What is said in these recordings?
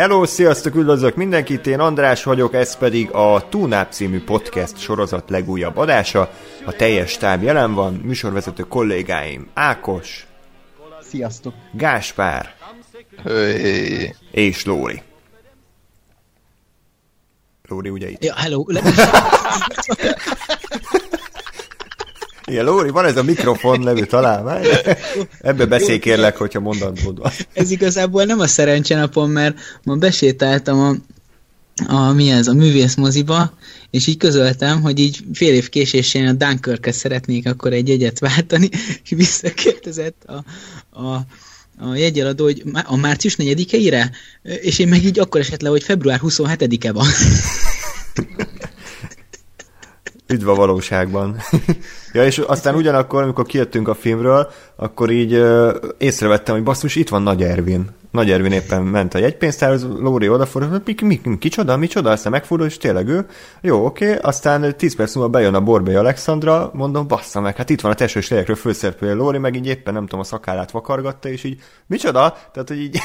Hello, sziasztok, üdvözlök mindenkit, én András vagyok, ez pedig a Túnáp című podcast sorozat legújabb adása. A teljes táb jelen van, műsorvezető kollégáim Ákos, Sziasztok! Gáspár Hey. és Lóri. Lóri ugye itt? Ja, hello! Igen, Lóri, van ez a mikrofon nevű találmány. Ebbe beszélj kérlek, hogyha mondandód van. Ez igazából nem a szerencsenapom, mert ma besétáltam a, a mi ez, a művészmoziba, és így közöltem, hogy így fél év késésén a dunkirk szeretnék akkor egy jegyet váltani, és visszakérdezett a, a, a jegyeladó, hogy a március 4-eire, és én meg így akkor esett le, hogy február 27-e van. Üdv a valóságban. Ja, és aztán ugyanakkor, amikor kijöttünk a filmről, akkor így ö, észrevettem, hogy basszus, itt van Nagy Ervin. Nagy Ervin éppen ment a jegypénztárhoz, Lóri odafordult, mi, mi, mi, kicsoda, micsoda, aztán megfordul, és tényleg ő. Jó, oké, aztán 10 perc múlva bejön a Borbély Alexandra, mondom, bassza meg, hát itt van a tesős lélekről főszereplője Lóri, meg így éppen nem tudom, a szakállát vakargatta, és így, micsoda? Tehát, hogy így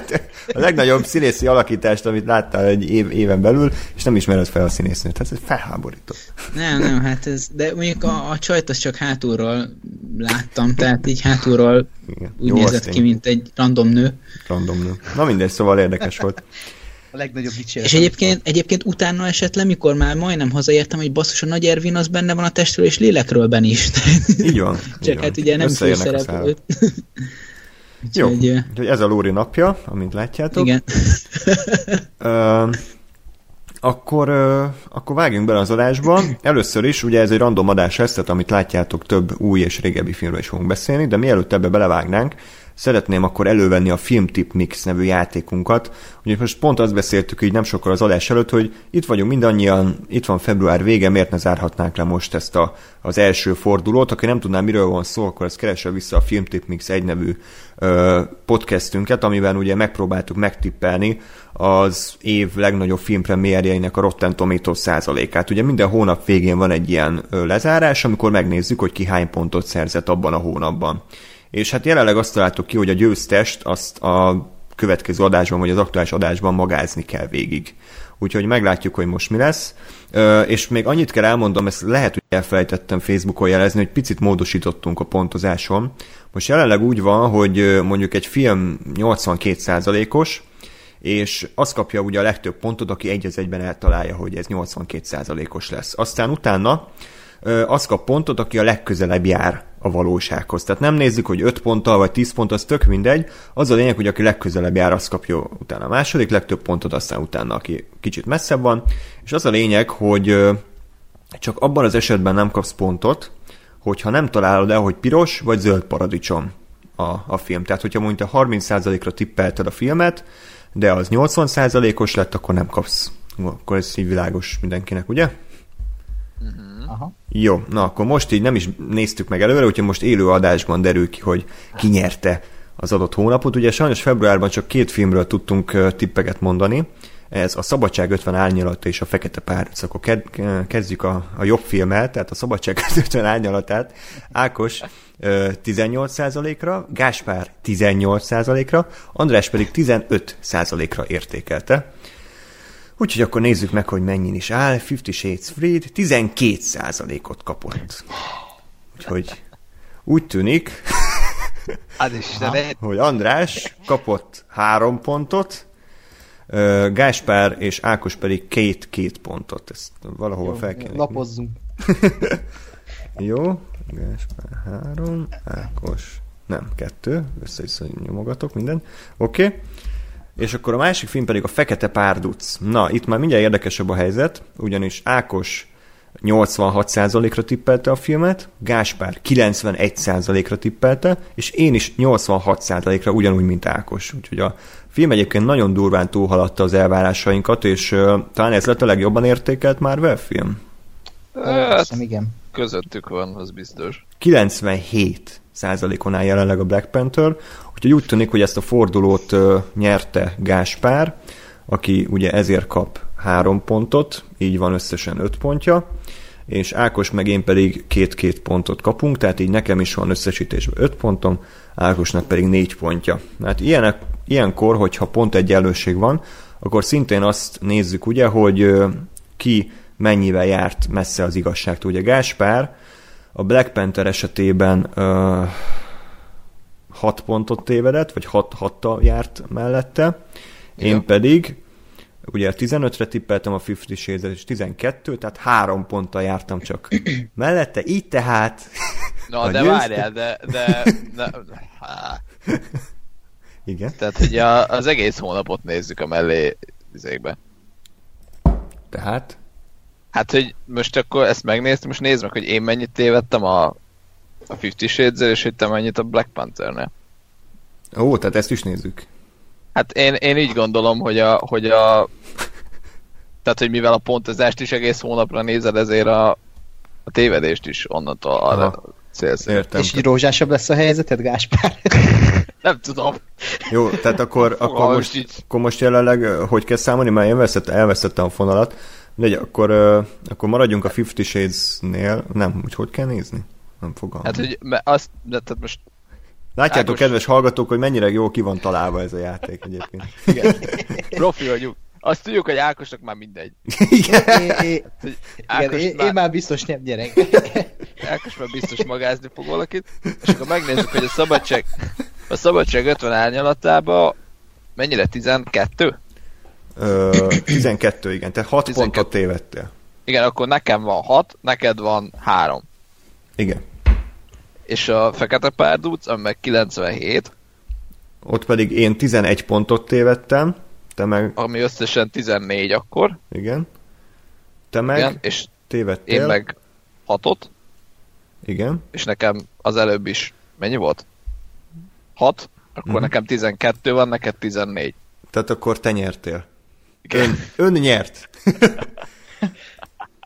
a legnagyobb színészi alakítást, amit láttál egy év, éven belül, és nem ismered fel a színésznőt. Tehát ez felháborító. Nem, nem, hát ez, de mondjuk a, a csajt azt csak hátulról láttam, tehát így hátulról Igen. úgy Jó, nézett ki, én- mint egy random nő. Random nő. Na mindegy, szóval érdekes volt. A legnagyobb dicséret. És egyébként, egyébként utána esett le, mikor már majdnem hazaértem, hogy basszus, a Nagy Ervin az benne van a testről és lélekről is. Így van. így Csak van. hát ugye nem főszereplő. Jó, úgyhogy ez a Lóri napja, amint látjátok. Igen. Ö, akkor, akkor vágjunk bele az adásba. Először is, ugye ez egy random adás lesz, tehát amit látjátok, több új és régebbi filmről is fogunk beszélni, de mielőtt ebbe belevágnánk, szeretném akkor elővenni a Filmtip Mix nevű játékunkat. Ugye most pont azt beszéltük így nem sokkal az adás előtt, hogy itt vagyunk mindannyian, itt van február vége, miért ne zárhatnánk le most ezt a, az első fordulót. Aki nem tudná, miről van szó, akkor ezt keresse vissza a Filmtip Mix egy nevű podcastünket, amiben ugye megpróbáltuk megtippelni az év legnagyobb filmpremiérjeinek a Rotten Tomatoes százalékát. Ugye minden hónap végén van egy ilyen lezárás, amikor megnézzük, hogy ki hány pontot szerzett abban a hónapban. És hát jelenleg azt találtuk ki, hogy a győztest azt a következő adásban, vagy az aktuális adásban magázni kell végig. Úgyhogy meglátjuk, hogy most mi lesz. És még annyit kell elmondom, ezt lehet, hogy elfelejtettem Facebookon jelezni, hogy picit módosítottunk a pontozáson. Most jelenleg úgy van, hogy mondjuk egy film 82%-os, és az kapja ugye a legtöbb pontot, aki egy az egyben eltalálja, hogy ez 82%-os lesz. Aztán utána az kap pontot, aki a legközelebb jár a valósághoz. Tehát nem nézzük, hogy 5 ponttal vagy 10 pont, az tök mindegy. Az a lényeg, hogy aki legközelebb jár, az kapja utána a második legtöbb pontot, aztán utána aki kicsit messzebb van. És az a lényeg, hogy csak abban az esetben nem kapsz pontot, hogyha nem találod el, hogy piros vagy zöld paradicsom a, a film. Tehát, hogyha mondjuk te 30%-ra tippelted a filmet, de az 80%-os lett, akkor nem kapsz. Akkor ez így világos mindenkinek, ugye? Aha. Jó, na akkor most így nem is néztük meg előre, úgyhogy most élő adásban derül ki, hogy ki nyerte az adott hónapot. Ugye sajnos februárban csak két filmről tudtunk tippeket mondani. Ez a Szabadság 50 árnyalata és a Fekete Párc. Akkor ked- kezdjük a, a jobb filmmel, tehát a Szabadság 50 árnyalatát. Ákos ö, 18%-ra, Gáspár 18%-ra, András pedig 15%-ra értékelte. Úgyhogy akkor nézzük meg, hogy mennyin is áll. Fifty Shades Freed 12%-ot kapott. Úgyhogy úgy tűnik, hogy András kapott három pontot, Gáspár és Ákos pedig két-két pontot. Ezt valahova fel kell. Lapozzunk. Jó, Gáspár három, Ákos nem, kettő, össze-vissza nyomogatok minden. Oké. Okay. És akkor a másik film pedig a Fekete Párduc. Na, itt már mindjárt érdekesebb a helyzet, ugyanis Ákos 86%-ra tippelte a filmet, Gáspár 91%-ra tippelte, és én is 86%-ra ugyanúgy, mint Ákos. Úgyhogy a film egyébként nagyon durván túlhaladta az elvárásainkat, és uh, talán ez lett a legjobban értékelt Marvel film. Hiszem, igen. közöttük van, az biztos. 97 százalékon áll jelenleg a Black Panther, úgyhogy úgy tűnik, hogy ezt a fordulót ö, nyerte Gáspár, aki ugye ezért kap három pontot, így van összesen öt pontja, és Ákos meg én pedig két-két pontot kapunk, tehát így nekem is van összesítésben öt pontom, Ákosnak pedig négy pontja. Hát ilyenek, ilyenkor, hogyha pont egyenlőség van, akkor szintén azt nézzük ugye, hogy ki mennyivel járt messze az igazságtól. Ugye Gáspár a Black Panther esetében ö, 6 pontot tévedett, vagy 6 hattal járt mellette, én Ja. pedig ugye 15-re tippeltem a 50 shades és 12, tehát 3 ponttal jártam csak mellette, így tehát Na, de várjál, de... de, de há. Igen, Tehát, hogy a, az egész hónapot nézzük a mellé izékbe. tehát Hát, hogy most akkor ezt megnéztem, most nézd meg, hogy én mennyit tévedtem a, a Fifty shades és hogy te mennyit a Black Panther-nél. ó, tehát ezt is nézzük. Hát én, én így gondolom, hogy a, hogy a tehát, hogy mivel a pontozást is egész hónapra nézed, ezért a, a tévedést is onnantól arra Aha. Értem. És így rózsásabb lesz a helyzeted, Gáspár? Nem tudom. Jó, tehát akkor, akkor, most, sincs. akkor most jelenleg hogy kell számolni, mert én elvesztettem, elvesztettem a fonalat. De akkor, akkor maradjunk a Fifty Shades-nél. Nem, úgy hogy kell nézni? Nem fogalmam. Hát, hogy azt, de tehát most Látjátok, Ákos- kedves hallgatók, hogy mennyire jó ki van találva ez a játék egyébként. igen, profi vagyunk. Azt tudjuk, hogy Ákosnak már mindegy. Igen. Igen, Ákos, én, már, én már biztos nem gyerek. Ákos már biztos magázni fog valakit. És akkor megnézzük, hogy a szabadság, a szabadság 50 árnyalatában mennyire? 12? Ö, 12, igen. Te 6 12. pontot tévedtél. Igen, akkor nekem van 6, neked van 3. Igen. És a fekete párduc, ami meg 97, Ott pedig én 11 pontot tévedtem. Te meg, ami összesen 14 akkor. igen. Te meg Igen, és tévedtél. én meg 6-ot, Igen. és nekem az előbb is mennyi volt? 6, akkor Mhm. nekem 12 van, neked 14. Tehát akkor te nyertél. Igen. Ön, ön nyert.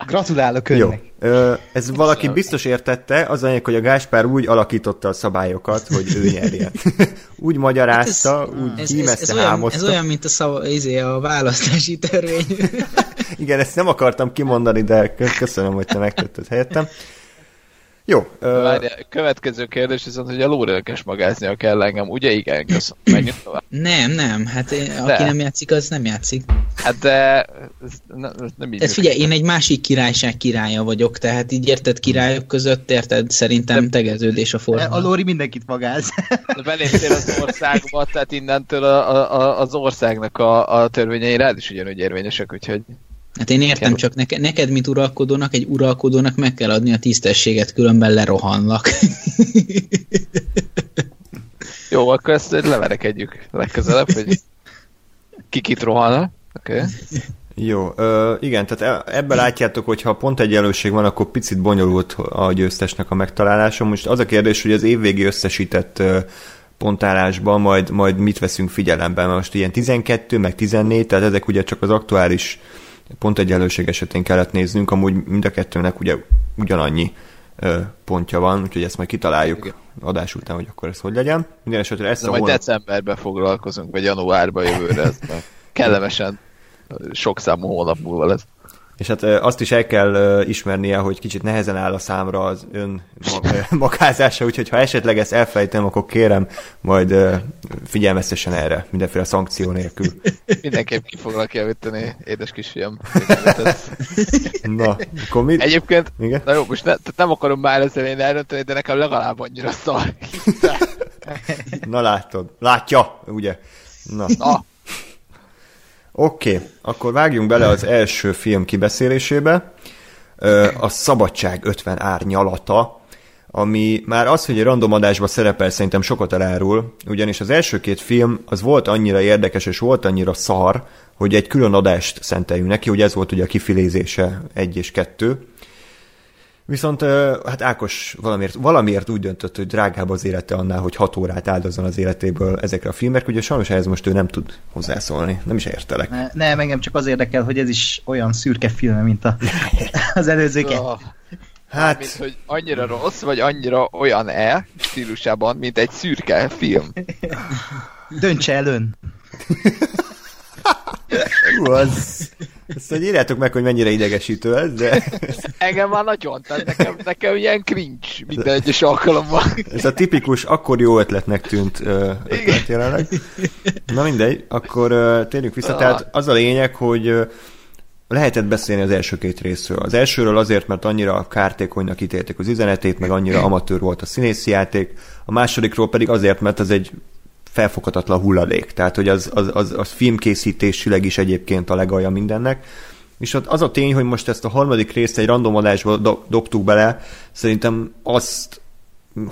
Gratulálok Jó. önnek. Ö, ez valaki biztos értette, az anyag, hogy a Gáspár úgy alakította a szabályokat, hogy ő nyerjen. úgy magyarázta, úgy ez, ez, hímezte, ez, olyan, hámozta. ez olyan, mint a, szava, izé, a választási törvény. Igen, ezt nem akartam kimondani, de kö- köszönöm, hogy te megtetted helyettem. Jó, ö, Várjál, következő kérdés viszont, hogy a lórélkes magáznia kell engem, ugye? Igen, köszönöm. Menjünk tovább. nem, nem, hát én- aki De. nem játszik, az nem játszik. Hát de ez ne, ez nem így. Tehát figyelj, én egy másik királyság királya vagyok, tehát így érted királyok között, érted, szerintem tegeződés a A forma. Lóri mindenkit magáz. Beléptél az országba, tehát innentől a, a, a, az országnak a, a törvényei rád is ugyanúgy érvényesek, úgyhogy Hát én értem, Kell. csak neke, neked, mint uralkodónak, egy uralkodónak meg kell adni a tisztességet, különben lerohanlak. jó, akkor ezt leverekedjük legközelebb, hogy ki kit rohanna. Oké. Okay. jó, ö, igen, tehát e- ebben látjátok, hogy ha pont egyenlőség van, akkor picit bonyolult a győztesnek a megtalálása. Most az a kérdés, hogy az évvégi összesített ö, pontálásban majd, majd mit veszünk figyelembe, mert most ilyen 12, meg 14, tehát ezek ugye csak az aktuális pontegyenlőség esetén kellett néznünk, amúgy mind a kettőnek ugye ugyanannyi ö, pontja van, úgyhogy ezt majd kitaláljuk Igen. adás után, hogy akkor ez hogy legyen. Minden esetre ezt De a majd hónap... decemberben foglalkozunk, vagy januárban jövőre, ez kellemesen sok számú hónap múlva lesz. És hát azt is el kell ismernie, hogy kicsit nehezen áll a számra az ön ma- ö, makázása, úgyhogy ha esetleg ezt elfejtem, akkor kérem, majd figyelmeztessen erre, mindenféle szankció nélkül. Mindenképp ki foglak javítani, édes kisfiam. Na, akkor mit? Egyébként, Igen? na jó, most ne, tehát nem akarom már az elején eldönteni, de nekem legalább annyira szar. Na látod. Látja, ugye? Na, Na, oké. Okay. Akkor vágjunk bele az első film kibeszélésébe. A Szabadság 50 árnyalata, ami már az, hogy egy random adásban szerepel, szerintem sokat elárul, ugyanis az első két film az volt annyira érdekes és volt annyira szar, hogy egy külön adást szenteljünk neki, hogy ez volt ugye a kifilézése egy és kettő. Viszont hát Ákos valamiért, valamiért úgy döntött, hogy drágább az élete annál, hogy hat órát áldozzon az életéből ezekre a filmekre, ugye sajnos ehhez most ő nem tud hozzászólni, nem is értelek. Ne, nem, engem csak az érdekel, hogy ez is olyan szürke film, mint a, az előző Hát, Mármint, hogy annyira rossz, vagy annyira olyan-e stílusában, mint egy szürke film. Döntse el ön. hú, az... Ezt hogy írjátok meg, hogy mennyire idegesítő ez, de Engem már nagyon, tehát nekem, nekem ilyen cringe minden egyes alkalommal. ez a tipikus, akkor jó ötletnek tűnt ötlet jelenleg. Na mindegy, akkor térjünk vissza. Tehát az a lényeg, hogy lehetett beszélni az első két részről. Az elsőről azért, mert annyira kártékonynak ítélték az üzenetét, meg annyira amatőr volt a színészi játék, a másodikról pedig azért, mert az egy felfoghatatlan hulladék. Tehát, hogy az, az, az, az filmkészítésileg is egyébként a legalja mindennek. És az a tény, hogy most ezt a harmadik részt egy random adásba do- dobtuk bele, szerintem azt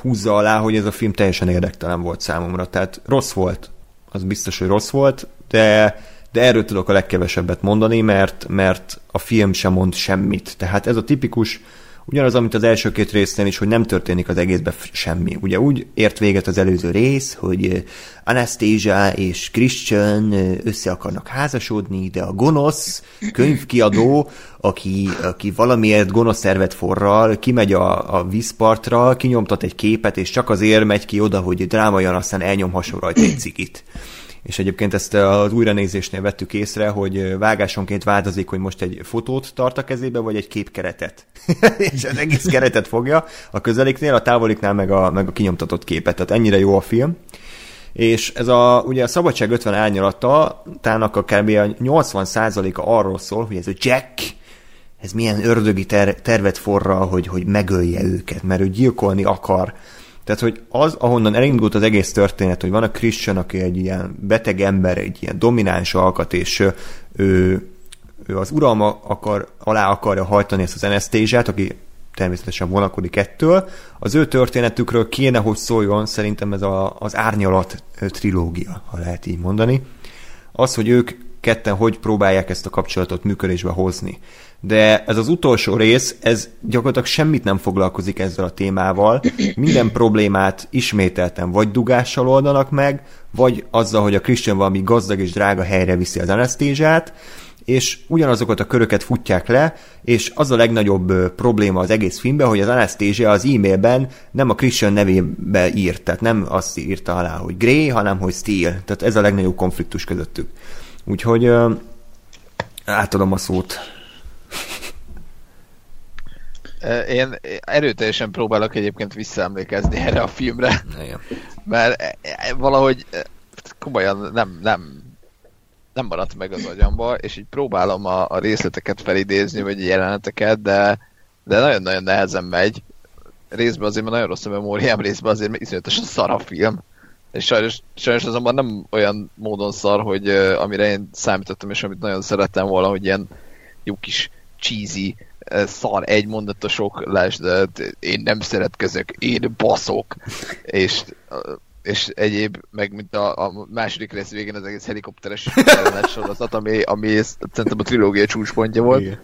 húzza alá, hogy ez a film teljesen érdektelen volt számomra. Tehát rossz volt, az biztos, hogy rossz volt, de, de erről tudok a legkevesebbet mondani, mert, mert a film sem mond semmit. Tehát ez a tipikus, ugyanaz, amit az első két résznél is, hogy nem történik az egészben semmi. Ugye úgy ért véget az előző rész, hogy Anastasia és Christian össze akarnak házasodni, de a gonosz könyvkiadó, aki, aki valamiért gonosz szervet forral, kimegy a, a vízpartra, kinyomtat egy képet, és csak azért megy ki oda, hogy drámaian aztán elnyomhasson rajta egy cigit. És egyébként ezt az újranézésnél vettük észre, hogy vágásonként változik, hogy most egy fotót tart a kezébe, vagy egy képkeretet. és az egész keretet fogja a közeliknél, a távoliknál meg a, meg a kinyomtatott képet. Tehát ennyire jó a film. És ez a, ugye a Szabadság 50 árnyalata, tának a kb. a 80%-a arról szól, hogy ez a Jack, ez milyen ördögi ter- tervet forral, hogy, hogy megölje őket, mert ő gyilkolni akar. Tehát, hogy az, ahonnan elindult az egész történet, hogy van a Christian, aki egy ilyen beteg ember, egy ilyen domináns alkat, és ő, ő, az uralma akar, alá akarja hajtani ezt az Anastézsát, aki természetesen vonakodik ettől. Az ő történetükről kéne, hogy szóljon szerintem ez a, az árnyalat trilógia, ha lehet így mondani. Az, hogy ők ketten hogy próbálják ezt a kapcsolatot működésbe hozni. De ez az utolsó rész, ez gyakorlatilag semmit nem foglalkozik ezzel a témával. Minden problémát ismételten vagy dugással oldanak meg, vagy azzal, hogy a Christian valami gazdag és drága helyre viszi az anesztézsát, és ugyanazokat a köröket futják le, és az a legnagyobb probléma az egész filmben, hogy az Anastasia az e-mailben nem a Christian nevébe írt, tehát nem azt írta alá, hogy Grey, hanem hogy Steel. Tehát ez a legnagyobb konfliktus közöttük. Úgyhogy átadom a szót. Én erőteljesen próbálok egyébként visszaemlékezni erre a filmre, Igen. mert e- e- valahogy e, komolyan nem, nem, nem maradt meg az agyamba, és így próbálom a, a részleteket felidézni, vagy jeleneteket, de, de nagyon-nagyon nehezen megy. Részben azért, mert nagyon rossz a memóriám, részben azért, mert iszonyatosan szar a film. És sajnos, sajnos azonban nem olyan módon szar, hogy uh, amire én számítottam, és amit nagyon szerettem volna, hogy ilyen jó kis cheesy, uh, szar egymondatosok, lásd, uh, én nem szeretkezek, én baszok, és, uh, és egyéb, meg mint a, a második rész végén az egész helikopteres sorozat, ami, ami szerintem a trilógia csúcspontja volt. Igen.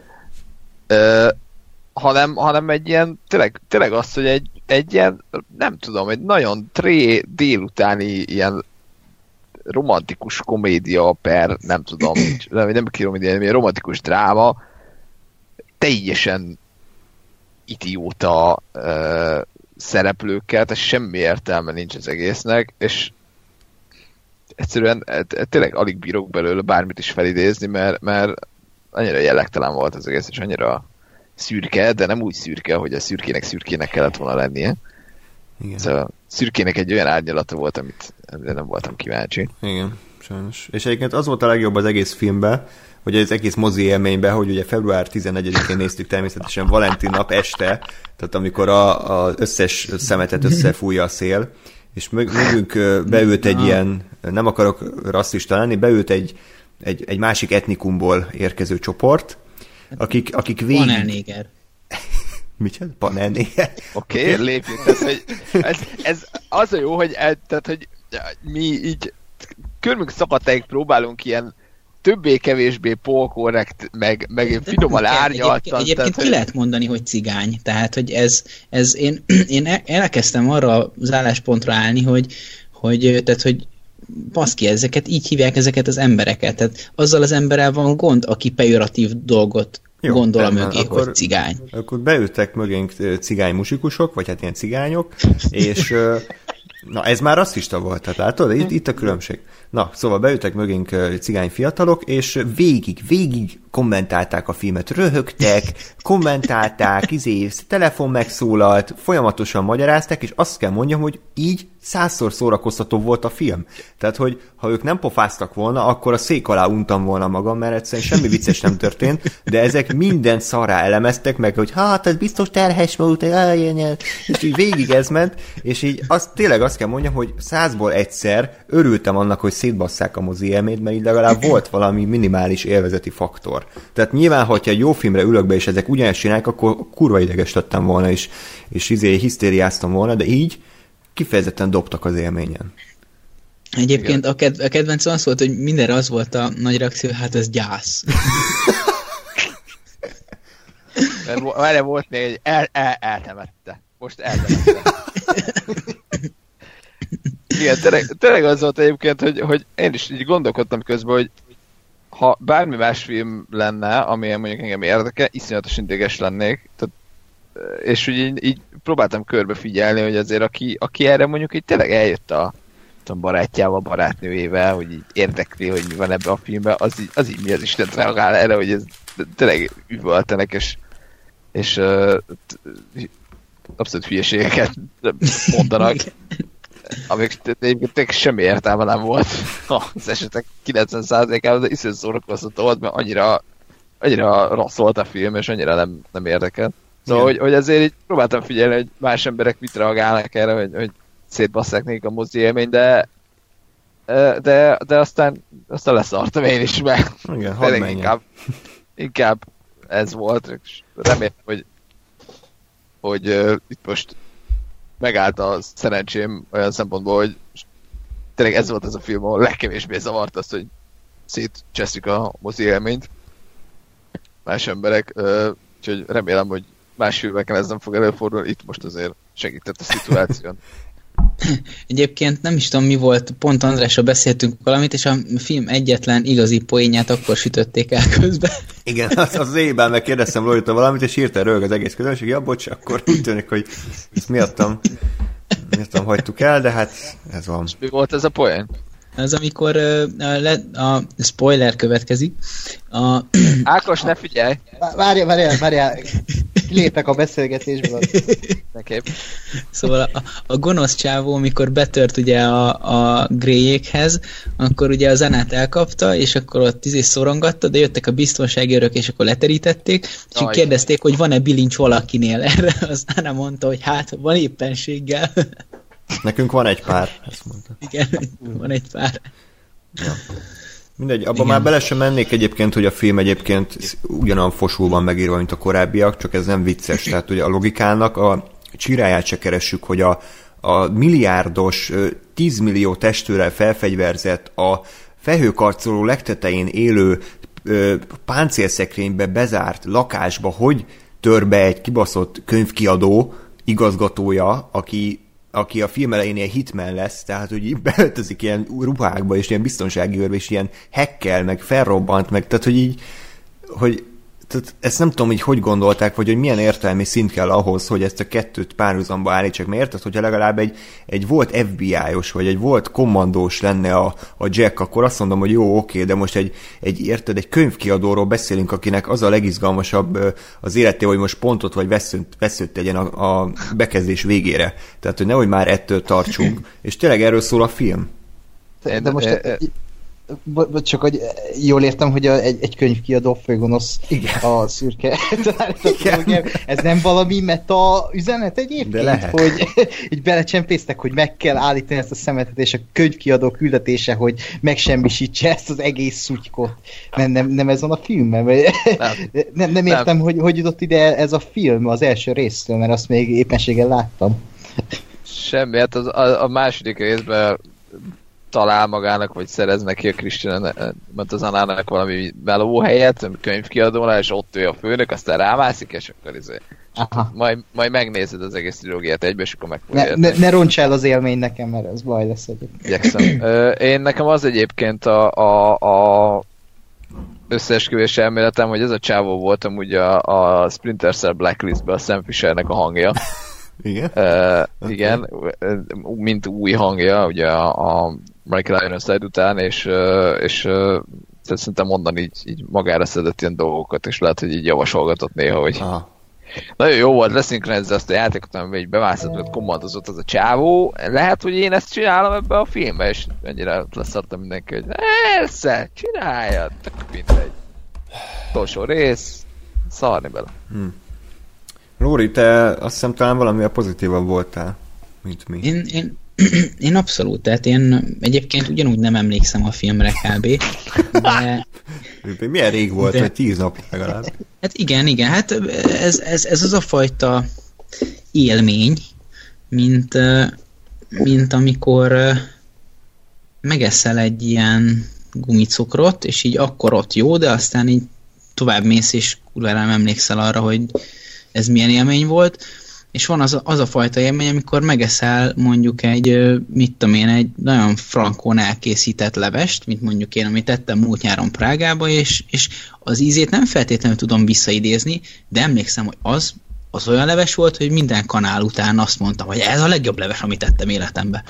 Ö, hanem, hanem egy ilyen, tényleg, tényleg az, hogy egy, egy ilyen, nem tudom, egy nagyon tré délutáni ilyen romantikus komédia per, nem tudom, nem, nem hanem ilyen romantikus dráma, teljesen idióta ö, szereplőkkel, tehát semmi értelme nincs az egésznek, és egyszerűen e- e- tényleg alig bírok belőle bármit is felidézni, mert, mert annyira jellegtelen volt az egész, és annyira szürke, de nem úgy szürke, hogy a szürkének szürkének kellett volna lennie. Igen. Szóval szürkének egy olyan árnyalata volt, amit nem voltam kíváncsi. Igen, sajnos. És egyébként az volt a legjobb az egész filmben, hogy az egész mozi élményben, hogy ugye február 14-én néztük természetesen Valentin nap este, tehát amikor a, az összes szemetet összefújja a szél, és mög- mögünk beült egy ilyen, nem akarok rasszista lenni, beült egy, egy, egy másik etnikumból érkező csoport, akik, akik végig... Panelnéger. Micsoda? Panelnéger? Oké, okay, lépjünk. Tehát, hogy ez, ez az a jó, hogy, el, tehát, hogy mi így körmünk szakadtáig próbálunk ilyen többé-kevésbé polkorrekt, meg, meg finoman Nem kell. árnyaltan. Egyébként, egyébként tehát, ki hogy- lehet mondani, hogy cigány. Tehát, hogy ez, ez én, én el- elkezdtem arra az álláspontra állni, hogy, hogy, tehát, hogy baszki, ezeket így hívják ezeket az embereket. Tehát azzal az emberrel van gond, aki pejoratív dolgot Jó, gondol a mögé, akkor, hogy cigány. Akkor beültek mögénk cigány musikusok, vagy hát ilyen cigányok, és na ez már rasszista volt, tehát látod? Itt, itt a különbség. Na, szóval beültek mögénk cigány fiatalok, és végig, végig kommentálták a filmet, röhögtek, kommentálták, izé, telefon megszólalt, folyamatosan magyarázták, és azt kell mondjam, hogy így százszor szórakoztató volt a film. Tehát, hogy ha ők nem pofáztak volna, akkor a szék alá untam volna magam, mert egyszerűen semmi vicces nem történt, de ezek minden szarrá elemeztek meg, hogy hát ez biztos terhes volt, és így végig ez ment, és így azt, tényleg azt kell mondjam, hogy százból egyszer örültem annak, hogy szétbasszák a mozi élményt, mert így legalább volt valami minimális élvezeti faktor. Tehát nyilván, hogyha egy jó filmre ülök be, és ezek ugyanezt csinálják, akkor kurva ideges lettem volna, és, és izé hisztériáztam volna, de így kifejezetten dobtak az élményen. Egyébként a, ked- a kedvencem az volt, hogy mindenre az volt a nagy reakció, hát ez gyász. Várjál, volt még egy el, el, eltemette. Most eltemette. Igen, tényleg, tényleg az volt egyébként, hogy, hogy én is így gondolkodtam közben, hogy ha bármi más film lenne, amilyen mondjuk engem érdekel, iszonyatosan ideges lennék. Tehát, és úgy így, így próbáltam körbe figyelni, hogy azért aki, aki erre mondjuk így tényleg eljött a tudom, barátjával, barátnőjével, hogy így érdekli, hogy mi van ebbe a filmben, az így, az így mi az Isten reagál erre, hogy ez tényleg üvöltenek, és, és uh, abszolút hülyeségeket mondanak amik egyébként semmi értelme nem volt. Az esetek 90%-ában, de iszonyú szórakoztató volt, mert annyira, annyira rossz volt a film, és annyira nem, nem érdekelt. Szóval, hogy, hogy azért így próbáltam figyelni, hogy más emberek mit reagálnak erre, hogy, hogy szétbasszák nekik a mozi élmény, de de, de aztán, aztán leszartam én is, mert Igen, hadd inkább, inkább ez volt, és remélem, hogy, hogy uh, itt most megállt a szerencsém olyan szempontból, hogy tényleg ez volt az a film, ahol legkevésbé zavart azt, hogy szétcseszik a mozi élményt más emberek, úgyhogy remélem, hogy más filmeken ez nem fog előfordulni, itt most azért segített a szituáción. Egyébként nem is tudom mi volt, pont Andrásra beszéltünk valamit, és a film egyetlen igazi poénját akkor sütötték el közben. Igen, az, az éjben megkérdeztem Lolita valamit, és írta rög az egész közönség, ja, bocs, akkor úgy tűnik, hogy ezt miattam, miattam hagytuk el, de hát ez van. Mi volt ez a poén? Az, amikor uh, a, le, a spoiler következik. A, Ákos, ne figyelj! Várjál, várjál, várjál. Kilépek a beszélgetésből. Nekem. Szóval a, a gonosz csávó, amikor betört ugye a, a gréjékhez, akkor ugye a zenát elkapta, és akkor ott izé szorongatta, de jöttek a biztonsági örök, és akkor leterítették, és Aj. kérdezték, hogy van-e bilincs valakinél erre, aztán nem mondta, hogy hát van éppenséggel. Nekünk van egy pár, ezt mondta. Igen, van egy pár. Mindegy, abban Igen. már bele sem mennék egyébként, hogy a film egyébként ugyanolyan fosul van megírva, mint a korábbiak, csak ez nem vicces. Tehát ugye a logikának a csiráját se keressük, hogy a, a milliárdos, ö, 10 millió testőrrel felfegyverzett, a fehőkarcoló legtetején élő páncélszekrénybe bezárt lakásba, hogy tör be egy kibaszott könyvkiadó igazgatója, aki aki a film elején ilyen hitman lesz, tehát hogy beöltözik ilyen ruhákba, és ilyen biztonsági őrbe, és ilyen hekkel, meg felrobbant, meg tehát hogy így, hogy tehát ezt nem tudom, hogy hogy gondolták, vagy hogy milyen értelmi szint kell ahhoz, hogy ezt a kettőt párhuzamba állítsák, mert érted, hogyha legalább egy, egy volt FBI-os, vagy egy volt kommandós lenne a, a Jack, akkor azt mondom, hogy jó, oké, de most egy, egy, érted, egy könyvkiadóról beszélünk, akinek az a legizgalmasabb az életé, hogy most pontot vagy veszőt, veszőt tegyen a, a bekezdés végére. Tehát, hogy nehogy már ettől tartsunk. És tényleg erről szól a film. De most eh, eh, bo- csak hogy jól értem, hogy a, egy, egy könyvkiadó főgonosz Igen. a szürke Igen. Ez nem valami meta üzenet egyébként? De lehet. Hogy így belecsempésztek, hogy meg kell állítani ezt a szemetet, és a könyvkiadó küldetése, hogy megsemmisítse ezt az egész szutykot. Nem, nem, nem ez van a filmben? Nem. Nem, nem értem, Hogy, hogy jutott ide ez a film az első résztől, mert azt még éppenséggel láttam. Semmi, hát az, a, a második részben talál magának, vagy szerez neki a Christian, mert az Anának valami melóhelyet, ami könyvkiadónál, és ott ő a főnök, aztán rámászik, és akkor izé. Aha. Majd, majd megnézed az egész trilógiát egybe, és akkor meg Ne, ne, ne roncs el az élmény nekem, mert ez baj lesz egyébként. Igyekszem. Ö, Én nekem az egyébként a, a, a összeesküvés elméletem, hogy ez a csávó volt amúgy a, a Splinter Cell Blacklistben a Sam Fishernek a hangja. Igen? Uh, igen, mint új hangja, ugye a, a Michael Ironside után, és, és uh, szerintem mondani így, így magára szedett ilyen dolgokat, és lehet, hogy így javasolgatott néha, hogy Aha. nagyon jó volt leszinkronizálni azt a játékot, amiben így bemászott, vagy kommandozott az a csávó. Lehet, hogy én ezt csinálom ebbe a filmbe, és ennyire leszartam mindenki, hogy persze, csináljad, tök mindegy. Utolsó rész, szarni bele. Lóri, te azt hiszem talán valamivel pozitívabb voltál, mint mi. Én, én, én abszolút, tehát én egyébként ugyanúgy nem emlékszem a filmre kb. De, Milyen rég volt, De- vagy tíz nap legalább. hát igen, igen, hát ez, ez, ez az a fajta élmény, mint, mint amikor megeszel egy ilyen gumicukrot, és így akkor ott jó, de aztán így tovább mész, és kurvára nem emlékszel arra, hogy ez milyen élmény volt, és van az a, az a fajta élmény, amikor megeszel mondjuk egy, mit tudom én, egy nagyon frankón elkészített levest, mint mondjuk én, amit tettem múlt nyáron Prágába, és, és az ízét nem feltétlenül tudom visszaidézni, de emlékszem, hogy az, az olyan leves volt, hogy minden kanál után azt mondtam, hogy ez a legjobb leves, amit tettem életembe.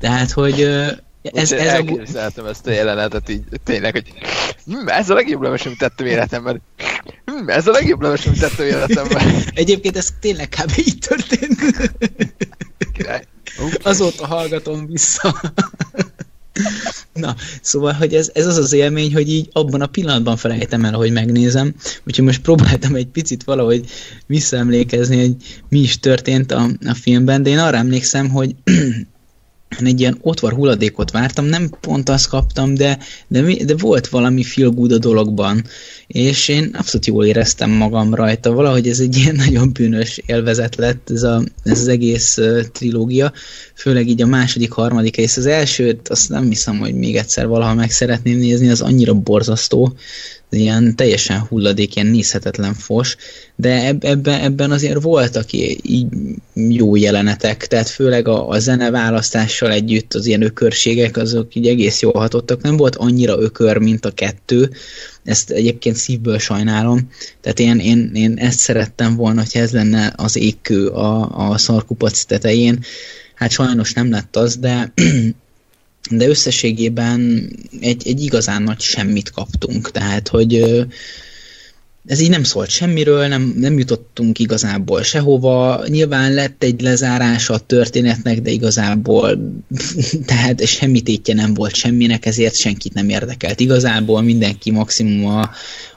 Tehát, hogy ez, ez a, Elképzeltem ezt a jelenetet így tényleg, hogy hm, ez a legjobb leves, amit tettem életemben. Hm, ez a legjobb leves, amit tettem életemben. egyébként ez tényleg kb. így történt. Király. Azóta hallgatom vissza. Na, szóval, hogy ez, ez az az élmény, hogy így abban a pillanatban felejtem el, hogy megnézem. Úgyhogy most próbáltam egy picit valahogy visszaemlékezni, hogy mi is történt a, a filmben, de én arra emlékszem, hogy én egy ilyen ottvar hulladékot vártam, nem pont azt kaptam, de, de, de volt valami feel good a dologban, és én abszolút jól éreztem magam rajta, valahogy ez egy ilyen nagyon bűnös élvezet lett ez, a, ez az egész uh, trilógia, főleg így a második, harmadik rész, az elsőt azt nem hiszem, hogy még egyszer valaha meg szeretném nézni, az annyira borzasztó, ilyen teljesen hulladék, ilyen nézhetetlen fos, de eb- ebben, ebben azért voltak így jó jelenetek, tehát főleg a, a zene választással együtt az ilyen ökörségek, azok így egész jól hatottak, nem volt annyira ökör, mint a kettő, ezt egyébként szívből sajnálom, tehát én, én, én ezt szerettem volna, hogy ez lenne az égkő a, a szarkupac tetején, hát sajnos nem lett az, de de összességében egy, egy igazán nagy semmit kaptunk, tehát hogy ez így nem szólt semmiről, nem, nem jutottunk igazából sehova, nyilván lett egy lezárása a történetnek, de igazából tehát semmi tétje nem volt semminek, ezért senkit nem érdekelt. Igazából mindenki maximum a,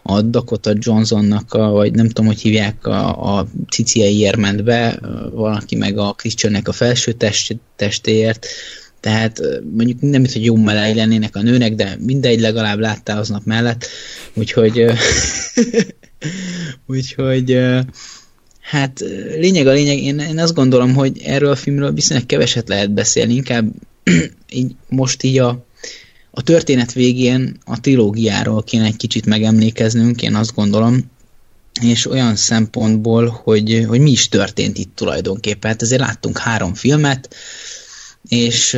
a Dakota Johnsonnak, a, vagy nem tudom, hogy hívják, a, a ciciaiért ment be, valaki meg a Christiannek a felső test, testéért, tehát mondjuk nem itt, hogy jó meleg lennének a nőnek, de mindegy, legalább láttál aznap mellett, úgyhogy úgyhogy hát lényeg a lényeg, én, én azt gondolom, hogy erről a filmről viszonylag keveset lehet beszélni, inkább így most így a, a történet végén a trilógiáról kéne egy kicsit megemlékeznünk, én azt gondolom, és olyan szempontból, hogy, hogy mi is történt itt tulajdonképpen. Hát azért láttunk három filmet, és,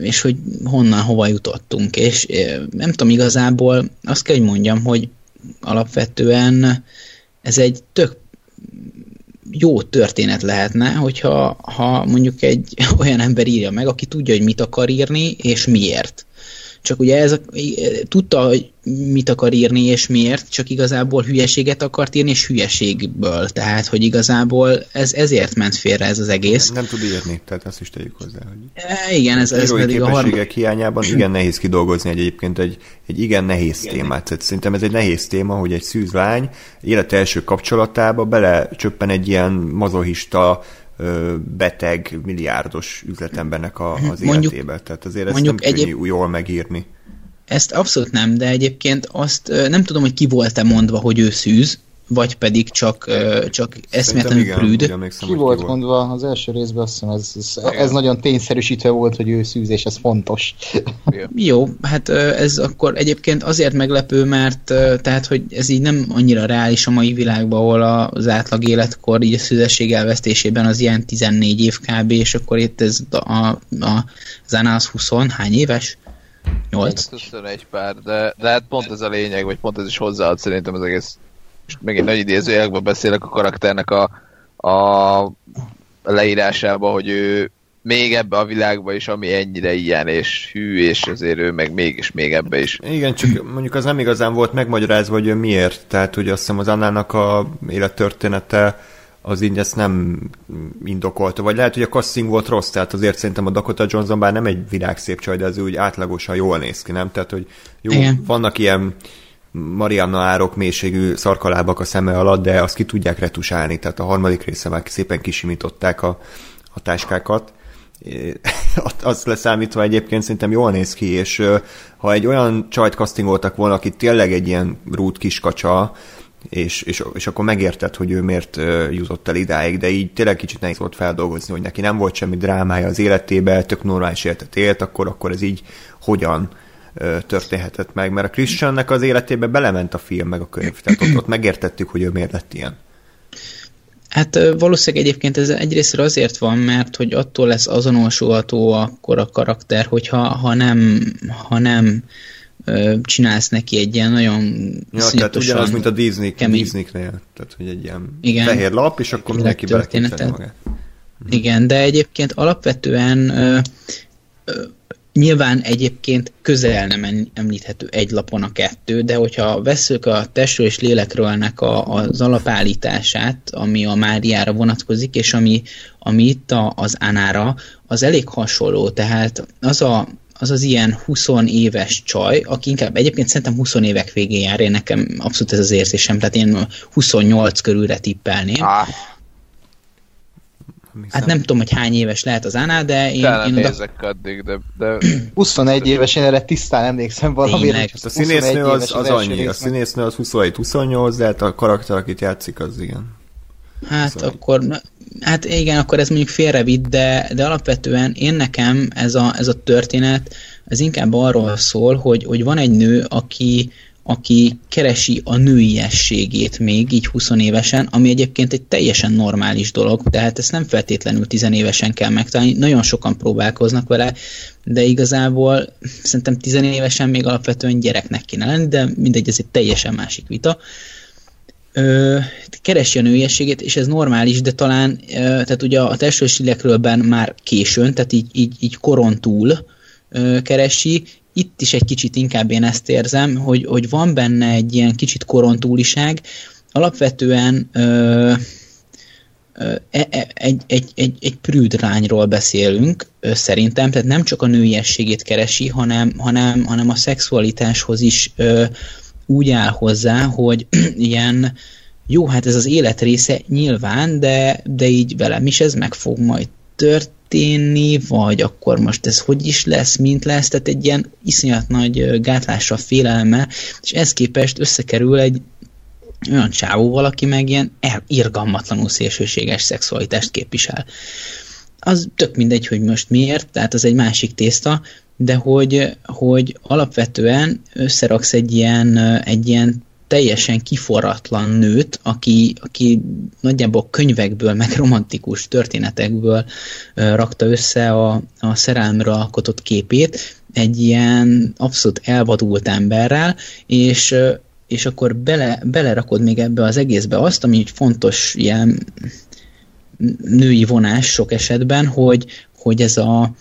és hogy honnan, hova jutottunk. És nem tudom, igazából azt kell, hogy mondjam, hogy alapvetően ez egy tök jó történet lehetne, hogyha ha mondjuk egy olyan ember írja meg, aki tudja, hogy mit akar írni, és miért. Csak ugye ez a, tudta, hogy mit akar írni és miért, csak igazából hülyeséget akart írni, és hülyeségből. Tehát, hogy igazából ez ezért ment félre ez az egész. Nem tud írni, tehát ezt is tegyük hozzá. Hogy E, igen, ez, ez pedig a harmadik. hiányában igen nehéz kidolgozni egy egyébként egy, egy igen nehéz témát. Tehát szerintem ez egy nehéz téma, hogy egy szűz lány élet első kapcsolatába belecsöppen egy ilyen mazohista beteg, milliárdos üzletembernek a, az Mondjuk- életébe. Tehát azért ezt nem könnyű egyéb- jól megírni. Ezt abszolút nem, de egyébként azt nem tudom, hogy ki volt-e mondva, hogy ő szűz, vagy pedig csak, csak eszméletlenül igen, prűd. Ki volt mondva az első részben, azt hiszem ez, ez, ez nagyon tényszerűsítve volt, hogy ő szűz, és ez fontos. Jó, hát ez akkor egyébként azért meglepő, mert tehát, hogy ez így nem annyira reális a mai világban, ahol a- az átlag életkor így a szüzesség elvesztésében az ilyen 14 év kb, és akkor itt ez a, a, a Zana az 20, hány éves? Nyolc. 21 pár, de, de hát pont ez a lényeg, vagy pont ez is hozzáad szerintem az egész. Most megint nagy idézőjelekben beszélek a karakternek a, a leírásába, hogy ő még ebbe a világba is, ami ennyire ilyen, és hű, és azért ő meg mégis még ebbe is. Igen, csak mondjuk az nem igazán volt megmagyarázva, hogy ő miért. Tehát, hogy azt hiszem az Annának a élettörténete az így ezt nem indokolta. Vagy lehet, hogy a casting volt rossz, tehát azért szerintem a Dakota Johnson bár nem egy világszép csaj, de az úgy átlagosan jól néz ki, nem? Tehát, hogy jó, Igen. vannak ilyen Marianna árok mélységű szarkalábak a szeme alatt, de azt ki tudják retusálni, tehát a harmadik része már szépen kisimították a, a táskákat. Azt leszámítva egyébként szerintem jól néz ki, és ha egy olyan csajt castingoltak volna, aki tényleg egy ilyen rút kiskacsa, és, és, és akkor megérted, hogy ő miért jutott el idáig, de így tényleg kicsit nehéz volt feldolgozni, hogy neki nem volt semmi drámája az életében, tök normális életet élt, akkor, akkor ez így hogyan történhetett meg, mert a Christiannek az életébe belement a film meg a könyv, tehát ott, ott megértettük, hogy ő miért lett ilyen. Hát valószínűleg egyébként ez egyrészt azért van, mert hogy attól lesz azonosulható akkor a karakter, hogyha ha nem, ha nem csinálsz neki egy ilyen nagyon Ja, tehát ugyanaz, mint a Disney, kemény- Disney-nél, tehát hogy egy ilyen Igen. fehér lap, és akkor mindenki beleképzelni magát. Igen, de egyébként alapvetően ö, ö, nyilván egyébként közel nem említhető egy lapon a kettő, de hogyha veszük a testről és lélekrőlnek a, az alapállítását, ami a Máriára vonatkozik, és ami, ami itt a, az Anára, az elég hasonló, tehát az a, az az ilyen 20 éves csaj, aki inkább egyébként szerintem 20 évek végén jár, én nekem abszolút ez az érzésem, tehát én 28 körülre tippelném. Á, Hát nem tudom, hogy hány éves lehet az Anna, de én, utána én oda... nézek addig, de, de 21 éves, én erre tisztán emlékszem valamire. Tényleg. Hát a 21 színésznő az, az első annyi, a részben. színésznő az 27-28, de hát a karakter, akit játszik, az igen. Hát Szóval- akkor, hát igen, akkor ez mondjuk félrevitt, de, de alapvetően én nekem ez a, ez a történet, ez inkább arról szól, hogy, hogy van egy nő, aki, aki keresi a nőiességét még így 20 évesen, ami egyébként egy teljesen normális dolog, tehát ezt nem feltétlenül 10 évesen kell megtalálni, nagyon sokan próbálkoznak vele, de igazából szerintem 10 évesen még alapvetően gyereknek kéne lenni, de mindegy, ez egy teljesen másik vita. Ö, keresi a nőiességét, és ez normális, de talán, ö, tehát ugye a testős illekről már későn, tehát így, így, így koron túl keresi, itt is egy kicsit inkább én ezt érzem, hogy, hogy van benne egy ilyen kicsit koron túliság, alapvetően ö, e- e- egy, egy, egy, egy prűd lányról beszélünk, szerintem, tehát nem csak a nőiességét keresi, hanem, hanem, hanem a szexualitáshoz is ö, úgy áll hozzá, hogy ilyen jó, hát ez az élet része nyilván, de, de így velem is ez meg fog majd történni, vagy akkor most ez hogy is lesz, mint lesz, tehát egy ilyen iszonyat nagy gátlásra, félelme, és ez képest összekerül egy olyan csávóval, aki meg ilyen irgalmatlanul szélsőséges szexualitást képvisel. Az tök mindegy, hogy most miért, tehát az egy másik tészta, de hogy, hogy alapvetően összeraksz egy ilyen, egy ilyen teljesen kiforratlan nőt, aki, aki nagyjából könyvekből, meg romantikus történetekből rakta össze a, a szerelmről alkotott képét, egy ilyen abszolút elvadult emberrel, és, és akkor bele, belerakod még ebbe az egészbe azt, ami fontos ilyen női vonás sok esetben, hogy, hogy ez a,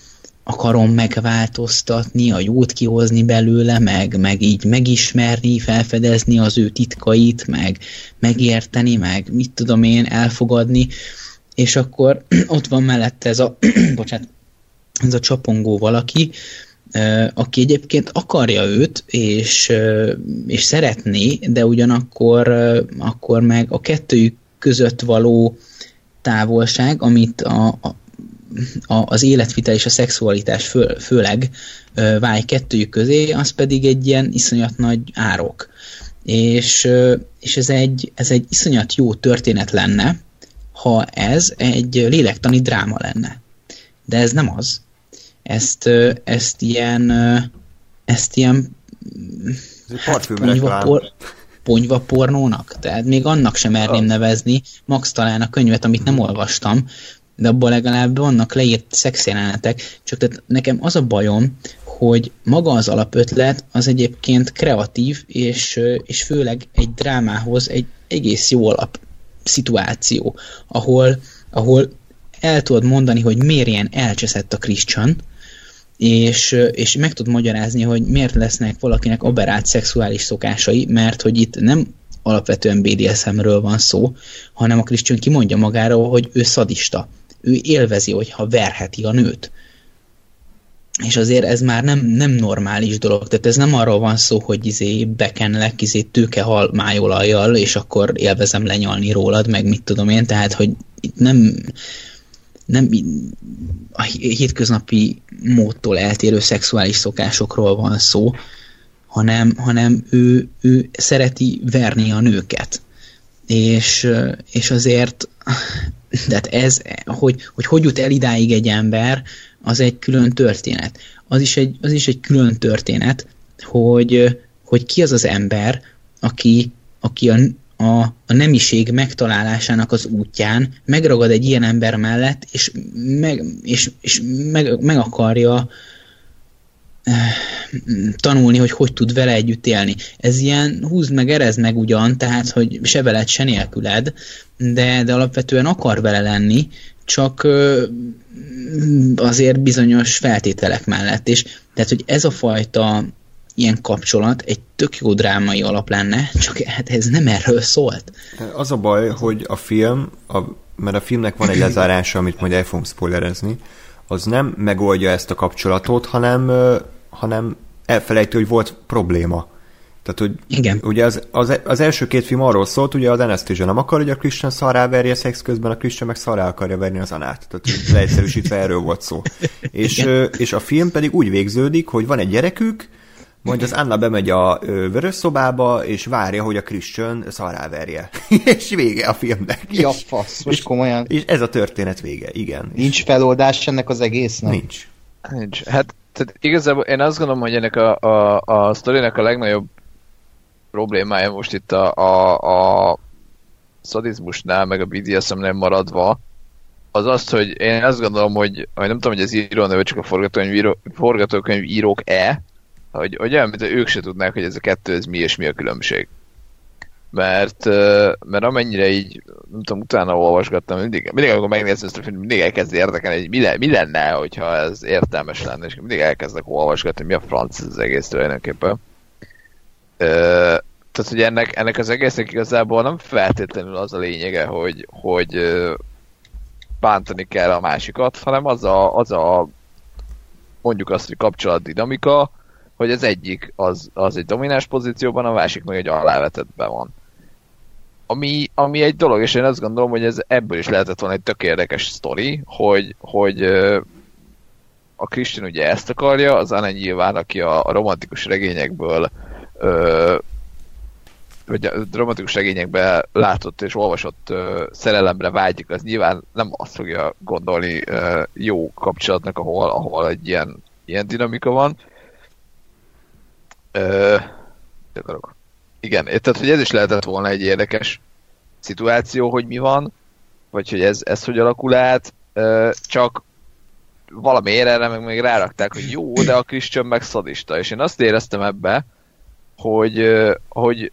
akarom megváltoztatni, a jót kihozni belőle, meg, meg így megismerni, felfedezni az ő titkait, meg megérteni, meg mit tudom én, elfogadni, és akkor ott van mellette ez a, bocsánat, ez a csapongó valaki, aki egyébként akarja őt, és, és szeretné, de ugyanakkor akkor meg a kettőjük között való távolság, amit a, a a, az életvitel és a szexualitás fő, főleg ö, vágy kettőjük közé, az pedig egy ilyen iszonyat nagy árok. És, ö, és ez, egy, ez egy iszonyat jó történet lenne, ha ez egy lélektani dráma lenne. De ez nem az. Ezt, ö, ezt ilyen ezt ilyen Ez hát, ponyva, ponyva pornónak, tehát még annak sem merném nevezni, max talán a könyvet, amit nem olvastam, de abban legalább vannak leírt szexjelenetek, csak tehát nekem az a bajom, hogy maga az alapötlet az egyébként kreatív, és, és főleg egy drámához egy egész jó alap szituáció, ahol, ahol el tudod mondani, hogy miért ilyen elcseszett a Christian, és, és meg tud magyarázni, hogy miért lesznek valakinek aberált szexuális szokásai, mert hogy itt nem alapvetően BDSM-ről van szó, hanem a Christian kimondja magáról, hogy ő szadista. Ő élvezi, hogyha verheti a nőt. És azért ez már nem, nem normális dolog, tehát ez nem arról van szó, hogy izé bekenlek izé tőkehal májolajjal, és akkor élvezem lenyalni rólad, meg mit tudom én, tehát hogy itt nem, nem a hétköznapi módtól eltérő szexuális szokásokról van szó, hanem, hanem ő, ő szereti verni a nőket. És, és azért, tehát ez, hogy, hogy hogy jut el idáig egy ember, az egy külön történet. Az is egy, az is egy külön történet, hogy, hogy ki az az ember, aki, aki a, a, a nemiség megtalálásának az útján megragad egy ilyen ember mellett, és meg, és, és meg, meg akarja tanulni, hogy hogy tud vele együtt élni. Ez ilyen húzd meg, erezd meg ugyan, tehát, hogy se veled, se nélküled, de, de alapvetően akar vele lenni, csak azért bizonyos feltételek mellett. És tehát, hogy ez a fajta ilyen kapcsolat egy tök jó drámai alap lenne, csak hát ez nem erről szólt. Az a baj, hogy a film, a, mert a filmnek van egy lezárása, amit majd el fogunk spoilerezni, az nem megoldja ezt a kapcsolatot, hanem, hanem elfelejti, hogy volt probléma. Tehát, hogy Igen. ugye az, az, az, első két film arról szólt, ugye az Anastasia nem akar, hogy a Christian szarrá verje szex közben, a Christian meg szarrá akarja verni az Anát. Tehát leegyszerűsítve erről volt szó. És, és a film pedig úgy végződik, hogy van egy gyerekük, majd az Anna bemegy a vörös szobába, és várja, hogy a Christian verje. és vége a filmnek. Ja, fasz, most és, komolyan. És ez a történet vége, igen. Nincs feloldás ennek az egésznek? Nincs. Nincs. Hát tehát igazából én azt gondolom, hogy ennek a, a, a sztorinak a legnagyobb problémája most itt a, a, a szadizmusnál, meg a BDSM-nél maradva, az az, hogy én azt gondolom, hogy, hogy nem tudom, hogy az író neve csak a forgatókönyv, forgatókönyv írók-e, hogy, hogy olyan, mint ők se tudnák, hogy ez a kettő, ez mi és mi a különbség. Mert, mert amennyire így, nem tudom, utána olvasgattam, mindig, mindig amikor megnézem ezt a filmet, mindig elkezd érdekelni, hogy mi, le, mi lenne, hogyha ez értelmes lenne, és mindig elkezdek olvasgatni, mi a franc ez az egész tulajdonképpen. Tehát, hogy ennek, ennek az egésznek igazából nem feltétlenül az a lényege, hogy, hogy bántani kell a másikat, hanem az a, az a mondjuk azt, hogy kapcsolat dinamika, hogy az egyik az, az egy domináns pozícióban, a másik meg egy alávetetben van. Ami, ami egy dolog, és én azt gondolom, hogy ez ebből is lehetett volna egy tök érdekes sztori, hogy, hogy a Christian ugye ezt akarja, az Anne nyilván, aki a, a romantikus regényekből ö, vagy a dramatikus regényekben látott és olvasott ö, szerelemre vágyik, az nyilván nem azt fogja gondolni ö, jó kapcsolatnak, ahol, ahol egy ilyen, ilyen dinamika van. Ö, igen, tehát hogy ez is lehetett volna egy érdekes szituáció, hogy mi van, vagy hogy ez, ez hogy alakul át, csak valamiért erre meg még rárakták, hogy jó, de a Christian meg szadista, és én azt éreztem ebbe, hogy, hogy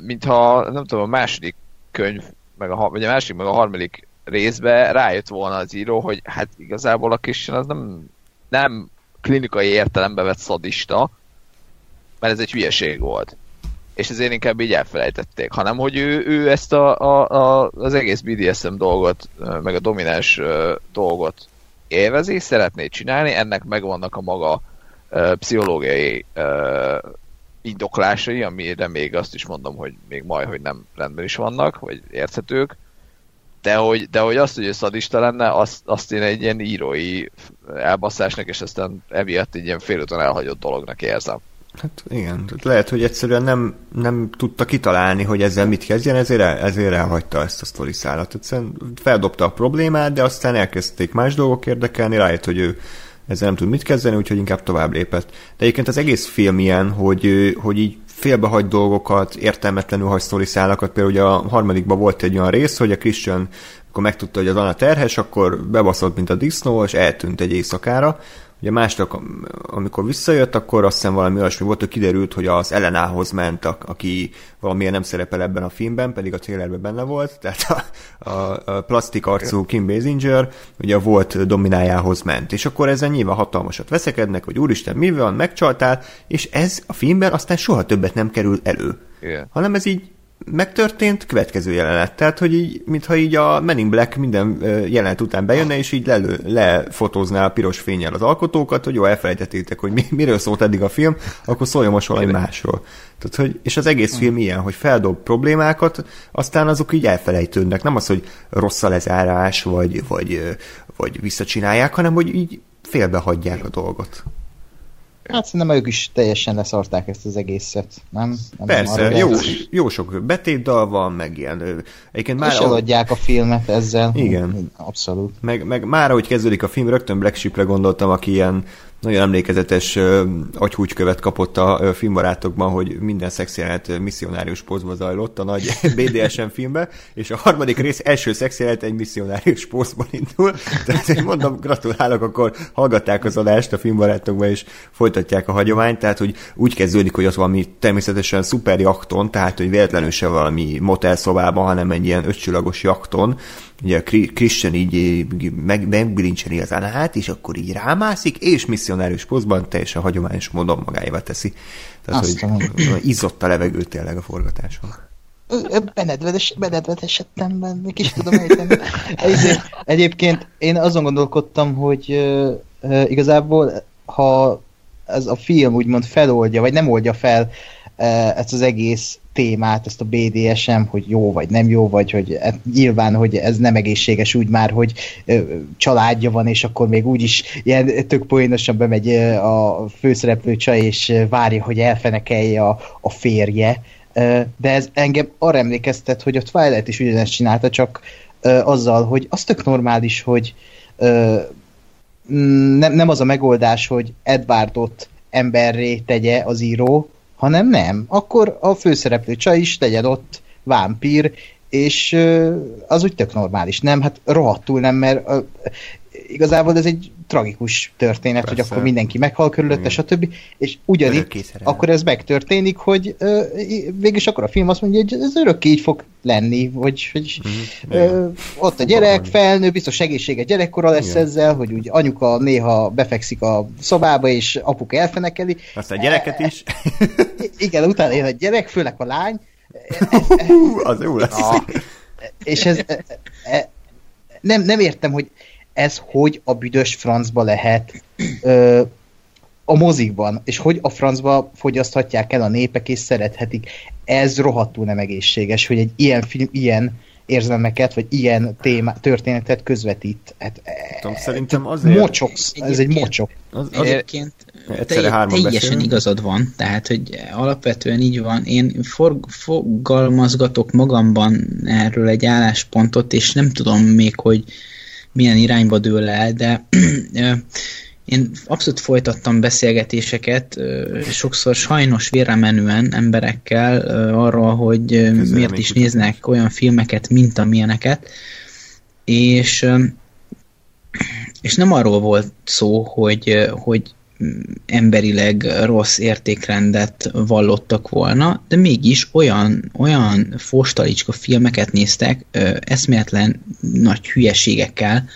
mintha, nem tudom, a második könyv, meg a, vagy a második, meg a harmadik részbe rájött volna az író, hogy hát igazából a Christian az nem, nem klinikai értelembe vett szadista, mert ez egy hülyeség volt. És ezért inkább így elfelejtették, hanem hogy ő, ő ezt a, a, a, az egész BDSM dolgot, meg a domináns dolgot élvezi, szeretné csinálni, ennek megvannak a maga pszichológiai indoklásai, amire még azt is mondom, hogy még majd, hogy nem rendben is vannak, vagy érthetők, de hogy, de hogy azt, hogy ő szadista lenne, azt, azt én egy ilyen írói elbaszásnak, és aztán emiatt egy ilyen félúton elhagyott dolognak érzem. Hát igen, lehet, hogy egyszerűen nem, nem tudta kitalálni, hogy ezzel mit kezdjen, ezért, el, ezért elhagyta ezt a sztori szállat. Egyszerűen feldobta a problémát, de aztán elkezdték más dolgok érdekelni, rájött, hogy ő ezzel nem tud mit kezdeni, úgyhogy inkább tovább lépett. De egyébként az egész film ilyen, hogy, hogy így félbehagy dolgokat, értelmetlenül hagy sztoriszálakat. Például ugye a harmadikban volt egy olyan rész, hogy a Christian akkor megtudta, hogy az Anna terhes, akkor bebaszott, mint a disznó, és eltűnt egy éjszakára. Ugye másnap, amikor visszajött, akkor azt hiszem valami olyasmi volt, hogy kiderült, hogy az Elenához ment, aki valamilyen nem szerepel ebben a filmben, pedig a trailerben benne volt, tehát a, a, a plastik arcú Kim Basinger ugye a volt dominájához ment. És akkor ezen nyilván hatalmasat veszekednek, hogy úristen, mi van, megcsaltál, és ez a filmben aztán soha többet nem kerül elő. Igen. Hanem ez így megtörtént, következő jelenet. Tehát, hogy így, mintha így a Men in Black minden jelenet után bejönne, és így lelő, lefotózná a piros fényel az alkotókat, hogy jó, elfelejtettétek, hogy mi, miről szólt eddig a film, akkor szóljon most valami másról. Tehát, hogy, és az egész film ilyen, hogy feldob problémákat, aztán azok így elfelejtődnek. Nem az, hogy rossz a lezárás, vagy, vagy, vagy visszacsinálják, hanem hogy így félbehagyják a dolgot. Hát szerintem ők is teljesen leszarták ezt az egészet, nem? nem Persze, jó, jó sok betétdal van, meg ilyen. Egyébként már És eladják a filmet ezzel. Igen. Abszolút. Meg, meg már ahogy kezdődik a film, rögtön Black Sheepre gondoltam, aki ilyen nagyon emlékezetes agyhúgykövet kapott a filmbarátokban, hogy minden szexjelenet misszionárius pózba zajlott a nagy BDSM filmbe, és a harmadik rész első szexjelenet egy misszionárius pózban indul. Tehát én mondom, gratulálok, akkor hallgatták az adást a filmbarátokban, és folytatják a hagyományt, tehát hogy úgy kezdődik, hogy ott valami természetesen szuper jakton, tehát hogy véletlenül se valami motelszobában, hanem egy ilyen ötcsillagos jakton, ugye Christian így meg, megbilincseli az anát, és akkor így rámászik, és misszionárius pozban teljesen hagyományos módon magáévá teszi. Tehát, Azt hogy izzott a levegő tényleg a forgatáson. Benedvedes, benedvedesettem benne, meg is tudom ejteni. Egyébként én azon gondolkodtam, hogy ö, igazából, ha ez a film úgymond feloldja, vagy nem oldja fel ezt az egész témát, ezt a BDSM, hogy jó vagy nem jó, vagy hogy hát nyilván, hogy ez nem egészséges úgy már, hogy ö, családja van, és akkor még úgyis ilyen tök poénosan bemegy a főszereplő csaj, és várja, hogy elfenekelje a, a férje, de ez engem arra emlékeztet, hogy a Twilight is ugyanezt csinálta, csak ö, azzal, hogy az tök normális, hogy ö, nem, nem az a megoldás, hogy Edwardot emberré tegye az író, hanem nem. Akkor a főszereplő csaj is legyen ott vámpír, és az úgy tök normális. Nem, hát rohadtul nem, mert igazából ez egy tragikus történet, Persze. hogy akkor mindenki meghal körülötte, stb. És ugyanígy akkor ez megtörténik, hogy ö, végülis akkor a film azt mondja, hogy ez örökké így fog lenni, hogy, hogy Mhm. ö, ott a gyerek felnő, biztos egészséges gyerekkora lesz Igen. ezzel, hogy úgy anyuka néha befekszik a szobába, és apuka elfenekeli. Aztán a gyereket is. Igen, utána jön a gyerek, főleg a lány, az jó lesz. és ez e, e, nem, nem értem, hogy ez hogy a büdös francba lehet ö, a mozikban, és hogy a francba fogyaszthatják el a népek, és szerethetik. Ez rohadtul nem egészséges, hogy egy ilyen film ilyen érzelmeket, vagy ilyen téma, történetet közvetít. Hát, e, Tudom, szerintem azért... mocsok, ez egy mocsok. Az, az, Egyébként hárman teljesen beszélünk. igazad van, tehát hogy alapvetően így van. Én for, fogalmazgatok magamban erről egy álláspontot, és nem tudom még, hogy milyen irányba dől el, de én abszolút folytattam beszélgetéseket, sokszor sajnos vérremenően emberekkel arról, hogy ö, miért is néznek olyan filmeket, mint amilyeneket, és és nem arról volt szó, hogy, hogy emberileg rossz értékrendet vallottak volna, de mégis olyan, olyan fostalicska filmeket néztek, ö, eszméletlen nagy hülyeségekkel,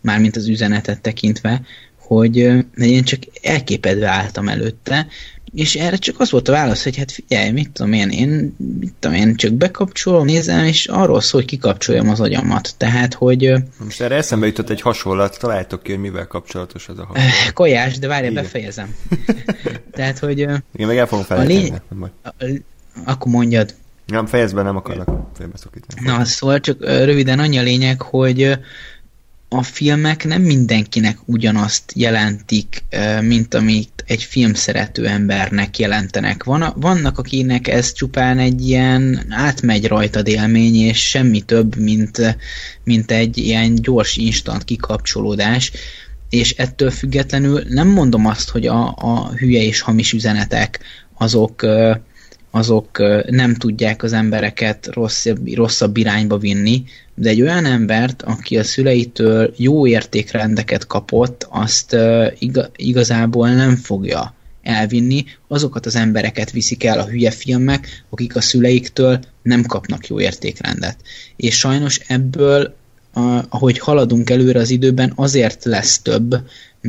mármint az üzenetet tekintve, hogy én csak elképedve álltam előtte, és erre csak az volt a válasz, hogy hát figyelj, mit tudom én, én, mit tudom én, csak bekapcsolom, nézem, és arról szól, hogy kikapcsoljam az agyamat. Tehát, hogy Most erre eszembe jutott egy hasonlat, találtok ki, hogy mivel kapcsolatos ez a hasonlat. kajás, de várj, befejezem. Tehát, hogy Igen, meg el fogom lény- felejteni. majd. akkor mondjad. Nem, fejezben nem akarlak félbeszakítani. Na, szóval csak röviden annyi a lényeg, hogy a filmek nem mindenkinek ugyanazt jelentik, mint amit egy filmszerető embernek jelentenek. Van, vannak, akinek ez csupán egy ilyen átmegy rajtad élmény, és semmi több, mint, mint egy ilyen gyors, instant kikapcsolódás, és ettől függetlenül nem mondom azt, hogy a, a hülye és hamis üzenetek azok azok nem tudják az embereket rosszabb, rosszabb irányba vinni, de egy olyan embert, aki a szüleitől jó értékrendeket kapott, azt igazából nem fogja elvinni, azokat az embereket viszik el a hülye filmek, akik a szüleiktől nem kapnak jó értékrendet. És sajnos ebből, ahogy haladunk előre az időben, azért lesz több,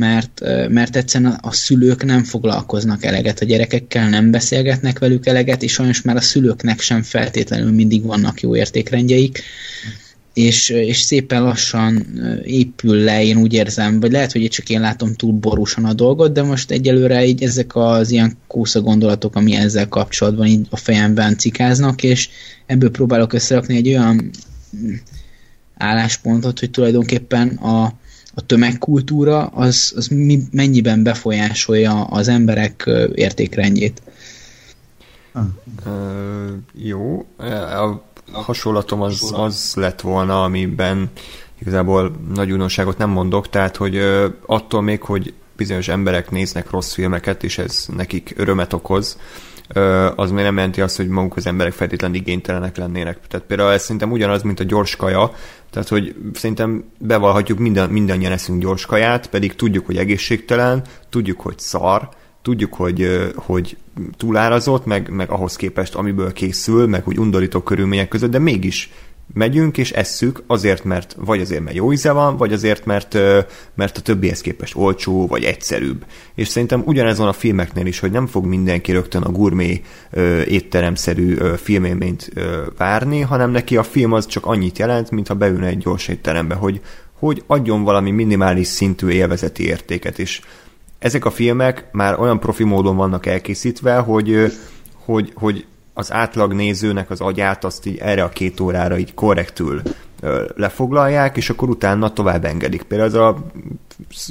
mert, mert egyszerűen a, szülők nem foglalkoznak eleget. A gyerekekkel, nem beszélgetnek velük eleget, és sajnos már a szülőknek sem feltétlenül mindig vannak jó értékrendjeik, és, és szépen lassan épül le, én úgy érzem, vagy lehet, hogy csak én látom túl borúsan a dolgot, de most egyelőre így ezek az ilyen kósza gondolatok, ami ezzel kapcsolatban így a fejemben cikáznak, és ebből próbálok összerakni egy olyan álláspontot, hogy tulajdonképpen a, a tömegkultúra az, az mi, mennyiben befolyásolja az emberek értékrendjét. Uh, jó. A hasonlatom az, az lett volna, amiben igazából nagy újdonságot nem mondok, tehát hogy attól még, hogy bizonyos emberek néznek rossz filmeket, és ez nekik örömet okoz, az még nem jelenti azt, hogy maguk az emberek feltétlenül igénytelenek lennének. Tehát például ez szerintem ugyanaz, mint a gyors kaja, tehát hogy szerintem bevallhatjuk, minden, mindannyian eszünk gyors kaját, pedig tudjuk, hogy egészségtelen, tudjuk, hogy szar, tudjuk, hogy, hogy túlárazott, meg, meg ahhoz képest, amiből készül, meg hogy undorító körülmények között, de mégis megyünk és esszük azért, mert vagy azért, mert jó íze van, vagy azért, mert, mert a többihez képest olcsó, vagy egyszerűbb. És szerintem ugyanez van a filmeknél is, hogy nem fog mindenki rögtön a gurmé étteremszerű filmélményt várni, hanem neki a film az csak annyit jelent, mintha beülne egy gyors étterembe, hogy, hogy adjon valami minimális szintű élvezeti értéket, és ezek a filmek már olyan profi módon vannak elkészítve, hogy, hogy, hogy az átlag nézőnek az agyát azt így erre a két órára így korrektül lefoglalják, és akkor utána tovább engedik. Például az a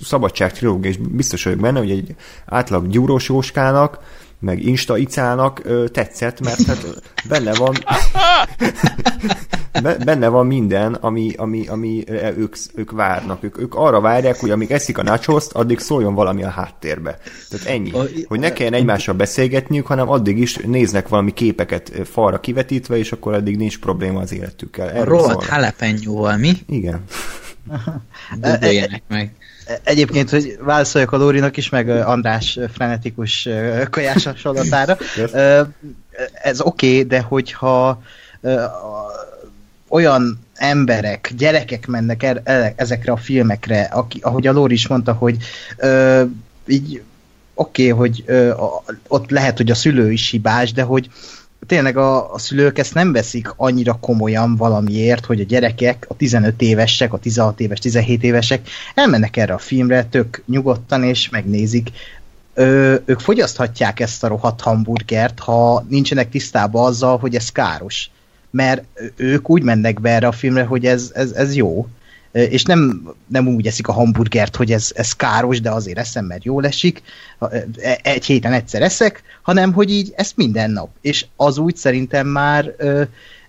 Szabadság trilógia, és biztos vagyok benne, hogy egy átlag gyúrós jóskának meg Insta icának tetszett, mert hát benne van benne van minden, ami, ami, ami ők, ők várnak. Ők, ők arra várják, hogy amíg eszik a nachoszt, addig szóljon valami a háttérbe. Tehát ennyi. Hogy ne kelljen egymással beszélgetniük, hanem addig is néznek valami képeket falra kivetítve, és akkor addig nincs probléma az életükkel. Erről a rohadt halapenyóval, mi? Igen. Döböljenek meg. Egyébként, hogy válaszoljak a Lórinak is, meg András frenetikus kajás hasonlatára. Ez oké, okay, de hogyha olyan emberek, gyerekek mennek el, el, ezekre a filmekre, aki, ahogy a Lóri is mondta, hogy ö, így oké, okay, hogy ö, ott lehet, hogy a szülő is hibás, de hogy tényleg a, a szülők ezt nem veszik annyira komolyan valamiért, hogy a gyerekek, a 15 évesek, a 16 éves, 17 évesek elmennek erre a filmre tök nyugodtan és megnézik. Ö, ők fogyaszthatják ezt a rohadt hamburgert, ha nincsenek tisztában azzal, hogy ez káros. Mert ők úgy mennek be erre a filmre, hogy ez, ez, ez jó és nem, nem úgy eszik a hamburgert, hogy ez, ez káros, de azért eszem, mert jól esik, e, egy héten egyszer eszek, hanem hogy így ezt minden nap. És az úgy szerintem már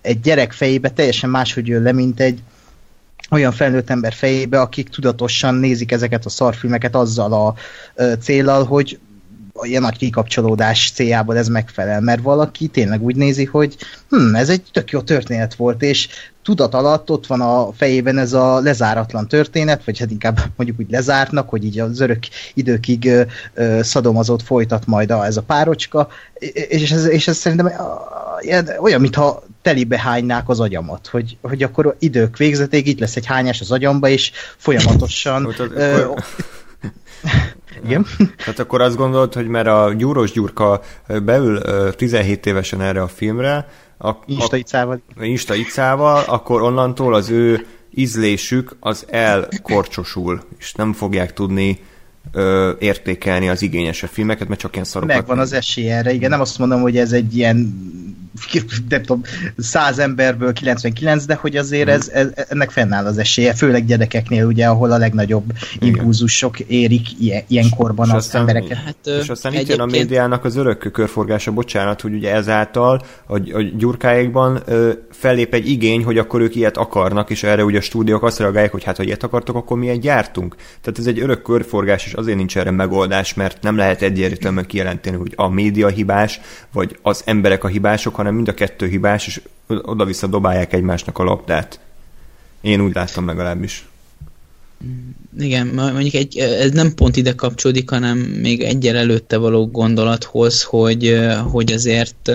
egy gyerek fejébe teljesen máshogy jön le, mint egy olyan felnőtt ember fejébe, akik tudatosan nézik ezeket a szarfilmeket azzal a célral, hogy ilyen nagy kikapcsolódás céljából ez megfelel, mert valaki tényleg úgy nézi, hogy hm, ez egy tök jó történet volt, és tudat alatt ott van a fejében ez a lezáratlan történet, vagy hát inkább mondjuk úgy lezártnak, hogy így az örök időkig ö, ö, szadomazott folytat majd a, ez a párocska, és ez, és ez szerintem olyan, mintha telibe hánynák az agyamat, hogy, hogy akkor idők végzeték, itt lesz egy hányás az agyamba, és folyamatosan... ö, igen. Tehát akkor azt gondolod, hogy mert a Gyúros Gyurka beül 17 évesen erre a filmre, a, Insta icával. A, Insta icával, akkor onnantól az ő ízlésük az elkorcsosul, és nem fogják tudni ö, értékelni az igényesebb filmeket, mert csak ilyen szarokat. Megvan az esély erre, igen, nem azt mondom, hogy ez egy ilyen nem tudom, 100 emberből 99, de hogy azért ez, ez, ennek fennáll az esélye, főleg gyerekeknél ugye, ahol a legnagyobb impulzusok érik ilyen, ilyenkorban és az aztán, embereket. Hát, és aztán itt jön a médiának az örök körforgása, bocsánat, hogy ugye ezáltal a, a gyurkáikban ö, fellép egy igény, hogy akkor ők ilyet akarnak, és erre ugye a stúdiók azt reagálják, hogy hát ha ilyet akartok, akkor mi egy gyártunk. Tehát ez egy örök körforgás, és azért nincs erre megoldás, mert nem lehet egyértelműen kijelenteni, hogy a média hibás, vagy az emberek a hibások, hanem mind a kettő hibás, és oda-vissza dobálják egymásnak a labdát. Én úgy láttam legalábbis. Igen, mondjuk egy, ez nem pont ide kapcsolódik, hanem még egyel előtte való gondolathoz, hogy, hogy azért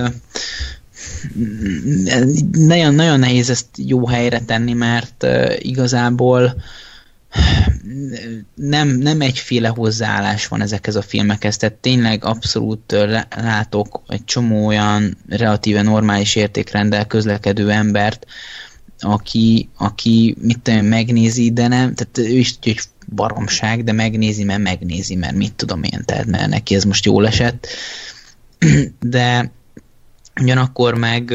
nagyon, nagyon nehéz ezt jó helyre tenni, mert igazából nem, nem egyféle hozzáállás van ezekhez a filmekhez, tehát tényleg abszolút látok egy csomó olyan relatíve normális értékrendel közlekedő embert, aki, aki mit tudom, megnézi, de nem, tehát ő is tudja, hogy baromság, de megnézi, mert megnézi, mert mit tudom én, tehát mert neki ez most jól esett. De ugyanakkor meg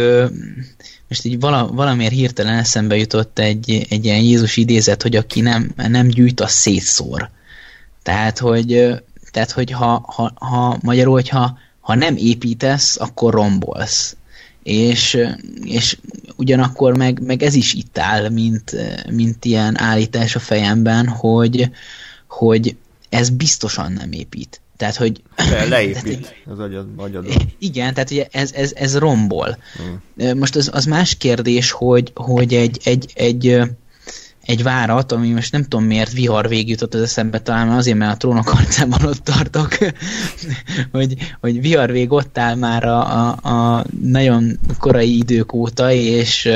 most így vala, valamiért hirtelen eszembe jutott egy, egy ilyen Jézus idézet, hogy aki nem, nem gyűjt, az szétszór. Tehát, hogy, tehát, hogy ha, ha, ha magyarul, hogyha ha nem építesz, akkor rombolsz. És, és ugyanakkor meg, meg ez is itt áll, mint, mint ilyen állítás a fejemben, hogy, hogy ez biztosan nem épít. Tehát, hogy... Le, leépít az agyad, agyad. Igen, tehát ugye ez, ez, ez rombol. Hmm. Most az, az más kérdés, hogy, hogy egy, egy, egy, egy várat, ami most nem tudom miért vihar végjutott az eszembe, talán azért, mert a trónok harcában ott tartok, hogy, hogy vihar vég ott áll már a, a, a nagyon korai idők óta, és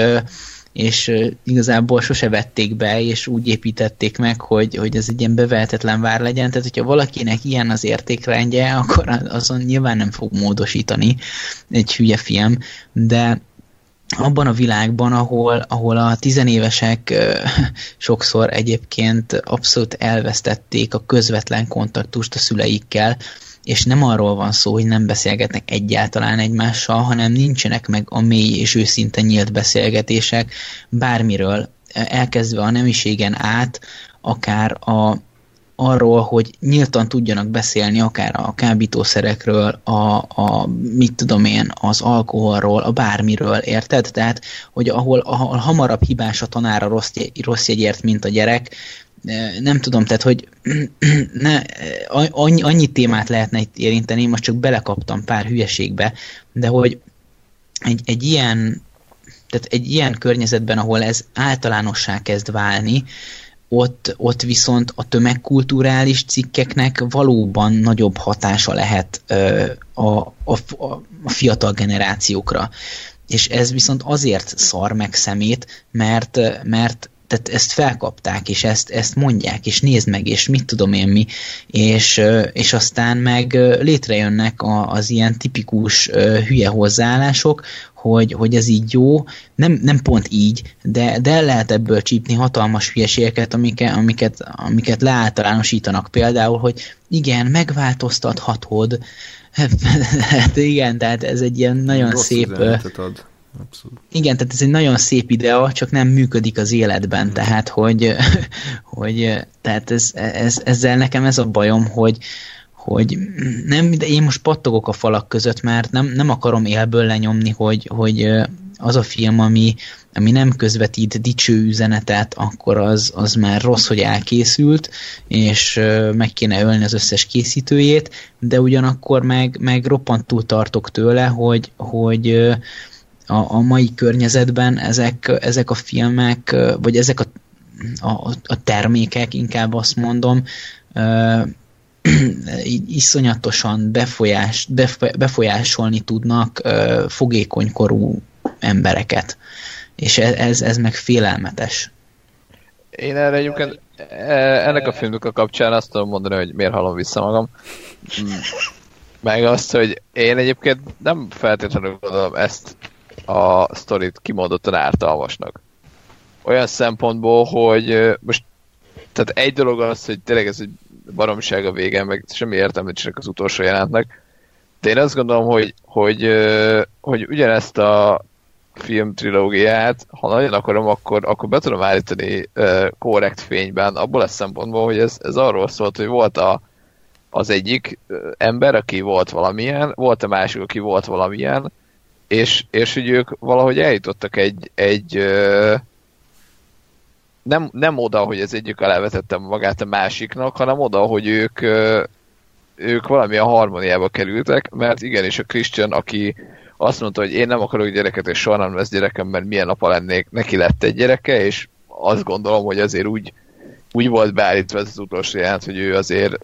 és igazából sose vették be, és úgy építették meg, hogy, hogy ez egy ilyen bevehetetlen vár legyen, tehát hogyha valakinek ilyen az értékrendje, akkor azon nyilván nem fog módosítani egy hülye film, de abban a világban, ahol, ahol a tizenévesek sokszor egyébként abszolút elvesztették a közvetlen kontaktust a szüleikkel, és nem arról van szó, hogy nem beszélgetnek egyáltalán egymással, hanem nincsenek meg a mély és őszinte nyílt beszélgetések bármiről, elkezdve a nemiségen át, akár a, arról, hogy nyíltan tudjanak beszélni akár a kábítószerekről, a, a mit tudom én, az alkoholról, a bármiről, érted? Tehát, hogy ahol, ahol hamarabb hibás a tanár a rossz, rossz jegyért, mint a gyerek, nem tudom, tehát, hogy ne, annyi, annyi témát lehetne itt érinteni, most csak belekaptam pár hülyeségbe, de hogy egy, egy ilyen tehát egy ilyen környezetben, ahol ez általánossá kezd válni, ott, ott viszont a tömegkulturális cikkeknek valóban nagyobb hatása lehet ö, a, a, a fiatal generációkra. És ez viszont azért szar meg szemét, mert, mert tehát ezt felkapták, és ezt, ezt mondják, és nézd meg, és mit tudom én mi, és, és aztán meg létrejönnek az ilyen tipikus hülye hozzáállások, hogy, hogy ez így jó, nem, nem pont így, de, de lehet ebből csípni hatalmas hülyeségeket, amiket, amiket, amiket leáltalánosítanak. Például, hogy igen, megváltoztathatod, hát igen, tehát ez egy ilyen nagyon Rossz szép... Ad Abszolút. Igen, tehát ez egy nagyon szép idea, csak nem működik az életben, tehát hogy, hogy tehát ez, ez, ezzel nekem ez a bajom, hogy, hogy nem, de én most pattogok a falak között, mert nem, nem akarom élből lenyomni, hogy, hogy az a film, ami, ami nem közvetít dicső üzenetet, akkor az, az már rossz, hogy elkészült, és meg kéne ölni az összes készítőjét, de ugyanakkor meg, meg roppantul tartok tőle, hogy, hogy a, a mai környezetben ezek, ezek a filmek, vagy ezek a, a, a termékek, inkább azt mondom, iszonyatosan befolyás, befolyásolni tudnak fogékonykorú embereket. És ez, ez, ez meg félelmetes. Én erre egyébként e, ennek a filmnek a kapcsán azt tudom mondani, hogy miért hallom vissza magam. Meg azt, hogy én egyébként nem feltétlenül gondolom ezt a sztorit kimondottan ártalmasnak. Olyan szempontból, hogy most tehát egy dolog az, hogy tényleg ez egy baromság a vége, meg semmi értelmet az utolsó jelentnek, De én azt gondolom, hogy, hogy, hogy ugyanezt a film trilógiát, ha nagyon akarom, akkor, akkor be tudom állítani korrekt fényben, abból a szempontból, hogy ez, ez arról szólt, hogy volt a, az egyik ember, aki volt valamilyen, volt a másik, aki volt valamilyen, és, és hogy ők valahogy eljutottak egy, egy nem, nem oda, hogy az egyik alávetette magát a másiknak, hanem oda, hogy ők ők valamilyen harmóniába kerültek, mert igenis a Christian, aki azt mondta, hogy én nem akarok gyereket, és soha nem lesz gyerekem, mert milyen apa lennék, neki lett egy gyereke, és azt gondolom, hogy azért úgy, úgy volt beállítva ez az utolsó jelent, hogy ő azért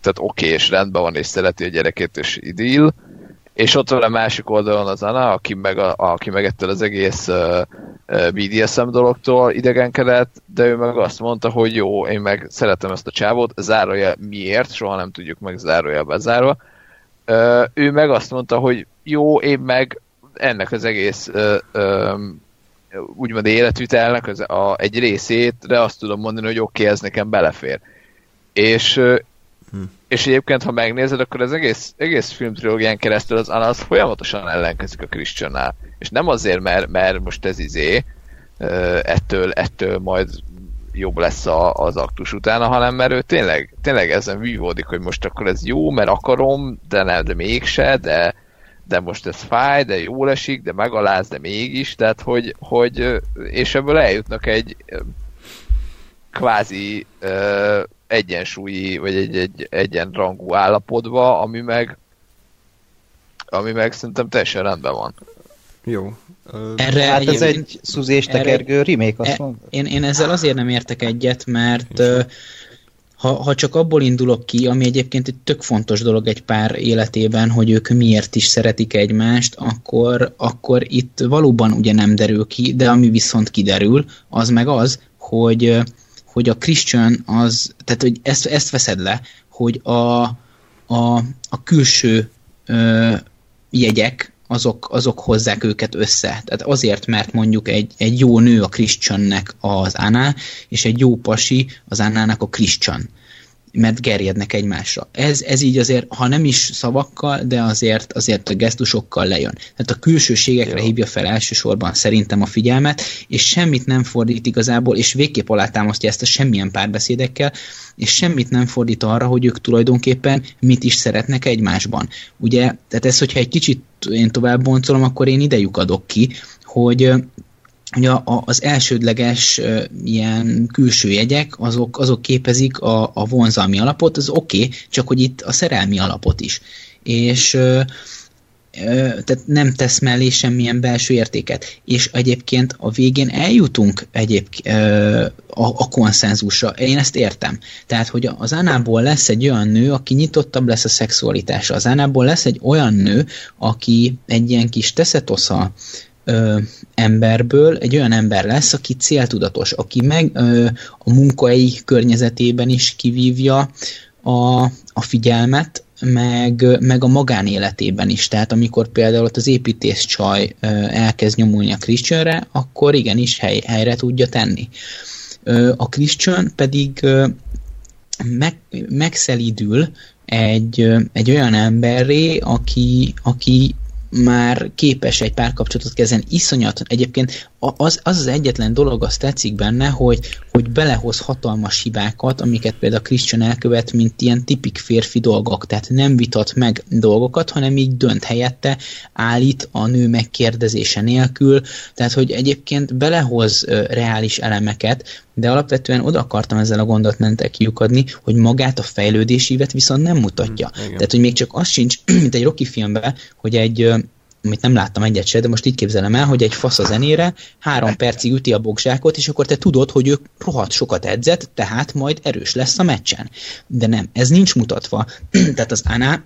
tehát oké, okay, és rendben van, és szereti a gyerekét, és idil, és ott van a másik oldalon az Anna, aki meg, a, aki meg ettől az egész BDSM dologtól idegenkedett, de ő meg azt mondta, hogy jó, én meg szeretem ezt a csávót, zárója miért, soha nem tudjuk meg zárója bezárva. Ő meg azt mondta, hogy jó, én meg ennek az egész uh, um, úgymond életvitelnek az, a, egy részét, de azt tudom mondani, hogy oké, okay, ez nekem belefér. És, Hm. És egyébként, ha megnézed, akkor az egész, egész filmtrilógián keresztül az Anna az folyamatosan ellenkezik a Christiannál. És nem azért, mert, mert most ez izé, ettől, ettől majd jobb lesz a, az aktus utána, hanem mert ő tényleg, tényleg ezen vívódik, hogy most akkor ez jó, mert akarom, de nem, de mégse, de, de most ez fáj, de jól esik, de megaláz, de mégis, tehát hogy, hogy és ebből eljutnak egy kvázi egyensúlyi, vagy egy, egy egyenrangú állapotba, ami meg ami meg szerintem teljesen rendben van. Jó. Erre hát ez egy Suzy és tekergő remake, azt e, én, én ezzel azért nem értek egyet, mert ha, ha csak abból indulok ki, ami egyébként egy tök fontos dolog egy pár életében, hogy ők miért is szeretik egymást, akkor, akkor itt valóban ugye nem derül ki, de ami viszont kiderül, az meg az, hogy hogy a Christian az, tehát hogy ezt, ezt veszed le, hogy a, a, a külső ö, jegyek, azok, azok hozzák őket össze. Tehát azért, mert mondjuk egy, egy jó nő a Christiannek az Anna, és egy jó pasi az Annának a Christian mert gerjednek egymásra. Ez, ez így azért, ha nem is szavakkal, de azért, azért a gesztusokkal lejön. Tehát a külsőségekre Jó. hívja fel elsősorban szerintem a figyelmet, és semmit nem fordít igazából, és végképp alátámasztja ezt a semmilyen párbeszédekkel, és semmit nem fordít arra, hogy ők tulajdonképpen mit is szeretnek egymásban. Ugye, tehát ez, hogyha egy kicsit én tovább boncolom, akkor én idejük adok ki, hogy a, az elsődleges ilyen külső jegyek, azok, azok képezik a, a vonzalmi alapot, az oké, okay, csak hogy itt a szerelmi alapot is. És tehát nem tesz mellé semmilyen belső értéket. És egyébként a végén eljutunk egyéb a, a konszenzusra. Én ezt értem. Tehát, hogy az Ánából lesz egy olyan nő, aki nyitottabb lesz a szexualitásra. Az Ánából lesz egy olyan nő, aki egy ilyen kis teszetosza, ö, emberből egy olyan ember lesz, aki céltudatos, aki meg ö, a munkai környezetében is kivívja a, a figyelmet, meg, meg a magánéletében is. Tehát amikor például ott az építész csaj elkezd nyomulni a Christianre, akkor igenis hely, helyre tudja tenni. A Christian pedig meg, megszelidül egy, egy olyan emberré, aki, aki már képes egy párkapcsolatot kezelni. Iszonyat. Egyébként az, az az egyetlen dolog, az tetszik benne, hogy, hogy belehoz hatalmas hibákat, amiket például Christian elkövet, mint ilyen tipik férfi dolgok. Tehát nem vitat meg dolgokat, hanem így dönt helyette, állít a nő megkérdezése nélkül. Tehát, hogy egyébként belehoz reális elemeket, de alapvetően oda akartam ezzel a gondolatmentek kiukadni, hogy magát a fejlődésévet viszont nem mutatja. Mm, Tehát, hogy még csak az sincs, mint egy Rocky filmben, hogy egy amit nem láttam egyet se, de most így képzelem el, hogy egy fasz a zenére három percig üti a bogzsákot, és akkor te tudod, hogy ő rohadt sokat edzett, tehát majd erős lesz a meccsen. De nem, ez nincs mutatva. tehát az Anna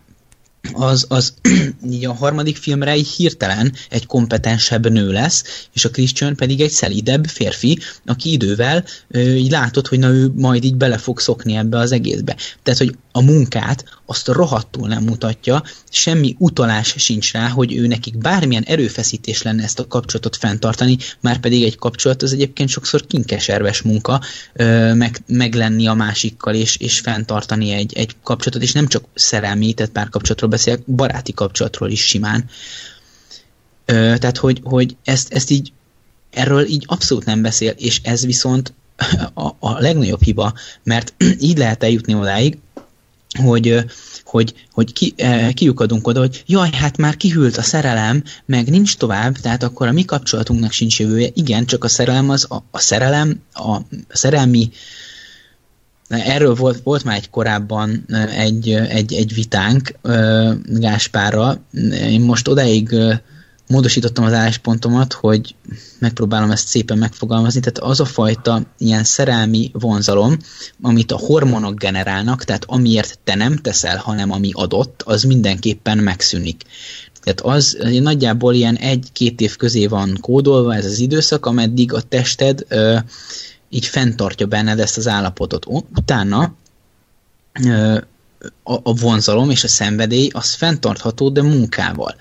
az, az így a harmadik filmre egy hirtelen egy kompetensebb nő lesz, és a Christian pedig egy szelidebb férfi, aki idővel így látod, hogy na ő majd így bele fog szokni ebbe az egészbe. Tehát, hogy a munkát azt rohadtul nem mutatja, semmi utalás sincs rá, hogy ő nekik bármilyen erőfeszítés lenne ezt a kapcsolatot fenntartani, már pedig egy kapcsolat az egyébként sokszor kinkeserves munka, meg, meg lenni a másikkal és, és fenntartani egy, egy kapcsolatot, és nem csak szerelmi, tehát párkapcsolatról beszélek, baráti kapcsolatról is simán. Tehát, hogy, hogy ezt, ezt így, erről így abszolút nem beszél, és ez viszont a, a legnagyobb hiba, mert így lehet eljutni odáig, hogy, hogy, hogy ki, kiukadunk oda, hogy jaj, hát már kihűlt a szerelem, meg nincs tovább, tehát akkor a mi kapcsolatunknak sincs jövője. Igen, csak a szerelem az, a, a szerelem, a, a szerelmi Erről volt, volt már egy korábban egy, egy, egy vitánk Gáspárra. Én most odáig módosítottam az álláspontomat, hogy megpróbálom ezt szépen megfogalmazni, tehát az a fajta ilyen szerelmi vonzalom, amit a hormonok generálnak, tehát amiért te nem teszel, hanem ami adott, az mindenképpen megszűnik. Tehát az nagyjából ilyen egy-két év közé van kódolva ez az időszak, ameddig a tested ö, így fenntartja benned ezt az állapotot. Utána ö, a, a vonzalom és a szenvedély az fenntartható, de munkával.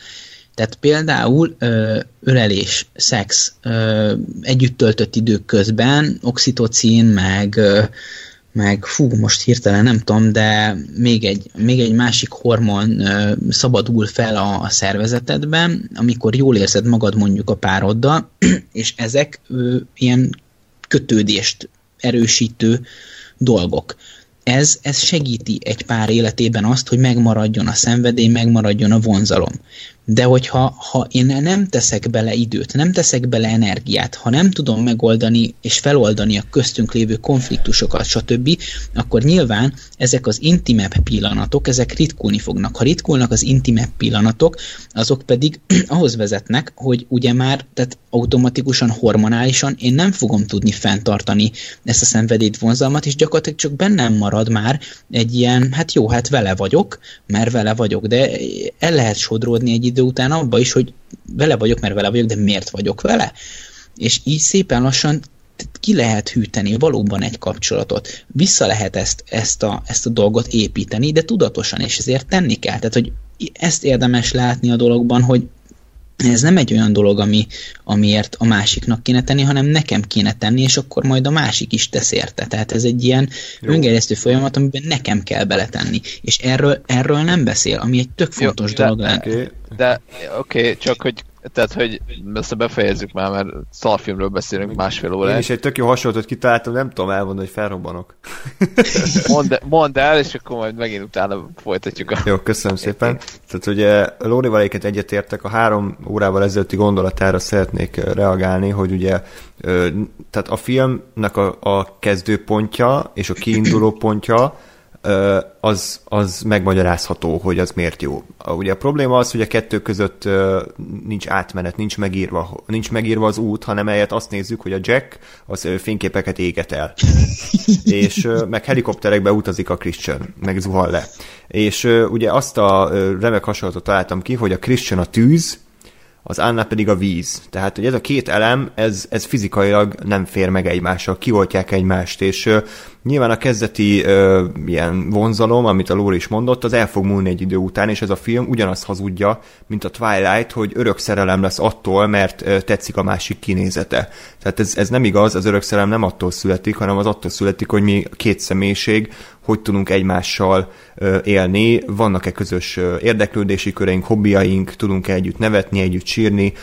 Tehát például ö, ölelés, szex, ö, együtt töltött idők közben, oxitocin, meg, ö, meg fú, most hirtelen nem tudom, de még egy, még egy másik hormon ö, szabadul fel a, a szervezetedben, amikor jól érzed magad mondjuk a pároddal, és ezek ö, ilyen kötődést erősítő dolgok ez, ez segíti egy pár életében azt, hogy megmaradjon a szenvedély, megmaradjon a vonzalom. De hogyha ha én nem teszek bele időt, nem teszek bele energiát, ha nem tudom megoldani és feloldani a köztünk lévő konfliktusokat, stb., akkor nyilván ezek az intimebb pillanatok, ezek ritkulni fognak. Ha ritkulnak az intimebb pillanatok, azok pedig ahhoz vezetnek, hogy ugye már, tehát automatikusan, hormonálisan én nem fogom tudni fenntartani ezt a szenvedélyt vonzalmat, és gyakorlatilag csak bennem marad már egy ilyen, hát jó, hát vele vagyok, mert vele vagyok, de el lehet sodródni egy idő után abba is, hogy vele vagyok, mert vele vagyok, de miért vagyok vele? És így szépen lassan ki lehet hűteni valóban egy kapcsolatot. Vissza lehet ezt, ezt, a, ezt a dolgot építeni, de tudatosan, és ezért tenni kell. Tehát, hogy ezt érdemes látni a dologban, hogy ez nem egy olyan dolog, ami, amiért a másiknak kéne tenni, hanem nekem kéne tenni, és akkor majd a másik is tesz érte. Tehát ez egy ilyen öngerjesztő folyamat, amiben nekem kell beletenni. És erről, erről nem beszél, ami egy tök fontos Jó, dolog. De, okay. de oké, okay, csak hogy tehát, hogy ezt befejezzük már, mert szarfilmről beszélünk másfél óra. Én is egy tök jó hasonlatot kitaláltam, nem tudom elmondani, hogy felrobbanok. mondd, mondd el, és akkor majd megint utána folytatjuk a... Jó, köszönöm szépen. Tehát ugye Lórival egyet egyetértek, a három órával ezelőtti gondolatára szeretnék reagálni, hogy ugye tehát a filmnek a, a kezdőpontja és a kiinduló pontja az, az megmagyarázható, hogy az miért jó. Ugye a probléma az, hogy a kettő között nincs átmenet, nincs megírva, nincs megírva az út, hanem eljött azt nézzük, hogy a Jack az fényképeket éget el. és meg helikopterekbe utazik a Christian, meg zuhal le. És ugye azt a remek hasonlatot találtam ki, hogy a Christian a tűz, az Anna pedig a víz. Tehát, hogy ez a két elem, ez, ez fizikailag nem fér meg egymással, kioltják egymást, és nyilván a kezdeti uh, ilyen vonzalom, amit a Lóri is mondott, az el fog múlni egy idő után, és ez a film ugyanazt hazudja, mint a Twilight, hogy örök szerelem lesz attól, mert uh, tetszik a másik kinézete. Tehát ez, ez nem igaz, az örök szerelem nem attól születik, hanem az attól születik, hogy mi két személyiség, hogy tudunk egymással élni, vannak-e közös érdeklődési köreink, hobbiaink, tudunk-e együtt nevetni, együtt sírni,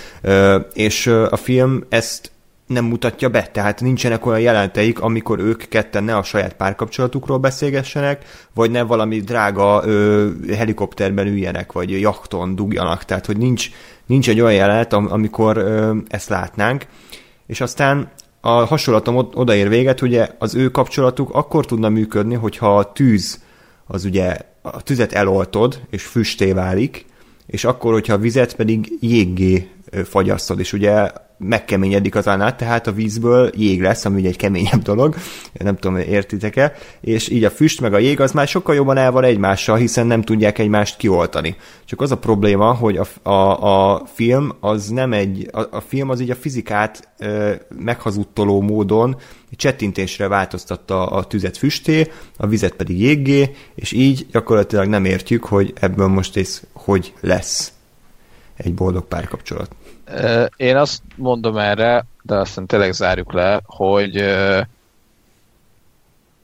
és a film ezt nem mutatja be, tehát nincsenek olyan jelenteik, amikor ők ketten ne a saját párkapcsolatukról beszélgessenek, vagy ne valami drága ö, helikopterben üljenek, vagy jachton dugjanak, tehát hogy nincs, nincs egy olyan jelenet, amikor ö, ezt látnánk, és aztán a hasonlatom odaér véget, ugye az ő kapcsolatuk akkor tudna működni, hogyha a tűz az ugye a tüzet eloltod, és füsté válik, és akkor, hogyha a vizet pedig jéggé fagyasztod, és ugye megkeményedik az át, tehát a vízből jég lesz, ami ugye egy keményebb dolog, nem tudom, értitek-e, és így a füst meg a jég az már sokkal jobban el van egymással, hiszen nem tudják egymást kioltani. Csak az a probléma, hogy a, a, a film az nem egy, a, a film az így a fizikát ö, meghazudtoló módon csettintésre változtatta a tüzet füsté, a vizet pedig jéggé, és így gyakorlatilag nem értjük, hogy ebből most ez hogy lesz egy boldog párkapcsolat. Én azt mondom erre, de aztán tényleg zárjuk le, hogy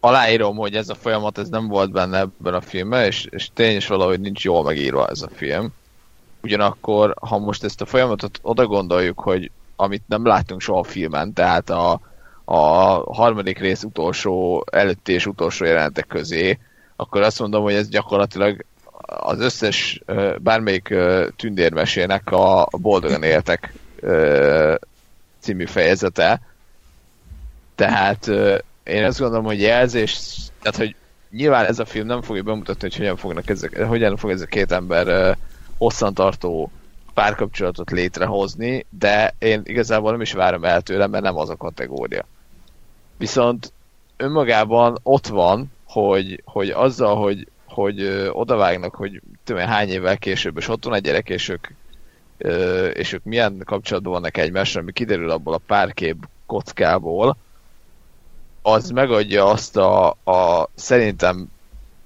aláírom, hogy ez a folyamat ez nem volt benne ebben a filmben, és, és tényleg is valahogy nincs jól megírva ez a film. Ugyanakkor, ha most ezt a folyamatot oda gondoljuk, hogy amit nem láttunk soha a filmen, tehát a, a harmadik rész utolsó, előtti és utolsó jelenetek közé, akkor azt mondom, hogy ez gyakorlatilag az összes bármelyik tündérmesének a boldogan éltek című fejezete. Tehát én azt gondolom, hogy jelzés, tehát hogy nyilván ez a film nem fogja bemutatni, hogy hogyan, fognak ezek, hogyan fog ez a két ember hosszantartó párkapcsolatot létrehozni, de én igazából nem is várom el tőle, mert nem az a kategória. Viszont önmagában ott van, hogy, hogy azzal, hogy, hogy odavágnak, hogy tudom hány évvel később, és ott van egy gyerek, és ők, ö, és ők milyen kapcsolatban vannak egymással, ami kiderül abból a párkép kockából, az megadja azt a, a szerintem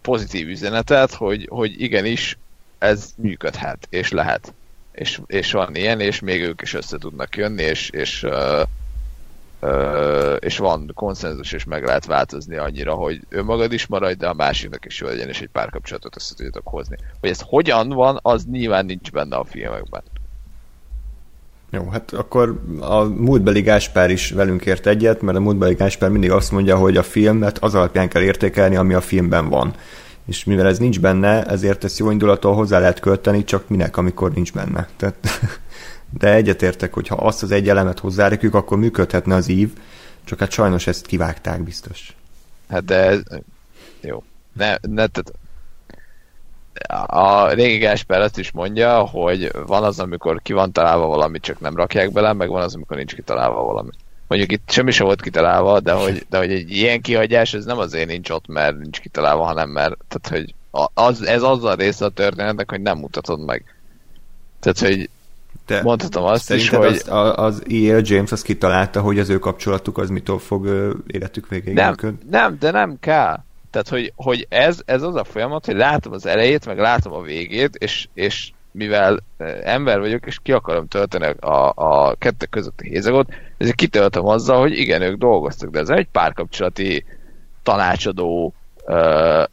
pozitív üzenetet, hogy, hogy igenis ez működhet, és lehet. És, és van ilyen, és még ők is össze tudnak jönni, és, és uh, és van konszenzus, és meg lehet változni annyira, hogy önmagad is maradj, de a másiknak is jó legyen, és egy párkapcsolatot össze tudjatok hozni. Hogy ez hogyan van, az nyilván nincs benne a filmekben. Jó, hát akkor a múltbeli Gáspár is velünk ért egyet, mert a múltbeli Gáspár mindig azt mondja, hogy a filmet az alapján kell értékelni, ami a filmben van. És mivel ez nincs benne, ezért ezt jó indulattól hozzá lehet költeni, csak minek, amikor nincs benne. Tehát de egyetértek, hogy ha azt az egy elemet hozzárekjük, akkor működhetne az ív, csak hát sajnos ezt kivágták biztos. Hát de. Jó. Ne, ne, tehát a régi Gásper azt is mondja, hogy van az, amikor ki van találva valami, csak nem rakják bele, meg van az, amikor nincs kitalálva valami. Mondjuk itt semmi sem volt kitalálva, de hogy, de hogy egy ilyen kihagyás, ez nem azért nincs ott, mert nincs kitalálva, hanem mert tehát, hogy az, ez az a része a történetnek, hogy nem mutatod meg. Tehát, hogy te Mondhatom azt is, hogy... Az, az E.L. James azt kitalálta, hogy az ő kapcsolatuk az mitől fog ö, életük végéig nem, nem, de nem kell. Tehát, hogy, hogy ez, ez az a folyamat, hogy látom az elejét, meg látom a végét, és, és mivel ember vagyok, és ki akarom tölteni a, a kettő közötti hézagot, ezért kitöltöm azzal, hogy igen, ők dolgoztak, de ez egy párkapcsolati tanácsadó uh,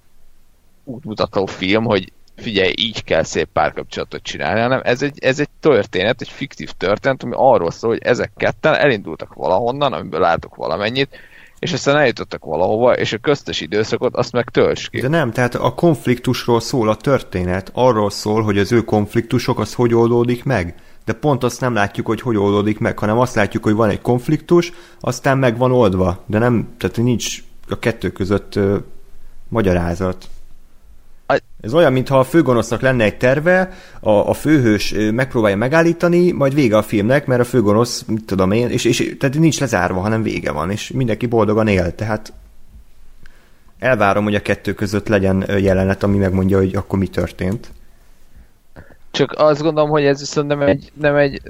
útmutató film, hogy figyelj, így kell szép párkapcsolatot csinálni, hanem ez egy, ez egy történet, egy fiktív történet, ami arról szól, hogy ezek ketten elindultak valahonnan, amiből látok valamennyit, és aztán eljutottak valahova, és a köztes időszakot azt meg tölts ki. De nem, tehát a konfliktusról szól a történet, arról szól, hogy az ő konfliktusok az hogy oldódik meg. De pont azt nem látjuk, hogy hogy oldódik meg, hanem azt látjuk, hogy van egy konfliktus, aztán meg van oldva. De nem, tehát nincs a kettő között ö, magyarázat. Ez olyan, mintha a főgonosznak lenne egy terve, a, a főhős megpróbálja megállítani, majd vége a filmnek, mert a főgonosz, mit tudom én, és, és tehát nincs lezárva, hanem vége van, és mindenki boldogan él, tehát elvárom, hogy a kettő között legyen jelenet, ami megmondja, hogy akkor mi történt. Csak azt gondolom, hogy ez viszont nem egy, nem egy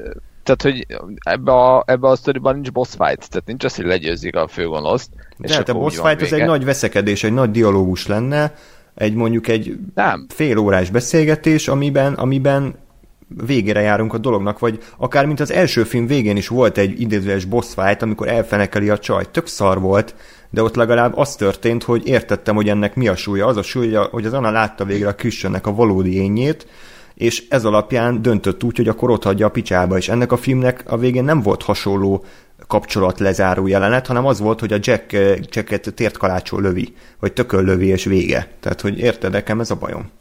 tehát, hogy ebbe a, ebbe a sztoriban nincs boss fight, tehát nincs az, hogy legyőzik a főgonoszt. De hát a boss fight az egy nagy veszekedés, egy nagy dialógus lenne, egy mondjuk egy nem. fél órás beszélgetés, amiben, amiben végére járunk a dolognak, vagy akár mint az első film végén is volt egy idézőes boss fight, amikor elfenekeli a csaj. Tök szar volt, de ott legalább az történt, hogy értettem, hogy ennek mi a súlya. Az a súlya, hogy az Anna látta végre a Christiannek a valódi énjét, és ez alapján döntött úgy, hogy akkor ott hagyja a picsába, és ennek a filmnek a végén nem volt hasonló kapcsolat lezáró jelenet, hanem az volt, hogy a Jack, eh, Jacket tért kalácsol lövi, vagy tököl lövi, és vége. Tehát, hogy érted, nekem ez a bajom.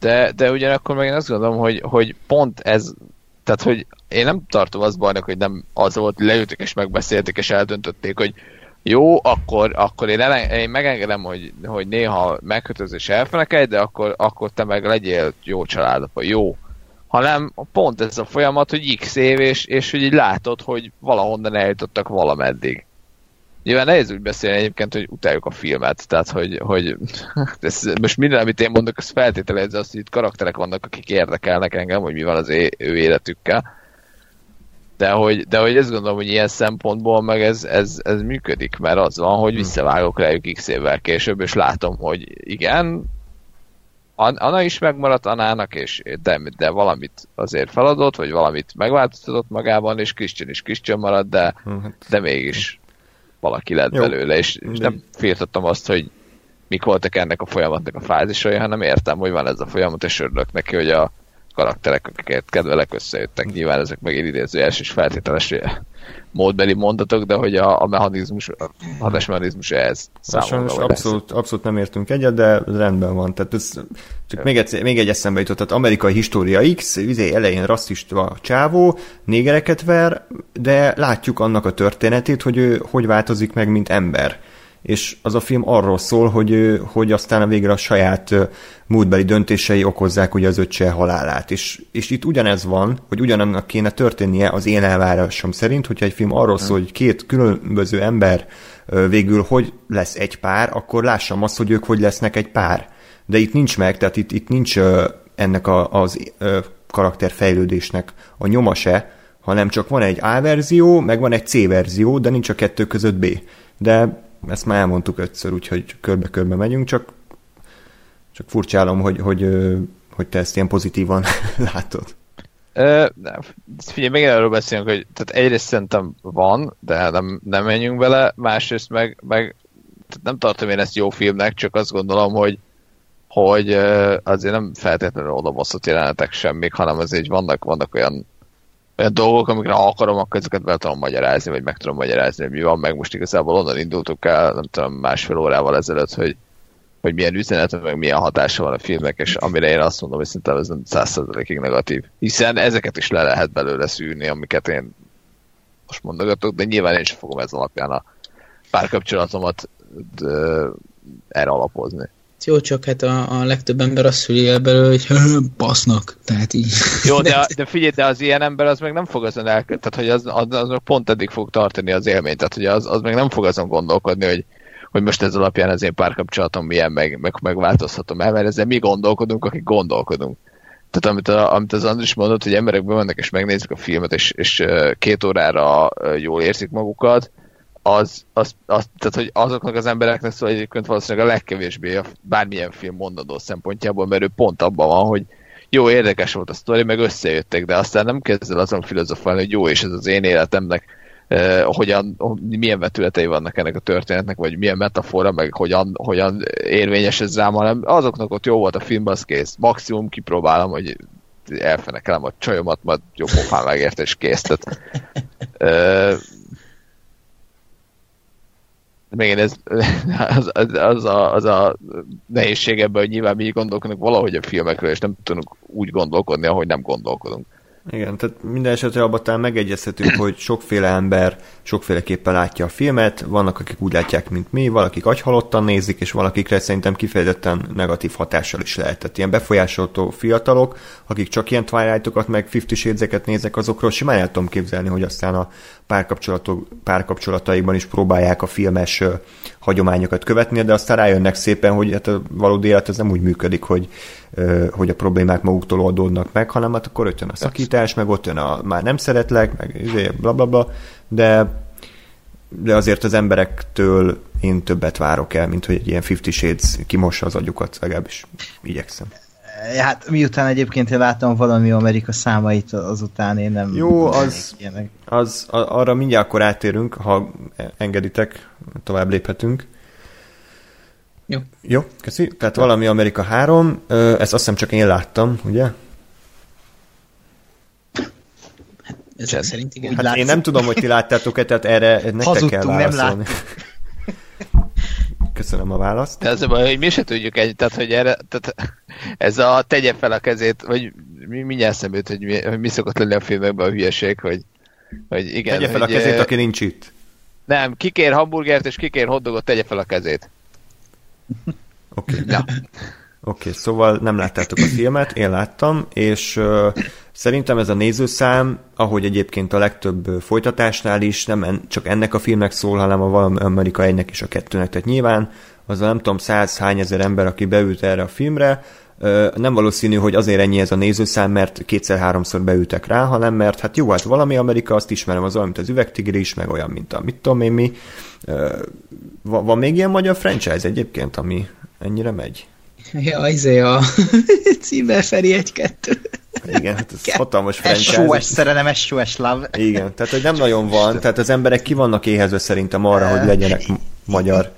De, de ugyanakkor meg én azt gondolom, hogy, hogy pont ez, tehát, hogy én nem tartom azt bajnak, hogy nem az volt, leültek és megbeszélték, és eldöntötték, hogy jó, akkor, akkor én, ele, én megengedem, hogy, hogy néha megkötözés elfenekelj, de akkor, akkor te meg legyél jó családapa. Jó, hanem pont ez a folyamat, hogy x év, és, és hogy így látod, hogy valahonnan eljutottak valameddig. Nyilván nehéz úgy beszélni egyébként, hogy utáljuk a filmet, tehát hogy, hogy ez, most minden, amit én mondok, az feltételezze azt, hogy itt karakterek vannak, akik érdekelnek engem, hogy mi van az ő életükkel. De hogy, de hogy ezt gondolom, hogy ilyen szempontból meg ez, ez, ez működik, mert az van, hogy hmm. visszavágok rájuk x évvel később, és látom, hogy igen, Anna is megmaradt Anának, és de, de valamit azért feladott, vagy valamit megváltoztatott magában, és Christian is Christian maradt, de, hát- de mégis. valaki lett Jó. belőle, és, és nem firtattam azt, hogy mik voltak ennek a folyamatnak a fázisai, hanem értem, hogy van ez a folyamat, és örülök neki, hogy a karakterek, akiket kedvelek, összejöttek. Nyilván ezek meg idézőjeles és feltételes módbeli mondatok, de hogy a, a mechanizmus, a hatásmechanizmus ez Sajnos abszolút, abszolút nem értünk egyet, de rendben van. Tehát ez, csak még egy, még egy eszembe jutott, tehát amerikai história X, izé elején rasszista csávó, négereket ver, de látjuk annak a történetét, hogy ő hogy változik meg, mint ember. És az a film arról szól, hogy, hogy aztán a végre a saját múltbeli döntései okozzák ugye az öccse halálát. És, és itt ugyanez van, hogy ugyanannak kéne történnie az én elvárásom szerint, hogyha egy film arról szól, hogy két különböző ember végül hogy lesz egy pár, akkor lássam azt, hogy ők hogy lesznek egy pár. De itt nincs meg, tehát itt, itt nincs ennek a, az karakterfejlődésnek a nyoma se, hanem csak van egy A verzió, meg van egy C verzió, de nincs a kettő között B. De ezt már elmondtuk ötször, úgyhogy körbe-körbe megyünk, csak, csak furcsálom, hogy, hogy, hogy te ezt ilyen pozitívan látod. Ö, figyelj, megint arról beszélünk, hogy tehát egyrészt szerintem van, de nem, nem menjünk bele, másrészt meg, meg tehát nem tartom én ezt jó filmnek, csak azt gondolom, hogy hogy azért nem feltétlenül odabosszott jelenetek semmik, hanem azért vannak, vannak olyan olyan dolgok, amikre akarom, akkor ezeket be tudom magyarázni, vagy meg tudom magyarázni, hogy mi van, meg most igazából onnan indultuk el, nem tudom, másfél órával ezelőtt, hogy, hogy milyen üzenet, meg milyen hatása van a filmnek, és amire én azt mondom, hogy szerintem ez nem 100%-ig negatív. Hiszen ezeket is le lehet belőle szűrni, amiket én most mondogatok, de nyilván én sem fogom ez alapján a párkapcsolatomat erre alapozni. Jó, csak hát a, a legtöbb ember azt szüli el belőle, hogy basznak. Tehát így. Jó, de, de figyelj, de az ilyen ember az meg nem fog azon el, tehát hogy az, az, az meg pont eddig fog tartani az élményt, tehát hogy az, az meg nem fog azon gondolkodni, hogy, hogy most ez alapján az én párkapcsolatom milyen, meg, meg megváltozhatom el, mert ezzel mi gondolkodunk, akik gondolkodunk. Tehát amit, a, amit az Andris mondott, hogy emberek bemennek és megnézik a filmet, és, és két órára jól érzik magukat, az, az, az, tehát hogy azoknak az embereknek szól egyébként valószínűleg a legkevésbé a bármilyen film mondandó szempontjából, mert ő pont abban van, hogy jó, érdekes volt a sztori, meg összejöttek, de aztán nem kezd el azon filozofálni, hogy jó, és ez az én életemnek eh, hogyan, milyen vetületei vannak ennek a történetnek, vagy milyen metafora, meg hogyan, hogyan érvényes ez rám, hanem azoknak ott jó volt a film, az kész. Maximum kipróbálom, hogy elfenekelem a csajomat, majd jó pofán megérte, és kész. Tehát, eh, még ez, az, az, az, a, az a nehézség ebben, hogy nyilván mi gondolkodunk valahogy a filmekről, és nem tudunk úgy gondolkodni, ahogy nem gondolkodunk. Igen, tehát minden esetre abban talán megegyezhetünk, hogy sokféle ember sokféleképpen látja a filmet, vannak, akik úgy látják, mint mi, valakik agyhalottan nézik, és valakikre szerintem kifejezetten negatív hatással is lehet. Tehát ilyen befolyásoltó fiatalok, akik csak ilyen Twilight-okat, meg Fifty Shades-eket nézek, azokról simán el tudom képzelni, hogy aztán a párkapcsolatok, párkapcsolataikban is próbálják a filmes hagyományokat követni, de aztán rájönnek szépen, hogy hát a valódi élet ez nem úgy működik, hogy, hogy a problémák maguktól oldódnak meg, hanem hát akkor ott jön a szakítás, meg ott jön a már nem szeretlek, meg izé, bla bla bla, de de azért az emberektől én többet várok el, mint hogy egy ilyen Fifty Shades kimossa az agyukat, legalábbis igyekszem. Hát miután egyébként én láttam valami Amerika számait, azután én nem... Jó, az- ilyenek. Az, a, arra mindjárt akkor átérünk, ha engeditek, tovább léphetünk. Jó. Jó, köszi. Tehát valami Amerika 3, ö, ezt azt hiszem csak én láttam, ugye? Ezek szerint igen. Hát látszik. én nem tudom, hogy ti láttátok-e, tehát erre nektek kell Hazudtunk, nem válaszolni. Köszönöm a választ. De az a baj, hogy mi se tudjuk egy, tehát hogy erre, tehát ez a tegye fel a kezét, vagy mi, mindjárt eszembe jut, hogy mi, hogy mi szokott lenni a filmekben a hülyeség, hogy, hogy igen. Tegye fel a hogy, kezét, eh, aki nincs itt. Nem, kikér hamburgert és kikér hotdogot, tegye fel a kezét. Oké. Okay. Ja. Oké, okay, szóval nem láttátok a filmet, én láttam, és uh, szerintem ez a nézőszám, ahogy egyébként a legtöbb folytatásnál is, nem en, csak ennek a filmnek szól, hanem a valami Amerika egynek és a kettőnek. Tehát nyilván az a nem tudom száz hány ezer ember, aki beült erre a filmre, nem valószínű, hogy azért ennyi ez a nézőszám, mert kétszer-háromszor beültek rá, hanem mert hát jó, hát valami Amerika, azt ismerem, az olyan, mint az üvegtigris, meg olyan, mint a mit tudom én mi. Van, van még ilyen magyar franchise egyébként, ami ennyire megy? Ja, izé a Cíber Feri egy-kettő. Igen, hát ez hatalmas franchise. SOS szerelem, SOS love. Igen, tehát hogy nem nagyon van, tehát az emberek ki vannak éhezve szerintem arra, hogy legyenek magyar.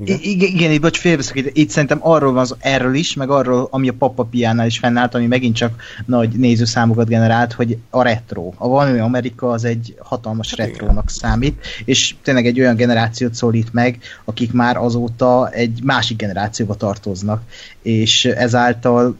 Igen, igen, igen így bocs, félbeszok, itt, itt szerintem arról van az, erről is, meg arról, ami a Papa Piánál is fennállt, ami megint csak nagy nézőszámokat generált, hogy a retro. A valami Amerika az egy hatalmas retrónak számít, és tényleg egy olyan generációt szólít meg, akik már azóta egy másik generációba tartoznak, és ezáltal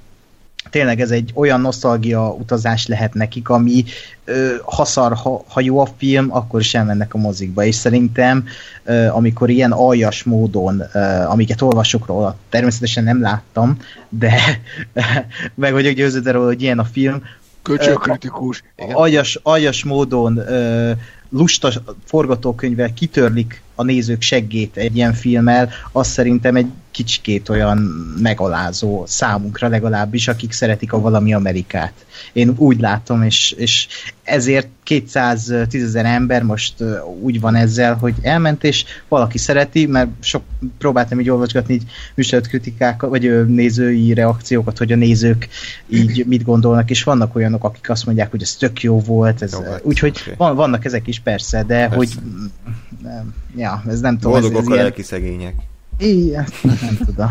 tényleg ez egy olyan nosztalgia utazás lehet nekik, ami ö, ha szar, ha, ha jó a film, akkor is elmennek a mozikba, és szerintem ö, amikor ilyen aljas módon, ö, amiket olvasok róla, természetesen nem láttam, de meg vagyok győződve róla, hogy ilyen a film, Köcsökritikus. Igen. aljas, aljas módon ö, lusta forgatókönyvvel kitörlik a nézők seggét egy ilyen filmmel, az szerintem egy kicsikét olyan megalázó számunkra legalábbis, akik szeretik a valami Amerikát. Én úgy látom, és, és ezért 210 ezer ember most úgy van ezzel, hogy elment, és valaki szereti, mert sok próbáltam így olvasgatni így műsorot kritikákat, vagy nézői reakciókat, hogy a nézők így mit gondolnak, és vannak olyanok, akik azt mondják, hogy ez tök jó volt, ez, hát, úgyhogy oké. van, vannak ezek is persze, de Persze. hogy nem, ja, ez nem tudom, ez, Boldogok ez a ilyen, lelki szegények. Igen, nem tudom.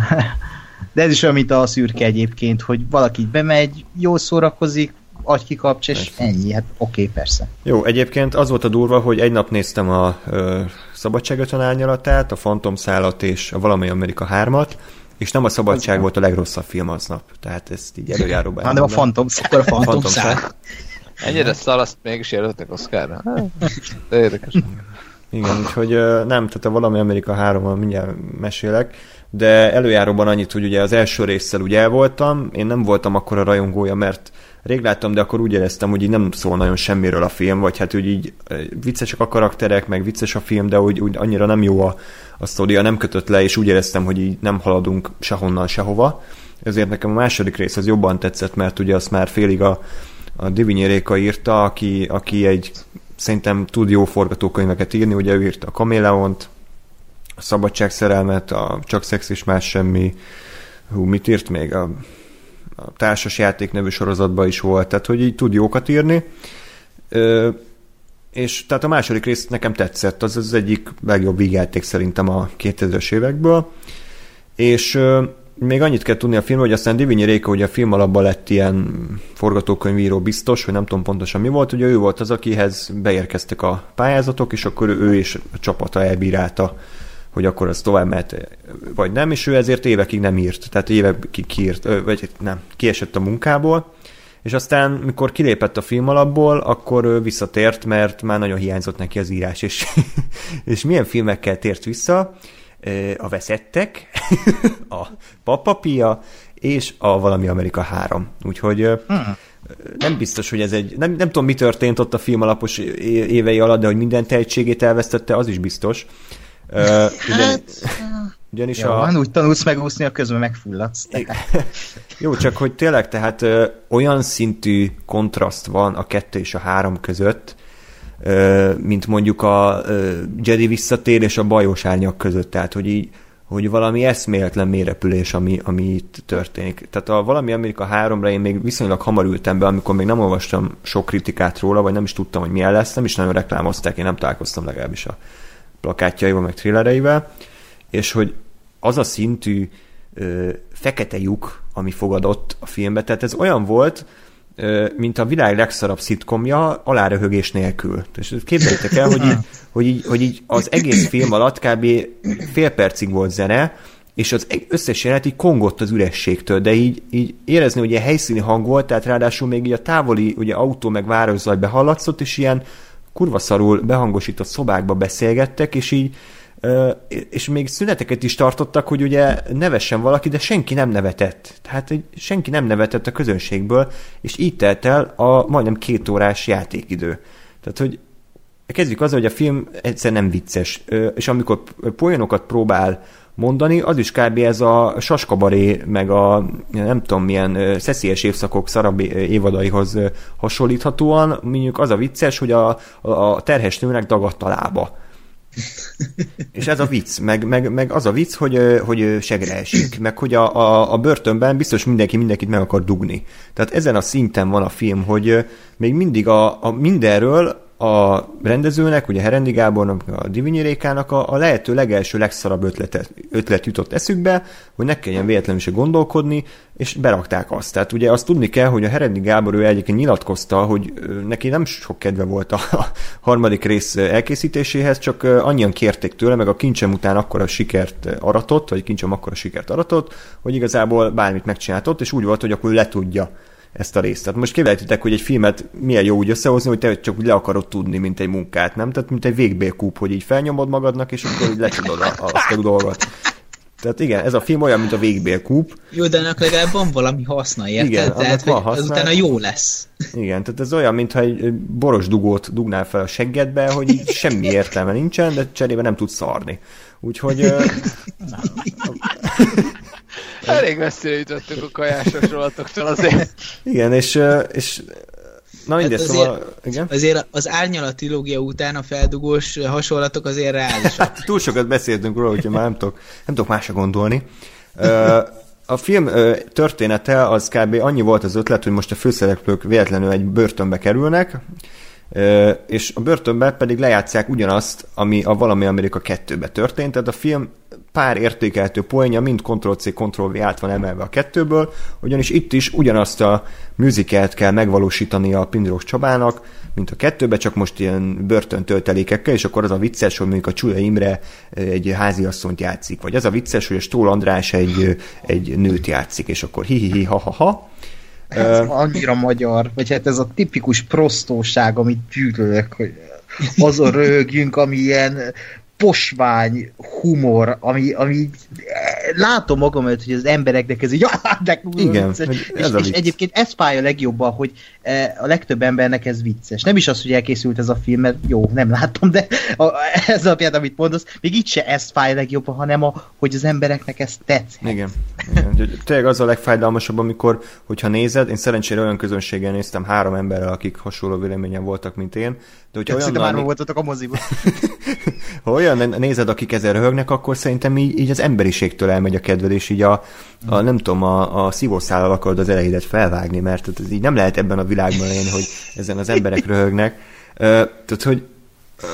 De ez is olyan, mint a szürke egyébként, hogy valaki így bemegy, jól szórakozik, agykikapcs, és Persze. ennyi. Hát oké, okay, persze. Jó, egyébként az volt a durva, hogy egy nap néztem a ö, Szabadságötön árnyalatát, a Phantom szállat és a Valami Amerika 3-at, és nem a Szabadság volt a legrosszabb film aznap. Tehát ezt így előjáróban Hanem a. Phantom Akkor a Phantom Phantom szál. Ennyire szar, azt mégis jelöltek Oscarra. De érdekes. Igen, úgyhogy nem, tehát a Valami Amerika 3 mindjárt mesélek, de előjáróban annyit, hogy ugye az első résszel ugye el voltam, én nem voltam akkor a rajongója, mert rég láttam, de akkor úgy éreztem, hogy így nem szól nagyon semmiről a film, vagy hát úgy így viccesek a karakterek, meg vicces a film, de úgy, úgy annyira nem jó a, a sztoria, nem kötött le, és úgy éreztem, hogy így nem haladunk sehonnan, sehova. Ezért nekem a második rész az jobban tetszett, mert ugye azt már félig a, a Divinyi Réka írta, aki, aki egy szerintem tud jó forgatókönyveket írni, ugye ő írta a Kaméleont, a Szabadságszerelmet, a Csak szex és más semmi, hú, mit írt még? A, a Társas játék nevű sorozatban is volt, tehát hogy így tud jókat írni. Ö, és tehát a második rész nekem tetszett, az az egyik legjobb vígjáték szerintem a 2000-es évekből. És még annyit kell tudni a filmről, hogy aztán Divinyi Réka ugye a film alapban lett ilyen forgatókönyvíró biztos, hogy nem tudom pontosan mi volt, ugye ő volt az, akihez beérkeztek a pályázatok, és akkor ő és a csapata elbírálta, hogy akkor az tovább mehet, vagy nem, és ő ezért évekig nem írt, tehát évekig kiírt, vagy nem, kiesett a munkából, és aztán, mikor kilépett a film alapból, akkor ő visszatért, mert már nagyon hiányzott neki az írás, és, és milyen filmekkel tért vissza? A Veszettek, a Papapia, és a Valami Amerika 3. Úgyhogy ö, nem biztos, hogy ez egy... Nem, nem tudom, mi történt ott a film alapos évei alatt, de hogy minden tehetségét elvesztette, az is biztos. Ö, Ugyan, ugyanis Jó, a... van, úgy tanulsz megúszni, a közben megfulladsz. Jó, csak hogy tényleg, tehát ö, olyan szintű kontraszt van a kettő és a három között, mint mondjuk a Jedi visszatér és a bajós árnyak között, tehát hogy így hogy valami eszméletlen mérepülés, ami, ami itt történik. Tehát a valami Amerika 3-ra én még viszonylag hamar ültem be, amikor még nem olvastam sok kritikát róla, vagy nem is tudtam, hogy milyen lesz, nem is nagyon reklámozták, én nem találkoztam legalábbis a plakátjaival, meg thrillereivel, és hogy az a szintű ö, fekete lyuk, ami fogadott a filmbe, tehát ez olyan volt, mint a világ legszarabb szitkomja aláröhögés nélkül. És képzeljétek el, hogy így, hogy, így, hogy így az egész film alatt kb. fél percig volt zene, és az eg- összes jelenet így kongott az ürességtől, de így, így érezni, hogy ilyen helyszíni hang volt, tehát ráadásul még így a távoli ugye autó meg városzaj behallatszott, és ilyen kurva szarul behangosított szobákba beszélgettek, és így és még szüneteket is tartottak, hogy ugye nevessen valaki, de senki nem nevetett. Tehát senki nem nevetett a közönségből, és így telt el a majdnem két órás játékidő. Tehát, hogy kezdjük azzal, hogy a film egyszer nem vicces, és amikor poénokat próbál mondani, az is kb. ez a saskabaré, meg a nem tudom milyen szeszélyes évszakok szarabb ö, évadaihoz hasonlíthatóan, mondjuk az a vicces, hogy a, a terhes nőnek dagadt a lába És ez a vicc, meg, meg, meg az a vicc, hogy, hogy segre esik, meg hogy a, a, a börtönben biztos mindenki mindenkit meg akar dugni. Tehát ezen a szinten van a film, hogy még mindig a, a mindenről a rendezőnek, ugye Herendi Gábornak, a Divinyi Rékának a, a lehető legelső, legszarabb ötletet, ötlet jutott eszükbe, hogy ne kelljen véletlenül se gondolkodni, és berakták azt. Tehát ugye azt tudni kell, hogy a Herendi Gábor ő egyébként nyilatkozta, hogy neki nem sok kedve volt a, harmadik rész elkészítéséhez, csak annyian kérték tőle, meg a kincsem után akkora sikert aratott, vagy kincsem akkora sikert aratott, hogy igazából bármit megcsináltott, és úgy volt, hogy akkor ő le tudja ezt a részt. Tehát most képzeljétek, hogy egy filmet milyen jó úgy összehozni, hogy te csak úgy le akarod tudni, mint egy munkát, nem? Tehát mint egy végbélkúp, hogy így felnyomod magadnak, és akkor így lecsodod a- azt a dolgot. Tehát igen, ez a film olyan, mint a végbélkúp. Jó, de ennek legalább van valami haszna, érted? Igen, Tehát, van haszna. az utána jó lesz. Igen, tehát ez olyan, mintha egy boros dugót dugnál fel a seggedbe, hogy így semmi értelme nincsen, de cserébe nem tudsz szarni. Úgyhogy ö, Elég messzire jutottunk a kajások rolatoktól azért. igen, és, és na mindegy, Hát szóval, igen. Azért az árnyalat trilógia után a feldugós hasonlatok azért reálisak. Túl sokat beszéltünk róla, úgyhogy már nem tudok, nem tudok másra gondolni. A film története az kb. annyi volt az ötlet, hogy most a főszereplők véletlenül egy börtönbe kerülnek, és a börtönben pedig lejátszák ugyanazt, ami a Valami Amerika 2-be történt, tehát a film pár értékelhető poénja mind Ctrl-C, Ctrl-V át van emelve a kettőből, ugyanis itt is ugyanazt a musicalt kell megvalósítani a Pindrós Csabának, mint a kettőbe, csak most ilyen börtöntöltelékekkel, és akkor az a vicces, hogy mondjuk a Csula Imre egy háziasszonyt játszik, vagy az a vicces, hogy a Stól András egy, egy nőt játszik, és akkor hi-hi-hi, ha-ha-ha. Ez annyira magyar, vagy hát ez a tipikus prostóság, amit gyűlölök, hogy azon röhögjünk, ami ilyen posvány humor, ami, ami látom magam előtt, hogy az embereknek ez így, de kurva Igen, vicces. hogy és, ez a és egyébként ez fájja legjobban, hogy eh, a legtöbb embernek ez vicces. Nem is az, hogy elkészült ez a film, mert jó, nem láttam, de a, ez alapján, amit mondasz, még így se ez fáj legjobban, hanem a, hogy az embereknek ez tetszett. Igen. Igen. Tényleg az a legfájdalmasabb, amikor, hogyha nézed, én szerencsére olyan közönséggel néztem három emberrel, akik hasonló véleményen voltak, mint én, de hogyha olyan, már voltatok a moziban. ha olyan nézed, akik ezen röhögnek, akkor szerintem így, így az emberiségtől elmegy a kedved, és így a, a nem tudom, a, a szívószállal akarod az elejédet felvágni, mert ez így nem lehet ebben a világban élni, hogy ezen az emberek röhögnek. Ö, tehát, hogy ö,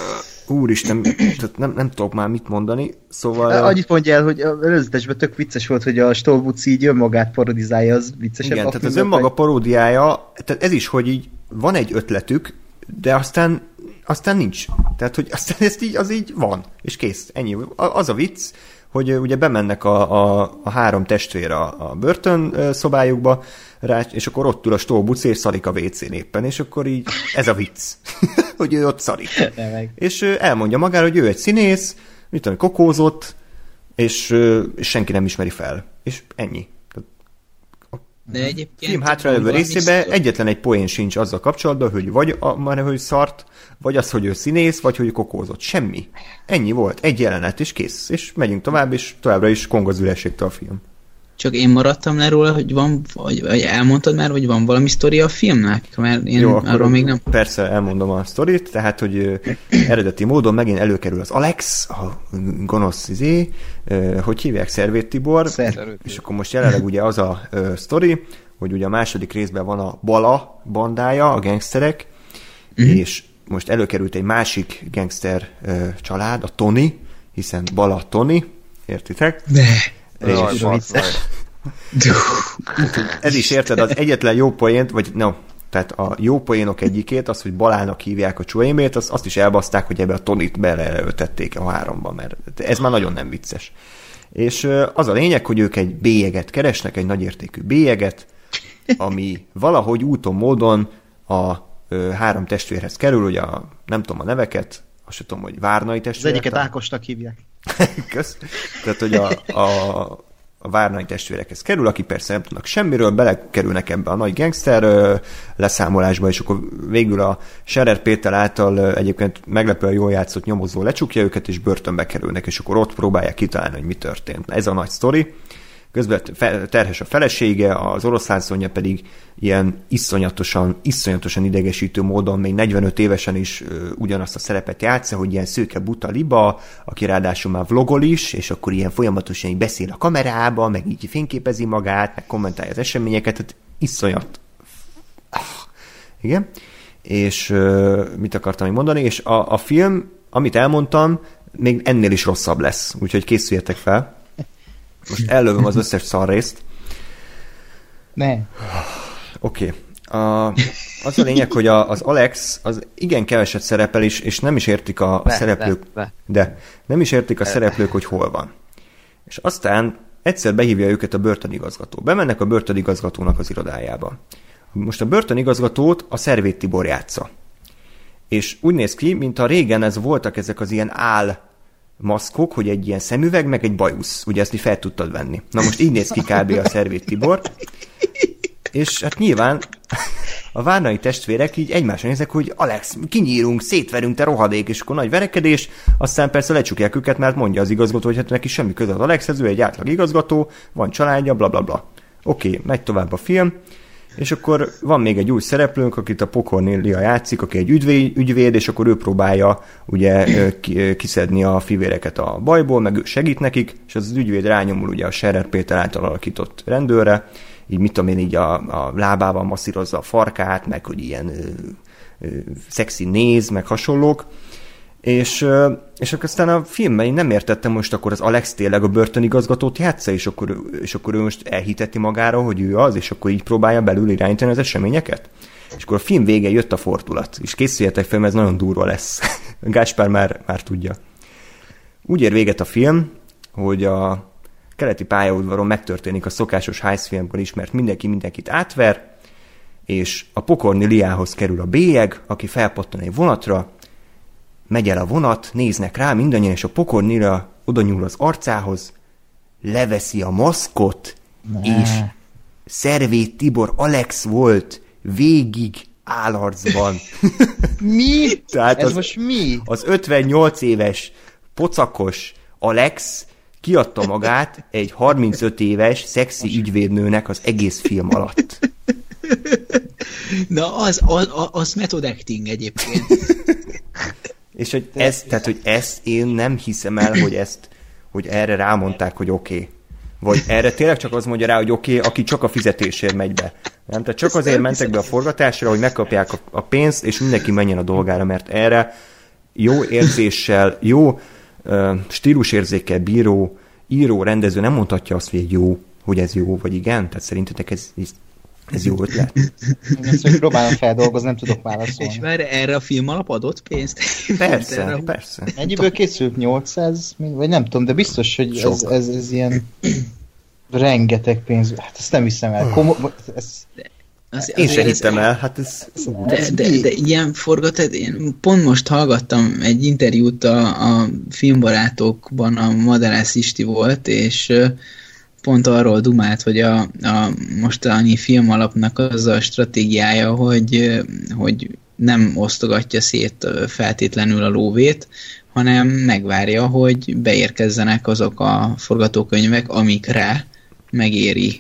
úristen, tehát nem, nem tudok már mit mondani, szóval... Annyit mondja el, hogy a előzetesben tök vicces volt, hogy a Stolbuci így önmagát parodizálja, az viccesebb. Igen, tehát az önmaga paródiája, tehát ez is, hogy így van egy ötletük, de aztán, aztán nincs. Tehát, hogy aztán ezt így, az így van, és kész, ennyi. Az a vicc, hogy ugye bemennek a, a, a három testvér a, a börtön szobájukba, rá, és akkor ott ül a stólbuci, és szarik a WC-n éppen, és akkor így ez a vicc, hogy ő ott. Remek. És elmondja magára, hogy ő egy színész, mit tudom, kokózott, és, és senki nem ismeri fel. És ennyi. De egyébként... film hátralévő részében sztor- egyetlen egy poén sincs azzal kapcsolatban, hogy vagy a, már hogy szart, vagy az, hogy ő színész, vagy hogy kokózott. Semmi. Ennyi volt. Egy jelenet, és kész. És megyünk tovább, és továbbra is kong az ürességtől a film. Csak én maradtam le róla, hogy van, vagy, vagy elmondtad már, hogy van valami sztoria a filmnek? Mert én Jó, arról még nem... Persze elmondom a sztorit, tehát, hogy eredeti módon megint előkerül az Alex, a gonosz izé, hogy hívják, Szervét Tibor, Szervét. és akkor most jelenleg ugye az a sztori, hogy ugye a második részben van a Bala bandája, a gangsterek, mm. és most előkerült egy másik gangster család, a Tony, hiszen Bala Tony, értitek? De... Jaj, És meg. ez is érted, az egyetlen jó poént, vagy no, tehát a jó poénok egyikét, az, hogy Balának hívják a Csuémét, azt, azt is elbaszták, hogy ebbe a Tonit beleöltették a háromba, mert ez már nagyon nem vicces. És az a lényeg, hogy ők egy bélyeget keresnek, egy nagyértékű bélyeget, ami valahogy úton, módon a ö, három testvérhez kerül, ugye a, nem tudom a neveket, azt sem tudom, hogy Várnai Az testvérek. egyiket? Ákosnak hívják. Kösz. Tehát, hogy a, a, a Várnai testvérekhez kerül, aki persze nem tudnak semmiről, belekerülnek ebbe a nagy gangster leszámolásba, és akkor végül a Scherer Péter által egyébként meglepően jól játszott nyomozó lecsukja őket, és börtönbe kerülnek, és akkor ott próbálják kitalálni, hogy mi történt. Ez a nagy sztori. Közben terhes a felesége, az oroszlánszonja pedig ilyen iszonyatosan, iszonyatosan idegesítő módon még 45 évesen is ugyanazt a szerepet játsza, hogy ilyen szőke buta liba, aki ráadásul már vlogol is, és akkor ilyen folyamatosan így beszél a kamerába, meg így fényképezi magát, meg kommentálja az eseményeket, tehát iszonyat. Igen. És mit akartam még mondani? És a, a film, amit elmondtam, még ennél is rosszabb lesz, úgyhogy készüljetek fel. Most ellövöm az összes szarrészt. Ne. Oké. Okay. A, az a lényeg, hogy a, az Alex az igen keveset szerepel is, és nem is értik a Ne, szereplők, ne, ne. de nem is értik a szereplők, hogy hol van. És aztán egyszer behívja őket a börtönigazgató. Bemennek a börtönigazgatónak az irodájába. Most a börtönigazgatót a Szervét Tibor játsza. És úgy néz ki, mintha régen ez voltak ezek az ilyen áll maszkok, hogy egy ilyen szemüveg, meg egy bajusz. Ugye ezt így fel tudtad venni. Na most így néz ki kb. a Szervét Tibor. És hát nyilván a várnai testvérek így egymásra néznek, hogy Alex, kinyírunk, szétverünk, te rohadék, és akkor nagy verekedés, aztán persze lecsukják őket, mert mondja az igazgató, hogy hát neki semmi köze az Alexhez, ő egy átlag igazgató, van családja, bla bla bla. Oké, okay, megy tovább a film, és akkor van még egy új szereplőnk, akit a Pokornélia játszik, aki egy ügyvéd, és akkor ő próbálja ugye kiszedni a fivéreket a bajból, meg ő segít nekik, és az, az ügyvéd rányomul ugye a Scherer Péter által alakított rendőrre, így mit tudom én, így a, a lábával masszírozza a farkát, meg hogy ilyen ö, ö, szexi néz, meg hasonlók, és, és akkor aztán a filmben én nem értettem most akkor az Alex tényleg a börtönigazgatót játsza, és akkor, és akkor ő most elhiteti magára, hogy ő az, és akkor így próbálja belül irányítani az eseményeket. És akkor a film vége jött a fordulat, és készüljetek fel, mert ez nagyon durva lesz. Gáspár már, már tudja. Úgy ér véget a film, hogy a keleti pályaudvaron megtörténik a szokásos Heist filmből ismert mindenki mindenkit átver, és a pokorni Liához kerül a bélyeg, aki felpattan egy vonatra, megy el a vonat, néznek rá mindannyian, és a pokornira oda nyúl az arcához, leveszi a maszkot, és Szervét Tibor Alex volt végig állarcban. Mi? Tehát Ez az- most mi? Az 58 éves pocakos Alex kiadta magát egy 35 éves szexi ügyvédnőnek az egész film alatt. Na, az, az, az method acting egyébként. És hogy ez, tehát, hogy ezt én nem hiszem el, hogy ezt, hogy erre rámondták, hogy oké. Okay. Vagy erre tényleg csak az mondja rá, hogy oké, okay, aki csak a fizetésért megy be. Nem? Tehát csak azért mentek be a forgatásra, hogy megkapják a, a pénzt, és mindenki menjen a dolgára, mert erre jó érzéssel, jó uh, stílusérzékkel bíró, író, rendező nem mondhatja azt, hogy egy jó, hogy ez jó, vagy igen. Tehát szerintetek ez, ez, ez jó ötlet? Ezt még próbálom feldolgozni, nem tudok És válaszolni. már erre a film alap adott pénzt? Persze, Erre persze. Mennyiből készült? 800? mi- Vagy nem tudom, de biztos, hogy ez, ez, ez ilyen rengeteg pénz. Hát ezt nem hiszem el. Komo- ez, Az, Én se hittem el, hát ez... De, de, de ilyen forgatás, én pont most hallgattam egy interjút a, a filmbarátokban, a Madarász Isti volt, és pont arról dumált, hogy a, a mostani filmalapnak az a stratégiája, hogy, hogy nem osztogatja szét feltétlenül a lóvét, hanem megvárja, hogy beérkezzenek azok a forgatókönyvek, amikre megéri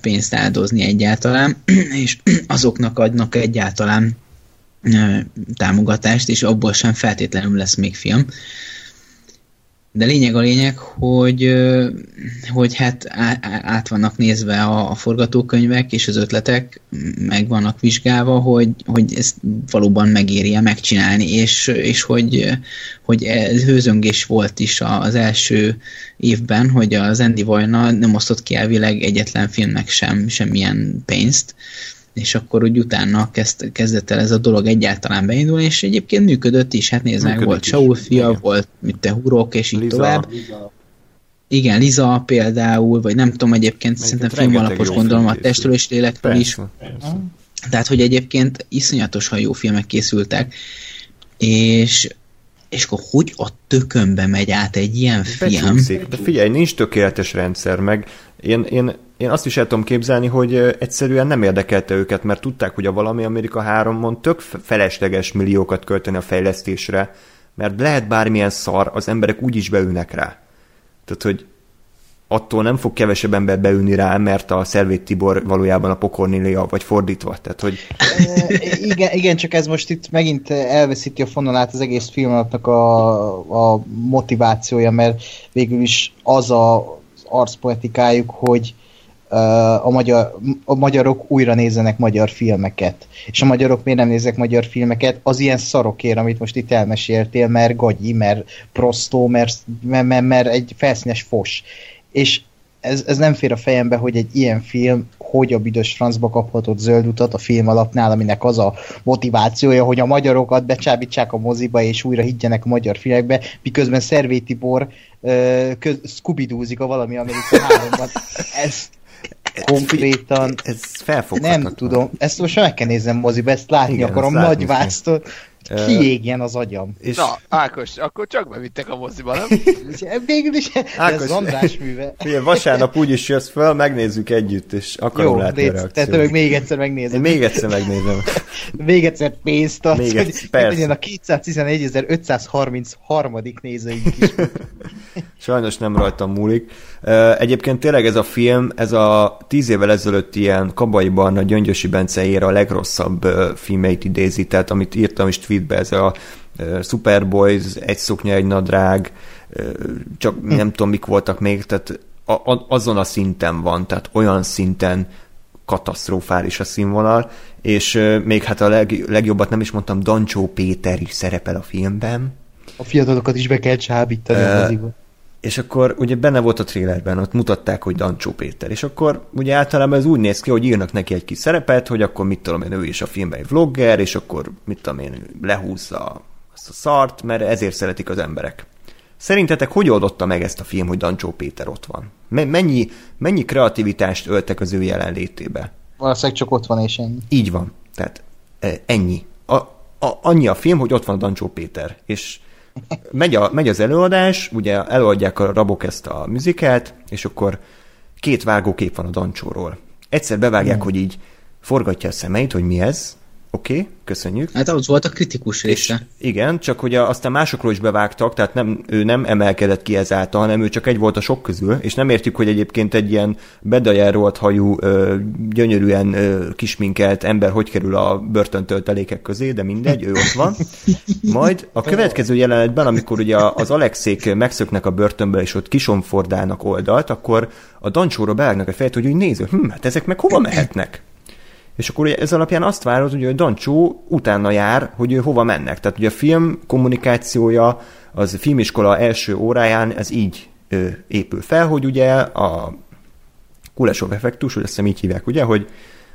pénzt áldozni egyáltalán, és azoknak adnak egyáltalán támogatást, és abból sem feltétlenül lesz még film. De lényeg a lényeg, hogy, hogy hát át vannak nézve a, a forgatókönyvek és az ötletek, meg vannak vizsgálva, hogy, hogy ezt valóban megéri megcsinálni, és, és hogy, hogy ez hőzöngés volt is az első évben, hogy az Andy Vajna nem osztott ki elvileg egyetlen filmnek sem semmilyen pénzt, és akkor úgy utána kezd, kezdett el ez a dolog egyáltalán beindulni, és egyébként működött is, hát nézd meg, volt. Saul fia, Igen. volt mit te hurok, és így Liza. tovább. Igen, Liza például, vagy nem tudom egyébként, szerintem rengeteg filmalapos gondolom film a testről és lélekről is. Persze. Tehát, hogy egyébként iszonyatosan jó filmek készültek, és, és akkor hogy a tökönbe megy át egy ilyen film? Becsúszik. De figyelj, nincs tökéletes rendszer, meg én, én, én azt is el tudom képzelni, hogy egyszerűen nem érdekelte őket, mert tudták, hogy a Valami Amerika 3-on tök felesleges milliókat költeni a fejlesztésre, mert lehet bármilyen szar, az emberek úgy is beülnek rá. Tehát, hogy attól nem fog kevesebb ember beülni rá, mert a Szervét Tibor valójában a Pokornilia, vagy fordítva. Tehát, hogy... E, igen, igen, csak ez most itt megint elveszíti a fonalát az egész filmnek a, a motivációja, mert végül is az a, az arcpoetikájuk, hogy a, magyar, a magyarok újra nézzenek magyar filmeket. És a magyarok miért nem néznek magyar filmeket? Az ilyen szarokért, amit most itt elmeséltél, mert gagyi, mert prostó, mert, mert, mert, mert egy felszínes fos. És ez, ez nem fér a fejembe, hogy egy ilyen film hogy a büdös francba kaphatott zöld utat a film alapnál, aminek az a motivációja, hogy a magyarokat becsábítsák a moziba, és újra higgyenek a magyar filmekbe, miközben Szervé Tibor scooby a valami Amerika 3-ban. Ez, konkrétan... Ez felfoghatatlan. Nem tudom, ezt most meg kell néznem moziba, ezt látni Igen, akarom, nagy vásztot. Kiégjen az agyam. És... Na, Ákos, akkor csak bevittek a moziba, nem? Végül is Ákos, ez András műve. Figyelj, vasárnap úgy is jössz fel, megnézzük együtt, és akarom Jó, látni légy, a reakciót. Tehát még egyszer megnézem. Én még egyszer megnézem. még egyszer pénzt adsz, még egyszer, persze. a 211.533. nézőink is. Sajnos nem rajtam múlik. Egyébként tényleg ez a film, ez a tíz évvel ezelőtt ilyen Kabaiban a Gyöngyösi Bence ér a legrosszabb filmeit idézi, tehát amit írtam is tweetbe, ez a Superboys, egy szoknya, egy nadrág, csak hm. nem tudom, mik voltak még, tehát azon a szinten van, tehát olyan szinten katasztrofális a színvonal, és még hát a leg, legjobbat nem is mondtam, Dancsó Péter is szerepel a filmben. A fiatalokat is be kell csábítani a és akkor ugye benne volt a trailerben, ott mutatták, hogy Dancsó Péter, és akkor ugye általában ez úgy néz ki, hogy írnak neki egy kis szerepet, hogy akkor mit tudom én, ő is a filmben egy vlogger, és akkor mit tudom én, lehúzza azt a szart, mert ezért szeretik az emberek. Szerintetek hogy oldotta meg ezt a film, hogy Dancsó Péter ott van? Mennyi, mennyi kreativitást öltek az ő jelenlétébe? Valószínűleg csak ott van és ennyi. Így van. Tehát e, ennyi. A, a, annyi a film, hogy ott van Dancsó Péter. És megy, a, megy az előadás, ugye előadják a rabok ezt a műzikát, és akkor két vágókép van a Dancsóról. Egyszer bevágják, mm. hogy így forgatja a szemeit, hogy mi ez, Oké, okay, köszönjük. Hát az volt a kritikus része. És igen, csak hogy a, aztán másokról is bevágtak, tehát nem, ő nem emelkedett ki ezáltal, hanem ő csak egy volt a sok közül, és nem értjük, hogy egyébként egy ilyen bedajárolt hajú, gyönyörűen ö, kisminkelt ember hogy kerül a börtöntöltelékek közé, de mindegy, ő ott van. Majd a következő jelenetben, amikor ugye az Alexék megszöknek a börtönbe, és ott kisomfordálnak oldalt, akkor a Dancsóra beágnak a fejet, hogy úgy néző, hm, hát ezek meg hova mehetnek? És akkor ugye ez alapján azt várod, hogy a Dancsó utána jár, hogy ő hova mennek. Tehát ugye a film kommunikációja az a filmiskola első óráján ez így ö, épül fel, hogy ugye a Kulesov effektus, hogy azt hiszem így hívják, ugye, hogy,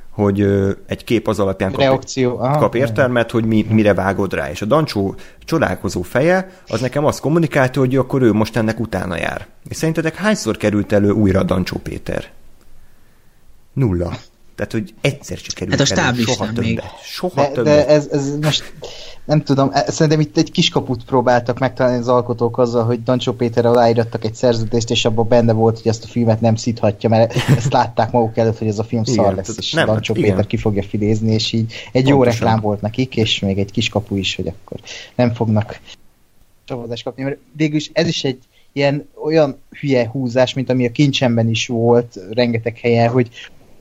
hogy egy kép az alapján kap, Reakció. Aha. kap értelmet, hogy mi, mire vágod rá. És a Dancsó csodálkozó feje, az nekem azt kommunikálta, hogy akkor ő most ennek utána jár. És szerintetek hányszor került elő újra Dancsó Péter? Nulla. Tehát, hogy egyszer csak kerül hát a stáblistán soha még. többet. Soha de, többet. De ez, ez most nem tudom, e, szerintem itt egy kiskaput próbáltak megtalálni az alkotók azzal, hogy Dancsó Péter aláírattak egy szerződést, és abban benne volt, hogy ezt a filmet nem szíthatja, mert ezt látták maguk előtt, hogy ez a film igen, szar lesz, és nem, Dancsó hát Péter ki fogja filézni, és így egy Pontosan. jó reklám volt nekik, és még egy kiskapu is, hogy akkor nem fognak csavazást kapni, mert végülis ez is egy ilyen olyan hülye húzás, mint ami a kincsemben is volt rengeteg helyen, hogy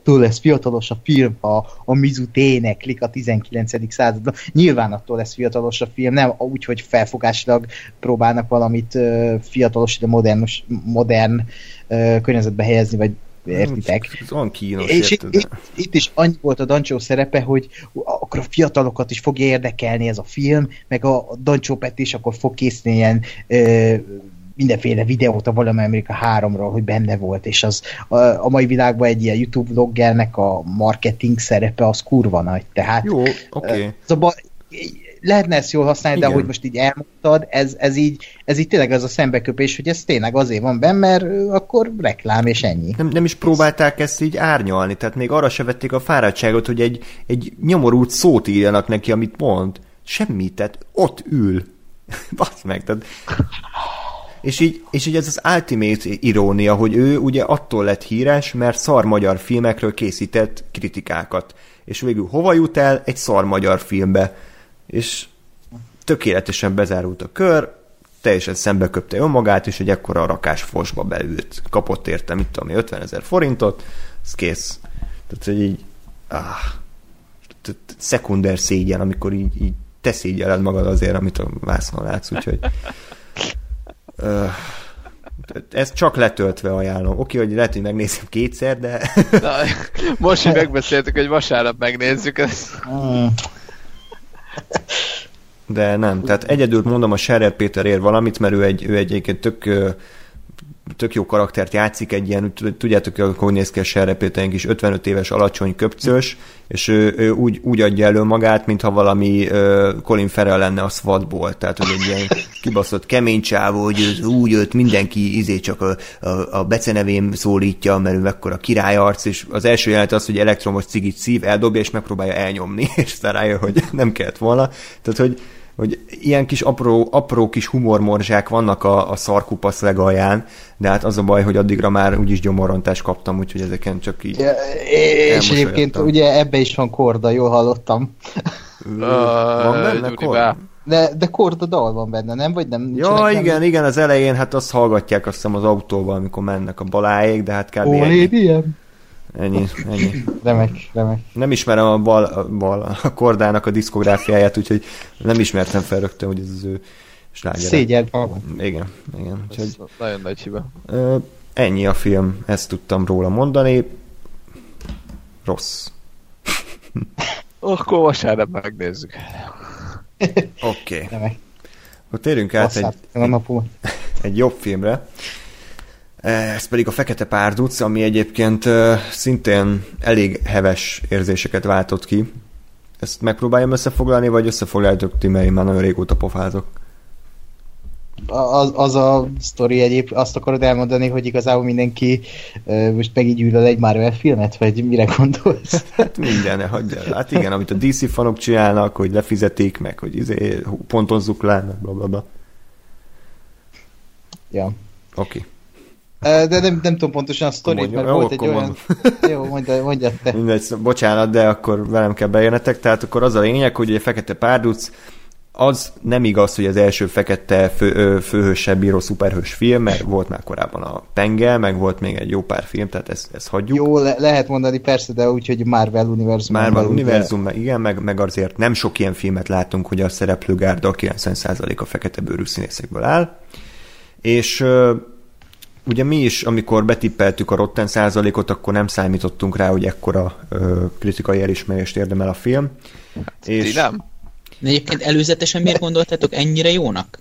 attól lesz fiatalos a film, ha a Mizut éneklik a 19. században. Nyilván attól lesz fiatalos a film, nem úgy, hogy felfogásilag próbálnak valamit uh, fiatalos, de modern, modern uh, környezetbe helyezni, vagy értitek? Olyan kínos, És itt, itt, itt is annyi volt a Dancsó szerepe, hogy akkor a fiatalokat is fogja érdekelni ez a film, meg a Dancsó Pet is akkor fog készíteni ilyen uh, mindenféle videót a Valami Amerika 3-ról, hogy benne volt, és az a, a mai világban egy ilyen YouTube vloggernek a marketing szerepe az kurva nagy, tehát Jó. Okay. Szóval lehetne ezt jól használni, Igen. de ahogy most így elmondtad, ez, ez, így, ez így tényleg az a szembeköpés, hogy ez tényleg azért van benne, mert akkor reklám és ennyi. Nem, nem is próbálták ezt így árnyalni, tehát még arra se vették a fáradtságot, hogy egy, egy nyomorult szót írjanak neki, amit mond. Semmit, tehát ott ül. Basz meg, tehát és így, és így ez az ultimate irónia, hogy ő ugye attól lett híres, mert szar magyar filmekről készített kritikákat. És végül hova jut el? Egy szar magyar filmbe. És tökéletesen bezárult a kör, teljesen szembe köpte önmagát, és egy ekkora rakás fosba beült. Kapott érte, mit tudom, 50 ezer forintot, ez kész. Tehát, hogy így, ah, szekunder szégyen, amikor így, így te szégyeled magad azért, amit a vásznon látsz, úgyhogy ezt csak letöltve ajánlom. Oké, hogy lehet, hogy megnézem kétszer, de... Na, most, hogy megbeszéltük, hogy vasárnap megnézzük ezt. De nem, tehát egyedül mondom, a Scherer Péter ér valamit, mert ő egy, ő egy egyébként tök tök jó karaktert játszik, egy ilyen, tudjátok, hogy néz ki a serrepéteink is, 55 éves alacsony köpcös, és ő, ő úgy, úgy adja elő magát, mintha valami uh, Colin Farrell lenne a SWAT-ból, tehát hogy egy ilyen kibaszott kemény csávó, hogy úgy őt mindenki izé csak a, a, a becenevém szólítja, mert ő mekkora királyarc, és az első jelenet az, hogy elektromos cigit szív, eldobja, és megpróbálja elnyomni, és aztán rájön, hogy nem kellett volna. Tehát, hogy hogy ilyen kis apró, apró kis humormorzsák vannak a, a szarkupasz legalján, de hát az a baj, hogy addigra már úgyis gyomorontást kaptam, úgyhogy ezeken csak így ja, És egyébként ugye ebbe is van korda, jól hallottam. van benne korda? De, de korda dal van benne, nem? Vagy nem? Ja, igen, nem? igen, az elején hát azt hallgatják azt hiszem az autóval, amikor mennek a baláék, de hát kb. Ó, ennyi. Ennyi. Remek, remek. Nem ismerem a, bal, a, bal, a kordának a diszkográfiáját, úgyhogy nem ismertem fel rögtön, hogy ez az ő sláger. Szégyel. Igen, igen. Úgyhogy, nagyon nagy hiba. Ennyi a film, ezt tudtam róla mondani. Rossz. Akkor vasárnap megnézzük. Oké. Okay. Akkor térjünk át egy, egy, egy jobb filmre. Ez pedig a Fekete Párduc, ami egyébként szintén elég heves érzéseket váltott ki. Ezt megpróbáljam összefoglalni, vagy összefoglaljátok ti, mert én már nagyon régóta pofázok. Az, az a sztori egyéb, azt akarod elmondani, hogy igazából mindenki most megígyűlöl egy Marvel filmet, vagy mire gondolsz? Hát minden, hagyj el. Hát igen, amit a DC fanok csinálnak, hogy lefizetik meg, hogy izé, pontozzuk le, meg bla, bla, bla. Ja. Oké. Okay. De nem, nem tudom pontosan a sztorit, mert jó, volt egy olyan... Jó, mondja, mondja te. Mindegy, bocsánat, de akkor velem kell bejönnetek. Tehát akkor az a lényeg, hogy egy fekete párduc, az nem igaz, hogy az első fekete fő, főhősebb bíró szuperhős film, mert volt már korábban a Penge, meg volt még egy jó pár film, tehát ezt, ezt hagyjuk. Jó, le- lehet mondani persze, de úgy, hogy Marvel univerzum. Marvel univerzum, de... igen, meg, meg azért nem sok ilyen filmet látunk, hogy a szereplőgárda a 90% a fekete bőrű színészekből áll. És ugye mi is, amikor betippeltük a Rotten százalékot, akkor nem számítottunk rá, hogy ekkora ö, kritikai elismerést érdemel a film. Hát, és nem? De egyébként előzetesen miért gondoltátok ennyire jónak?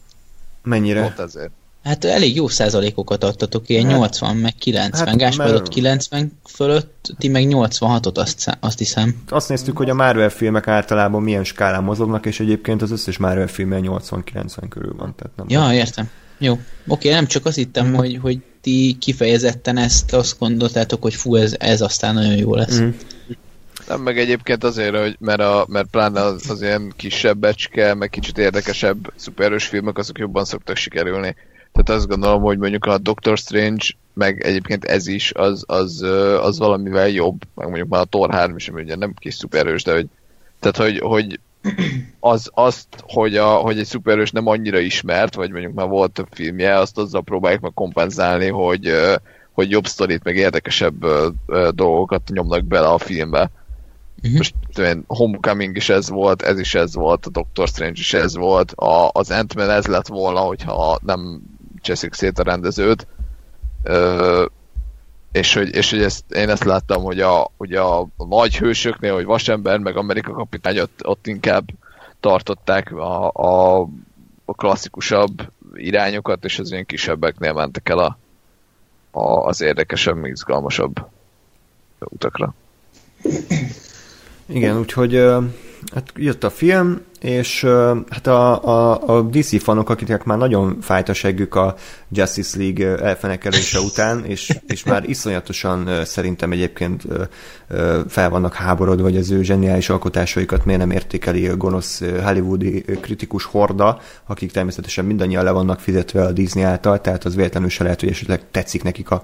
Mennyire? Pont azért. Hát elég jó százalékokat adtatok, ilyen hát, 80, meg 90. Hát, Gáspár mert... 90 fölött, ti meg 86-ot azt, azt hiszem. Azt néztük, hogy a Marvel filmek általában milyen skálán mozognak, és egyébként az összes Marvel filmen 80-90 körül van. Tehát nem ja, van. értem. Jó. Oké, nem csak azt hittem, mm. hogy, hogy ti kifejezetten ezt azt gondoltátok, hogy fú, ez, ez aztán nagyon jó lesz. Mm. Nem, meg egyébként azért, hogy mert, a, mert pláne az, az ilyen kisebb becske, meg kicsit érdekesebb szuperős filmek, azok jobban szoktak sikerülni. Tehát azt gondolom, hogy mondjuk a Doctor Strange, meg egyébként ez is, az, az, az valamivel jobb, meg mondjuk már a Thor 3 is, ami ugye nem kis szuperős, de hogy tehát, hogy, hogy az, azt, hogy, a, hogy egy szuperős nem annyira ismert, vagy mondjuk már volt több filmje, azt azzal próbálják meg kompenzálni, hogy, hogy jobb sztorit, meg érdekesebb dolgokat nyomnak bele a filmbe. Uh-huh. Most tudom, Homecoming is ez volt, ez is ez volt, a Doctor Strange is ez volt, a, az ant ez lett volna, hogyha nem cseszik szét a rendezőt. Ö, és hogy, és hogy ezt, én ezt láttam, hogy a, hogy a, nagy hősöknél, hogy Vasember, meg Amerika kapitány ott, ott inkább tartották a, a, a klasszikusabb irányokat, és az ilyen kisebbeknél mentek el a, a, az érdekesebb, izgalmasabb utakra. Igen, úgyhogy hát jött a film, és hát a, a, a DC fanok, akiknek már nagyon fájt a seggük a Justice League elfenekelése után, és, és már iszonyatosan szerintem egyébként fel vannak háborodva, hogy az ő zseniális alkotásaikat miért nem értékeli a gonosz hollywoodi kritikus horda, akik természetesen mindannyian le vannak fizetve a Disney által, tehát az véletlenül se lehet, hogy esetleg tetszik nekik a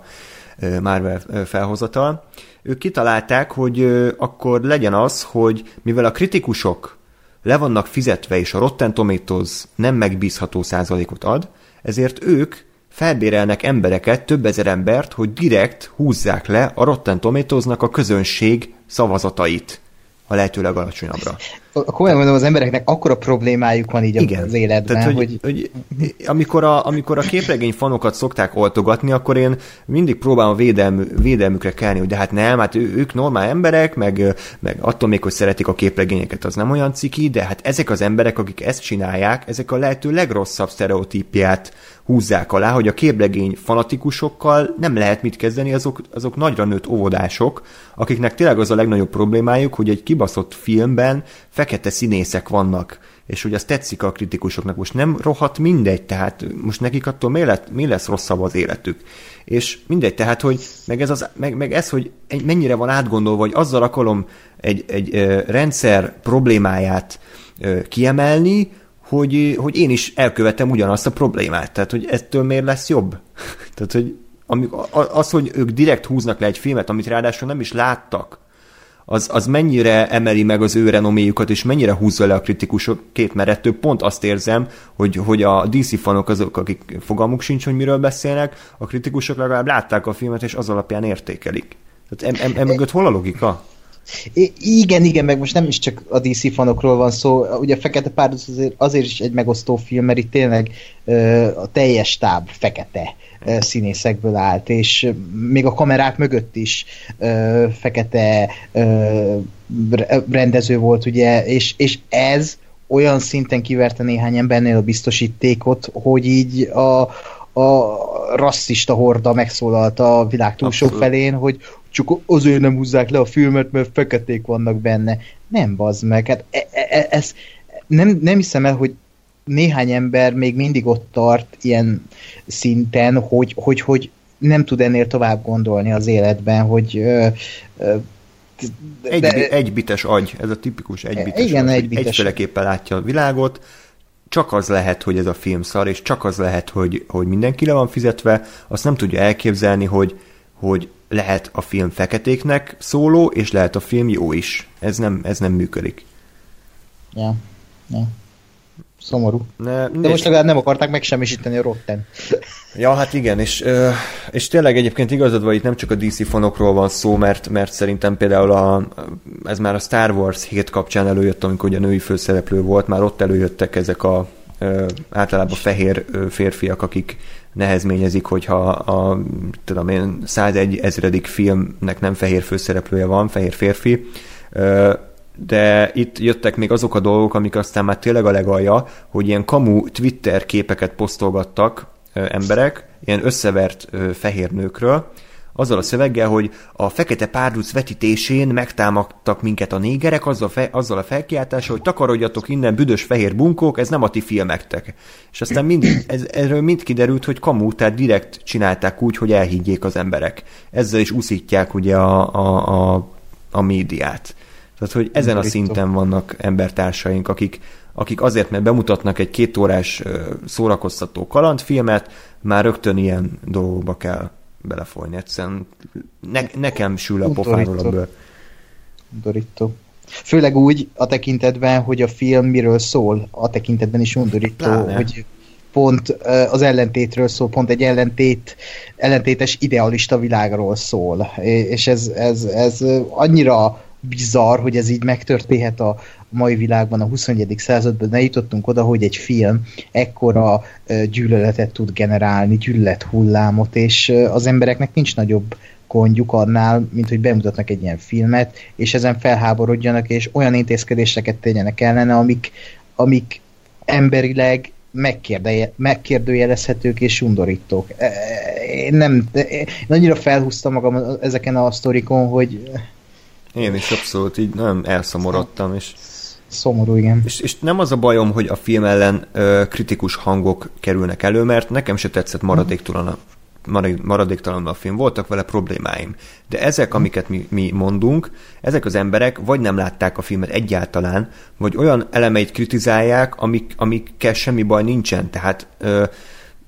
Marvel felhozatal. Ők kitalálták, hogy akkor legyen az, hogy mivel a kritikusok le vannak fizetve, és a Rotten Tomatoes nem megbízható százalékot ad, ezért ők felbérelnek embereket, több ezer embert, hogy direkt húzzák le a Rotten Tomatoes-nak a közönség szavazatait a lehető legalacsonyabbra. Komolyan mondom, az embereknek akkora problémájuk van így Igen. az életben, Tehát, hogy, hogy, hogy amikor, a, amikor a képregény fanokat szokták oltogatni, akkor én mindig próbálom védelmű, védelmükre kelni, hogy de hát nem, hát ők normál emberek, meg, meg attól még, hogy szeretik a képregényeket, az nem olyan ciki, de hát ezek az emberek, akik ezt csinálják, ezek a lehető legrosszabb sztereotípiát húzzák alá, hogy a képregény fanatikusokkal nem lehet mit kezdeni, azok, azok nagyra nőtt óvodások, akiknek tényleg az a legnagyobb problémájuk, hogy egy kibaszott filmben fekete színészek vannak, és hogy az tetszik a kritikusoknak. Most nem rohadt mindegy, tehát most nekik attól mi, lett, mi lesz rosszabb az életük. És mindegy, tehát, hogy meg ez, az, meg, meg ez hogy mennyire van átgondolva, hogy azzal akarom egy, egy rendszer problémáját kiemelni, hogy, hogy én is elkövetem ugyanazt a problémát. Tehát, hogy ettől miért lesz jobb? Tehát, hogy az, hogy ők direkt húznak le egy filmet, amit ráadásul nem is láttak, az, az mennyire emeli meg az ő renoméjukat, és mennyire húzza le a kritikusok két, mert ettől pont azt érzem, hogy, hogy a DC fanok azok, akik fogalmuk sincs, hogy miről beszélnek, a kritikusok legalább látták a filmet, és az alapján értékelik. Tehát em, em, em mögött hol a logika? I- igen, igen, meg most nem is csak a DC fanokról van szó, ugye a Fekete Párduc azért, azért is egy megosztó film, mert itt tényleg ö, a teljes táb fekete ö, színészekből állt, és még a kamerák mögött is ö, fekete ö, rendező volt, ugye, és, és ez olyan szinten kiverte néhány embernél a biztosítékot, hogy így a, a rasszista horda megszólalt a világ túlsó felén, hogy csak azért nem húzzák le a filmet, mert feketék vannak benne. Nem bazd meg, hát e, e, ez nem, nem hiszem el, hogy néhány ember még mindig ott tart ilyen szinten, hogy, hogy, hogy nem tud ennél tovább gondolni az életben, hogy ö, ö, egy, de, egybites agy, ez a tipikus egybites igen, agy, egybites. egyféleképpen látja a világot, csak az lehet, hogy ez a film szar, és csak az lehet, hogy, hogy mindenki le van fizetve, azt nem tudja elképzelni, hogy, hogy lehet a film feketéknek szóló, és lehet a film jó is. Ez nem, ez nem működik. Ja, ja. Szomorú. Ne, De most legalább nem akarták megsemmisíteni a Rotten. Ja, hát igen, és, és tényleg egyébként igazad van, itt nem csak a DC fonokról van szó, mert, mert szerintem például a, ez már a Star Wars 7 kapcsán előjött, amikor ugye a női főszereplő volt, már ott előjöttek ezek a általában fehér férfiak, akik nehezményezik, hogyha a, tudom én, 101 ezredik filmnek nem fehér főszereplője van, fehér férfi, de itt jöttek még azok a dolgok, amik aztán már tényleg a legalja, hogy ilyen kamu Twitter képeket posztolgattak emberek, ilyen összevert fehér nőkről, azzal a szöveggel, hogy a fekete párduc vetítésén megtámadtak minket a négerek, azzal, fe, azzal a felkiáltással, hogy takarodjatok innen, büdös fehér bunkók, ez nem a ti filmektek. És aztán mind, ez, erről mind kiderült, hogy kamú, tehát direkt csinálták úgy, hogy elhiggyék az emberek. Ezzel is uszítják ugye a, a, a, a médiát. Tehát, hogy ezen a szinten vannak embertársaink, akik, akik azért, mert bemutatnak egy kétórás szórakoztató kalandfilmet, már rögtön ilyen dolgokba kell belefolyni. Egyszerűen ne, nekem sül a pofáról bőr. Undorító. Főleg úgy a tekintetben, hogy a film miről szól, a tekintetben is undorító, Pláne. hogy pont az ellentétről szól, pont egy ellentét, ellentétes idealista világról szól. És ez, ez, ez annyira bizarr, hogy ez így megtörténhet a mai világban, a 21. században, ne jutottunk oda, hogy egy film ekkora gyűlöletet tud generálni, gyűlölet hullámot, és az embereknek nincs nagyobb gondjuk annál, mint hogy bemutatnak egy ilyen filmet, és ezen felháborodjanak, és olyan intézkedéseket tegyenek ellene, amik, amik emberileg megkérdőjelezhetők és undorítók. Én nem, én annyira felhúztam magam ezeken a sztorikon, hogy én is abszolút így nem elszomorodtam, és Szomorú, igen. És, és nem az a bajom, hogy a film ellen ö, kritikus hangok kerülnek elő, mert nekem se tetszett maradéktalan a, maradéktalan a film, voltak vele problémáim. De ezek, amiket mi, mi mondunk, ezek az emberek vagy nem látták a filmet egyáltalán, vagy olyan elemeit kritizálják, amik, amikkel semmi baj nincsen. Tehát ö,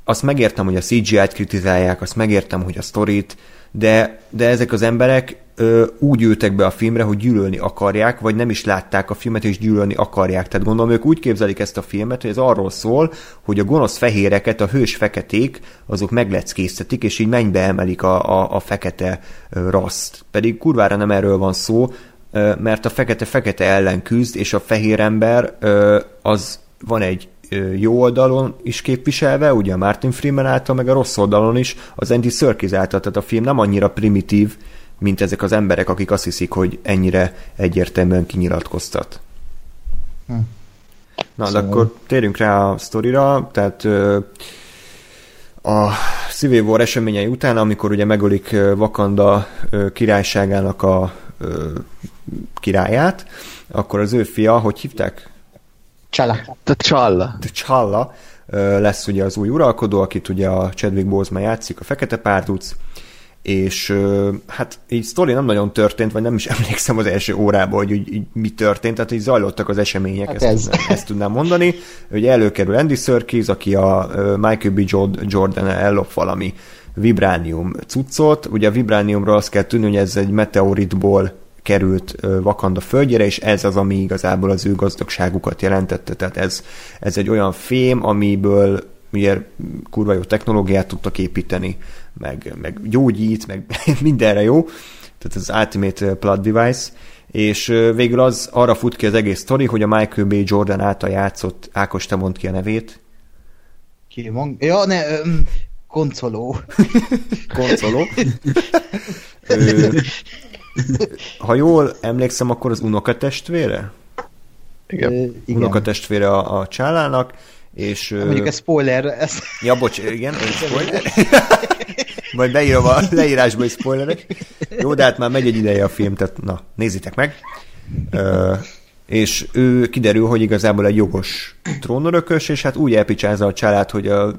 azt megértem, hogy a CGI-t kritizálják, azt megértem, hogy a sztorit, de, de ezek az emberek ö, úgy ültek be a filmre, hogy gyűlölni akarják, vagy nem is látták a filmet, és gyűlölni akarják. Tehát gondolom, ők úgy képzelik ezt a filmet, hogy ez arról szól, hogy a gonosz fehéreket, a hős feketék, azok megleckésztetik, és így mennybe emelik a, a, a fekete raszt. Pedig kurvára nem erről van szó, ö, mert a fekete-fekete ellen küzd, és a fehér ember ö, az van egy jó oldalon is képviselve, ugye a Martin Freeman által, meg a rossz oldalon is az Andy Serkis által, tehát a film nem annyira primitív, mint ezek az emberek, akik azt hiszik, hogy ennyire egyértelműen kinyilatkoztat. Hm. Na, szóval... de akkor térjünk rá a sztorira, tehát a Civil War eseményei után, amikor ugye megölik Wakanda királyságának a királyát, akkor az ő fia, hogy hívták? Csala. Csalla. Csalla lesz ugye az új uralkodó, akit ugye a Chadwick Boseman játszik, a Fekete Párduc, és hát így sztori nem nagyon történt, vagy nem is emlékszem az első órából, hogy így, így mi történt, tehát így zajlottak az események, hát ezt, ez. Tudnám, ezt tudnám mondani. Ugye előkerül Andy Serkis, aki a Michael B. Jordan ellop valami vibránium cuccot. Ugye a vibrániumról azt kell tudni, hogy ez egy meteoritból került Vakanda földjére, és ez az, ami igazából az ő gazdagságukat jelentette. Tehát ez, ez egy olyan fém, amiből ugye kurva jó technológiát tudtak építeni, meg, meg gyógyít, meg mindenre jó. Tehát az Ultimate Plot Device. És végül az arra fut ki az egész sztori, hogy a Michael B. Jordan által játszott, Ákos, te mond ki a nevét. Ki mond? Ja, ne, um, koncoló. koncoló. ha jól emlékszem, akkor az unokatestvére? Igen. Ö, igen. Unokatestvére a, a csálának, és... Mondjuk ez spoiler. Ez... Ja, bocs, igen, spoiler. Majd beírom a leírásba egy spoilerek. Jó, de hát már megy egy ideje a film, tehát na, nézzétek meg. Ö, és ő kiderül, hogy igazából egy jogos trónörökös, és hát úgy elpicsázza a család, hogy a,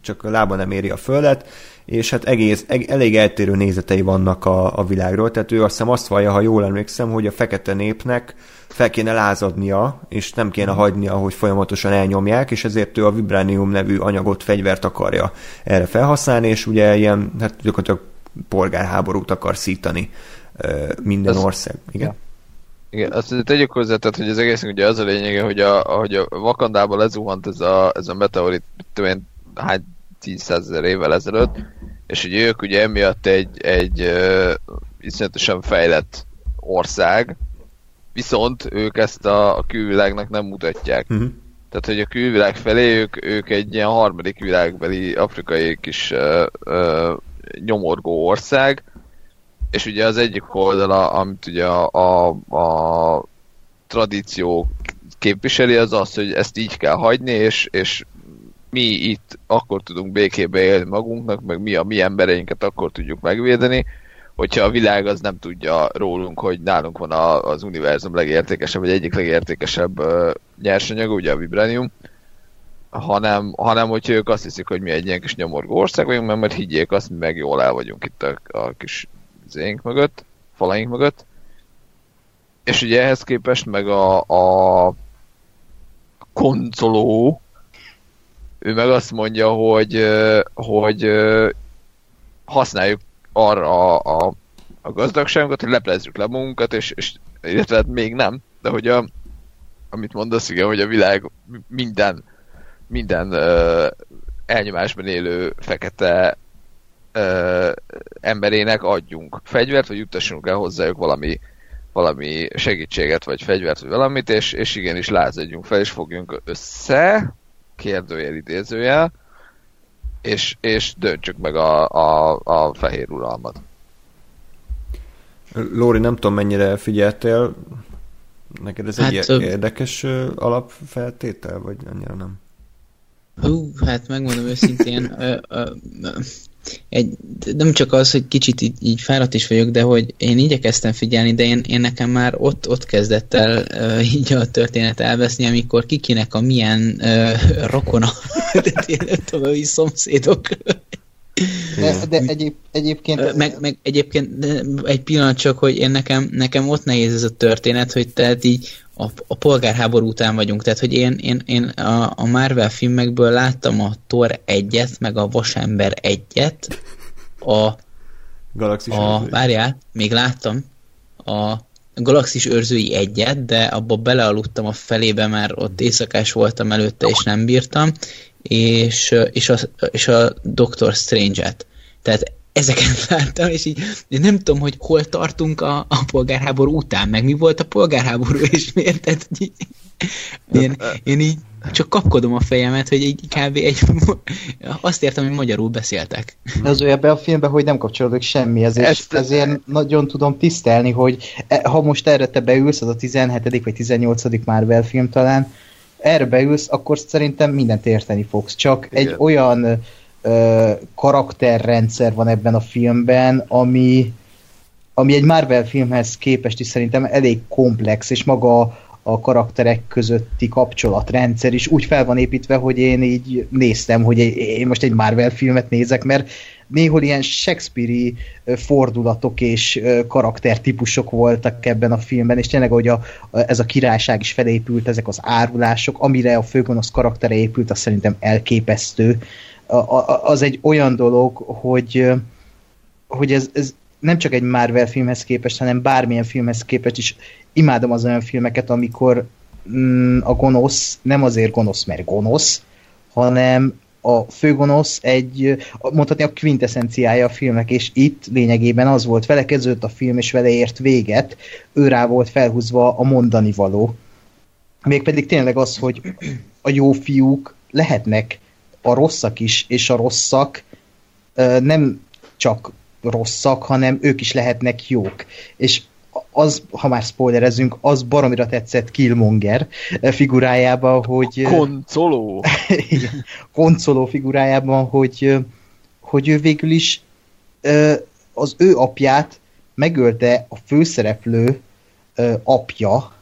csak a lába nem éri a földet, és hát egész, elég eltérő nézetei vannak a, a világról, tehát ő azt hiszem azt vallja, ha jól emlékszem, hogy a fekete népnek fel kéne lázadnia, és nem kéne hagynia, hogy folyamatosan elnyomják, és ezért ő a vibránium nevű anyagot, fegyvert akarja erre felhasználni, és ugye ilyen, hát gyakorlatilag polgárháborút akar szítani minden Ez, ország. Igen? Ja. Igen, azt tegyük hozzá, tehát, hogy az egész ugye az a lényege, hogy a, hogy a Vakandából lezuhant ez a, ez a meteorit, tudom hány tízszázezer évvel ezelőtt, és hogy ők ugye emiatt egy, egy uh, iszonyatosan fejlett ország, viszont ők ezt a, a külvilágnak nem mutatják. Uh-huh. Tehát, hogy a külvilág felé ők, ők egy ilyen harmadik világbeli afrikai kis uh, uh, nyomorgó ország, és ugye az egyik oldala, amit ugye a, a, a tradíció képviseli, az az, hogy ezt így kell hagyni, és, és mi itt akkor tudunk békébe élni magunknak, meg mi a mi embereinket akkor tudjuk megvédeni, hogyha a világ az nem tudja rólunk, hogy nálunk van a, az univerzum legértékesebb, vagy egyik legértékesebb uh, nyersanyag, ugye a vibranium, hanem, hanem hogyha ők azt hiszik, hogy mi egy ilyen kis nyomorgó ország vagyunk, mert majd higgyék azt, mi meg jól el vagyunk itt a, a kis zénk mögött, falaink mögött. És ugye ehhez képest meg a, a koncoló, ő meg azt mondja, hogy, hogy használjuk arra a, a, a gazdagságunkat, hogy leplezzük le magunkat, és, és illetve hát még nem, de hogy a, amit mondasz, igen, hogy a világ minden minden elnyomásban élő fekete uh, emberének adjunk fegyvert, vagy juttassunk el hozzájuk valami, valami segítséget, vagy fegyvert, vagy valamit, és, és igenis lázadjunk fel, és fogjunk össze, kérdőjel idézőjel, és, és döntsük meg a, a, a fehér uralmat. Lóri, nem tudom mennyire figyeltél, neked ez hát, egy érdekes alapfeltétel, vagy annyira nem? Hú, hát megmondom őszintén, ö, ö, ö, egy, nem csak az, hogy kicsit így, így fáradt is vagyok, de hogy én igyekeztem figyelni, de én, én nekem már ott, ott kezdett el ö, így a történet elveszni, amikor kikinek a milyen ö, rokona, további szomszédok. De, de egyéb, egyébként... Meg, meg egyébként egy pillanat csak, hogy én nekem, nekem ott nehéz ez a történet, hogy tehát így a, a polgárháború után vagyunk, tehát hogy én, én, én a, a Marvel filmekből láttam a Thor egyet, meg a Vasember egyet, a Galaxis A, várjál, még láttam. A Galaxis őrzői egyet, de abba belealudtam a felébe, mert ott éjszakás voltam előtte, és nem bírtam, és, és, a, és a Doctor Strange-et. Tehát ezeket láttam, és így én nem tudom, hogy hol tartunk a, a polgárháború után, meg mi volt a polgárháború, és miért, tehát hogy így, én, én így csak kapkodom a fejemet, hogy egy kb. egy, azt értem, hogy magyarul beszéltek. De az ebben a filmben, hogy nem kapcsolódik semmi, ezért, Ezt- ezért nagyon tudom tisztelni, hogy e- ha most erre te beülsz, az a 17. vagy 18. Marvel film talán, erre beülsz, akkor szerintem mindent érteni fogsz. Csak Igen. egy olyan karakterrendszer van ebben a filmben, ami, ami egy Marvel filmhez képest is szerintem elég komplex, és maga a karakterek közötti kapcsolatrendszer is úgy fel van építve, hogy én így néztem, hogy én most egy Marvel filmet nézek, mert néhol ilyen Shakespeare-i ö, fordulatok és karaktertípusok voltak ebben a filmben, és tényleg, hogy a, ez a királyság is felépült, ezek az árulások, amire a főgonosz karaktere épült, az szerintem elképesztő. Az egy olyan dolog, hogy, hogy ez, ez nem csak egy Marvel filmhez képest, hanem bármilyen filmhez képest is imádom az olyan filmeket, amikor mm, a gonosz nem azért gonosz, mert gonosz, hanem a főgonosz egy, mondhatni a quintessenciája a filmnek, és itt lényegében az volt, vele kezdődött a film, és vele ért véget, ő rá volt felhúzva a mondani való. Mégpedig tényleg az, hogy a jó fiúk lehetnek a rosszak is, és a rosszak nem csak rosszak, hanem ők is lehetnek jók. És az, ha már spoilerezünk, az baromira tetszett Killmonger figurájában, hogy... Koncoló. Igen, koncoló figurájában, hogy, hogy ő végül is az ő apját megölte a főszereplő apja,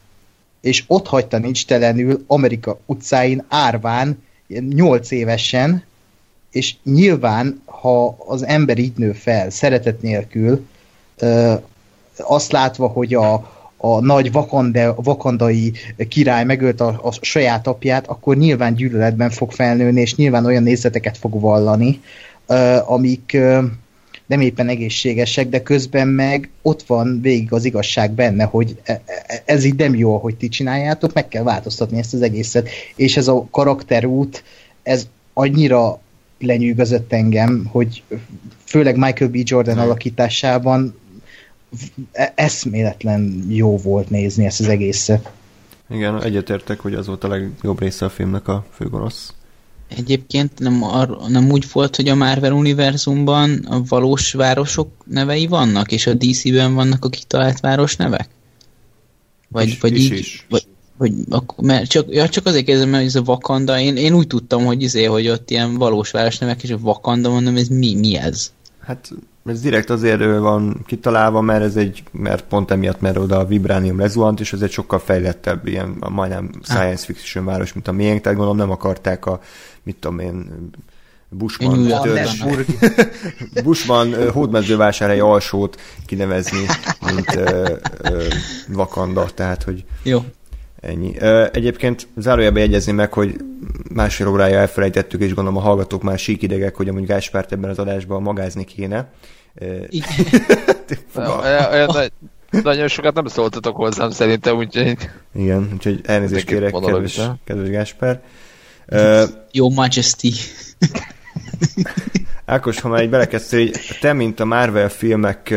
és ott hagyta nincs telenül Amerika utcáin árván, ilyen nyolc évesen, és nyilván, ha az ember így nő fel, szeretet nélkül, azt látva, hogy a, a nagy vakande, vakandai király megölt a, a saját apját, akkor nyilván gyűlöletben fog felnőni, és nyilván olyan nézeteket fog vallani, amik nem éppen egészségesek, de közben meg ott van végig az igazság benne, hogy e- e- ez így nem jó, hogy ti csináljátok, meg kell változtatni ezt az egészet. És ez a karakterút, ez annyira lenyűgözött engem, hogy főleg Michael B. Jordan alakításában e- eszméletlen jó volt nézni ezt az egészet. Igen, egyetértek, hogy az volt a legjobb része a filmnek a főgonosz. Egyébként nem, ar- nem úgy volt, hogy a Marvel univerzumban a valós városok nevei vannak, és a DC-ben vannak a kitalált város nevek? Vagy, Is- vagy is, így, is. Vagy, vagy akkor, mert csak, ja, csak azért kérdezem, mert ez a Wakanda, én, én úgy tudtam, hogy izé, hogy ott ilyen valós városnevek, és a Wakanda, mondom, ez mi, mi ez? Hát ez direkt azért van kitalálva, mert ez egy, mert pont emiatt, mert oda a vibránium lezuhant, és ez egy sokkal fejlettebb, ilyen majdnem science fiction város, mint a miénk, tehát gondolom nem akarták a, mit tudom én, New Bushman, York. törzs, Netburg. Bushman hódmezővásárhely alsót kinevezni, mint ö, ö, Wakanda, tehát hogy Jó. Ennyi. Ö, Egyébként zárójelben jegyezni meg, hogy másfél órája elfelejtettük, és gondolom a hallgatók már síkidegek, hogy amúgy Gáspárt ebben az adásban magázni kéne. Igen. nagyon sokat nem szóltatok hozzám szerintem, úgyhogy Igen, úgyhogy elnézést kérek, kedves, kedves Gáspár. Ö, Jó Majesty. Ákos, ha már így belekezdtél, hogy te, mint a Marvel filmek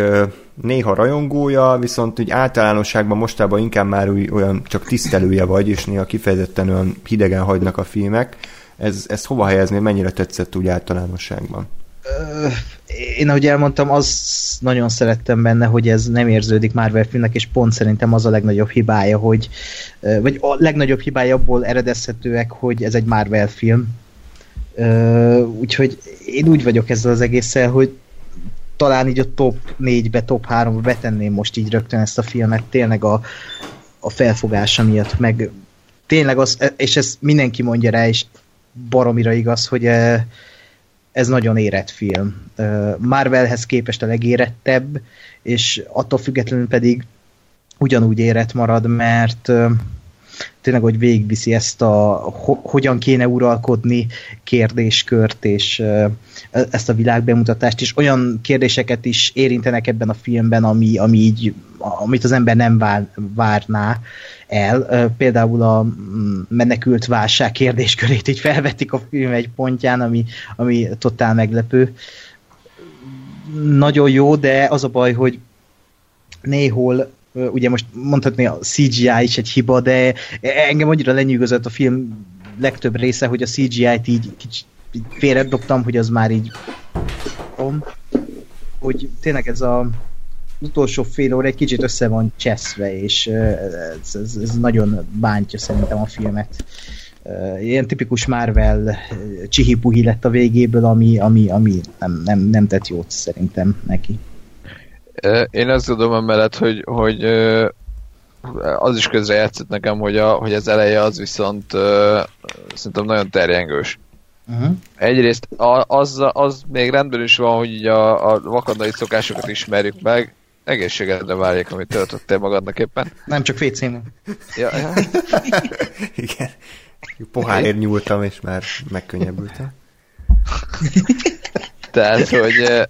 néha rajongója, viszont úgy általánosságban mostában inkább már úgy, olyan csak tisztelője vagy, és néha kifejezetten olyan hidegen hagynak a filmek. Ez, ezt hova helyezni, mennyire tetszett úgy általánosságban? Én ahogy elmondtam, az nagyon szerettem benne, hogy ez nem érződik Marvel filmnek, és pont szerintem az a legnagyobb hibája, hogy vagy a legnagyobb hibája abból eredezhetőek, hogy ez egy Marvel film. Úgyhogy én úgy vagyok ezzel az egésszel, hogy talán így a top 4-be, top 3-ba betenném most így rögtön ezt a filmet, tényleg a, a felfogása miatt, meg tényleg az, és ezt mindenki mondja rá, és baromira igaz, hogy ez nagyon érett film. Marvelhez képest a legérettebb, és attól függetlenül pedig ugyanúgy érett marad, mert tényleg, hogy végviszi ezt a ho, hogyan kéne uralkodni kérdéskört, és ezt a világbemutatást, és olyan kérdéseket is érintenek ebben a filmben, ami, ami így, amit az ember nem vár, várná el. Például a mm, menekült válság kérdéskörét így felvetik a film egy pontján, ami, ami totál meglepő. Nagyon jó, de az a baj, hogy néhol ugye most mondhatni a CGI is egy hiba, de engem annyira lenyűgözött a film legtöbb része, hogy a CGI-t így kicsit félredobtam, hogy az már így hogy tényleg ez a utolsó fél óra egy kicsit össze van cseszve, és ez, ez, ez nagyon bántja szerintem a filmet. Ilyen tipikus Marvel csihipuhi lett a végéből, ami, ami, ami nem, nem, nem tett jót szerintem neki. Én azt gondolom emellett, hogy, hogy az is közre játszott nekem, hogy, a, hogy az eleje az viszont szerintem nagyon terjengős. Uh-huh. Egyrészt az, az még rendben is van, hogy a, a vakandai szokásokat ismerjük meg, egészségedre várják, amit töltöttél magadnak éppen. Nem csak. Ja, ja. Igen. Pohárért nyúltam, és már megkönnyebbültem. Tehát, hogy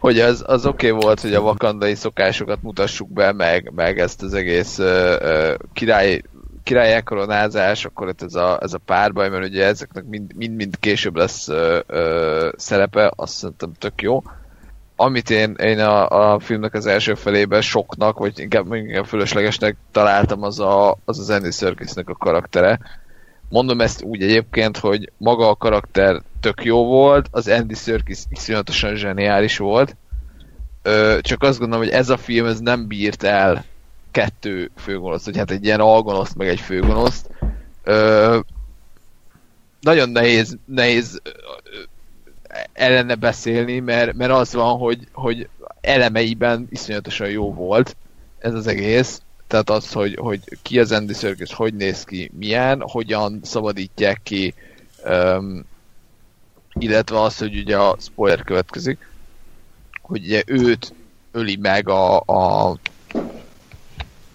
hogy az, az oké okay volt, hogy a vakandai szokásokat mutassuk be, meg, meg ezt az egész uh, uh, király király koronázás, akkor itt ez a, ez a párbaj, mert ugye ezeknek mind-mind később lesz uh, uh, szerepe, azt szerintem tök jó. Amit én, én a, a filmnek az első felében soknak, vagy inkább, inkább fölöslegesnek találtam, az a, az, az Andy Serkisnek a karaktere. Mondom ezt úgy egyébként, hogy maga a karakter tök jó volt, az Andy Serkis iszonyatosan zseniális volt, Ö, csak azt gondolom, hogy ez a film ez nem bírt el kettő főgonoszt, hogy hát egy ilyen algonoszt, meg egy főgonoszt. Ö, nagyon nehéz, nehéz ellene beszélni, mert, mert az van, hogy, hogy elemeiben iszonyatosan jó volt ez az egész. Tehát az, hogy, hogy ki az Andy Serkis, hogy néz ki, milyen, hogyan szabadítják ki, um, illetve az, hogy ugye a spoiler következik, hogy ugye őt öli meg a, a,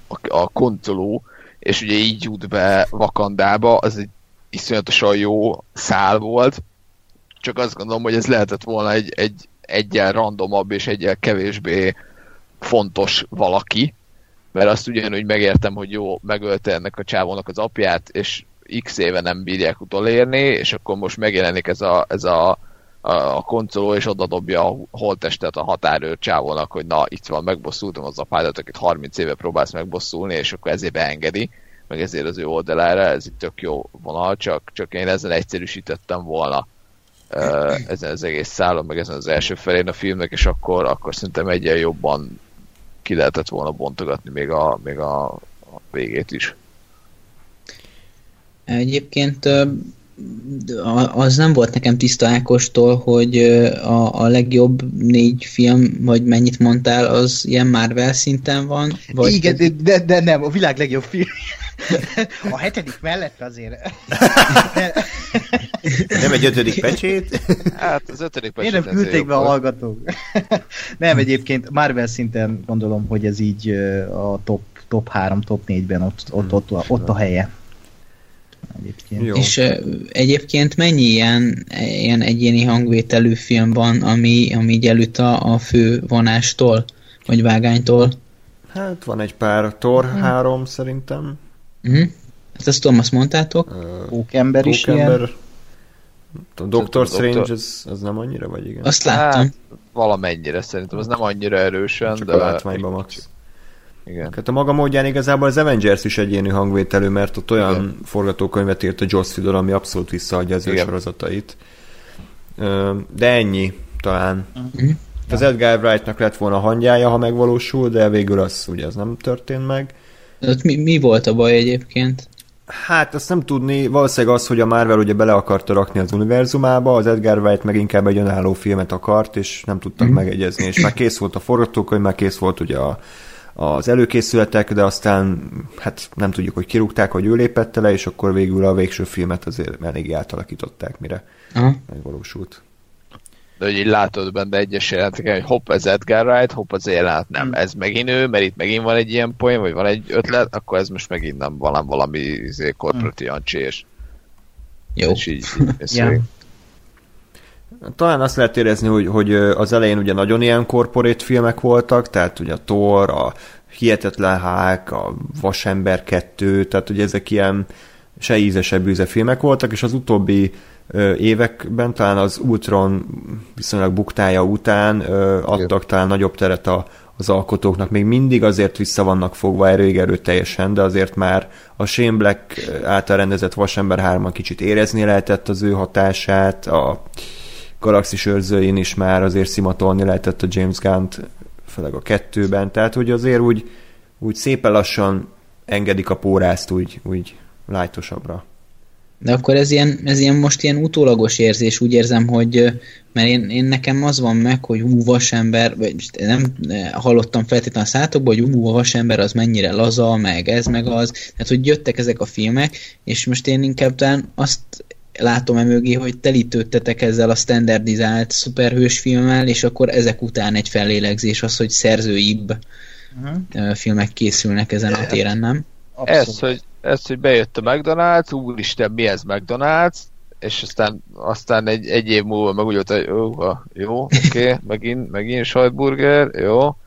a, a koncoló, és ugye így jut be Vakandába, az egy iszonyatosan jó szál volt, csak azt gondolom, hogy ez lehetett volna egy, egy egyen randomabb és egyen kevésbé fontos valaki, mert azt ugyanúgy megértem, hogy jó, megölte ennek a csávónak az apját, és x éve nem bírják utolérni, és akkor most megjelenik ez a, ez a, a, koncoló, és oda dobja a holtestet a határőr csávónak, hogy na, itt van, megbosszultam az apádat, akit 30 éve próbálsz megbosszulni, és akkor ezért beengedi, meg ezért az ő oldalára, ez itt tök jó vonal, csak, csak én ezzel egyszerűsítettem volna ezen az egész szálon, meg ezen az első felén a filmnek, és akkor, akkor szerintem egyen jobban ki lehetett volna bontogatni még a, még a, a végét is. Egyébként az nem volt nekem tiszta Ákostól, hogy a, a legjobb négy film, vagy mennyit mondtál, az ilyen Marvel szinten van? Vagy Igen, de, de, de nem, a világ legjobb film. A hetedik mellett azért. Nem egy ötödik pecsét? Hát az ötödik pecsét. Miért nem küldték be a hallgatók? Nem, egyébként Marvel szinten gondolom, hogy ez így a top, top 3, top 4-ben ott, ott, ott, ott, ott a helye. Egyébként. Jó. És egyébként mennyi ilyen, ilyen egyéni hangvételű film van, ami, ami így előtt a, a fő vonástól, vagy vágánytól? Hát van egy pár, Thor hmm. 3 szerintem. Uh-huh. Hát ezt Thomas mondtátok? Uh, Pókember is ilyen. A Doctor Strange, az, az nem annyira, vagy igen? Azt láttam. Hát, valamennyire szerintem, az nem annyira erősen, Csak de... a látványban max. Igen. Hát a maga módján igazából az Avengers is egyéni hangvételű, mert ott olyan Igen. forgatókönyvet írt a Joss Whedon, ami abszolút visszaadja az ő sorozatait. De ennyi talán. Uh-huh. Az Edgar Wrightnak lett volna hangyája, ha megvalósul, de végül az ugye az nem történt meg. Ott mi, mi volt a baj egyébként? Hát azt nem tudni, valószínűleg az, hogy a Marvel ugye bele akarta rakni az univerzumába, az Edgar Wright meg inkább egy önálló filmet akart, és nem tudtak mm. megegyezni, és már kész volt a forgatókönyv, már kész volt ugye a, az előkészületek, de aztán hát nem tudjuk, hogy kirúgták, hogy ő lépett le, és akkor végül a végső filmet azért elég átalakították, mire Aha. megvalósult. de hogy így látod benne egyes jeleneteken, hogy hopp, ez Edgar Wright, hopp, az jelenet nem, ez megint ő, mert itt megint van egy ilyen poén, vagy van egy ötlet, akkor ez most megint nem valami, valami izé, corporate Jancsi, és, Jó. és így, így. Talán azt lehet érezni, hogy, hogy az elején ugye nagyon ilyen corporate filmek voltak, tehát ugye a Thor, a Hihetetlen Hulk, a Vasember 2, tehát ugye ezek ilyen se íze, se bűze filmek voltak, és az utóbbi években talán az Ultron viszonylag buktája után adtak talán nagyobb teret a, az alkotóknak. Még mindig azért vissza vannak fogva erőig erőteljesen, de azért már a Shane Black által rendezett Vasember 3 kicsit érezni lehetett az ő hatását, a Galaxis őrzőin is már azért szimatolni lehetett a James Gunn-t, főleg a kettőben, tehát hogy azért úgy, úgy szépen lassan engedik a pórázt úgy, úgy lájtosabbra. De akkor ez ilyen, ez ilyen most ilyen utólagos érzés, úgy érzem, hogy mert én, én nekem az van meg, hogy hú, vasember, vagy nem hallottam feltétlenül a szátokból, hogy a vasember az mennyire laza, meg ez, meg az, tehát hogy jöttek ezek a filmek, és most én inkább talán azt látom emögé, hogy telítődtetek ezzel a standardizált szuperhős filmmel, és akkor ezek után egy fellélegzés az, hogy szerzőibb Uh-huh. filmek készülnek ezen a téren, nem? Ez, hogy, ez, hogy bejött a McDonald's, úristen, mi ez McDonald's, és aztán, aztán egy, egy év múlva meg úgy volt, hogy jó, ha, jó oké, okay, megint, megint sajtburger, jó,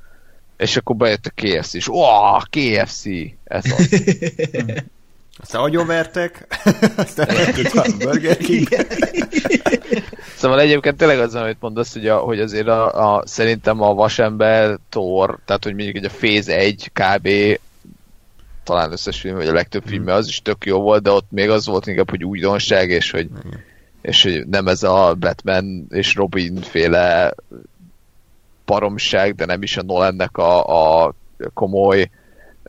és akkor bejött a KFC, és ó, KFC, ez az. Aztán agyonvertek, aztán a Burger King. Szóval egyébként tényleg az, amit mondasz, hogy, a, hogy azért a, a, szerintem a Vasember, Thor, tehát hogy mondjuk egy a Phase 1 kb. talán összes film, vagy a legtöbb filmje az is tök jó volt, de ott még az volt inkább, hogy újdonság, és hogy, és hogy nem ez a Batman és Robin féle baromság, de nem is a Nolannek a, a komoly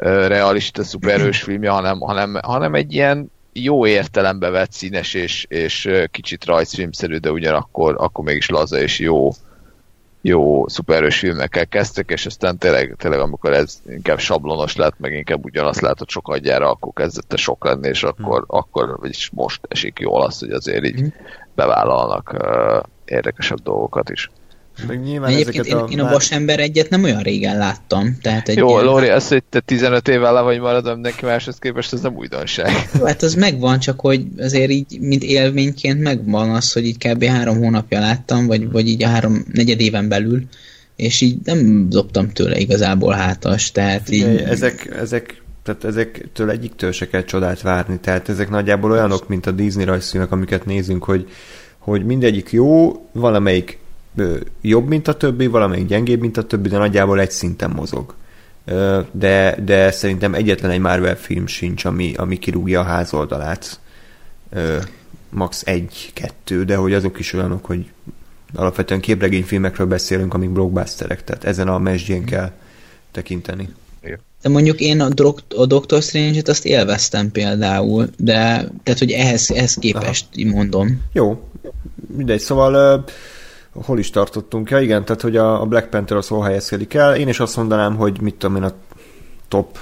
realista szuperhős filmje, hanem, hanem, hanem egy ilyen jó értelembe vett színes és, és kicsit rajzfilmszerű, de ugyanakkor akkor mégis laza és jó jó szuperhős filmekkel kezdtek, és aztán tényleg, tényleg amikor ez inkább sablonos lett, meg inkább ugyanazt látott sok adjára, akkor kezdett sok lenni, és akkor, akkor vagyis most esik jól az, hogy azért így bevállalnak uh, érdekesebb dolgokat is. Meg nyilván Egyébként ezeket én, én a Vasember egyet nem olyan régen láttam. Tehát egy Jó, ilyen- Lóri, az, hogy te 15 évvel le vagy maradom mindenki máshoz képest, ez nem újdonság. Jó, hát az megvan, csak hogy azért így, mint élményként megvan az, hogy így kb. három hónapja láttam, vagy, vagy így a három negyed éven belül, és így nem dobtam tőle igazából hátas, tehát így... Ezek, ezek, tehát ezektől egyiktől se kell csodát várni, tehát ezek nagyjából olyanok, mint a Disney rajzfilmek, amiket nézünk, hogy, hogy mindegyik jó, valamelyik jobb, mint a többi, valamelyik gyengébb, mint a többi, de nagyjából egy szinten mozog. De, de szerintem egyetlen egy Marvel film sincs, ami, ami kirúgja a házoldalát. Max egy-kettő, de hogy azok is olyanok, hogy alapvetően képregényfilmekről beszélünk, amik blockbusterek, tehát ezen a mesdjén kell tekinteni. De mondjuk én a, Dok- a Doctor Strange-et azt élveztem például, de tehát, hogy ehhez, ehhez képest így mondom. Jó, mindegy, szóval uh, hol is tartottunk? Ja igen, tehát hogy a, Black Panther az hol helyezkedik el. Én is azt mondanám, hogy mit tudom én a top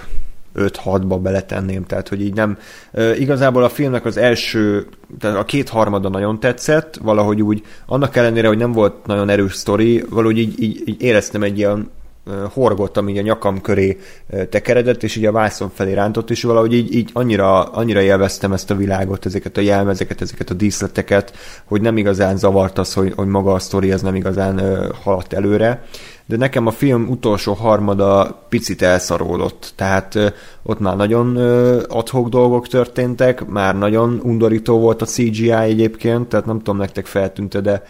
5-6-ba beletenném, tehát hogy így nem. Igazából a filmnek az első, tehát a kétharmada nagyon tetszett, valahogy úgy, annak ellenére, hogy nem volt nagyon erős sztori, valahogy így, így, így éreztem egy ilyen ö, horgot, ami a nyakam köré tekeredett, és így a vászon felé rántott, és valahogy így, így annyira, annyira élveztem ezt a világot, ezeket a jelmezeket, ezeket a díszleteket, hogy nem igazán zavart az, hogy, hogy maga a sztori ez nem igazán haladt előre. De nekem a film utolsó harmada picit elszaródott, tehát ott már nagyon adhok dolgok történtek, már nagyon undorító volt a CGI egyébként, tehát nem tudom nektek feltűnte, de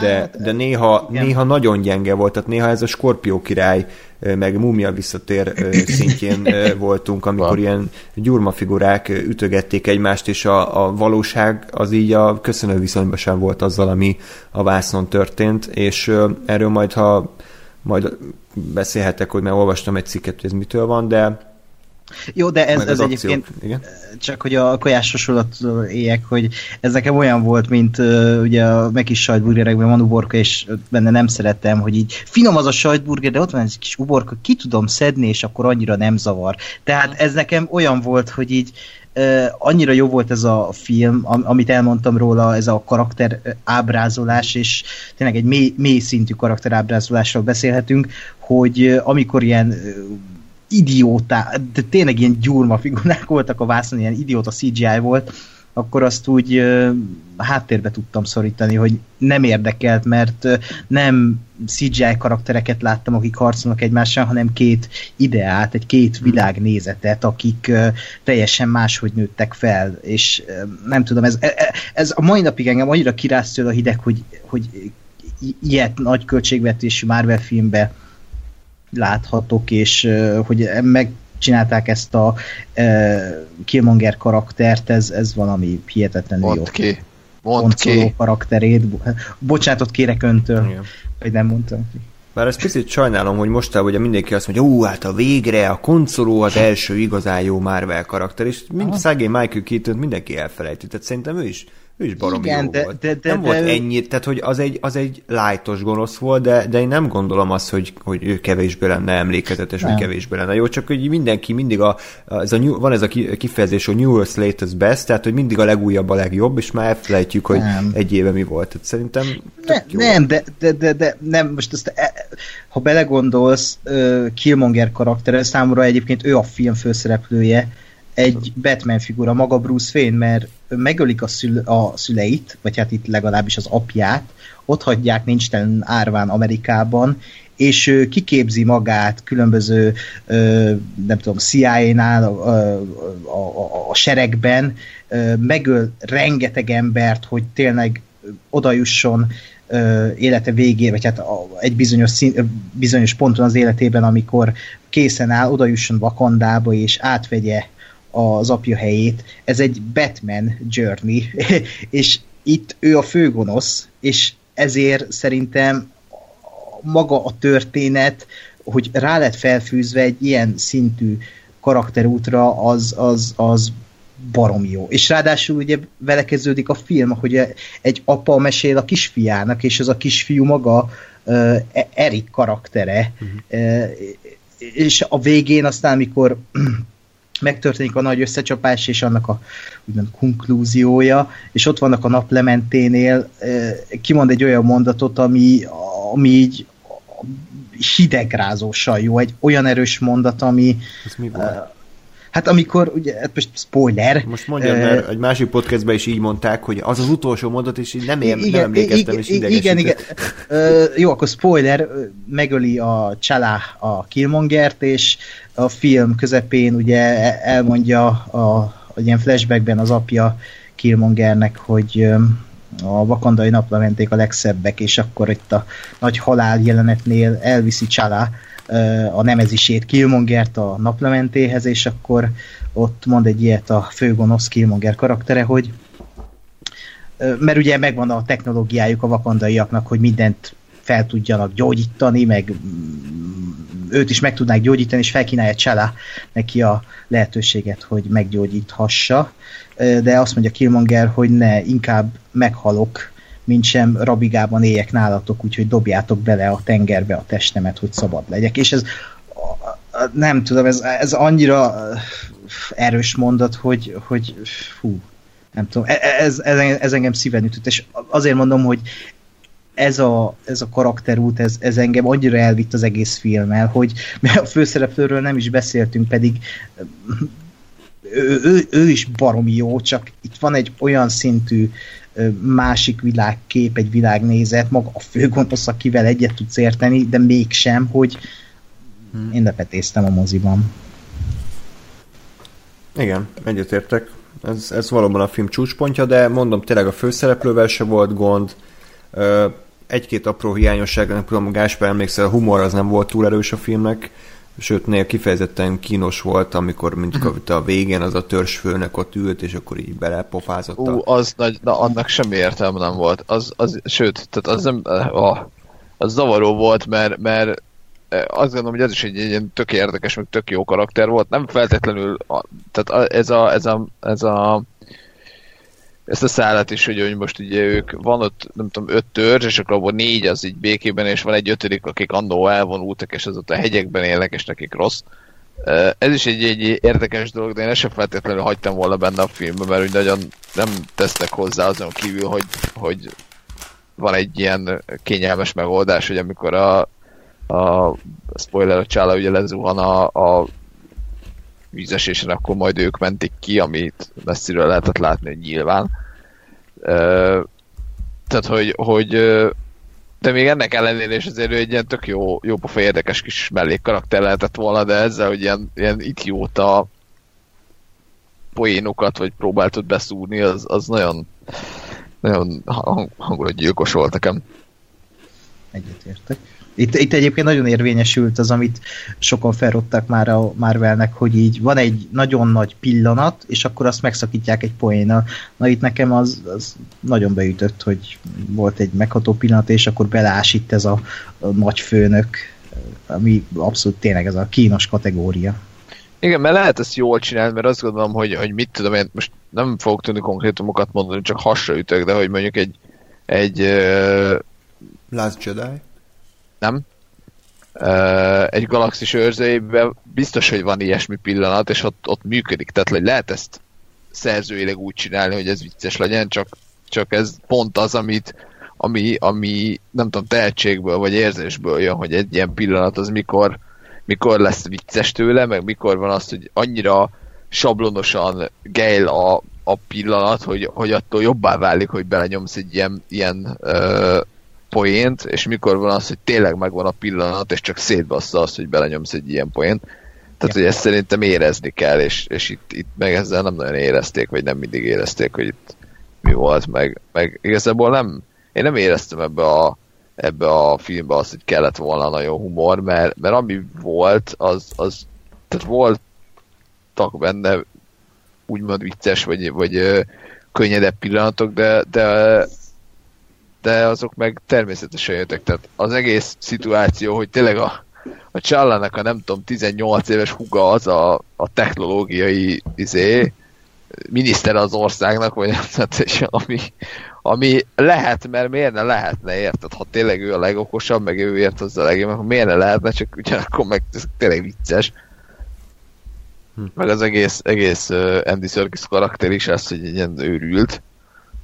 de, de néha, igen. néha nagyon gyenge volt, tehát néha ez a Skorpió király, meg Múmia visszatér szintjén voltunk, amikor Van. ilyen gyurmafigurák ütögették egymást, és a, a valóság az így a köszönő viszonyban sem volt azzal, ami a vásznon történt, és erről majd, ha majd beszélhetek, hogy már olvastam egy cikket, hogy ez mitől van, de Jó, de ez, ez egyébként. Igen? csak hogy a kajás hasonlatról éljek, hogy ez nekem olyan volt, mint uh, ugye a megis sajtburgerekben van uborka, és benne nem szeretem, hogy így finom az a sajtburger, de ott van egy kis uborka, ki tudom szedni, és akkor annyira nem zavar. Tehát ez nekem olyan volt, hogy így annyira jó volt ez a film, amit elmondtam róla, ez a karakter ábrázolás, és tényleg egy mély, mély szintű karakter ábrázolásról beszélhetünk, hogy amikor ilyen idióta, de tényleg ilyen gyurma figurák voltak a vászon, ilyen idióta CGI volt, akkor azt úgy uh, háttérbe tudtam szorítani, hogy nem érdekelt, mert uh, nem CGI karaktereket láttam, akik harcolnak egymással, hanem két ideát, egy két hmm. világnézetet, akik uh, teljesen máshogy nőttek fel, és uh, nem tudom, ez, e, e, ez a mai napig engem annyira kirásztől a hideg, hogy, hogy ilyet nagy költségvetésű Marvel filmbe láthatok, és hogy meg csinálták ezt a Killmonger karaktert, ez, ez valami hihetetlenül Mondd jó. ki. Mondd ki. karakterét. Bocsánatot kérek öntől, Igen. hogy nem mondtam ki. Bár ezt picit sajnálom, hogy mostában ugye mindenki azt mondja, ó, hát a végre, a koncoló az első igazán jó Marvel karakter, és mind szegény Michael keaton mindenki elfelejti, tehát szerintem ő is ő is baromi Igen, jó de, volt. De, de, nem de, volt ennyi, tehát hogy az egy, az egy lájtos gonosz volt, de, de én nem gondolom azt, hogy, hogy ő kevésbé lenne emlékezetes, nem. vagy kevésbé lenne jó, csak hogy mindenki mindig a, ez a new, van ez a kifejezés, hogy newest latest best, tehát hogy mindig a legújabb a legjobb, és már elfelejtjük, hogy nem. egy éve mi volt. Tehát szerintem ne. Nem, de, de, de, de, nem, most azt, e, ha belegondolsz, uh, Killmonger karaktere, számomra egyébként ő a film főszereplője, egy Batman figura, maga Bruce Wayne, mert megölik a, szül, a szüleit, vagy hát itt legalábbis az apját, ott hagyják nincstelen árván Amerikában, és ő kiképzi magát különböző, nem tudom, CIA-nál, a, a, a, a seregben, megöl rengeteg embert, hogy tényleg odajusson élete végére, vagy hát egy bizonyos, szín, bizonyos ponton az életében, amikor készen áll, odajusson Vakandába, és átvegye az apja helyét. Ez egy Batman journey, és itt ő a főgonosz, és ezért szerintem maga a történet, hogy rá lett felfűzve egy ilyen szintű karakterútra, az, az, az barom jó. És ráadásul ugye vele kezdődik a film, hogy egy apa mesél a kisfiának, és az a kisfiú maga uh, Erik karaktere. Uh-huh. Uh, és a végén aztán, amikor megtörténik a nagy összecsapás, és annak a úgymond konklúziója, és ott vannak a naplementénél, kimond egy olyan mondatot, ami, ami így hidegrázósan jó, egy olyan erős mondat, ami... Ez mi volt? Hát amikor, ugye, hát most spoiler. Most mondjam, mert egy másik podcastben is így mondták, hogy az az utolsó mondat, és így nem, igen, nem emlékeztem, és Igen, igen. Uh, jó, akkor spoiler, megöli a Csalá a Killmongert, és a film közepén ugye elmondja a, a ilyen flashbackben az apja Killmongernek, hogy a vakandai naplementék a legszebbek, és akkor itt a nagy halál jelenetnél elviszi Csalá a nemezisét Killmongert a naplementéhez, és akkor ott mond egy ilyet a főgonosz Killmonger karaktere, hogy mert ugye megvan a technológiájuk a vakandaiaknak, hogy mindent fel tudjanak gyógyítani, meg mm, őt is meg tudnák gyógyítani, és felkínálja Csala neki a lehetőséget, hogy meggyógyíthassa. De azt mondja Killmonger, hogy ne, inkább meghalok, mint sem rabigában éljek nálatok, úgyhogy dobjátok bele a tengerbe a testemet, hogy szabad legyek. És ez nem tudom, ez, ez annyira erős mondat, hogy, hogy fú, nem tudom, e, e, ez, ez, ez engem szíven ütött, és azért mondom, hogy ez a, ez a karakterút, ez, ez engem annyira elvitt az egész filmmel, hogy mert a főszereplőről nem is beszéltünk, pedig ő, ő, ő is baromi jó, csak itt van egy olyan szintű másik világkép, egy világnézet, maga a főgonosz, akivel egyet tudsz érteni, de mégsem, hogy hmm. én lepetéztem a moziban. Igen, egyetértek. Ez, ez valóban a film csúcspontja, de mondom, tényleg a főszereplővel se volt gond. Egy-két apró hiányosság, nem tudom, Gáspár emlékszel, a humor az nem volt túl erős a filmnek, sőt, néha kifejezetten kínos volt, amikor mint uh-huh. a végén az a törzsfőnek ott ült, és akkor így belepofázott. Ú, az nagy, na, annak semmi értelme nem volt. Az, az, sőt, tehát az nem, oh, az zavaró volt, mert, mert eh, azt gondolom, hogy ez is egy, egy ilyen tök érdekes, meg tök jó karakter volt. Nem feltétlenül, tehát ez a, ez a, ez a ezt a szállat is, hogy, most ugye ők, van ott, nem tudom, öt törzs, és akkor abban négy az így békében, és van egy ötödik, akik annó elvonultak, és az ott a hegyekben élnek, és nekik rossz. Ez is egy, egy érdekes dolog, de én ezt sem feltétlenül hagytam volna benne a filmben, mert úgy nagyon nem tesznek hozzá azon kívül, hogy, hogy van egy ilyen kényelmes megoldás, hogy amikor a, a spoiler a csála ugye lezuhan a, a vízesésen, akkor majd ők mentik ki, amit messziről lehetett látni nyilván. Tehát, hogy, hogy de még ennek ellenére is azért ő egy ilyen tök jó, jó pofa érdekes kis mellékkarakter lehetett volna, de ezzel, hogy ilyen, ilyen idióta poénokat, vagy próbáltad beszúrni, az, az nagyon, nagyon hang- hangulatgyilkos volt nekem. Egyetértek. Itt, itt egyébként nagyon érvényesült az, amit sokan felrottak már a Marvelnek, hogy így van egy nagyon nagy pillanat, és akkor azt megszakítják egy poénnal. Na itt nekem az, az nagyon beütött, hogy volt egy megható pillanat, és akkor beleás itt ez a, a nagy főnök, ami abszolút tényleg ez a kínos kategória. Igen, mert lehet ezt jól csinálni, mert azt gondolom, hogy, hogy mit tudom én, most nem fogok tudni konkrétumokat mondani, csak hasra ütök, de hogy mondjuk egy, egy Last Jedi. Nem? Egy galaxis őrzőjében biztos, hogy van ilyesmi pillanat, és ott, ott működik. Tehát hogy lehet ezt szerzőileg úgy csinálni, hogy ez vicces legyen, csak, csak ez pont az, amit, ami, ami nem tudom, tehetségből vagy érzésből jön, hogy egy ilyen pillanat az mikor, mikor lesz vicces tőle, meg mikor van az, hogy annyira sablonosan gejl a, a pillanat, hogy, hogy attól jobbá válik, hogy belenyomsz egy ilyen, ilyen ö, poént, és mikor van az, hogy tényleg megvan a pillanat, és csak szétbassza azt, hogy belenyomsz egy ilyen poént. Tehát, hogy ezt szerintem érezni kell, és, és itt, itt meg ezzel nem nagyon érezték, vagy nem mindig érezték, hogy itt mi volt, meg, meg igazából nem, én nem éreztem ebbe a, ebbe a filmbe azt, hogy kellett volna nagyon humor, mert, mert ami volt, az, az tehát voltak benne úgymond vicces, vagy, vagy könnyedebb pillanatok, de, de de azok meg természetesen jöttek. Tehát az egész szituáció, hogy tényleg a, a Csallának a nem tudom 18 éves huga az a, a technológiai izé, miniszter az országnak, vagy nem tudom, és ami, ami lehet, mert miért ne lehetne, érted? Ha tényleg ő a legokosabb, meg ő ért hozzá a legjobb, akkor miért ne lehetne, csak ugyanakkor meg ez tényleg vicces. Meg az egész, egész Andy Serkis karakter is az, hogy egy ilyen őrült,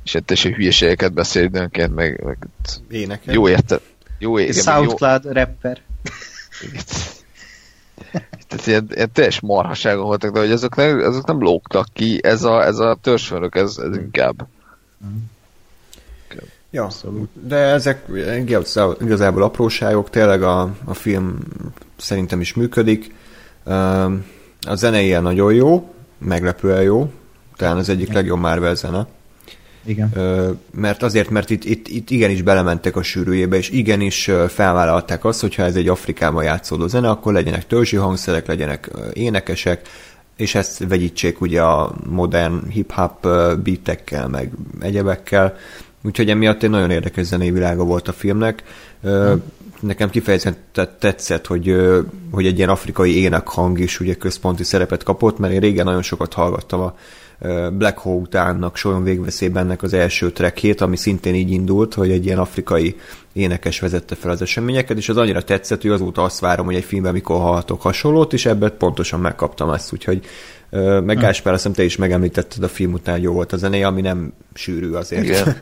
és teljesen hülyeségeket beszél időnként, meg, meg Énekel. jó érte. Jó, igen, meg jó, Soundcloud rapper. tehát ilyen, ilyen teljes marhasága voltak, de hogy azok nem, azok nem lógtak ki, ez a, ez a törzsfőnök, ez, ez inkább. Ja, de ezek igaz- igazából apróságok, tényleg a, a film szerintem is működik. A zene ilyen nagyon jó, meglepően jó, talán az egyik legjobb Marvel zene. Igen. Ö, mert azért, mert itt, itt, itt igenis belementek a sűrűjébe, és igenis felvállalták azt, hogyha ez egy Afrikában játszódó zene, akkor legyenek törzsi hangszerek, legyenek énekesek, és ezt vegyítsék ugye a modern hip-hop beatekkel, meg egyebekkel. Úgyhogy emiatt egy nagyon érdekes zenei világa volt a filmnek. Ö, Nekem kifejezetten tetszett, hogy, hogy egy ilyen afrikai énekhang is ugye központi szerepet kapott, mert én régen nagyon sokat hallgattam a Black Hole utánnak Soron végveszélybennek az első trackjét, ami szintén így indult, hogy egy ilyen afrikai énekes vezette fel az eseményeket, és az annyira tetszett, hogy azóta azt várom, hogy egy filmben mikor hallhatok hasonlót, és ebben pontosan megkaptam ezt, úgyhogy meg Gáspár, azt te is megemlítetted a film után, jó volt a zenéje, ami nem sűrű azért. Igen.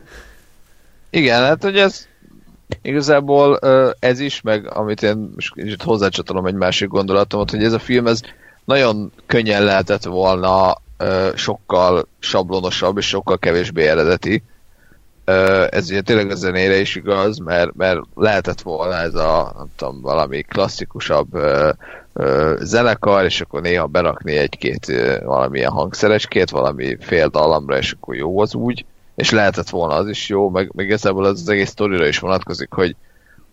Igen, hát hogy ez igazából ez is, meg amit én most kicsit hozzácsatolom egy másik gondolatomat, hogy ez a film ez nagyon könnyen lehetett volna sokkal sablonosabb és sokkal kevésbé eredeti. Ez ugye tényleg a zenére is igaz, mert, mert lehetett volna ez a, nem tudom, valami klasszikusabb zenekar, és akkor néha berakni egy-két valamilyen hangszerecskét, valami fél dallamra, és akkor jó az úgy és lehetett volna az is jó, meg, meg igazából az, az egész sztorira is vonatkozik, hogy,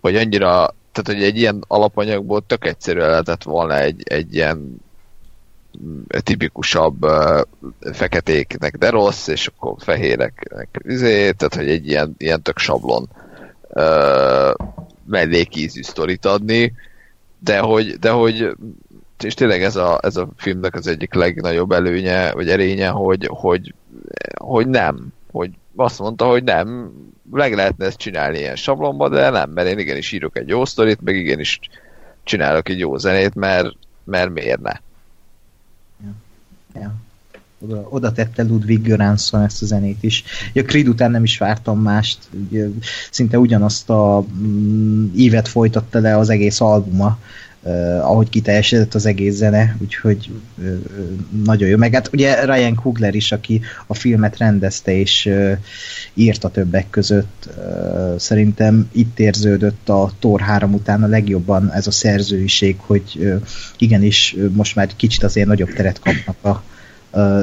hogy annyira, tehát hogy egy ilyen alapanyagból tök egyszerűen lehetett volna egy, egy ilyen tipikusabb feketéknek de rossz, és akkor fehéreknek izé, tehát hogy egy ilyen, ilyen tök sablon mellékízű sztorit adni, de hogy, de hogy és tényleg ez a, ez a filmnek az egyik legnagyobb előnye, vagy erénye, hogy, hogy, hogy nem, hogy azt mondta, hogy nem, meg lehetne ezt csinálni ilyen sablonba, de nem, mert én igenis írok egy jó sztorit, meg igenis csinálok egy jó zenét, mert, mert miért ne? Ja. Oda, oda tette Ludwig Göransson ezt a zenét is. A Creed után nem is vártam mást, szinte ugyanazt a mm, ívet folytatta le az egész albuma, uh, ahogy kiteljesedett az egész zene, úgyhogy uh, nagyon jó. Meg hát ugye Ryan Coogler is, aki a filmet rendezte és uh, írta többek között, uh, szerintem itt érződött a Thor 3 után a legjobban ez a szerzőiség, hogy uh, igenis uh, most már kicsit azért nagyobb teret kapnak a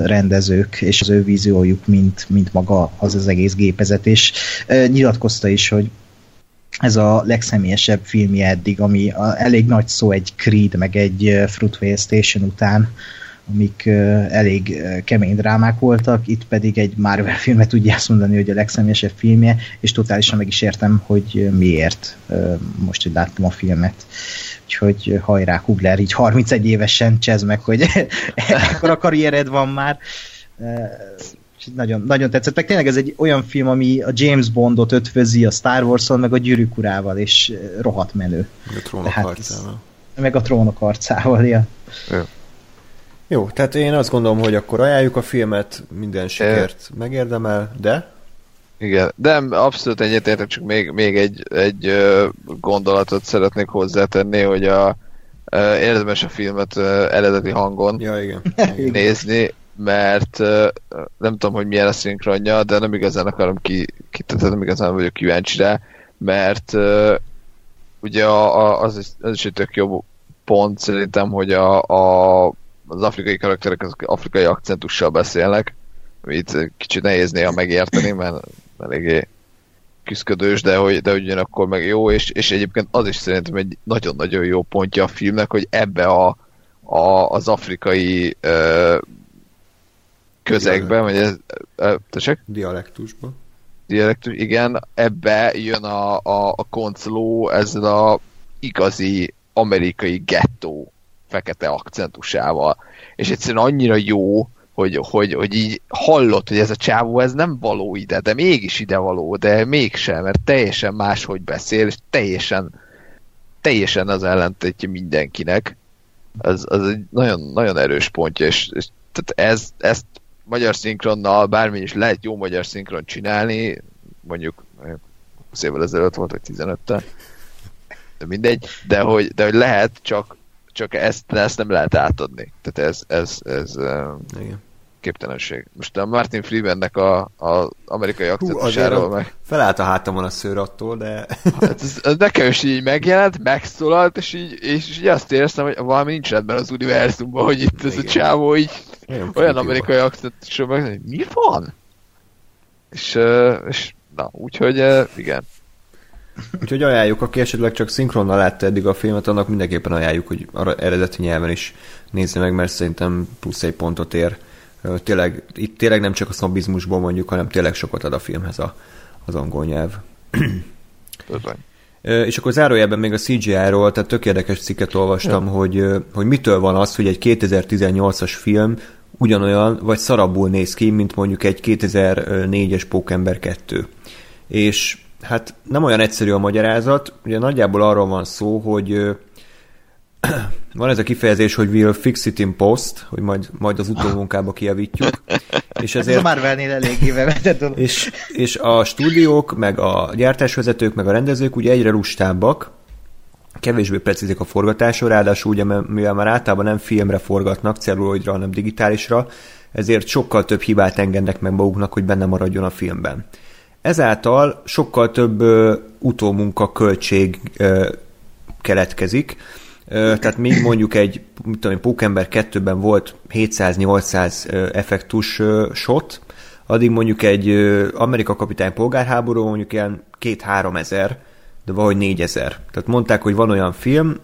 rendezők és az ő víziójuk, mint, mint maga az az egész gépezet, és nyilatkozta is, hogy ez a legszemélyesebb filmje eddig, ami a, elég nagy szó egy Creed, meg egy Fruitvale Station után, amik elég kemény drámák voltak, itt pedig egy Marvel filmet tudja azt mondani, hogy a legszemélyesebb filmje, és totálisan meg is értem, hogy miért most, hogy láttam a filmet. Úgyhogy hajrá, Kugler, így 31 évesen csez meg, hogy ekkora karriered van már. És nagyon, nagyon tetszett. Meg tényleg ez egy olyan film, ami a James Bondot ötvözi a Star Wars-on, meg a gyűrűk urával, és rohadt menő. Meg a trónok hát arcával. Meg a trónok arcával, ja. Jó. Jó, tehát én azt gondolom, hogy akkor ajánljuk a filmet, minden sikert megérdemel, de igen, de abszolút egyetértek, csak még, még egy, egy gondolatot szeretnék hozzátenni, hogy a, érdemes a filmet eredeti hangon ja, igen. nézni, mert nem tudom, hogy milyen a szinkronja, de nem igazán akarom ki, ki tehát nem igazán vagyok kíváncsi rá, mert ugye a, az, is, az is egy tök jó pont szerintem, hogy a, a, az afrikai karakterek az afrikai akcentussal beszélnek, amit kicsit nehéz néha megérteni, mert eléggé küzdködős, de hogy, de ugyanakkor meg jó, és, és egyébként az is szerintem egy nagyon-nagyon jó pontja a filmnek, hogy ebbe a, a, az afrikai ö, közegben, vagy ez, tessék? Dialektusban. Dialektus, igen, ebbe jön a, a, a koncoló ezzel a igazi amerikai gettó fekete akcentusával. És egyszerűen annyira jó, hogy, hogy, hogy így hallott, hogy ez a csávó ez nem való ide, de mégis ide való, de mégsem, mert teljesen máshogy beszél, és teljesen, teljesen az ellentétje mindenkinek. Az, az egy nagyon, nagyon erős pontja, és, és tehát ez, ezt magyar szinkronnal bármi is lehet jó magyar szinkron csinálni, mondjuk 20 évvel ezelőtt volt, vagy 15-tel, de mindegy, de hogy, de hogy lehet, csak, csak ezt, ezt nem lehet átadni. Tehát ez, ez, ez Igen képtelenség. Most a Martin Freemannek a, a amerikai akcentusáról meg... Felállt a hátamon a szőr attól, de... Hát ez, ez nekem is így megjelent, megszólalt, és így, és így azt éreztem, hogy valami nincs rendben az univerzumban, hogy itt ez a csávó így Olyan, olyan amerikai akcentusról meg, hogy mi van? És, és na, úgyhogy igen. Úgyhogy ajánljuk, aki esetleg csak szinkronnal látta eddig a filmet, annak mindenképpen ajánljuk, hogy arra eredeti nyelven is nézze meg, mert szerintem plusz egy pontot ér tényleg, itt tényleg nem csak a sznobizmusból mondjuk, hanem tényleg sokat ad a filmhez a, az angol nyelv. És akkor zárójelben még a CGI-ról, tehát tök érdekes cikket olvastam, ja. hogy, hogy mitől van az, hogy egy 2018-as film ugyanolyan, vagy szarabul néz ki, mint mondjuk egy 2004-es Pókember 2. És hát nem olyan egyszerű a magyarázat, ugye nagyjából arról van szó, hogy van ez a kifejezés, hogy we'll fix it in post, hogy majd, majd az utómunkába kijavítjuk. És ezért, ez a Marvelnél eléggé bevetett és, és a stúdiók, meg a gyártásvezetők, meg a rendezők ugye egyre lustábbak, kevésbé precízik a forgatásra, ráadásul ugye, mivel már általában nem filmre forgatnak, celluloidra, hanem digitálisra, ezért sokkal több hibát engednek meg maguknak, hogy benne maradjon a filmben. Ezáltal sokkal több ö, utómunka költség ö, keletkezik, tehát még mondjuk egy, mit tudom, Pókember 2-ben volt 700-800 effektus shot, addig mondjuk egy Amerika kapitány polgárháború mondjuk ilyen 2-3 ezer, de valahogy 4 ezer. Tehát mondták, hogy van olyan film,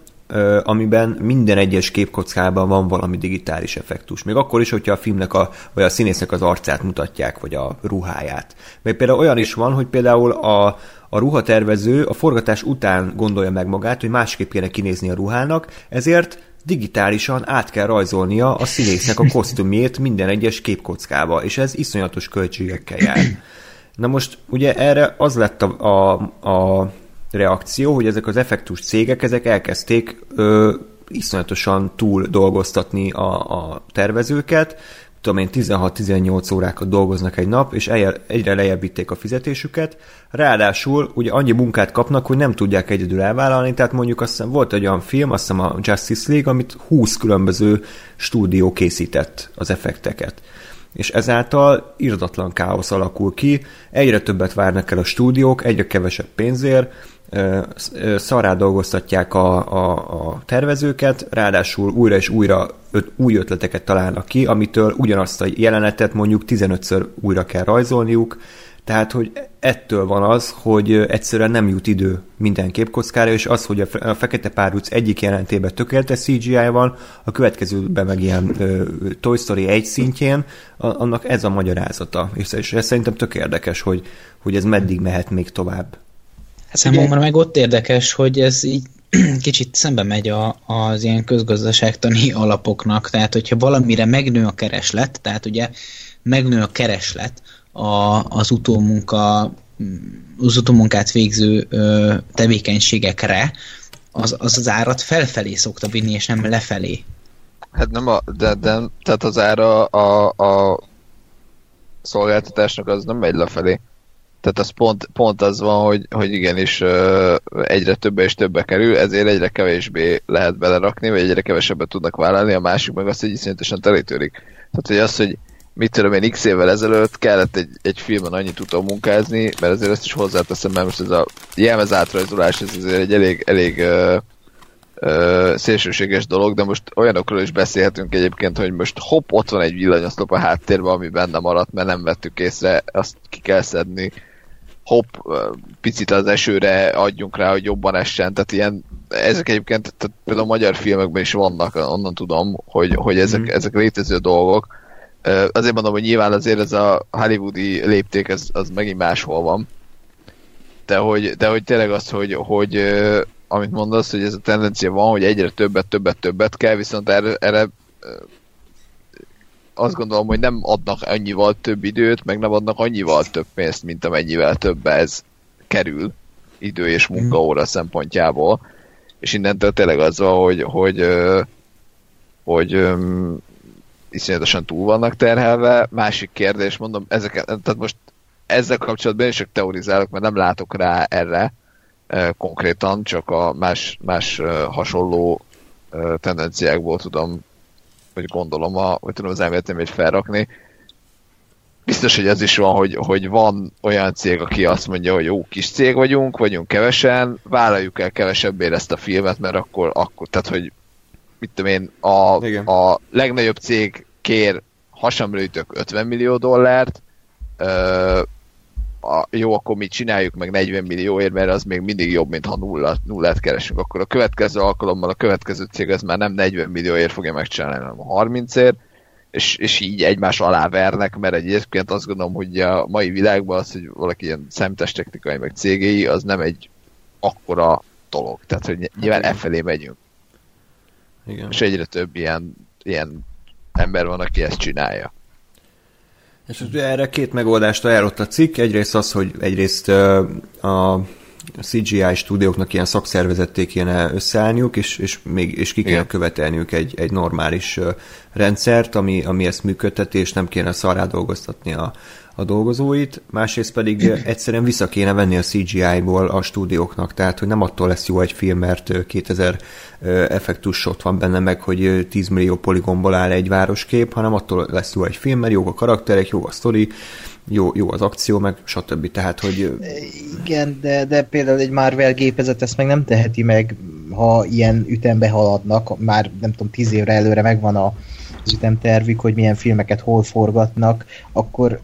amiben minden egyes képkockában van valami digitális effektus. Még akkor is, hogyha a filmnek a, vagy a színésznek az arcát mutatják, vagy a ruháját. Még például olyan is van, hogy például a, a ruhatervező a forgatás után gondolja meg magát, hogy másképp kéne kinézni a ruhának, ezért digitálisan át kell rajzolnia a színésznek a kosztümjét minden egyes képkockába, és ez iszonyatos költségekkel jár. Na most ugye erre az lett a, a, a reakció, hogy ezek az effektus cégek, ezek elkezdték ö, iszonyatosan túl dolgoztatni a, a tervezőket, tudom én 16-18 órákat dolgoznak egy nap, és egyre lejjebb vitték a fizetésüket. Ráadásul ugye annyi munkát kapnak, hogy nem tudják egyedül elvállalni, tehát mondjuk azt hiszem volt egy olyan film, azt hiszem a Justice League, amit 20 különböző stúdió készített az effekteket. És ezáltal irdatlan káosz alakul ki, egyre többet várnak el a stúdiók, egyre kevesebb pénzért, szará dolgoztatják a, a, a tervezőket, ráadásul újra és újra öt, új ötleteket találnak ki, amitől ugyanazt a jelenetet mondjuk 15-ször újra kell rajzolniuk, tehát, hogy ettől van az, hogy egyszerűen nem jut idő minden képkockára, és az, hogy a Fekete Párduc egyik jelentében tökéletes CGI van, a következőben meg ilyen uh, Toy Story 1 szintjén, a, annak ez a magyarázata. És, és ez szerintem tök érdekes, hogy, hogy ez meddig mehet még tovább. Számomra meg ott érdekes, hogy ez így kicsit szembe megy a, az ilyen közgazdaságtani alapoknak, tehát hogyha valamire megnő a kereslet, tehát ugye megnő a kereslet a, az utómunka az utómunkát végző ö, tevékenységekre, az, az az árat felfelé szokta vinni, és nem lefelé. Hát nem a, de, de tehát az ára a, a szolgáltatásnak az nem megy lefelé. Tehát az pont, pont az van, hogy, hogy igenis egyre többe és többe kerül, ezért egyre kevésbé lehet belerakni, vagy egyre kevesebbet tudnak vállalni, a másik meg azt, hogy iszonyatosan telétörik. Tehát, hogy az, hogy mit tudom én, x évvel ezelőtt kellett egy, egy filmen annyit tudom munkázni, mert azért ezt is hozzáteszem, mert most ez a jelmez átrajzolás, ez azért egy elég, elég ö, ö, szélsőséges dolog, de most olyanokról is beszélhetünk egyébként, hogy most hopp, ott van egy villanyoszlop a háttérben, ami benne maradt, mert nem vettük észre, azt ki kell szedni hopp, picit az esőre adjunk rá, hogy jobban essen, tehát ilyen, ezek egyébként, tehát például a magyar filmekben is vannak, onnan tudom, hogy, hogy ezek, mm. ezek létező dolgok. Azért mondom, hogy nyilván azért ez a hollywoodi lépték, ez, az megint máshol van. De hogy, de hogy tényleg az, hogy, hogy amit mondasz, hogy ez a tendencia van, hogy egyre többet, többet, többet kell, viszont erre, erre azt gondolom, hogy nem adnak annyival több időt, meg nem adnak annyival több pénzt, mint amennyivel több ez kerül idő és munkaóra mm. szempontjából. És innentől tényleg az van, hogy, hogy, hogy, hogy iszonyatosan túl vannak terhelve. Másik kérdés, mondom, ezeket, tehát most ezzel kapcsolatban is csak teorizálok, mert nem látok rá erre konkrétan, csak a más, más hasonló tendenciákból tudom vagy gondolom, a, vagy tudom az elméletem felrakni. Biztos, hogy ez is van, hogy, hogy van olyan cég, aki azt mondja, hogy jó kis cég vagyunk, vagyunk kevesen, vállaljuk el kevesebbé ezt a filmet, mert akkor, akkor tehát, hogy mit tudom én, a, a legnagyobb cég kér hasamlőtök 50 millió dollárt, ö, a, jó, akkor mi csináljuk meg 40 millióért, mert az még mindig jobb, mint ha nulla, nullát keresünk. Akkor a következő alkalommal a következő cég az már nem 40 millióért fogja megcsinálni, hanem 30ért, és, és így egymás alá vernek, mert egyébként azt gondolom, hogy a mai világban az, hogy valaki ilyen szemtesttechnikai meg cégéi, az nem egy akkora dolog. Tehát, hogy nyilván e felé megyünk. Igen. És egyre több ilyen, ilyen ember van, aki ezt csinálja. És erre két megoldást ajánlott a cikk. Egyrészt az, hogy egyrészt a CGI stúdióknak ilyen szakszervezetté kéne összeállniuk, és, és, még, és ki kéne Igen. követelniük egy, egy normális rendszert, ami, ami ezt működteti, és nem kéne szarrá dolgoztatni a, a dolgozóit, másrészt pedig egyszerűen vissza kéne venni a CGI-ból a stúdióknak, tehát hogy nem attól lesz jó egy film, mert 2000 effektus shot van benne meg, hogy 10 millió poligomból áll egy városkép, hanem attól lesz jó egy film, mert jó a karakterek, jó a sztori, jó, jó az akció, meg stb. Tehát, hogy... Igen, de, de például egy Marvel gépezet ezt meg nem teheti meg, ha ilyen ütembe haladnak, már nem tudom, tíz évre előre megvan a, az ütemtervük, hogy milyen filmeket hol forgatnak, akkor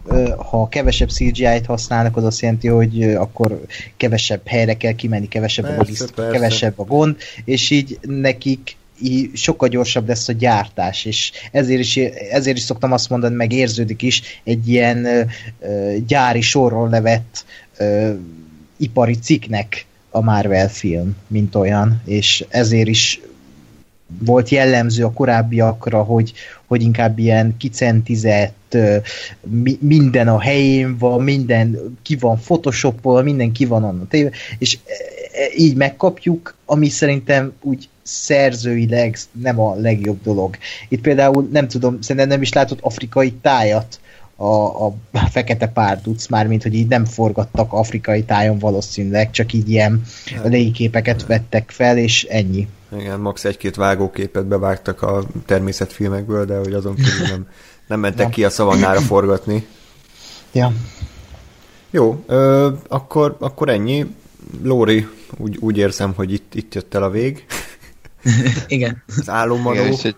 ha kevesebb CGI-t használnak, az azt jelenti, hogy akkor kevesebb helyre kell kimenni, kevesebb persze, a logisztika, kevesebb a gond, és így nekik így sokkal gyorsabb lesz a gyártás, és ezért is, ezért is szoktam azt mondani, meg érződik is egy ilyen gyári sorról levett ipari cikknek a Marvel film, mint olyan, és ezért is volt jellemző a korábbiakra, hogy, hogy inkább ilyen kicentizett, minden a helyén van, minden ki van photoshopol, minden ki van annak téve, és e, e, így megkapjuk, ami szerintem úgy szerzőileg nem a legjobb dolog. Itt például nem tudom, szerintem nem is látott afrikai tájat a, a fekete párduc, mármint, hogy így nem forgattak afrikai tájon valószínűleg, csak így ilyen légiképeket vettek fel, és ennyi. Igen, max. egy-két vágóképet bevágtak a természetfilmekből, de hogy azon kívül nem, nem mentek ki a szavannára forgatni. Ja. Jó, ö, akkor, akkor ennyi. Lóri, úgy, úgy érzem, hogy itt, itt jött el a vég. Igen, Az álommaló. Igen, és hogy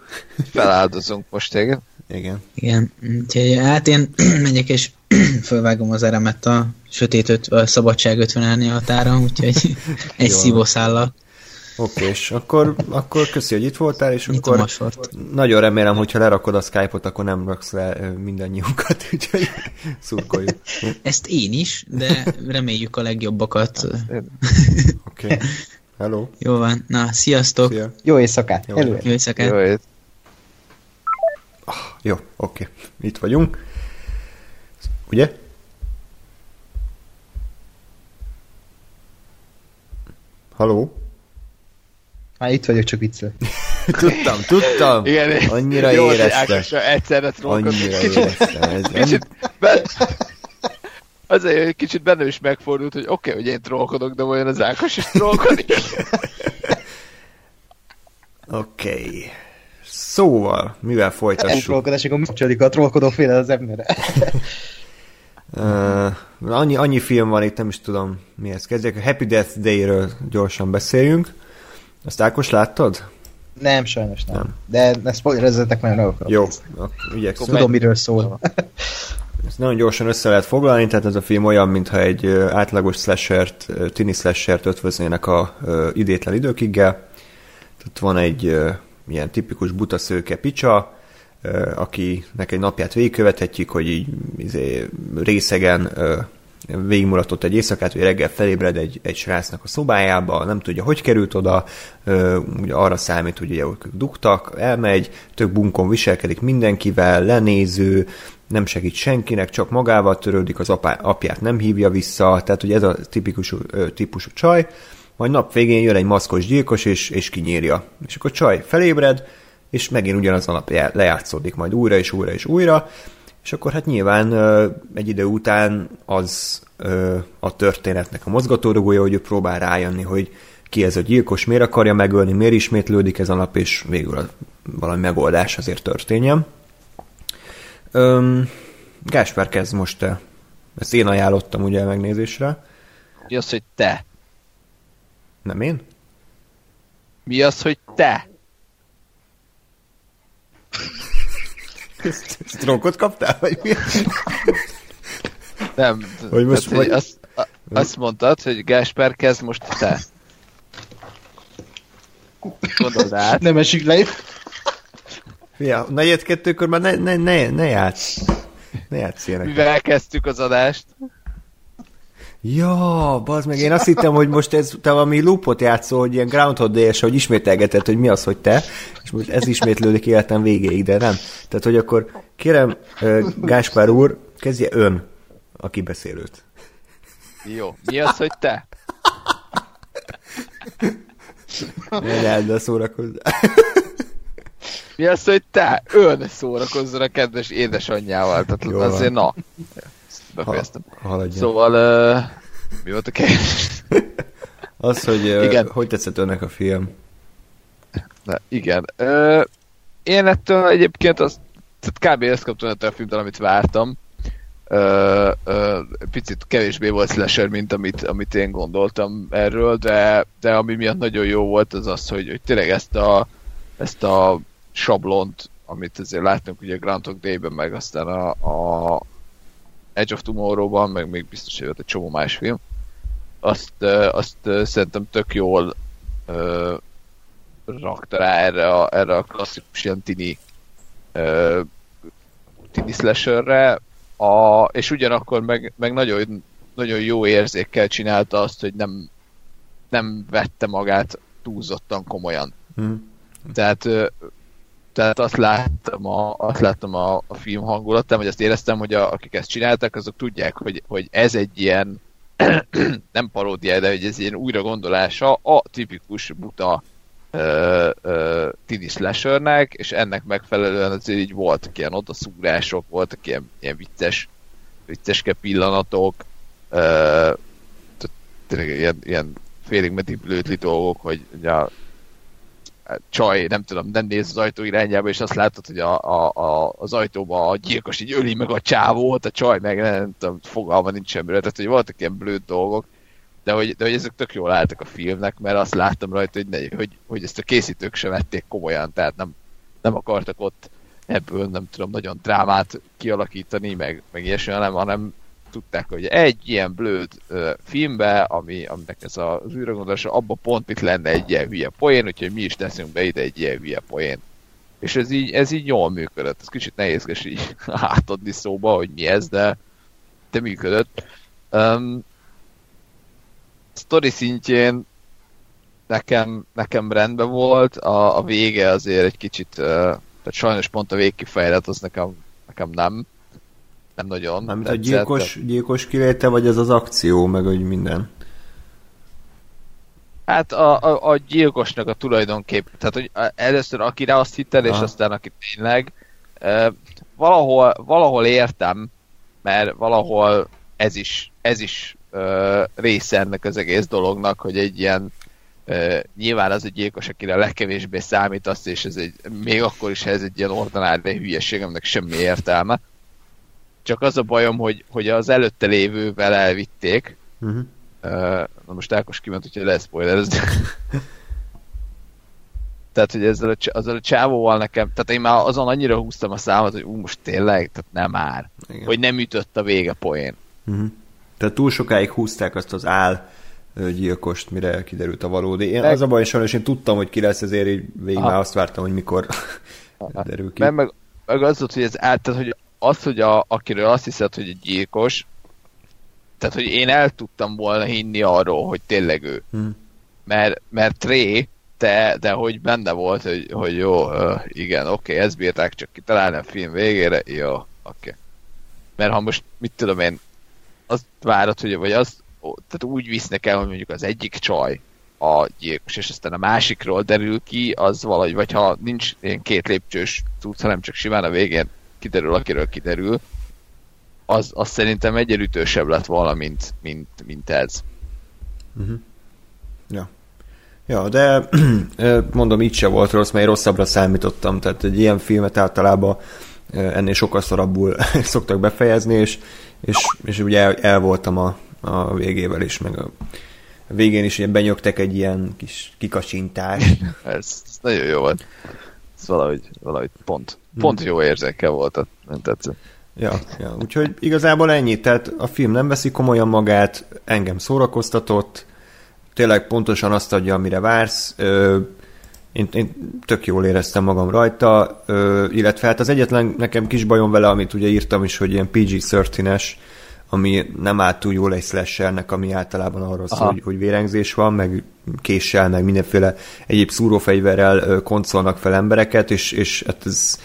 feláldozunk most téged. Igen. igen. Úgyhogy hát én megyek és fölvágom az eremet a sötét öt, a szabadság 50 árnyalatára, úgyhogy egy szívószállal Oké, és akkor, akkor köszi, hogy itt voltál, és nyitom akkor nagyon remélem, hogyha lerakod a Skype-ot, akkor nem raksz le mindannyiunkat, úgyhogy szurkoljuk. Ezt én is, de reméljük a legjobbakat. Oké. Okay. Hello. Jó van, na, sziasztok! Szia. Jó éjszakát! Jó. Előre! Jó éjszakát! Jó, ét. Jó, oké. Itt vagyunk. Ugye? Haló? Már itt vagyok, csak viccel. Tudtam, tudtam. Igen, Annyira jó, hogy érezte. Ákosra egyszerre. Annyira Kicsit, éreztem. Ez kicsit ben... Azért, hogy kicsit benne is megfordult, hogy oké, okay, hogy én trollkodok, de vajon az Ákos is trollkodik? Oké. Okay. Szóval, mivel folytassuk? trollkodás, akkor kapcsolódik a trollkodó féle az emberre. Uh, annyi, annyi film van itt, nem is tudom mihez kezdjek. A Happy Death Day-ről gyorsan beszéljünk. Azt Ákos láttad? Nem, sajnos nem. Nem. nem. De ne spoilerezzetek, mert nem akarok. Jó, igyekszünk. Tudom, miről szól. Ezt nagyon gyorsan össze lehet foglalni, tehát ez a film olyan, mintha egy átlagos slashert, tini slashert ötvöznének a idétlen időkiggel. Tehát van egy ilyen tipikus buta szőke picsa, akinek egy napját végigkövethetjük, hogy így izé, részegen végigmulatott egy éjszakát, hogy reggel felébred egy, egy srácnak a szobájába, nem tudja, hogy került oda, ugye arra számít, hogy ugye ők dugtak, elmegy, tök bunkon viselkedik mindenkivel, lenéző, nem segít senkinek, csak magával törődik, az apá, apját nem hívja vissza, tehát hogy ez a tipikus típusú csaj, majd nap végén jön egy maszkos gyilkos, és, és kinyírja. És akkor csaj felébred, és megint ugyanaz a nap já- lejátszódik majd újra és újra és újra, és akkor hát nyilván egy idő után az a történetnek a mozgatórugója, hogy ő próbál rájönni, hogy ki ez a gyilkos, miért akarja megölni, miért ismétlődik ez a nap, és végül valami megoldás azért történjen. Öm, Gáspár, kezd most te. Ezt én ajánlottam ugye megnézésre. Mi az, hogy te? Nem én? Mi az, hogy te? Strokot kaptál, vagy mi? Nem. Hogy most tehát, hogy vagy- azt, a, azt mondtad, hogy Gáspár kezd most te. Gondold át. Nem esik le. Fia, negyed kettőkor már ne, ne, ne, ne játsz. Ne játsz ilyeneket. Mivel kezdtük az adást? Ja, bazd meg, én azt hittem, hogy most ez te valami loopot játszol, hogy ilyen Groundhog day hogy ismételgeted, hogy mi az, hogy te, és most ez ismétlődik életem végéig, de nem. Tehát, hogy akkor kérem, Gáspár úr, kezdje ön a kibeszélőt. Jó. Mi az, hogy te? Ne lehet, de szórakozz. Mi az, hogy te? Ön szórakozzon a kedves édesanyjával. Tehát van. azért na. Ha, Befejeztem. haladjon. Szóval, uh, mi volt a kérdés? Az, hogy ö, Igen. hogy tetszett önnek a film? Na, igen. Ö, én ettől egyébként azt, tehát kb. ezt kaptam ettől a filmtől, amit vártam. Ö, ö, picit kevésbé volt slasher, mint amit, amit én gondoltam erről, de, de ami miatt nagyon jó volt, az az, hogy, hogy tényleg ezt a, ezt a sablont, amit azért láttunk ugye Groundhog Day-ben, meg aztán a, a Edge of Tomorrow-ban, meg még biztos, volt egy csomó más film, azt, azt szerintem tök jól ö, rakta rá erre a, erre a klasszikus ilyen tini ö, tini slasherre, a, és ugyanakkor meg, meg nagyon, nagyon jó érzékkel csinálta azt, hogy nem, nem vette magát túlzottan komolyan. Hm. Tehát, tehát azt láttam a, azt láttam a, a film hangulatán, vagy azt éreztem, hogy a, akik ezt csináltak, azok tudják, hogy, hogy ez egy ilyen nem paródia, de hogy ez ilyen újra gondolása a tipikus buta ö, tini slashernek, és ennek megfelelően azért így voltak ilyen odaszúrások, voltak ilyen, ilyen vicces, vicceske pillanatok, ö, tényleg ilyen, ilyen félig meddig dolgok, hogy ugye csaj, nem tudom, nem néz az ajtó irányába, és azt látod, hogy a, a, a, az ajtóba a gyilkos így öli meg a csávót, a csaj meg nem, nem tudom, fogalma nincs semmiről, tehát hogy voltak ilyen blőd dolgok, de hogy, de hogy ezek tök jól álltak a filmnek, mert azt láttam rajta, hogy, ne, hogy, hogy ezt a készítők sem vették komolyan, tehát nem, nem akartak ott ebből, nem tudom, nagyon drámát kialakítani, meg, meg ilyesmi, hanem, hanem tudták, hogy egy ilyen blőd uh, filmbe, ami, aminek ez az űrgondolása, abban pont itt lenne egy ilyen hülye poén, úgyhogy mi is teszünk be ide egy ilyen hülye poén. És ez így, ez így jól működött. Ez kicsit nehézkes így átadni szóba, hogy mi ez, de, de működött. Um, story szintjén nekem, nekem rendben volt, a, a vége azért egy kicsit, uh, tehát sajnos pont a végkifejlet az nekem, nekem nem nem nagyon. Nem, a gyilkos, gyilkos kiléte, vagy ez az akció, meg hogy minden? Hát a, a, a gyilkosnak a tulajdonképp, tehát hogy először akire azt hitted, és aztán aki tényleg, e, valahol, valahol értem, mert valahol ez is, ez is e, része ennek az egész dolognak, hogy egy ilyen e, nyilván az egy gyilkos, akire a legkevésbé számít azt, és ez egy, még akkor is, ez egy ilyen ordinári hülyeség, aminek semmi értelme. Csak az a bajom, hogy, hogy az előtte lévővel elvitték. Uh-huh. Uh, na most Ákos kiment, hogyha lesz spoiler. tehát, hogy ezzel a, azzal a csávóval nekem, tehát én már azon annyira húztam a számot, hogy ú, most tényleg, tehát nem már. Igen. Hogy nem ütött a vége poén. Uh-huh. Tehát túl sokáig húzták azt az áll gyilkost, mire kiderült a valódi. Én meg... az a baj, sajnos én tudtam, hogy ki lesz, ezért így végig már azt vártam, hogy mikor derül ki. Meg, meg, meg az volt, hogy ez át, tehát, hogy az, hogy a, akiről azt hiszed, hogy egy gyilkos, tehát, hogy én el tudtam volna hinni arról, hogy tényleg ő. Hmm. Mert, mert Tré, de, de hogy benne volt, hogy, hogy jó, igen, oké, okay, ezt bírták csak kitalálni a film végére, jó, oké. Okay. Mert ha most, mit tudom én, azt várod, hogy, vagy azt, tehát úgy visznek el, hogy mondjuk az egyik csaj a gyilkos, és aztán a másikról derül ki, az valahogy, vagy ha nincs ilyen két lépcsős tudsz, hanem csak simán a végén kiderül, akiről kiderül, az, az szerintem egyelütősebb lett volna, mint, mint, mint ez. Uh-huh. Ja. Ja, de mondom, így se volt rossz, mert rosszabbra számítottam, tehát egy ilyen filmet általában ennél sokkal szorabbul szoktak befejezni, és, és, és ugye el, el voltam a, a végével is, meg a végén is ugye benyögtek egy ilyen kis kikacsintást. ez, ez nagyon jó volt. Ez valahogy, valahogy pont Pont jó érzéke volt, nem tetszett. Ja, ja, úgyhogy igazából ennyi, tehát a film nem veszi komolyan magát, engem szórakoztatott, tényleg pontosan azt adja, amire vársz, ö, én, én tök jól éreztem magam rajta, ö, illetve hát az egyetlen nekem kis bajom vele, amit ugye írtam is, hogy ilyen PG-13-es, ami nem áll túl jól egy slashernek, ami általában arról szól, hogy, hogy vérengzés van, meg késsel, meg mindenféle egyéb szúrófegyverrel koncolnak fel embereket, és, és hát ez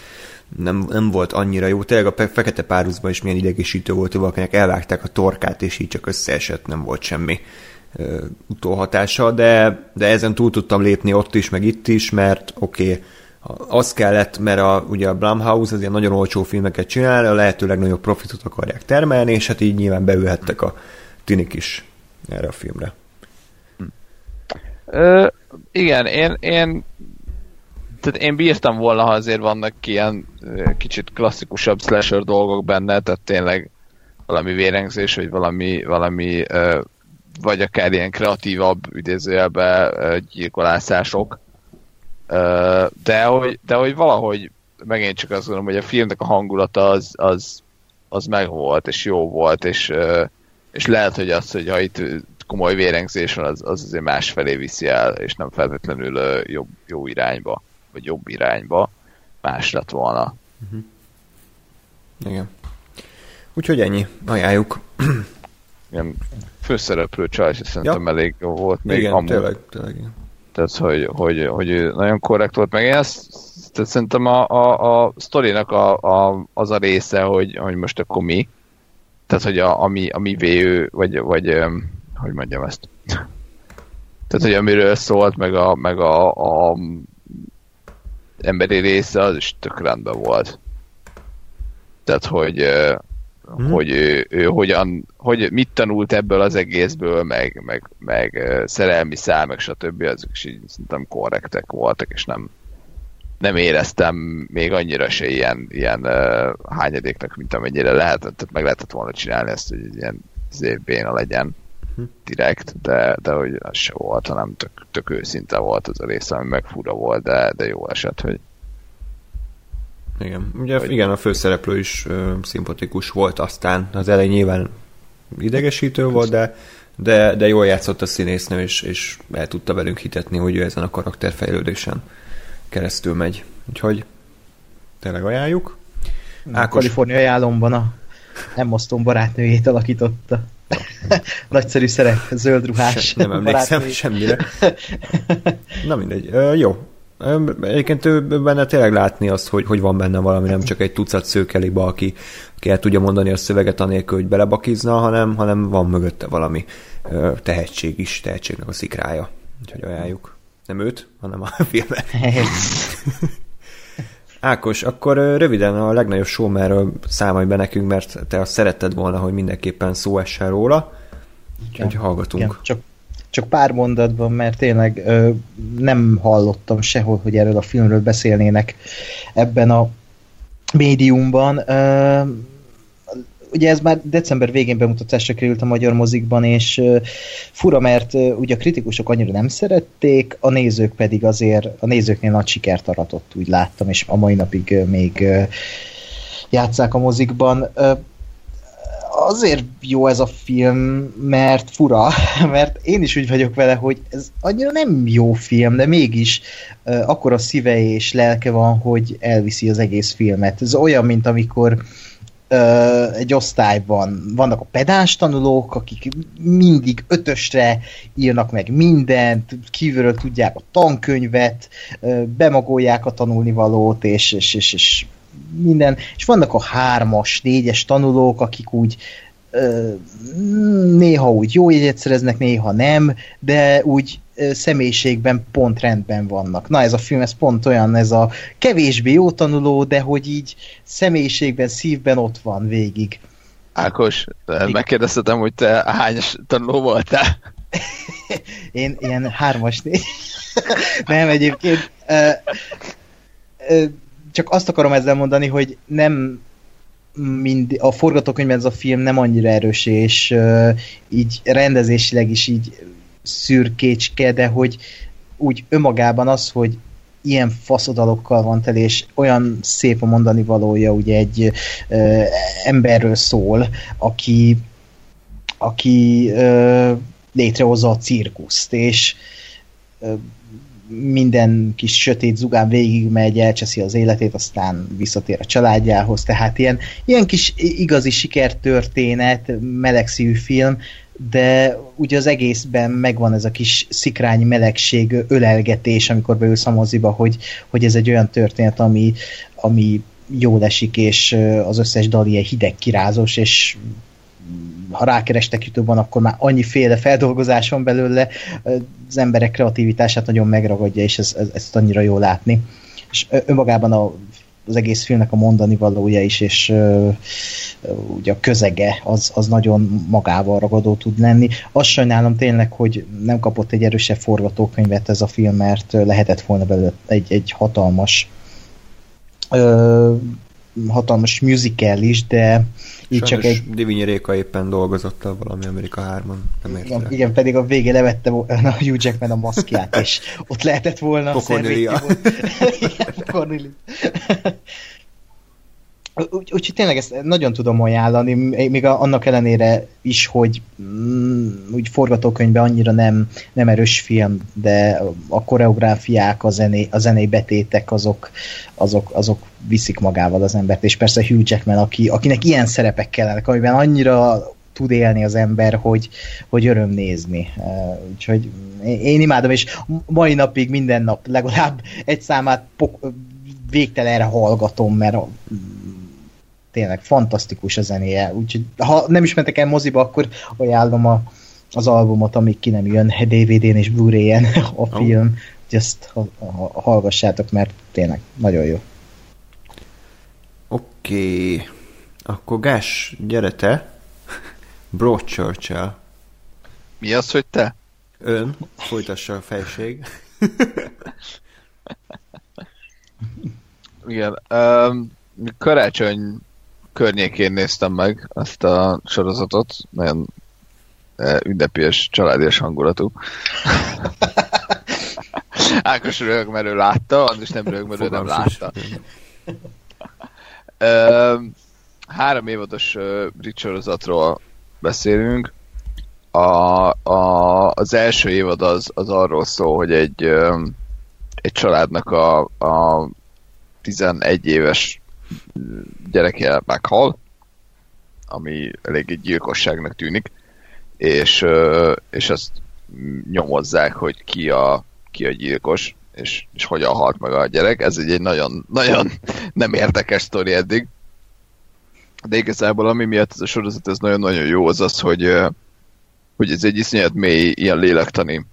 nem, nem volt annyira jó. Tényleg a fekete párhuzban is milyen idegesítő volt, hogy valakinek elvágták a torkát, és így csak összeesett, nem volt semmi ö, utóhatása, de, de ezen túl tudtam lépni ott is, meg itt is, mert oké, okay, az kellett, mert a, ugye a Blumhouse az ilyen nagyon olcsó filmeket csinál, a lehető legnagyobb profitot akarják termelni, és hát így nyilván beülhettek a tinik is erre a filmre. Ö, igen, én, én tehát én bírtam volna, ha azért vannak ilyen kicsit klasszikusabb slasher dolgok benne, tehát tényleg valami vérengzés, vagy valami, valami vagy akár ilyen kreatívabb idézőjelbe gyilkolászások. De hogy, de hogy valahogy megint csak azt gondolom, hogy a filmnek a hangulata az, az, az megvolt, és jó volt, és, és lehet, hogy az, hogy ha itt komoly vérengzés van, az, az azért másfelé viszi el, és nem feltétlenül jobb, jó irányba vagy jobb irányba más lett volna. Uh-huh. Igen. Úgyhogy ennyi, ajánljuk. Igen, főszereplő csaj, szerintem ja. elég jó volt. Még igen, amúgy. tényleg, tényleg. Tehát, hogy, hogy, hogy nagyon korrekt volt, meg én ezt tehát szerintem a, a, a sztorinak a, a, az a része, hogy, hogy most akkor mi, tehát, hogy a, ami, ami véő, vagy, vagy hogy mondjam ezt, Tehát, hogy amiről szólt, meg a, meg a, a emberi része, az is tök rendben volt. Tehát, hogy, hmm. hogy ő, ő hogyan, hogy mit tanult ebből az egészből, meg, meg, meg szerelmi szál, meg stb. azok is így szerintem korrektek voltak, és nem, nem éreztem még annyira se ilyen, ilyen uh, hányadéknak, mint amennyire lehetett, tehát meg lehetett volna csinálni ezt, hogy ilyen azért béna legyen direkt, de, de hogy az se volt, hanem tök, tök őszinte volt az a része, ami meg fura volt, de, de jó esett, hogy igen, ugye hogy... igen, a főszereplő is ö, szimpatikus volt, aztán az elején nyilván idegesítő volt, de, de, de jól játszott a színésznő, és, és el tudta velünk hitetni, hogy ő ezen a karakterfejlődésen keresztül megy. Úgyhogy tényleg ajánljuk. Ákos... A kaliforniai álomban a Emma Stone barátnőjét alakította. Nagyszerű szerep, zöld ruhás. Se, nem emlékszem barátnőjét. semmire. Na mindegy. Ö, jó. Egyébként ő benne tényleg látni azt, hogy, hogy van benne valami, nem csak egy tucat szőkeliba, aki, aki el tudja mondani a szöveget anélkül, hogy belebakizna, hanem, hanem van mögötte valami tehetség is, tehetségnek a szikrája. Úgyhogy ajánljuk. Nem őt, hanem a filmet. Ákos, akkor röviden a legnagyobb showmerről számolj be nekünk, mert te azt szeretted volna, hogy mindenképpen szó essen róla. Úgyhogy ja, hallgatunk. Ja, csak, csak pár mondatban, mert tényleg ö, nem hallottam sehol, hogy erről a filmről beszélnének ebben a médiumban. Ö, ugye ez már december végén bemutatásra került a magyar mozikban, és fura, mert ugye a kritikusok annyira nem szerették, a nézők pedig azért, a nézőknél nagy sikert aratott, úgy láttam, és a mai napig még játszák a mozikban. Azért jó ez a film, mert fura, mert én is úgy vagyok vele, hogy ez annyira nem jó film, de mégis akkor a szíve és lelke van, hogy elviszi az egész filmet. Ez olyan, mint amikor egy osztályban vannak a pedáns tanulók, akik mindig ötösre írnak meg mindent, kívülről tudják a tankönyvet, bemagolják a tanulnivalót, és, és, és, és minden. És vannak a hármas, négyes tanulók, akik úgy néha úgy jó jegyet szereznek, néha nem, de úgy személyiségben pont rendben vannak. Na ez a film, ez pont olyan, ez a kevésbé jó tanuló, de hogy így személyiségben, szívben ott van végig. Ákos, megkérdeztetem, hogy te hányos tanuló voltál? Én ilyen hármas négy. nem, egyébként csak azt akarom ezzel mondani, hogy nem mind, a forgatókönyvben ez a film nem annyira erős, és uh, így rendezésileg is így szürkécske, de hogy úgy önmagában az, hogy ilyen faszodalokkal van tele, és olyan szép a mondani valója, ugye egy ö, emberről szól, aki aki ö, létrehozza a cirkuszt, és ö, minden kis sötét zugán végigmegy, elcseszi az életét, aztán visszatér a családjához, tehát ilyen, ilyen kis igazi sikertörténet, melegszívű film, de ugye az egészben megvan ez a kis szikrányi melegség, ölelgetés, amikor beülsz a moziba, hogy, hogy ez egy olyan történet, ami, ami jól esik, és az összes dal ilyen hideg kirázós, és ha rákerestek YouTube-on, akkor már annyiféle feldolgozás van belőle, az emberek kreativitását nagyon megragadja, és ez, ez, ezt annyira jó látni. És önmagában a az egész filmnek a mondani valója is, és uh, ugye a közege az, az nagyon magával ragadó tud lenni. Azt sajnálom tényleg, hogy nem kapott egy erősebb forgatókönyvet ez a film, mert lehetett volna belőle egy, egy hatalmas uh, hatalmas musical is, de így csak egy... Divinyi Réka éppen dolgozott a valami Amerika 3-on, nem igen, igen, pedig a végén levette a Hugh Jackman a maszkját, és ott lehetett volna a Cornelia. igen, Úgyhogy úgy, tényleg ezt nagyon tudom ajánlani, még annak ellenére is, hogy mm, úgy forgatókönyvben annyira nem, nem erős film, de a koreográfiák, a, zené, a zenei betétek, azok, azok, azok viszik magával az embert, és persze Hugh Jackman, aki, akinek ilyen szerepek kellenek, amiben annyira tud élni az ember, hogy, hogy öröm nézni. Úgyhogy én imádom, és mai napig minden nap legalább egy számát pok- végtelenre hallgatom, mert tényleg fantasztikus a zenéje, úgyhogy ha nem is mentek el moziba, akkor ajánlom a az albumot, amíg ki nem jön DVD-n és Blu-ray-en a film. Úgyhogy ezt ha, ha, hallgassátok, mert tényleg nagyon jó. Oké. Okay. Akkor Gás, gyere te. Broadchurch-el. Mi az, hogy te? Ön, folytassa a felség. Igen. Um, karácsony környékén néztem meg ezt a sorozatot. Nagyon uh, ünnepélyes, családias hangulatú. Ákos röhög, mert ő látta, Andris nem röhög, mert ő nem látta. Három évados brit sorozatról beszélünk. A, a, az első évad az, az arról szól, hogy egy, egy családnak a, a 11 éves gyereke meghal, ami elég egy gyilkosságnak tűnik, és, és azt nyomozzák, hogy ki a, ki a gyilkos, és, és hogyan halt meg a gyerek. Ez egy, egy nagyon, nagyon nem érdekes sztori eddig. De igazából ami miatt ez a sorozat ez nagyon-nagyon jó, az az, hogy, hogy ez egy iszonyat mély, ilyen lélektani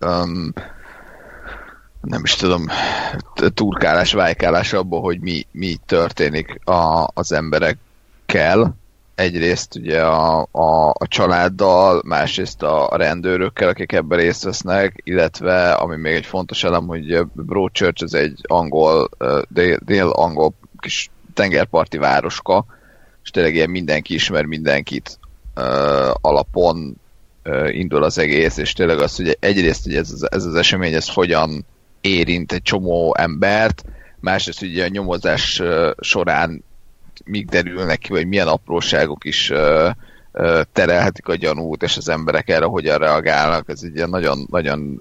um, nem is tudom, turkálás, vájkálás abból, hogy mi, mi történik a, az emberekkel. Egyrészt ugye a, a, a családdal, másrészt a, rendőrökkel, akik ebben részt vesznek, illetve, ami még egy fontos elem, hogy Broadchurch az egy angol, dél, dél-angol kis tengerparti városka, és tényleg ilyen mindenki ismer mindenkit alapon indul az egész, és tényleg az, hogy egyrészt hogy ez, ez az esemény, ez hogyan érint egy csomó embert, másrészt ugye a nyomozás során mik derülnek ki, vagy milyen apróságok is terelhetik a gyanút, és az emberek erre hogyan reagálnak. Ez egy nagyon, nagyon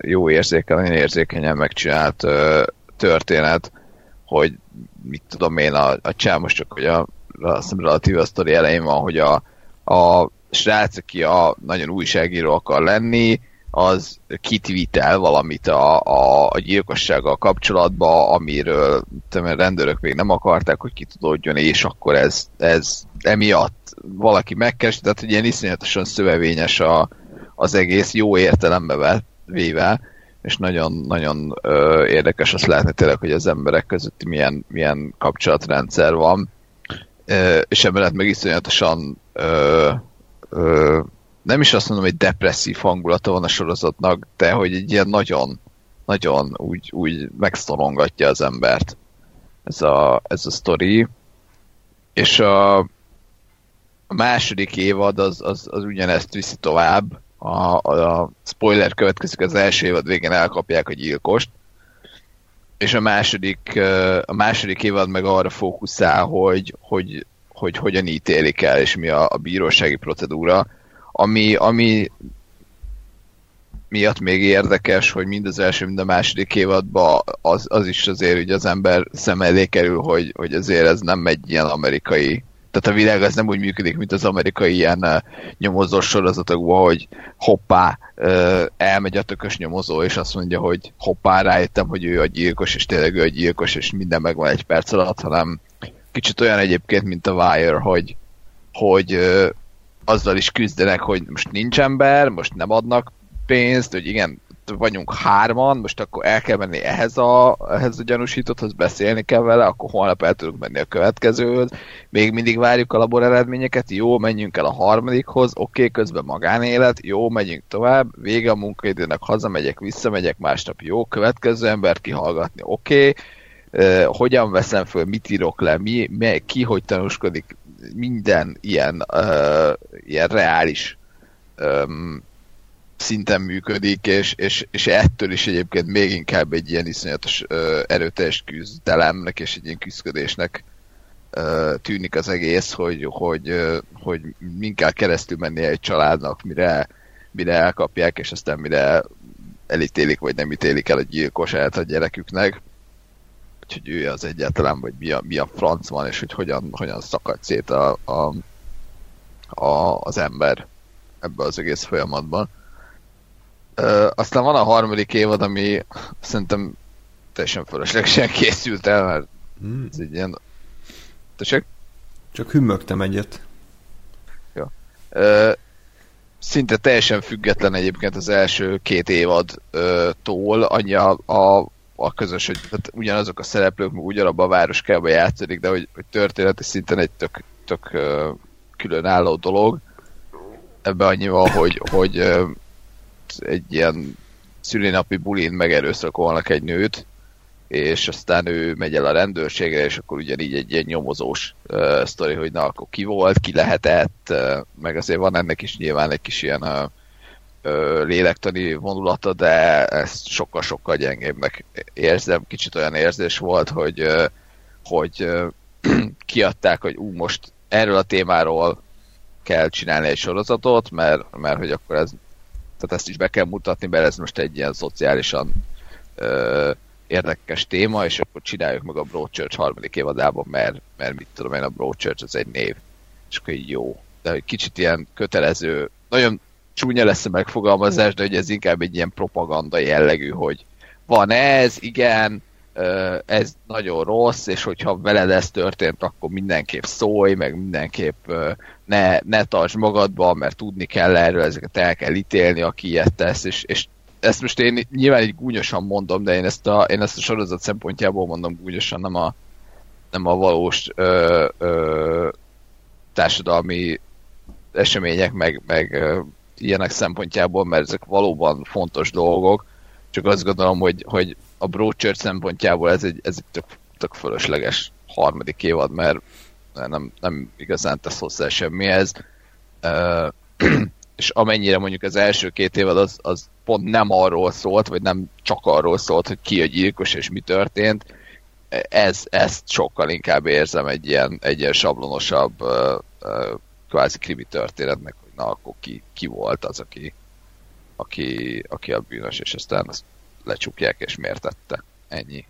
jó érzékel, nagyon érzékenyen megcsinált történet, hogy mit tudom én, a, a csá most csak, hogy a, hiszem relatív a sztori elején van, hogy a, a srác, aki a nagyon újságíró akar lenni, az kitvitel valamit a, a, a gyilkossággal kapcsolatban, amiről tudom, rendőrök még nem akarták, hogy kitudódjon, és akkor ez, ez emiatt valaki megkeres, tehát hogy ilyen iszonyatosan szövevényes a, az egész jó értelembe véve, és nagyon, nagyon ö, érdekes azt látni tényleg, hogy az emberek között milyen, milyen kapcsolatrendszer van, ö, és emellett meg iszonyatosan ö, ö, nem is azt mondom, hogy depresszív hangulata van a sorozatnak, de hogy egy ilyen nagyon, nagyon úgy, úgy megszorongatja az embert ez a, ez a sztori. És a, a második évad az, az, az ugyanezt viszi tovább. A, a, a spoiler következik, az első évad végén elkapják a gyilkost, és a második, a második évad meg arra fókuszál, hogy, hogy, hogy hogyan ítélik el, és mi a, a bírósági procedúra ami, ami miatt még érdekes, hogy mind az első, mind a második évadban az, az is azért, hogy az ember szem elé kerül, hogy, hogy azért ez nem egy ilyen amerikai tehát a világ az nem úgy működik, mint az amerikai ilyen uh, nyomozós sorozatokban, hogy hoppá, uh, elmegy a tökös nyomozó, és azt mondja, hogy hoppá, rájöttem, hogy ő a gyilkos, és tényleg ő a gyilkos, és minden megvan egy perc alatt, hanem kicsit olyan egyébként, mint a Wire, hogy, hogy uh, azzal is küzdenek, hogy most nincs ember, most nem adnak pénzt, hogy igen, vagyunk hárman, most akkor el kell menni ehhez a, ehhez a gyanúsítotthoz, beszélni kell vele, akkor holnap el tudunk menni a következőhöz, még mindig várjuk a labor eredményeket, jó, menjünk el a harmadikhoz, oké, okay, közben magánélet, jó, megyünk tovább, vége a munkaidőnek, hazamegyek, visszamegyek, másnap jó, következő embert kihallgatni, oké, okay, uh, hogyan veszem föl, mit írok le, mi, mi, ki hogy tanúskodik, minden ilyen, uh, ilyen reális um, szinten működik, és, és, és ettől is egyébként még inkább egy ilyen iszonyatos uh, erőteljes küzdelemnek és egy ilyen küzdködésnek uh, tűnik az egész, hogy, hogy, uh, hogy min kell keresztül menni egy családnak, mire, mire elkapják, és aztán mire elítélik, vagy nem ítélik el a gyilkosát a gyereküknek hogy ő az egyáltalán, vagy mi a, mi a franc van, és hogy hogyan, hogyan szakad szét a, a, a, az ember ebbe az egész folyamatban. Ö, aztán van a harmadik évad, ami szerintem teljesen fölöslegesen készült el, mert hmm. ez egy ilyen... Tessék? Csak hümmögtem egyet. Jó. Ö, szinte teljesen független egyébként az első két évadtól, annyi a, a, a közös, hogy tehát ugyanazok a szereplők, ugyanabban a városkában játszódik, de hogy, hogy történeti szinten egy tök, tök különálló dolog. Ebben annyi van, hogy, hogy egy ilyen szülinapi bulin megerőszakolnak egy nőt, és aztán ő megy el a rendőrségre, és akkor ugyanígy egy ilyen nyomozós uh, sztori, hogy na, akkor ki volt, ki lehetett, uh, meg azért van ennek is nyilván egy kis ilyen uh, uh, lélektani vonulata, de ezt sokkal-sokkal gyengébbnek érzem. Kicsit olyan érzés volt, hogy, hogy uh, kiadták, hogy ú, most erről a témáról kell csinálni egy sorozatot, mert, mert hogy akkor ez, tehát ezt is be kell mutatni, mert ez most egy ilyen szociálisan uh, érdekes téma, és akkor csináljuk meg a Broadchurch harmadik évadában, mert, mert mit tudom én, a Broadchurch az egy név. És akkor így jó. De hogy kicsit ilyen kötelező, nagyon csúnya lesz a megfogalmazás, de hogy ez inkább egy ilyen propaganda jellegű, hogy van ez, igen, ez nagyon rossz, és hogyha veled ez történt, akkor mindenképp szólj, meg mindenképp ne, ne tartsd magadba, mert tudni kell erről, ezeket el kell ítélni, aki ilyet tesz, és, és ezt most én nyilván így gúnyosan mondom, de én ezt a, én ezt a sorozat szempontjából mondom gúnyosan, nem a, nem a valós ö, ö, társadalmi események, meg, meg ilyenek szempontjából, mert ezek valóban fontos dolgok, csak azt gondolom, hogy, hogy a Broadchurch szempontjából ez egy, ez egy tök, tök fölösleges harmadik évad, mert nem, nem igazán tesz hozzá semmihez. Uh, és amennyire mondjuk az első két évad az, az pont nem arról szólt, vagy nem csak arról szólt, hogy ki a gyilkos és mi történt, ez, ezt sokkal inkább érzem egy ilyen, egy ilyen sablonosabb uh, kvázi krimi történetnek, hogy na akkor ki, ki volt az, aki, aki, aki a bűnös, és aztán azt lecsukják és miért tette. Ennyi.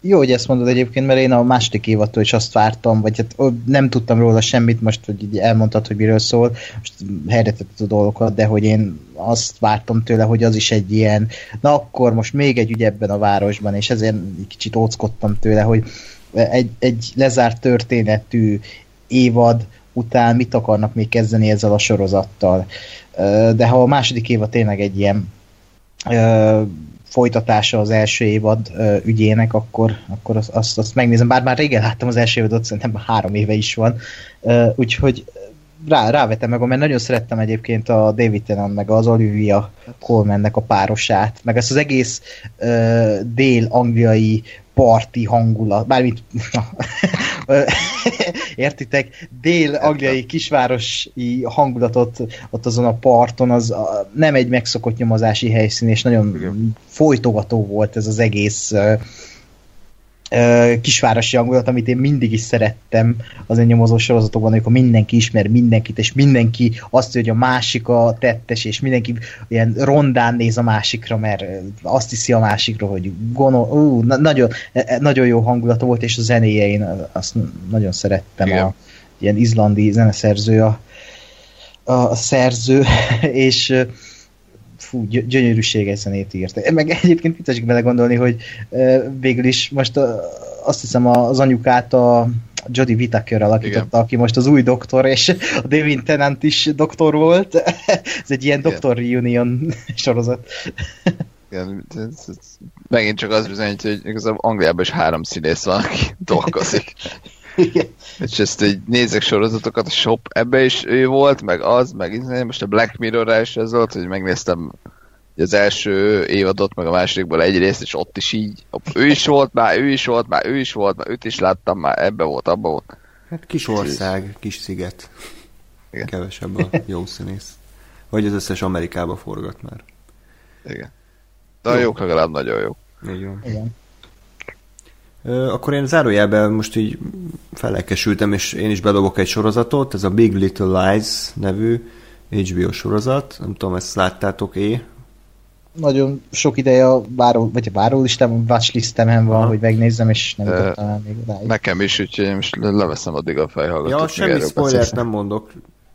Jó, hogy ezt mondod egyébként, mert én a második évattól is azt vártam, vagy hát nem tudtam róla semmit, most hogy így elmondtad, hogy miről szól, most helyretett a dolgokat, de hogy én azt vártam tőle, hogy az is egy ilyen, na akkor most még egy ügy ebben a városban, és ezért kicsit óckodtam tőle, hogy egy, egy lezárt történetű évad után mit akarnak még kezdeni ezzel a sorozattal. De ha a második évad tényleg egy ilyen folytatása az első évad ügyének, akkor, akkor azt, azt, megnézem. Bár már régen láttam az első évadot, szerintem három éve is van. Úgyhogy rá, rávetem meg, mert nagyon szerettem egyébként a David Tennant, meg az Olivia Colmannek a párosát, meg ezt az egész ö, dél-angliai parti hangulat, bármit értitek, dél-angliai kisvárosi hangulatot ott azon a parton, az a, nem egy megszokott nyomozási helyszín, és nagyon Igen. folytogató volt ez az egész kisvárosi hangulat, amit én mindig is szerettem az nyomozó sorozatokban, amikor mindenki ismer mindenkit, és mindenki azt, hogy a másik a tettes, és mindenki ilyen rondán néz a másikra, mert azt hiszi a másikra, hogy gono, ú, na, nagyon, e, e, nagyon jó hangulata volt, és a zenéje én azt nagyon szerettem. Igen. A, ilyen izlandi zeneszerző a, a szerző, és fú, gyönyörűséges zenét írt. Meg egyébként vicces belegondolni, hogy végül is most a, azt hiszem az anyukát a Jodie Whittaker alakította, Igen. aki most az új doktor, és a David Tennant is doktor volt. Ez egy ilyen doktor reunion sorozat. Igen, ez, ez, megint csak az bizonyítja, hogy igazából Angliában is három színész van, aki dolgozik. Igen. És ezt így nézek sorozatokat, a shop ebbe is ő volt, meg az, meg most a Black mirror is ez volt, hogy megnéztem az első évadot, meg a másodikból egy részt, és ott is így, ő is volt már, ő is volt már, ő is volt már, őt is láttam már, ebbe volt, abba volt. Hát kis ország, kis sziget. Igen. Kevesebb a jó színész. Vagy az összes Amerikába forgat már. Igen. De a jók legalább nagyon jó. Így van. Igen. Akkor én zárójelben most így felelkesültem, és én is bedobok egy sorozatot, ez a Big Little Lies nevű HBO sorozat, nem tudom, ezt láttátok-é? Nagyon sok ideje a váró, vagy a várólistem, watchlistemen van, Aha. hogy megnézzem, és nem jutottam még odáig. Nekem is, úgyhogy most leveszem addig a fejhallgatót. Ja, semmi spoilert nem mondok,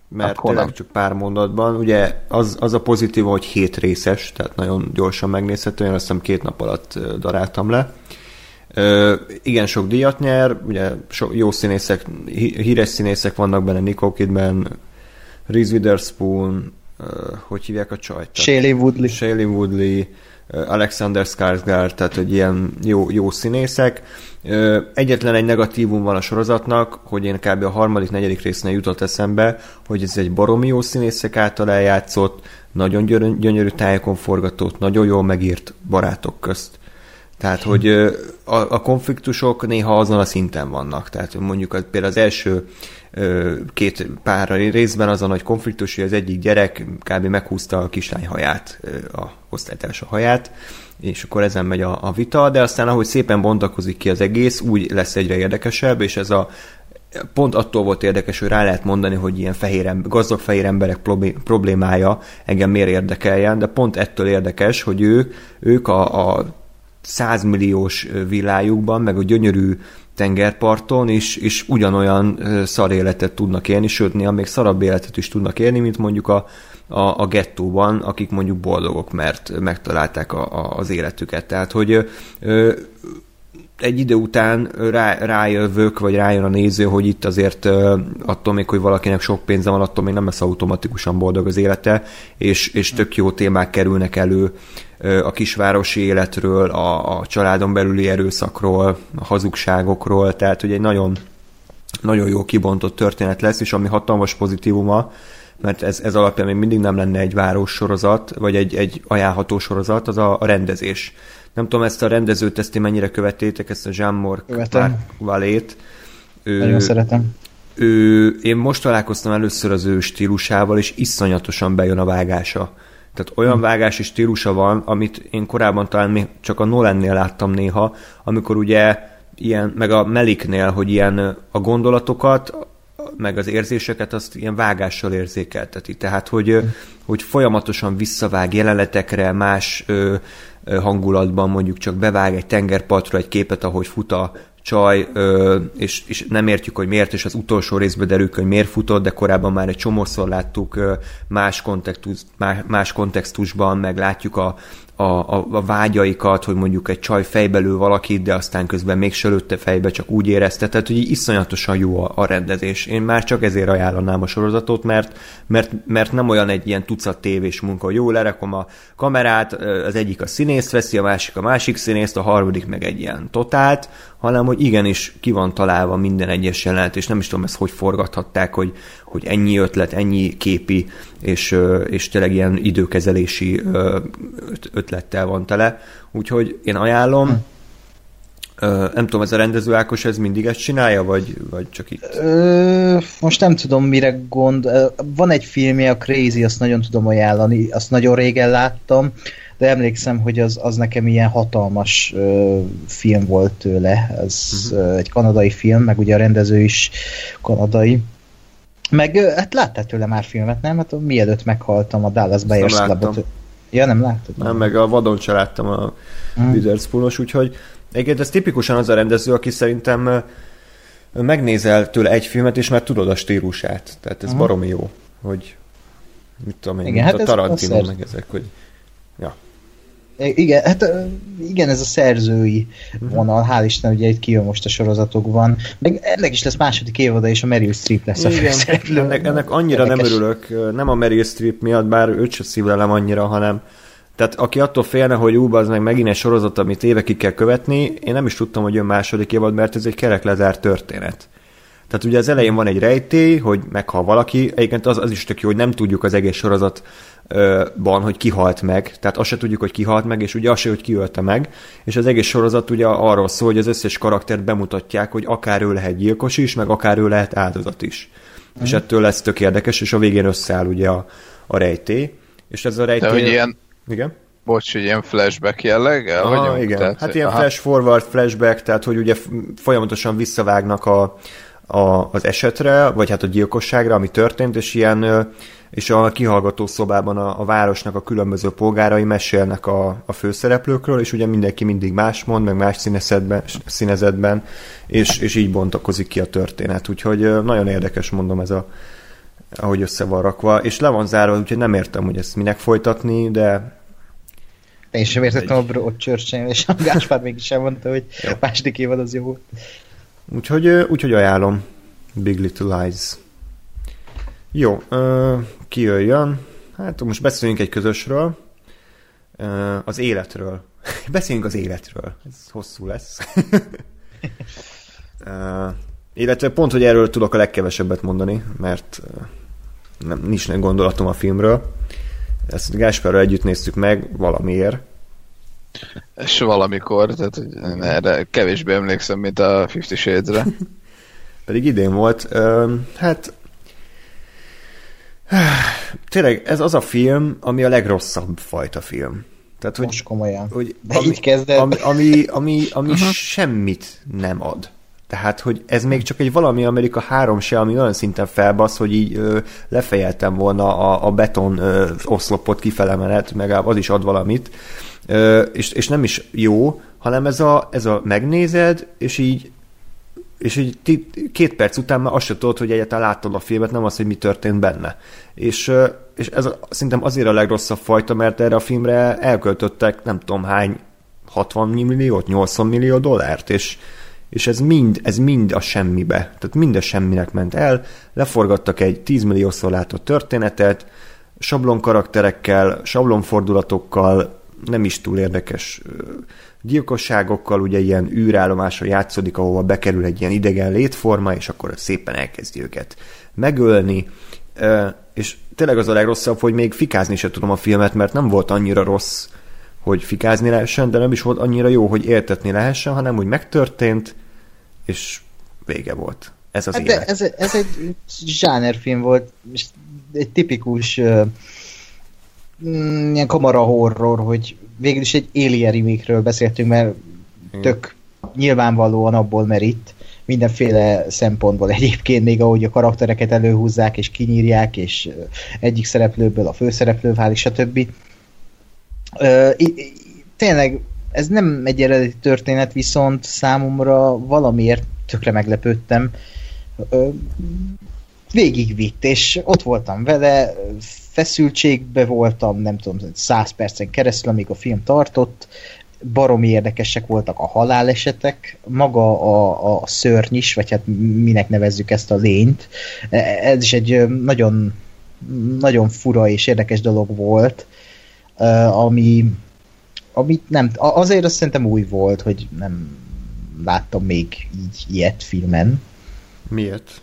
mert Akkor tényleg nem. csak pár mondatban. Ugye az, az a pozitív, hogy hét részes, tehát nagyon gyorsan megnézhető, én azt hiszem két nap alatt daráltam le. Ö, igen, sok díjat nyer, ugye so, jó színészek, híres színészek vannak benne, Nicole Kidman, Reese Witherspoon, uh, hogy hívják a csajt? Shailene Woodley. Shailene Woodley, Alexander Skarsgård, tehát hogy ilyen jó, jó színészek. Egyetlen egy negatívum van a sorozatnak, hogy én kb. a harmadik, negyedik résznél jutott eszembe, hogy ez egy baromi jó színészek által eljátszott, nagyon gyönyörű tájékon forgatott, nagyon jól megírt barátok közt. Tehát, hogy a, a konfliktusok néha azon a szinten vannak. Tehát mondjuk például az első két pár részben azon, hogy konfliktus, hogy az egyik gyerek kb. meghúzta a kislány haját, a osztálytársa haját, és akkor ezen megy a, a vita, de aztán ahogy szépen bontakozik ki az egész, úgy lesz egyre érdekesebb, és ez a pont attól volt érdekes, hogy rá lehet mondani, hogy ilyen fehér, gazdag fehér emberek problémája engem miért érdekeljen, de pont ettől érdekes, hogy ők, ők a, a százmilliós világukban, meg a gyönyörű tengerparton is, és ugyanolyan szar életet tudnak élni, sőt, néha még szarabb életet is tudnak élni, mint mondjuk a, a, a gettóban, akik mondjuk boldogok, mert megtalálták a, a, az életüket. Tehát, hogy ö, egy idő után rá, rájövök, vagy rájön a néző, hogy itt azért attól még, hogy valakinek sok pénze van, attól még nem lesz automatikusan boldog az élete, és, és tök jó témák kerülnek elő a kisvárosi életről, a, a családon belüli erőszakról, a hazugságokról, tehát hogy egy nagyon, nagyon jó kibontott történet lesz, és ami hatalmas pozitívuma, mert ez, ez alapján még mindig nem lenne egy város sorozat, vagy egy, egy ajánlható sorozat, az a, a rendezés. Nem tudom, ezt a rendezőt, ezt mennyire követétek, ezt a Jean-Marc Valét. Nagyon szeretem. Ő, én most találkoztam először az ő stílusával, és iszonyatosan bejön a vágása. Tehát olyan vágási stílusa van, amit én korábban talán még csak a Nolannél láttam néha, amikor ugye ilyen, meg a Meliknél, hogy ilyen a gondolatokat, meg az érzéseket azt ilyen vágással érzékelteti. Tehát, hogy, hogy folyamatosan visszavág jelenetekre, más ö, hangulatban mondjuk csak bevág egy tengerpartra egy képet, ahogy fut a csaj, és, és nem értjük, hogy miért, és az utolsó részben derül, hogy miért futott, de korábban már egy csomószor láttuk más, kontextus, más kontextusban, meg látjuk a, a, a, a vágyaikat, hogy mondjuk egy csaj fejbelül valakit, de aztán közben még lőtte fejbe, csak úgy érezte, tehát hogy iszonyatosan jó a, a rendezés. Én már csak ezért ajánlanám a sorozatot, mert, mert, mert nem olyan egy ilyen tucat tévés munka, hogy jó, lerakom a kamerát, az egyik a színészt veszi, a másik a másik színészt, a harmadik meg egy ilyen totált, hanem hogy igenis ki van találva minden egyes jelenet, és nem is tudom ezt hogy forgathatták, hogy, hogy ennyi ötlet, ennyi képi, és, és tényleg ilyen időkezelési ötlettel van tele. Úgyhogy én ajánlom, hm. Nem tudom, ez a rendező Ákos ez mindig ezt csinálja, vagy, vagy csak itt? Ö, most nem tudom, mire gond. Van egy filmje, a Crazy, azt nagyon tudom ajánlani, azt nagyon régen láttam de emlékszem, hogy az, az nekem ilyen hatalmas ö, film volt tőle. Ez uh-huh. egy kanadai film, meg ugye a rendező is kanadai. Meg hát láttál tőle már filmet, nem? Hát mielőtt meghaltam a Dallas Buyers Clubot. Ja, nem láttad? Nem, meg a vadon se láttam a hmm. Witherspoon-os, úgyhogy egyébként ez tipikusan az a rendező, aki szerintem megnézel tőle egy filmet, és már tudod a stílusát. Tehát ez uh-huh. baromi jó, hogy mit tudom én, Igen, hát a Tarantino, meg ezek, hogy ja. Igen, hát igen, ez a szerzői vonal, hál' Isten, ugye itt kijön most a sorozatokban. Meg ennek is lesz második évada, és a Meryl Streep lesz a főszereplő. Ennek, ennek annyira Érdekes. nem örülök, nem a Meryl Streep miatt, bár őt se szívlelem annyira, hanem tehát aki attól félne, hogy ú, az meg megint egy sorozat, amit évekig kell követni, én nem is tudtam, hogy jön második évad, mert ez egy kerek lezárt történet. Tehát ugye az elején van egy rejtély, hogy meghal valaki, egyébként az, az is tök jó, hogy nem tudjuk az egész sorozat ban, hogy kihalt meg, tehát azt se tudjuk, hogy kihalt meg, és ugye azt se, hogy kiölte meg, és az egész sorozat ugye arról szól, hogy az összes karaktert bemutatják, hogy akár ő lehet gyilkos is, meg akár ő lehet áldozat is. Mm. És mhm. ettől lesz tök érdekes, és a végén összeáll ugye a, a rejtély, és ez a rejtély... De hogy ilyen... Igen? Bocs, hogy ilyen flashback jelleg? Ah, igen, tehát, hát ilyen aha. flash forward, flashback, tehát hogy ugye folyamatosan visszavágnak a, a, az esetre, vagy hát a gyilkosságra, ami történt, és ilyen és a kihallgató szobában a, a városnak a különböző polgárai mesélnek a, a főszereplőkről, és ugye mindenki mindig más mond, meg más színezetben, színezetben és, és így bontakozik ki a történet. Úgyhogy nagyon érdekes, mondom, ez a ahogy össze van rakva, és le van zárva, úgyhogy nem értem, hogy ezt minek folytatni, de én sem értettem egy... a Broadchurch-en, és a Gáspár mégis elmondta, hogy a második évad az jó. Úgyhogy, úgyhogy ajánlom Big Little Lies. Jó, ö, ki jöjjön? Hát most beszéljünk egy közösről. Az életről. beszéljünk az életről. Ez hosszú lesz. illetve pont, hogy erről tudok a legkevesebbet mondani, mert nem, nincs gondolatom a filmről. Ezt Gáspárral együtt néztük meg valamiért. És valamikor, tehát hogy erre kevésbé emlékszem, mint a Fifty Shades-re. Pedig idén volt. Hát tényleg ez az a film, ami a legrosszabb fajta film. Tehát, hogy, Most komolyan. Hogy, De ami, így kezdett. Ami, ami, ami, ami uh-huh. semmit nem ad. Tehát, hogy ez még csak egy valami Amerika 3 se, ami olyan szinten felbasz, hogy így ö, lefejeltem volna a, a beton ö, oszlopot kifele menet, meg az is ad valamit, ö, és, és nem is jó, hanem ez a, ez a megnézed, és így és így két perc után már azt se tudod, hogy egyáltalán láttad a filmet, nem az, hogy mi történt benne. És, és ez szerintem azért a legrosszabb fajta, mert erre a filmre elköltöttek nem tudom hány 60 milliót, 80 millió dollárt, és, és ez mind, ez mind a semmibe. Tehát mind a semminek ment el, leforgattak egy 10 milliószor látott történetet, sablon karakterekkel, sablon fordulatokkal, nem is túl érdekes gyilkosságokkal, ugye ilyen űrállomáson játszódik, ahova bekerül egy ilyen idegen létforma, és akkor szépen elkezdi őket megölni, és tényleg az a legrosszabb, hogy még fikázni se tudom a filmet, mert nem volt annyira rossz, hogy fikázni lehessen, de nem is volt annyira jó, hogy értetni lehessen, hanem úgy megtörtént, és vége volt. Ez az hát élet. ez, ez egy zsánerfilm volt, egy tipikus uh, ilyen kamara horror, hogy végül is egy Alien remake beszéltünk, mert tök nyilvánvalóan abból merít, mindenféle szempontból egyébként még ahogy a karaktereket előhúzzák és kinyírják, és egyik szereplőből a főszereplő válik, stb. Tényleg ez nem egy eredeti történet, viszont számomra valamiért tökre meglepődtem. Végigvitt, és ott voltam vele, feszültségbe voltam, nem tudom, száz percen keresztül, amíg a film tartott, baromi érdekesek voltak a halálesetek, maga a, a szörny is, vagy hát minek nevezzük ezt a lényt. Ez is egy nagyon, nagyon fura és érdekes dolog volt, ami, amit nem, azért azt szerintem új volt, hogy nem láttam még így ilyet filmen. Miért?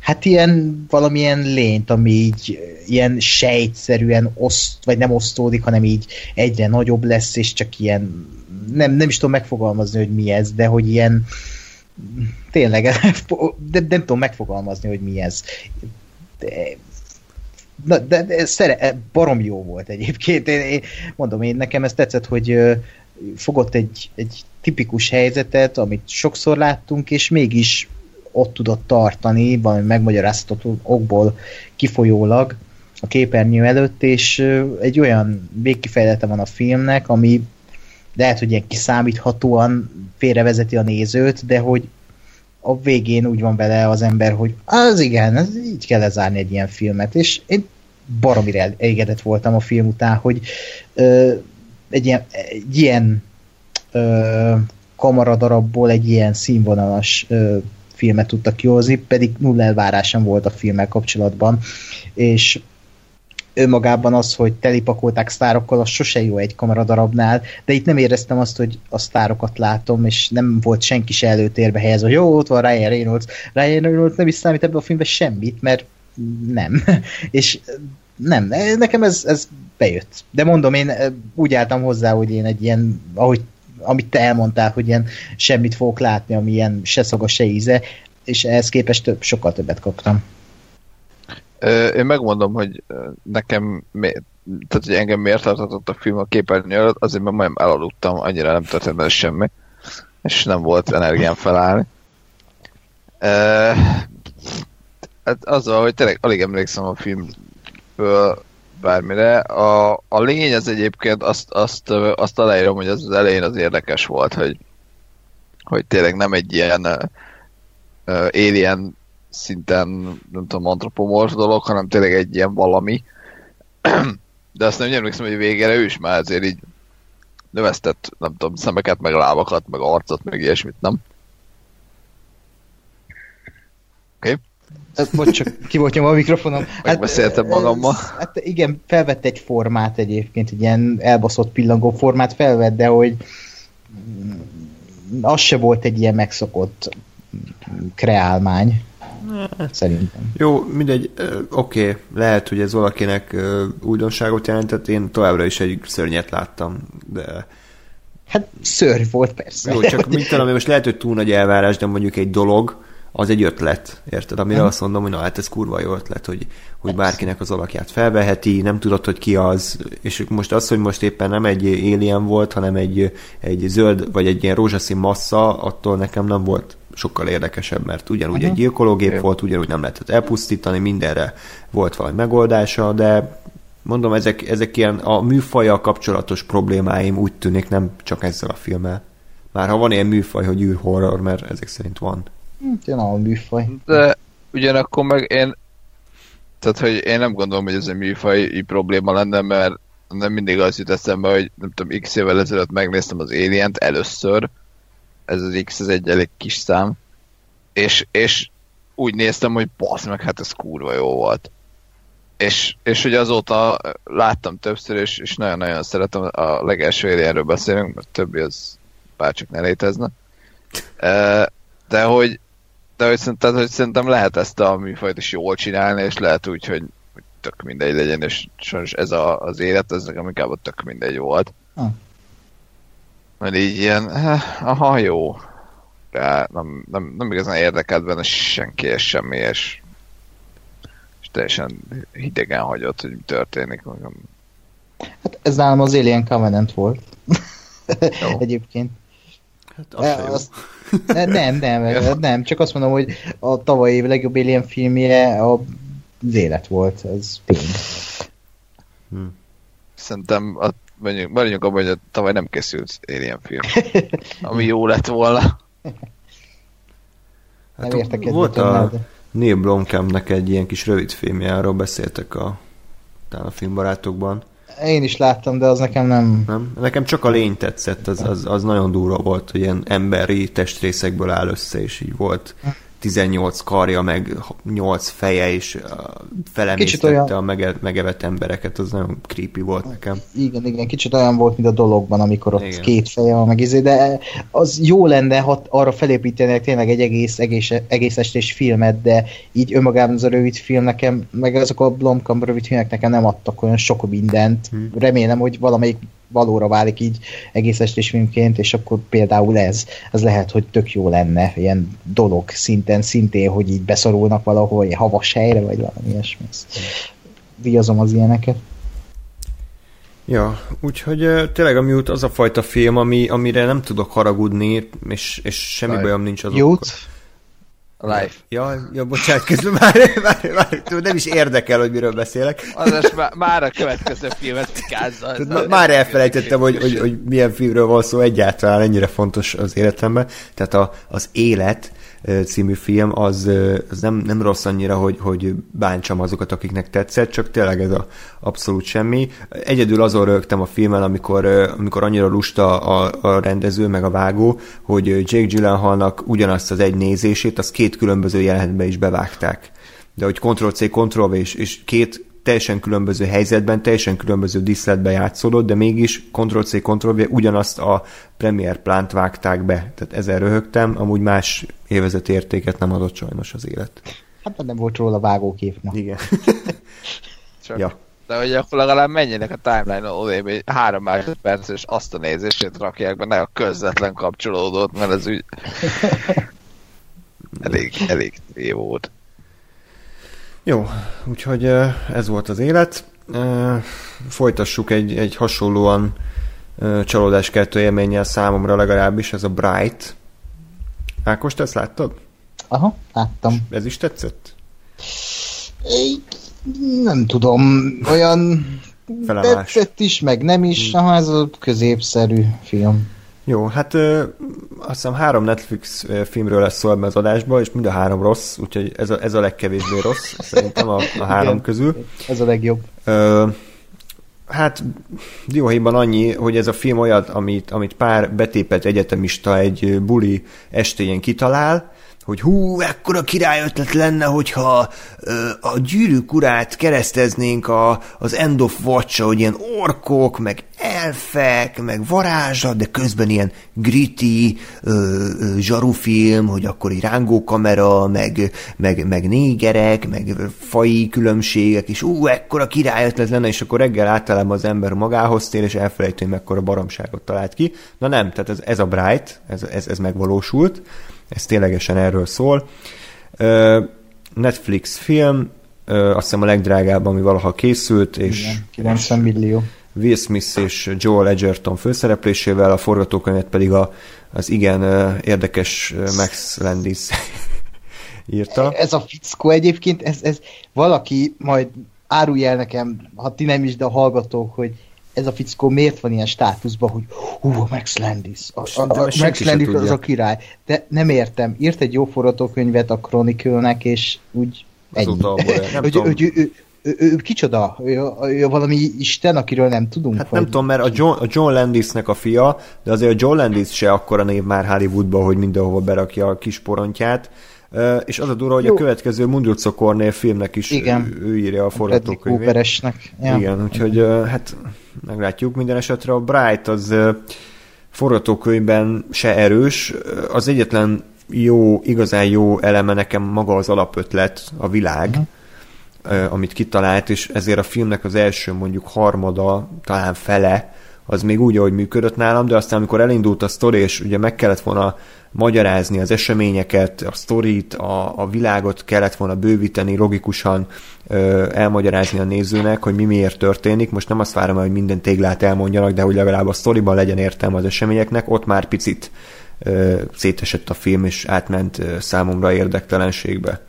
Hát ilyen valamilyen lényt, ami így ilyen sejtszerűen oszt, vagy nem osztódik, hanem így egyre nagyobb lesz, és csak ilyen nem, nem is tudom megfogalmazni, hogy mi ez, de hogy ilyen tényleg, de nem tudom megfogalmazni, hogy mi ez. De, Na, de, de szere, barom jó volt egyébként. Én, én, mondom, én nekem ez tetszett, hogy fogott egy, egy tipikus helyzetet, amit sokszor láttunk, és mégis ott tudott tartani, valami megmagyarázható okból kifolyólag a képernyő előtt, és egy olyan végkifejlete van a filmnek, ami lehet, hogy ilyen kiszámíthatóan félrevezeti a nézőt, de hogy a végén úgy van vele az ember, hogy az igen, ez így kell lezárni egy ilyen filmet, és én baromire elégedett voltam a film után, hogy ö, egy ilyen, egy ilyen ö, kamaradarabból egy ilyen színvonalas ö, filmet tudtak kihozni, pedig nulla elvárásom volt a filmmel kapcsolatban, és önmagában az, hogy telipakolták sztárokkal, az sose jó egy kameradarabnál, de itt nem éreztem azt, hogy a sztárokat látom, és nem volt senki se előtérbe helyezve, hogy jó, ott van Ryan Reynolds. Ryan Reynolds nem is számít ebbe a filmbe semmit, mert nem. és nem, nekem ez, ez bejött. De mondom, én úgy álltam hozzá, hogy én egy ilyen, ahogy amit te elmondtál, hogy ilyen semmit fogok látni, ami ilyen se szaga, se íze, és ehhez képest több, sokkal többet kaptam. Én megmondom, hogy nekem, tehát hogy engem miért tartott a film a képernyő előtt, azért mert majdnem elaludtam, annyira nem történt benne semmi, és nem volt energiám felállni. Hát azzal, hogy tényleg alig emlékszem a filmből bármire. A, a lény az egyébként azt, azt, azt aláírom, hogy az, az elején az érdekes volt, hogy, hogy tényleg nem egy ilyen uh, alien szinten, nem tudom, antropomorf dolog, hanem tényleg egy ilyen valami. De azt nem emlékszem, hogy végére ő is már azért így növesztett, nem tudom, szemeket, meg lábakat, meg arcot, meg ilyesmit, nem? Oké. Okay. Bocs, csak ki volt nyomva a mikrofonom. Megbeszéltem magammal. Hát igen, felvett egy formát egyébként, egy ilyen elbaszott pillangó formát felvett, de hogy az se volt egy ilyen megszokott kreálmány. Szerintem. Jó, mindegy, oké, okay, lehet, hogy ez valakinek újdonságot jelentett, én továbbra is egy szörnyet láttam, de... Hát szörny volt persze. Jó, csak mit tudom, most lehet, hogy túl nagy elvárás, de mondjuk egy dolog, az egy ötlet, érted? Amire hmm. azt mondom, hogy na hát ez kurva jó ötlet, hogy, hogy bárkinek az alakját felveheti, nem tudod, hogy ki az, és most az, hogy most éppen nem egy alien volt, hanem egy, egy zöld, vagy egy ilyen rózsaszín massza, attól nekem nem volt sokkal érdekesebb, mert ugyanúgy uh-huh. egy gyilkológép Jó. volt, ugyanúgy nem lehetett elpusztítani, mindenre volt valami megoldása, de mondom, ezek, ezek ilyen a műfaja kapcsolatos problémáim úgy tűnik, nem csak ezzel a filmmel. Már ha van ilyen műfaj, hogy űrhorror, mert ezek szerint van. Tényleg hm, a műfaj. De ugyanakkor meg én tehát, hogy én nem gondolom, hogy ez egy műfaj probléma lenne, mert nem mindig az jut eszembe, hogy nem tudom, x évvel ezelőtt megnéztem az alien először, ez az X, ez egy elég kis szám, és, és úgy néztem, hogy basz meg, hát ez kurva jó volt. És, és hogy azóta láttam többször, és, és nagyon-nagyon szeretem, a legelső Alienről beszélünk, mert többi az bárcsak ne létezne. De hogy, de hogy szerintem, hogy szerintem lehet ezt a műfajt is jól csinálni, és lehet úgy, hogy, hogy tök mindegy legyen, és sajnos ez a, az élet, ez nekem inkább tök mindegy volt. Hm. Mert így ilyen, eh, aha, jó. De nem, nem, nem igazán érdekelt benne senki és semmi, és, és teljesen hidegen hagyott, hogy mi történik. Hát ez nálam az Alien Covenant volt. Egyébként. Hát az, e, az Nem, nem, nem, csak azt mondom, hogy a tavalyi év legjobb Alien filmje a az élet volt, ez tény. Hm. Szerintem a mondjuk, maradjunk abban, hogy tavaly nem készült Alien film. Ami jó lett volna. Hát nem volt a Neil Blomkampnek egy ilyen kis rövid filmje, arról beszéltek a, a filmbarátokban. Én is láttam, de az nekem nem... Nem? Nekem csak a lény tetszett, az, az, az nagyon durva volt, hogy ilyen emberi testrészekből áll össze, és így volt 18 karja, meg 8 feje, és felemésztette olyan... a mege, megevett embereket, az nagyon creepy volt nekem. Igen, igen, kicsit olyan volt, mint a dologban, amikor ott igen. két feje van, meg izé, de az jó lenne, ha arra felépítenek tényleg egy egész, egész, egész estés filmet, de így önmagában az a rövid film nekem, meg azok a Blomkamp rövid filmek nekem nem adtak olyan sok mindent. Hmm. Remélem, hogy valamelyik valóra válik így egész estés filmként, és akkor például ez, az lehet, hogy tök jó lenne, ilyen dolog szinten, szintén, hogy így beszorulnak valahol, havas helyre, vagy valami ilyesmi. Viazom az ilyeneket. Ja, úgyhogy tényleg a Mute az a fajta film, ami, amire nem tudok haragudni, és, és semmi Aj. bajom nincs azokkal. Mute? Life. Ja, ja, bocsánat, közben már, már, már, nem is érdekel, hogy miről beszélek. Az már, már a következő filmet pikázza. Már elfelejtettem, hogy, hogy, hogy milyen filmről van szó egyáltalán, ennyire fontos az életemben. Tehát a, az élet című film, az, az nem, nem rossz annyira, hogy, hogy bántsam azokat, akiknek tetszett, csak tényleg ez a abszolút semmi. Egyedül azon rögtem a filmen, amikor, amikor annyira lusta a, a rendező, meg a vágó, hogy Jake Gyllenhaalnak ugyanazt az egy nézését, az két különböző jelenetben is bevágták. De hogy Ctrl-C, Ctrl-V és, és két teljesen különböző helyzetben, teljesen különböző diszletben játszódott, de mégis Ctrl-C, Ctrl-V ugyanazt a Premiere plánt vágták be. Tehát ezzel röhögtem, amúgy más évezet értéket nem adott sajnos az élet. Hát nem volt róla vágókép. Na. Igen. Csak. Ja. De hogy akkor legalább menjenek a timeline odébb egy három másodperc, és azt a nézését rakják be, ne a közvetlen kapcsolódót, mert ez úgy elég, elég jó volt. Jó, úgyhogy ez volt az élet. Folytassuk egy, egy hasonlóan csalódáskeltő élménnyel számomra legalábbis, ez a Bright. Ákos, te ezt láttad? Aha, láttam. Ez is tetszett? Nem tudom, olyan Felemás. tetszett is, meg nem is, hmm. aha, ez a középszerű film. Jó, hát ö, azt hiszem három Netflix filmről lesz szó ebben az adásban, és mind a három rossz, úgyhogy ez a, ez a legkevésbé rossz, szerintem a, a három Igen, közül. Ez a legjobb. Ö, hát dióhéjban annyi, hogy ez a film olyat, amit, amit pár betépet egyetemista egy buli estéjén kitalál, hogy hú, ekkora király ötlet lenne, hogyha ö, a gyűrűk urát kereszteznénk a, az End of watch hogy ilyen orkok, meg elfek, meg varázslat, de közben ilyen gritty ö, ö, zsarufilm, hogy akkor egy rángókamera, meg, meg, meg négerek, meg fai különbségek, és ú, ekkora király ötlet lenne, és akkor reggel általában az ember magához tér, és elfelejtő, hogy mekkora baromságot talált ki. Na nem, tehát ez, ez a Bright, ez, ez, ez megvalósult, ez ténylegesen erről szól. Netflix film, azt hiszem a legdrágább, ami valaha készült, és... Igen, 90 millió. Will Smith és Joel Edgerton főszereplésével, a forgatókönyvet pedig a, az igen érdekes Max Landis írta. Ez a fickó egyébként, ez, ez valaki majd árulj el nekem, ha ti nem is, de a hallgatók, hogy ez a fickó miért van ilyen státuszban, hogy hú, a Max Landis, a, a, a Max Landis az a király. De nem értem, írt egy jó forgatókönyvet a Chronicle-nek, és úgy ennyi. hogy, hogy, ő, ő, ő, ő, kicsoda? Ő, ő valami isten, akiről nem tudunk? Hát vagy? nem tudom, mert a John, a John Landisnek a fia, de azért a John Landis se akkora név már Hollywoodba, hogy mindenhova berakja a kis porontját. És az a durva, hogy Jó. a következő Mundrucco Cornél filmnek is Igen. Ő, írja a forgatókönyvét. Ja. Igen, úgyhogy hát meglátjuk minden esetre. A Bright az forgatókönyvben se erős. Az egyetlen jó, igazán jó eleme nekem maga az alapötlet, a világ. Uh-huh amit kitalált, és ezért a filmnek az első mondjuk harmada, talán fele, az még úgy, ahogy működött nálam, de aztán amikor elindult a sztori, és ugye meg kellett volna magyarázni az eseményeket, a sztorit, a, a világot kellett volna bővíteni, logikusan ö, elmagyarázni a nézőnek, hogy mi miért történik. Most nem azt várom, hogy minden téglát elmondjanak, de hogy legalább a sztoriban legyen értelme az eseményeknek, ott már picit ö, szétesett a film, és átment ö, számomra érdektelenségbe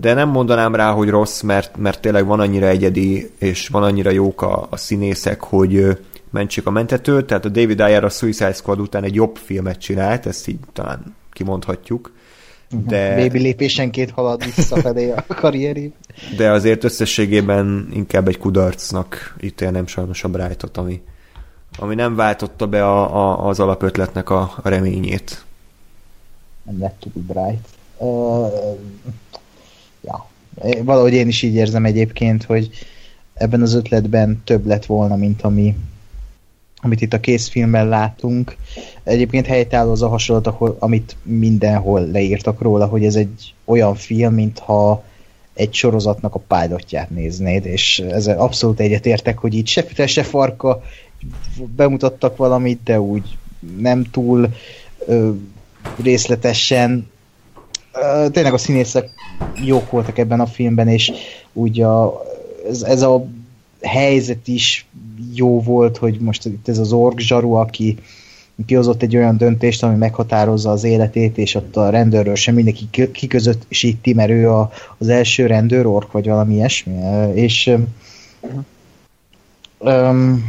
de nem mondanám rá, hogy rossz, mert, mert tényleg van annyira egyedi, és van annyira jók a, a színészek, hogy mentsék a mentetőt, tehát a David Ayer a Suicide Squad után egy jobb filmet csinált, ezt így talán kimondhatjuk. De... Baby lépésenként halad visszafelé a karrieri. De azért összességében inkább egy kudarcnak ítélnem sajnos a Brightot, ami, ami nem váltotta be a, a, az alapötletnek a, a reményét. Nem lett túl Bright. Uh, ja, valahogy én is így érzem egyébként, hogy ebben az ötletben több lett volna, mint ami, amit itt a készfilmben látunk. Egyébként helytálló az a hasonlat, amit mindenhol leírtak róla, hogy ez egy olyan film, mintha egy sorozatnak a pilotját néznéd, és ezzel abszolút egyetértek, hogy így se füte, se farka bemutattak valamit, de úgy nem túl ö, részletesen tényleg a színészek jók voltak ebben a filmben, és úgy a, ez, ez a helyzet is jó volt, hogy most itt ez az org zsaru, aki kihozott egy olyan döntést, ami meghatározza az életét, és ott a rendőrről sem mindenki kiközösíti, mert ő a, az első rendőr ork, vagy valami ilyesmi. És um,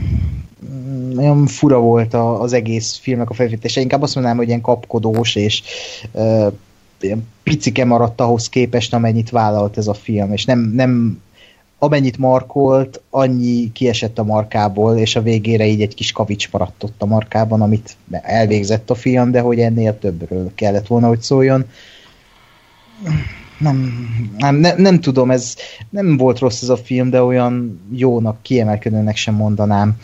nagyon fura volt a, az egész filmnek a felvétése. Inkább azt mondanám, hogy ilyen kapkodós, és uh, ilyen picike maradt ahhoz képest, amennyit vállalt ez a film, és nem, nem amennyit markolt, annyi kiesett a markából, és a végére így egy kis kavics maradt ott a markában, amit elvégzett a film, de hogy ennél többről kellett volna, hogy szóljon. Nem, nem, nem, nem tudom, ez nem volt rossz ez a film, de olyan jónak, kiemelkedőnek sem mondanám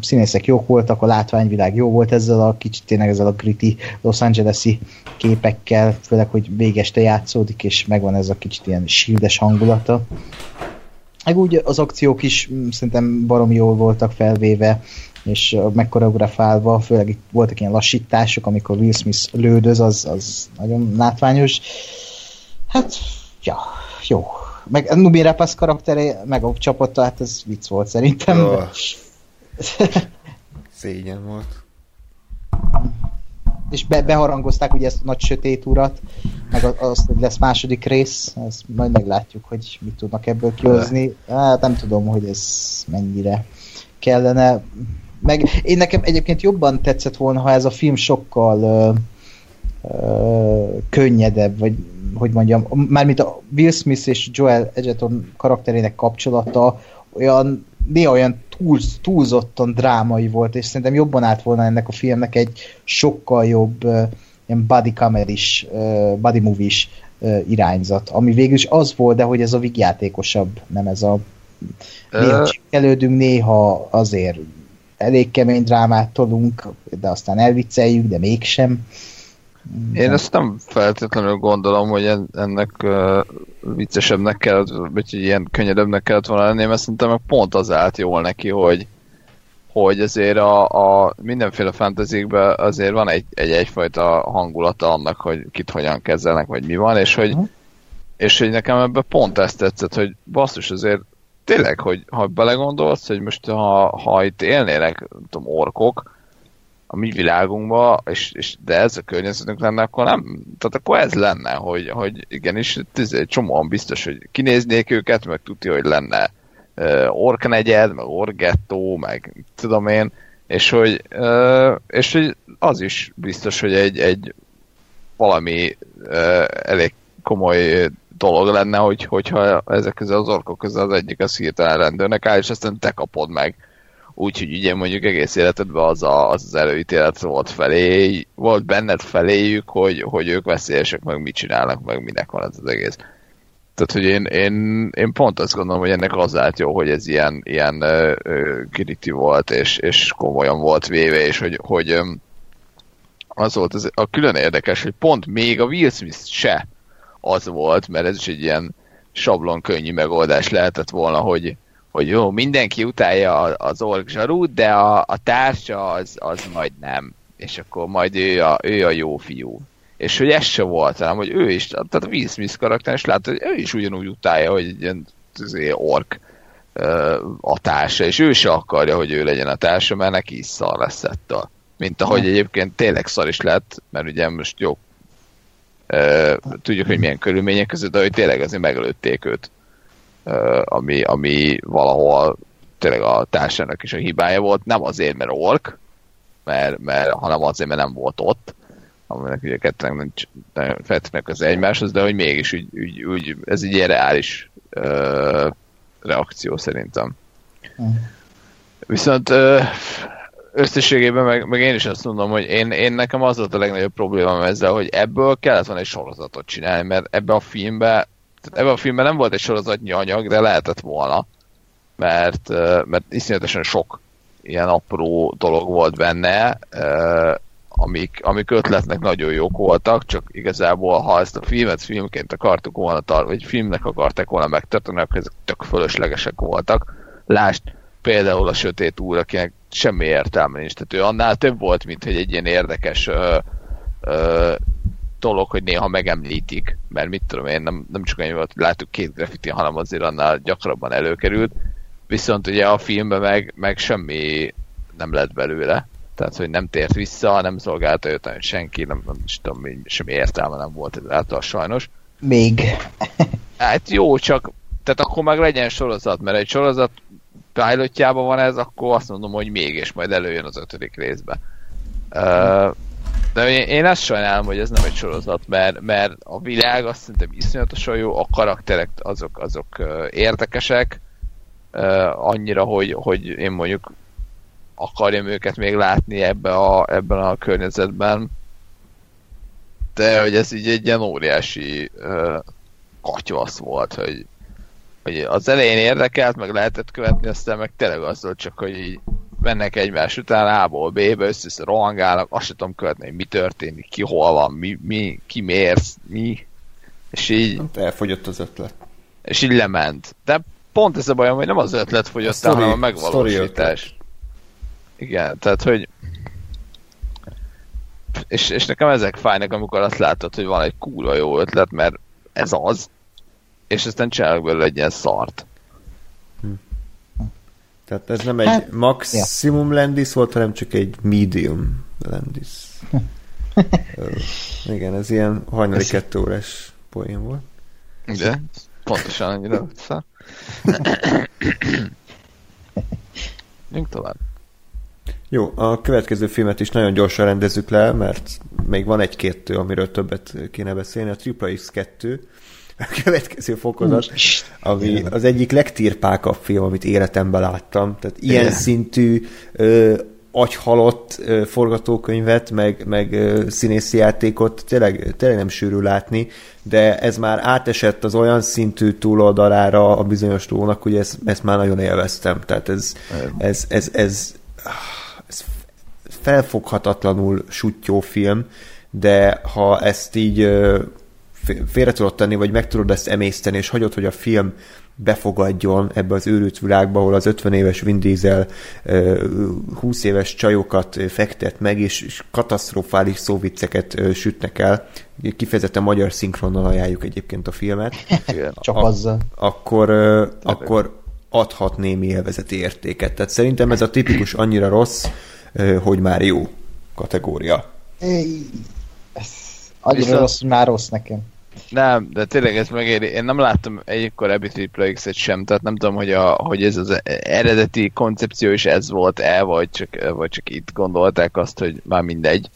színészek jók voltak, a látványvilág jó volt ezzel a kicsit tényleg ezzel a gritty Los Angeles-i képekkel, főleg, hogy végeste játszódik, és megvan ez a kicsit ilyen shieldes hangulata. Meg úgy az akciók is mm, szerintem barom jól voltak felvéve, és megkoreografálva, főleg itt voltak ilyen lassítások, amikor Will Smith lődöz, az, az nagyon látványos. Hát, ja, jó. Meg Nubi Rapace karaktere, meg a csapata, hát ez vicc volt szerintem. Oh. Szégyen volt. És be, beharangozták ugye ezt a nagy sötét urat, meg azt, hogy lesz második rész, ezt majd meglátjuk, hogy mit tudnak ebből kihozni. Hát nem tudom, hogy ez mennyire kellene. Meg én nekem egyébként jobban tetszett volna, ha ez a film sokkal ö, ö, könnyedebb, vagy hogy mondjam, mármint a Will Smith és Joel Edgerton karakterének kapcsolata olyan néha olyan túlz, túlzottan drámai volt, és szerintem jobban állt volna ennek a filmnek egy sokkal jobb ilyen body comedy-is, uh, body movie-is uh, irányzat, ami végül is az volt, de hogy ez a vígjátékosabb, nem ez a néha csikkelődünk, néha azért elég kemény drámát tolunk, de aztán elvicceljük, de mégsem. Én ezt nem feltétlenül gondolom, hogy ennek uh, viccesebbnek kellett, vagy ilyen könnyedebbnek kellett volna lenni, mert szerintem meg pont az állt jól neki, hogy, hogy azért a, a mindenféle fantazikben azért van egy, egy egyfajta hangulata annak, hogy kit hogyan kezelnek, vagy mi van, és hogy, uh-huh. és hogy nekem ebben pont ezt tetszett, hogy basszus azért tényleg, hogy ha belegondolsz, hogy most ha, ha itt élnének, tudom, orkok, a mi világunkba, és, és de ez a környezetünk lenne, akkor nem, tehát akkor ez lenne, hogy, hogy igenis, egy csomóan biztos, hogy kinéznék őket, meg tudja, hogy lenne orknegyed, meg orgettó, meg tudom én, és hogy, és hogy az is biztos, hogy egy, egy valami elég komoly dolog lenne, hogy, hogyha ezek közül az orkok közül az egyik az hirtelen rendőrnek áll, és aztán te kapod meg úgyhogy ugye mondjuk egész életedben az, a, az az előítélet volt felé, volt benned feléjük, hogy, hogy ők veszélyesek, meg mit csinálnak, meg minek van ez az egész. Tehát, hogy én, én, én pont azt gondolom, hogy ennek az állt jó, hogy ez ilyen, ilyen uh, kiriti volt, és, és komolyan volt véve, és hogy, hogy az volt az, a külön érdekes, hogy pont még a Will Smith se az volt, mert ez is egy ilyen sablon könnyű megoldás lehetett volna, hogy, hogy jó, mindenki utálja az ork zsarút, de a, a társa az, az majd nem. És akkor majd ő a, ő a jó fiú. És hogy ez se volt, hanem hogy ő is, tehát a Will Smith karakter is látod, hogy ő is ugyanúgy utálja, hogy egy ilyen ork a társa, és ő se akarja, hogy ő legyen a társa, mert neki is szar lesz ettől. Mint ahogy egyébként tényleg szar is lett, mert ugye most jó, tudjuk, hogy milyen körülmények között, de hogy tényleg azért megelőtték őt ami, ami valahol tényleg a társának is a hibája volt, nem azért, mert ork, mert, mert, hanem azért, mert nem volt ott, aminek ugye kettőnek nem feltétlenül az egymáshoz, de hogy mégis úgy, úgy, úgy ez egy ilyen reális ö, reakció szerintem. Viszont ö, összességében meg, meg én is azt mondom, hogy én, én nekem az volt a legnagyobb problémám ezzel, hogy ebből kellett volna egy sorozatot csinálni, mert ebbe a filmbe ebben a filmben nem volt egy sorozatnyi anyag, de lehetett volna, mert, mert iszonyatosan sok ilyen apró dolog volt benne, amik, amik ötletnek nagyon jók voltak, csak igazából ha ezt a filmet filmként akartuk volna, tar- vagy filmnek akarták volna megtartani, akkor ezek tök fölöslegesek voltak. Lásd például a Sötét úr, akinek semmi értelme nincs, tehát ő annál több volt, mint hogy egy ilyen érdekes ö, ö, dolog, hogy néha megemlítik, mert mit tudom én, nem, nem csak annyi volt, láttuk két graffiti, hanem azért annál gyakrabban előkerült, viszont ugye a filmben meg, meg semmi nem lett belőle, tehát hogy nem tért vissza, nem szolgálta őt nagyon senki, nem, nem is tudom, semmi értelme nem volt ez által sajnos. Még. Hát jó, csak tehát akkor meg legyen sorozat, mert egy sorozat pilotjában van ez, akkor azt mondom, hogy még, és majd előjön az ötödik részbe. Uh, de én, én ezt sajnálom, hogy ez nem egy sorozat, mert, mert a világ azt szerintem iszonyatosan jó, a karakterek azok, azok érdekesek, annyira, hogy, hogy én mondjuk akarjam őket még látni ebbe a, ebben a környezetben, de hogy ez így egy ilyen óriási katyvasz volt, hogy, hogy az elején érdekelt, meg lehetett követni, aztán meg tényleg az volt csak, hogy így mennek egymás után A-ból B-be, össze rohangálnak, azt sem tudom követni, hogy mi történik, ki hol van, mi, mi ki miért, mi, és így... Hát elfogyott az ötlet. És így lement. De pont ez a bajom, hogy nem az ötlet fogyott el, hanem a megvalósítás. Igen, tehát, hogy és, és nekem ezek fájnak, amikor azt látod, hogy van egy kurva jó ötlet, mert ez az, és aztán csinálok belőle egy ilyen szart. Tehát ez nem egy hát, maximum ja. Landis volt, hanem csak egy medium Landis. Igen, ez ilyen hajnali kettő órás poén volt. De, pontosan annyira vissza. Gyünk tovább. Jó, a következő filmet is nagyon gyorsan rendezzük le, mert még van egy-kettő, amiről többet kéne beszélni. A Triple X 2, a következő fokozat, ami az egyik legtirpákabb film, amit életemben láttam. Tehát ilyen Igen. szintű ö, agyhalott ö, forgatókönyvet, meg, meg ö, színészi játékot tényleg, tényleg nem sűrű látni, de ez már átesett az olyan szintű túloldalára a bizonyos túlnak, hogy ezt, ezt már nagyon élveztem. Tehát ez, ez, ez, ez, ez felfoghatatlanul sutyó film, de ha ezt így félre tudod tenni, vagy meg tudod ezt emészteni, és hagyod, hogy a film befogadjon ebbe az őrült világba, ahol az 50 éves Vin Diesel ö, 20 éves csajokat fektet meg, és, katasztrofális szóvicceket sütnek el. Kifejezetten magyar szinkronnal ajánljuk egyébként a filmet. Igen. Csak A- azzal. Akkor, akkor adhat némi élvezeti értéket. Tehát szerintem ez a tipikus annyira rossz, hogy már jó kategória. Annyira Viszont- rossz, hogy már rossz nekem. Nem, de tényleg ez megéri. Én nem láttam egyik korábbi Triple X-et sem, tehát nem tudom, hogy, a, hogy ez az eredeti koncepció is ez volt-e, vagy csak, vagy csak itt gondolták azt, hogy már mindegy.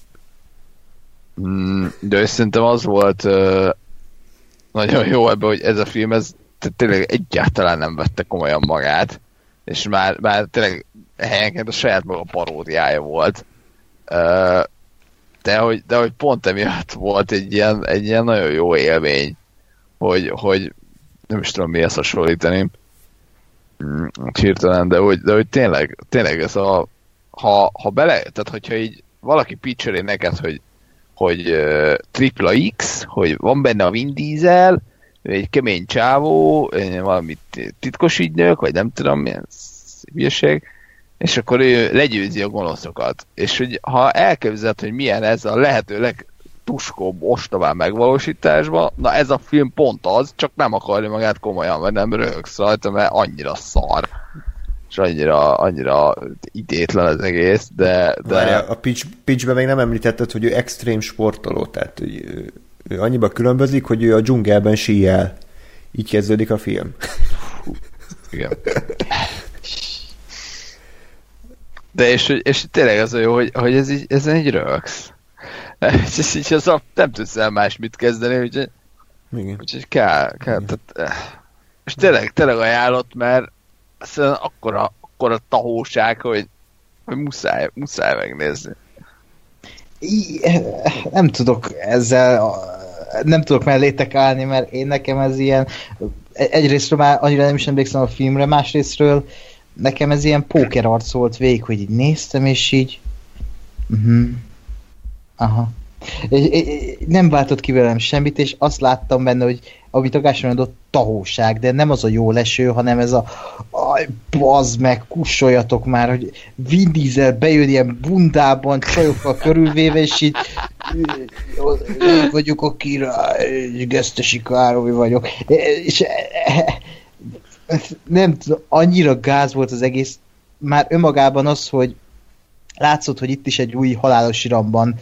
Mm, De szerintem az volt nagyon jó ebben, hogy ez a film, ez tényleg egyáltalán nem vette komolyan magát, és már, már tényleg helyenként a saját maga paródiája volt. De hogy, de hogy pont emiatt volt egy ilyen, egy ilyen nagyon jó élmény, hogy, hogy nem is tudom mihez hasonlítani. Mm, hirtelen, de hogy, de hogy tényleg, tényleg ez a ha, ha bele, tehát hogyha így valaki pitcheri neked, hogy, hogy uh, tripla X, hogy van benne a Vin Diesel, egy kemény csávó, valami titkos ügynök, vagy nem tudom, milyen hülyeség, és akkor ő legyőzi a gonoszokat. És hogy ha elképzeled, hogy milyen ez a lehető legtuskóbb, ostobán megvalósításban, na ez a film pont az, csak nem akarja magát komolyan, vagy nem rögsz rajta, mert annyira szar. És annyira, annyira idétlen az egész, de... De... de A pitch, pitchben még nem említetted, hogy ő extrém sportoló, tehát hogy ő, ő annyiba különbözik, hogy ő a dzsungelben síjel. Így kezdődik a film. Igen. De és, és tényleg az a jó, hogy, hogy ez így, ez egy rögsz. És ez így az a, nem tudsz el más mit kezdeni, úgyhogy, Igen. úgyhogy kell, kell. Tehát, eh. és tényleg, tényleg ajánlott, mert szerintem akkora, akkora tahóság, hogy, hogy muszáj, muszáj megnézni. Í- nem tudok ezzel nem tudok mellétek állni, mert én nekem ez ilyen egyrésztről már annyira nem is emlékszem a filmre, másrésztről nekem ez ilyen póker arc volt végig, hogy így néztem, és így uh-huh. aha. Nem váltott ki velem semmit, és azt láttam benne, hogy amit a Gáspár mondott, tahóság, de nem az a jó leső, hanem ez a aj, bazd meg, kussoljatok már, hogy Vin Diesel bejön ilyen bundában, csajokkal körülvéve, és így vagyok a király, Gesztesi Károly vagyok. És nem tudom, annyira gáz volt az egész, már önmagában az, hogy látszott, hogy itt is egy új halálos iramban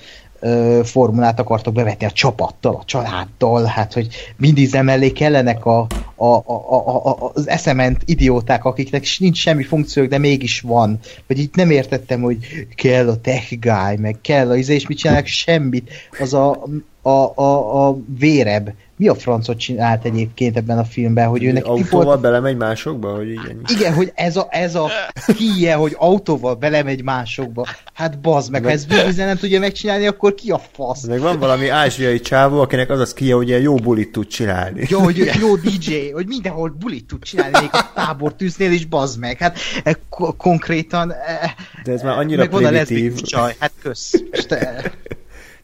ö, formulát akartak bevetni a csapattal, a családdal, hát hogy mindig mellé kellenek a, a, a, a, a, az eszement idióták, akiknek nincs semmi funkciók, de mégis van. Vagy így nem értettem, hogy kell a tech guy, meg kell a izé, és mit csinálnak semmit. Az a, a, a, a véreb. Mi a francot csinált egyébként ebben a filmben, hogy ő neki ti Autóval volt belemegy másokba, hogy ennyi. igen, hogy ez a, ez a híje, hogy autóval belemegy másokba. Hát bazd meg, ha ez Vin Diesel nem tudja megcsinálni, akkor ki a fasz? Meg van valami ázsiai csávó, akinek az az kia, hogy ilyen jó bulit tud csinálni. Jó, hogy jó DJ, hogy mindenhol bulit tud csinálni, még a tábor tűznél is bazd meg. Hát e, ko- konkrétan... E, De ez már annyira meg primitív. leszbikus csaj, hát kösz. Most, e,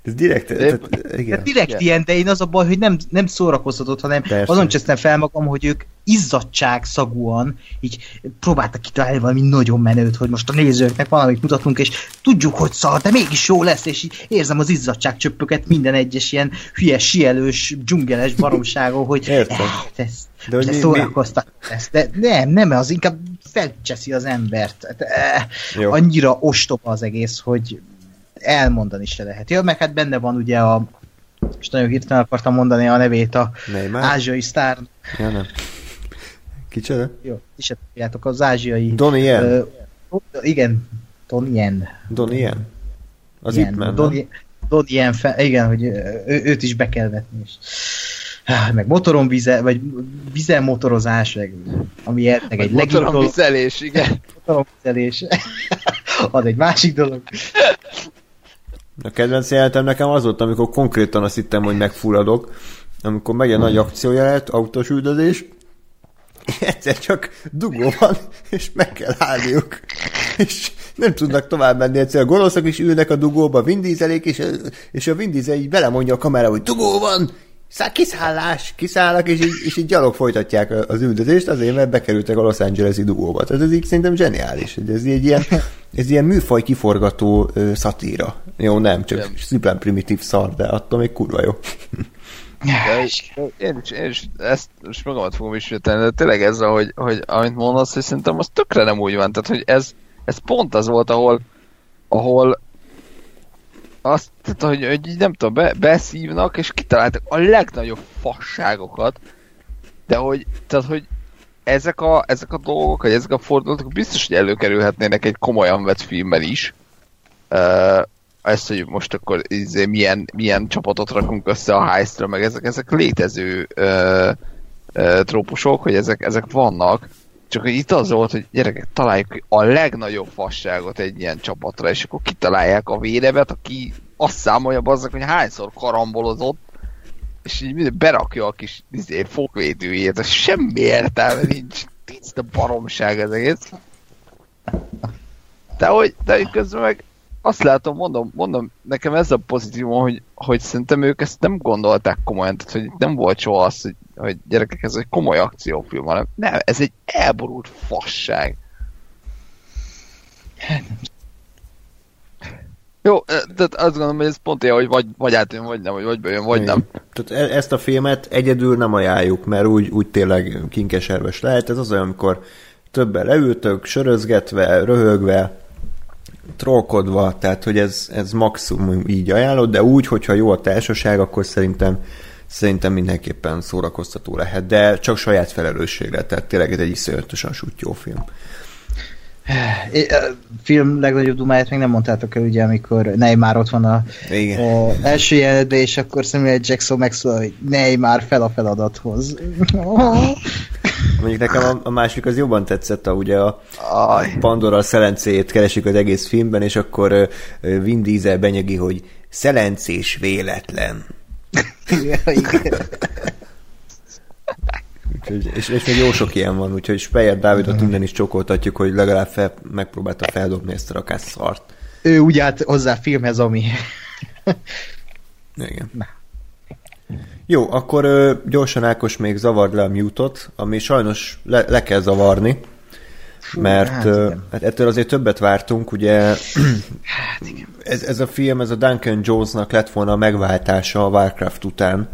Ez direkt, tehát, igen. Hát direkt Igen. ilyen, de én az a baj, hogy nem, nem szórakoztatott, hanem Persze. azon csesztem fel magam, hogy ők izzadság szagúan így próbáltak kitalálni valami nagyon menőt, hogy most a nézőknek valamit mutatunk, és tudjuk, hogy szar, de mégis jó lesz, és így érzem az izzadság csöppöket minden egyes ilyen hülye, sielős, dzsungeles baromságon, hogy Értem. eh, ez, De hogy de mi- szórakoztat ezt. De nem, nem, az inkább felcseszi az embert. Hát, eh, annyira ostoba az egész, hogy elmondani se lehet. Ja, meg hát benne van ugye a és nagyon hirtelen akartam mondani a nevét a Neymar? ázsiai sztár. Ja, nem. Kicsoda? Jó, ti se tudjátok, az ázsiai... Donnie Yen. Ö, igen, Donnie Yen. Donnie Yen. Az Yen, nem? Donnie, Donnie Yen, fe, igen, hogy ő, őt is be kell vetni. És, meg motoron vize, vagy vizen motorozás, meg, ami meg egy Motoron legitol, vizelés, igen. motoromvizelés. az egy másik dolog. A kedvenc jelenetem nekem az volt, amikor konkrétan azt hittem, hogy megfulladok, amikor megy a nagy akciójelet, autós üldözés, és egyszer csak dugó van, és meg kell állniuk. És nem tudnak tovább menni, egyszer a gonoszok is ülnek a dugóba, vindízelék, és, és a vindízel így belemondja a kamera, hogy dugó van, Szá, kiszállás, kiszállnak, és így, és így gyalog folytatják az üldözést, azért, mert bekerültek a Los Angeles-i dugóba. Tehát ez így szerintem zseniális. Ez egy ilyen, ez ilyen műfaj kiforgató uh, szatíra. Jó, nem, csak nem. szimplán primitív szar, de attól még kurva jó. De én is, én is ezt most magamat fogom ismételni, de tényleg ez, hogy, hogy amit mondasz, hogy szerintem az tökre nem úgy van. Tehát, hogy ez, ez pont az volt, ahol, ahol azt, hogy, hogy nem tudom, be, beszívnak, és kitaláltak a legnagyobb fasságokat, de hogy, tehát, hogy ezek a, ezek a dolgok, vagy ezek a fordulatok biztos, hogy előkerülhetnének egy komolyan vett filmben is. Uh, ezt, hogy most akkor izé, milyen, milyen csapatot rakunk össze a heistra, meg ezek, ezek létező uh, uh, trópusok, hogy ezek, ezek vannak, csak hogy itt az volt, hogy gyerekek, találjuk a legnagyobb fasságot egy ilyen csapatra, és akkor kitalálják a védevet, aki azt számolja bazzak, hogy hányszor karambolozott, és így minden berakja a kis izé, fogvédőjét, ez semmi értelme nincs. Tiszta baromság ez egész. De hogy, de közben meg azt látom, mondom, mondom, nekem ez a pozitívum, hogy, hogy szerintem ők ezt nem gondolták komolyan, tehát hogy nem volt soha az, hogy, hogy gyerekek, ez egy komoly akciófilm, hanem nem, ez egy elborult fasság. Jó, tehát azt gondolom, hogy ez pont ilyen, hogy vagy, vagy átjön, vagy nem, vagy, vagy bejön, vagy nem. Tehát e- ezt a filmet egyedül nem ajánljuk, mert úgy, úgy tényleg kinkeserves lehet. Ez az olyan, amikor többen leültök, sörözgetve, röhögve, trollkodva, tehát hogy ez, ez maximum így ajánlott, de úgy, hogyha jó a társaság, akkor szerintem szerintem mindenképpen szórakoztató lehet, de csak saját felelősségre, tehát tényleg egy iszonyatosan jó film. A film legnagyobb dumáját még nem mondtátok el, ugye, amikor Neymar ott van a, Igen. a első jelenetben, és akkor Samuel Jackson megszól, hogy Neymar fel a feladathoz. Mondjuk nekem a, a másik az jobban tetszett, a, ugye a, a Pandora szelencéjét keresik az egész filmben, és akkor Vin Diesel benyegi, hogy szelencés véletlen. Úgyhogy, és, és még jó sok ilyen van, úgyhogy Speyer Dávidot innen is csokoltatjuk, hogy legalább fel, megpróbálta feldobni ezt a rakás szart. Ő úgy állt hozzá filmhez, ami... Igen. Na. Jó, akkor ö, gyorsan Ákos még zavard le a mute ami sajnos le, le kell zavarni, Mert hát, hát ettől azért többet vártunk, ugye hát, igen. Ez, ez a film, ez a Duncan Jonesnak lett volna a megváltása a Warcraft után,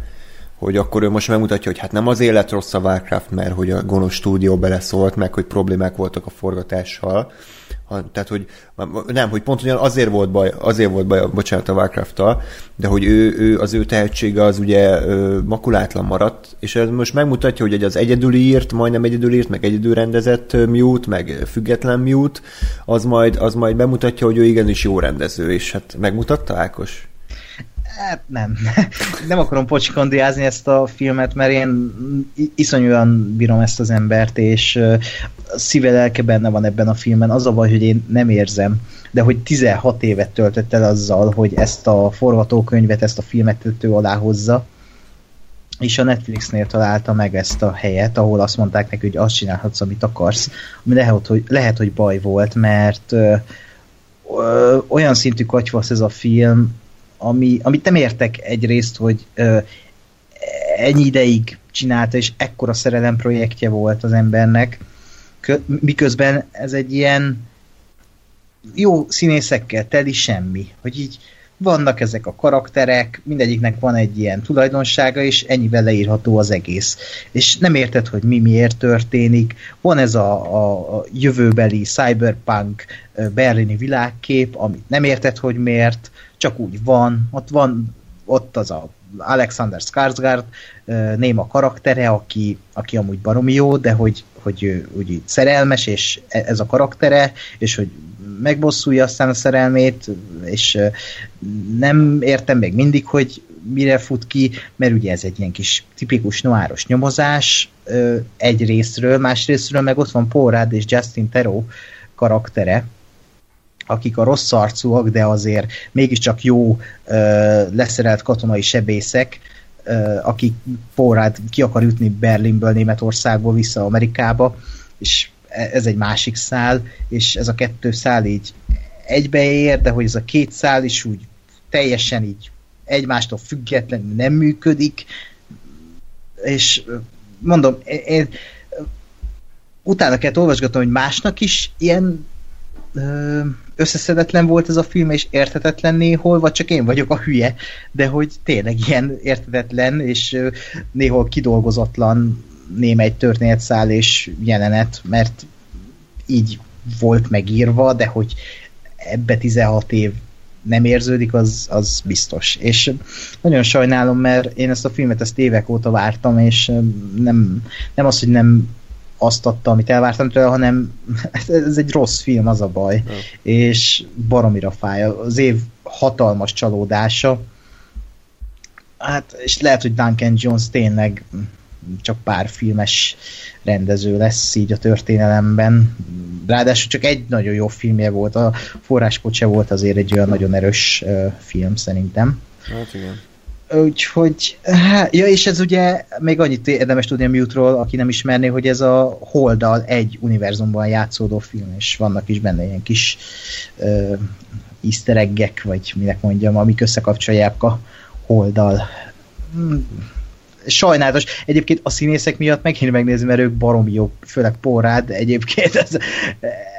hogy akkor ő most megmutatja, hogy hát nem az élet rossz a Warcraft, mert hogy a gonosz stúdió beleszólt, meg hogy problémák voltak a forgatással, ha, tehát, hogy nem, hogy pont ugyan azért volt baj, azért volt baj, bocsánat, a warcraft de hogy ő, ő, az ő tehetsége az ugye makulátlan maradt, és ez most megmutatja, hogy az egyedüli írt, majdnem egyedül írt, meg egyedül rendezett mute, meg független mute, az majd, az majd bemutatja, hogy ő igenis jó rendező, és hát megmutatta Ákos? Hát nem. Nem akarom pocsikondiázni ezt a filmet, mert én iszonyúan bírom ezt az embert, és szíve lelke benne van ebben a filmben. Az a baj, hogy én nem érzem, de hogy 16 évet töltött el azzal, hogy ezt a forgatókönyvet, ezt a filmet tető alá hozza, és a Netflixnél találta meg ezt a helyet, ahol azt mondták neki, hogy azt csinálhatsz, amit akarsz, ami lehet, hogy, lehet, hogy baj volt, mert ö, ö, olyan szintű katyvasz ez a film, ami, amit nem értek egyrészt, hogy ö, ennyi ideig csinálta, és ekkora szerelem projektje volt az embernek, miközben ez egy ilyen jó színészekkel teli semmi, hogy így vannak ezek a karakterek, mindegyiknek van egy ilyen tulajdonsága, és ennyivel leírható az egész. És nem érted, hogy mi miért történik. Van ez a, a, a jövőbeli cyberpunk berlini világkép, amit nem érted, hogy miért, csak úgy van. Ott van ott az a Alexander Skarsgård néma karaktere, aki, aki amúgy baromi jó, de hogy, hogy ő úgy szerelmes, és e, ez a karaktere, és hogy megbosszulja aztán a szerelmét, és nem értem még mindig, hogy mire fut ki, mert ugye ez egy ilyen kis tipikus noáros nyomozás egy részről, más részről meg ott van Paul Rudd és Justin Theroux karaktere, akik a rossz arcúak, de azért mégiscsak jó ö, leszerelt katonai sebészek, ö, akik porrát ki akar ütni Berlinből, Németországból vissza Amerikába, és e- ez egy másik szál, és ez a kettő szál így egybeér, de hogy ez a két szál is úgy teljesen így egymástól függetlenül nem működik, és mondom, én utána kellett olvasgatom, hogy másnak is ilyen összeszedetlen volt ez a film, és érthetetlen néhol, vagy csak én vagyok a hülye, de hogy tényleg ilyen érthetetlen, és néhol kidolgozatlan némely történetszál és jelenet, mert így volt megírva, de hogy ebbe 16 év nem érződik, az, az biztos. És nagyon sajnálom, mert én ezt a filmet ezt évek óta vártam, és nem, nem az, hogy nem azt adta, amit elvártam tőle, hanem ez egy rossz film, az a baj. Ja. És baromira fáj. Az év hatalmas csalódása. Hát, és lehet, hogy Duncan Jones tényleg csak pár filmes rendező lesz így a történelemben. Ráadásul csak egy nagyon jó filmje volt, a Forráskocse volt azért egy olyan nagyon erős uh, film szerintem. Hát igen. Úgyhogy, hát, ja, és ez ugye még annyit érdemes tudni a Mute-ról, aki nem ismerné, hogy ez a Holdal egy univerzumban játszódó film, és vannak is benne ilyen kis uh, easter egg vagy minek mondjam, amik összekapcsolják a Holdal. Hmm sajnálatos. Egyébként a színészek miatt megint megnézni, mert ők baromi jó, főleg Porrád egyébként ez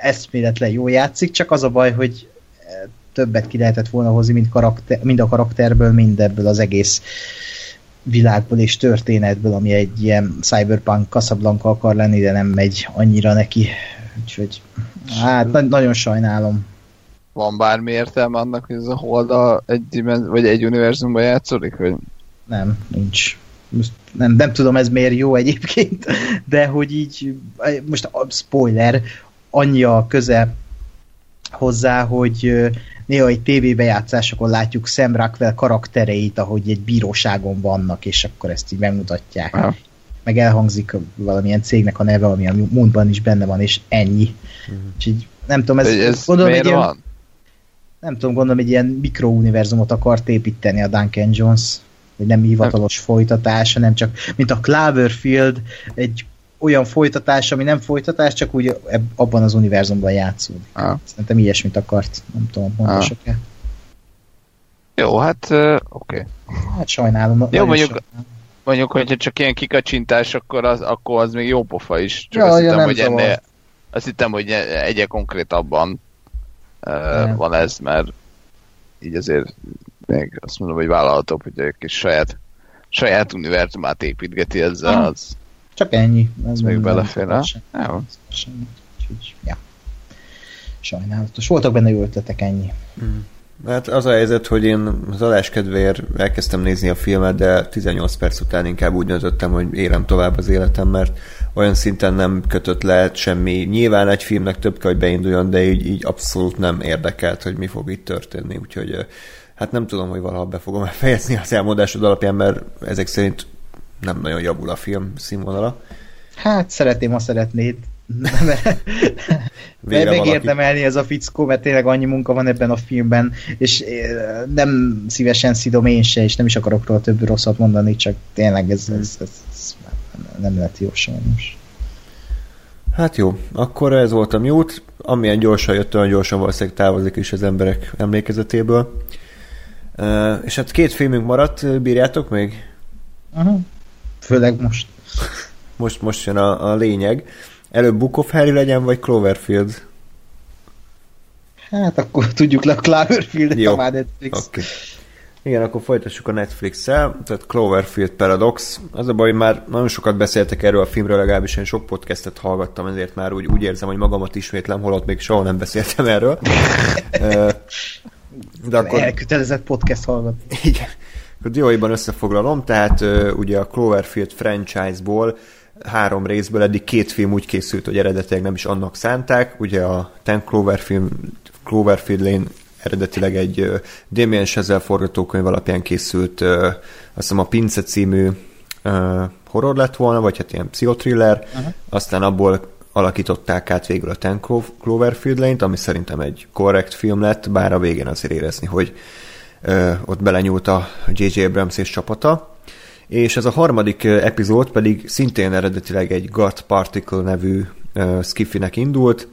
eszméletlen jó játszik, csak az a baj, hogy többet ki lehetett volna hozni, mind, karakter, mind a karakterből, mind ebből az egész világból és történetből, ami egy ilyen cyberpunk Casablanca akar lenni, de nem megy annyira neki. Úgyhogy hát na- nagyon sajnálom. Van bármi értelme annak, hogy ez a Holda egy, dimenz- vagy egy univerzumban játszódik? Vagy? Nem, nincs most nem, nem tudom ez miért jó egyébként, de hogy így, most a spoiler, annyi a köze hozzá, hogy néha egy tévébejátszásokon látjuk Sam Rockwell karaktereit, ahogy egy bíróságon vannak, és akkor ezt így megmutatják. Aha. Meg elhangzik valamilyen cégnek a neve, ami a múltban is benne van, és ennyi. Uh-huh. És így, nem tudom, ez, ez gondolom, egy ilyen, van? nem tudom, gondolom, egy ilyen mikrouniverzumot akart építeni a Duncan Jones hogy nem hivatalos folytatás, hanem csak, mint a Cloverfield, egy olyan folytatás, ami nem folytatás, csak úgy abban az univerzumban játszódik. Ah. Szerintem ilyesmit akart, nem tudom, mondhassuk-e. Ah. Jó, hát oké. Okay. Hát sajnálom. Jó, mondjuk, sajnálom. mondjuk, hogyha csak ilyen kikacsintás, akkor az, akkor az még jó pofa is. Csak ja, azt, ja, hittem, hogy ennél, azt hittem, hogy egye konkrétabban uh, van ez, mert így azért még azt mondom, hogy vállalhatóbb, hogy egy kis saját, saját univerzumát építgeti ezzel, az... Csak ennyi. Ez még belefér, Jó. Ja. Sajnálatos. Voltak benne jó ötletek, ennyi. Mm. Hát az a helyzet, hogy én az adás kedvéért elkezdtem nézni a filmet, de 18 perc után inkább úgy döntöttem, hogy élem tovább az életem, mert olyan szinten nem kötött le semmi. Nyilván egy filmnek több kell, hogy beinduljon, de így, így abszolút nem érdekelt, hogy mi fog itt történni. Úgyhogy hát nem tudom, hogy valaha be fogom fejezni az elmondásod alapján, mert ezek szerint nem nagyon javul a film színvonala. Hát szeretném, ha szeretnéd. megérdemelni ez a fickó, mert tényleg annyi munka van ebben a filmben, és eh, nem szívesen szidom én se, és nem is akarok róla több rosszat mondani, csak tényleg ez, ez, ez, ez nem lett jó sajnos. Hát jó, akkor ez volt a mute. Amilyen gyorsan jött, olyan gyorsan valószínűleg távozik is az emberek emlékezetéből. Uh, és hát két filmünk maradt, bírjátok még? Uh-huh. Főleg most. most, most jön a, a lényeg. Előbb Book of Harry legyen, vagy Cloverfield? Hát akkor tudjuk le a Cloverfield-et Jó. a Netflix. Okay. Igen, akkor folytassuk a Netflix-el, tehát Cloverfield Paradox. Az a baj, hogy már nagyon sokat beszéltek erről a filmről, legalábbis én sok podcastet hallgattam, ezért már úgy, úgy érzem, hogy magamat ismétlem, holott még soha nem beszéltem erről. De akkor... Elkötelezett podcast hallgatni. Igen. Akkor dióiban összefoglalom, tehát ugye a Cloverfield franchise-ból három részből eddig két film úgy készült, hogy eredetileg nem is annak szánták. Ugye a Ten Cloverfield, Cloverfield Lane eredetileg egy Damien Chazelle forgatókönyv alapján készült, azt hiszem a Pince című horror lett volna, vagy hát ilyen pszichotriller, uh-huh. aztán abból alakították át végül a Ten Cloverfield Lane-t, ami szerintem egy korrekt film lett, bár a végén azért érezni, hogy ott belenyúlt a J.J. Abrams és csapata. És ez a harmadik epizód pedig szintén eredetileg egy Gut Particle nevű ö, skiffinek indult,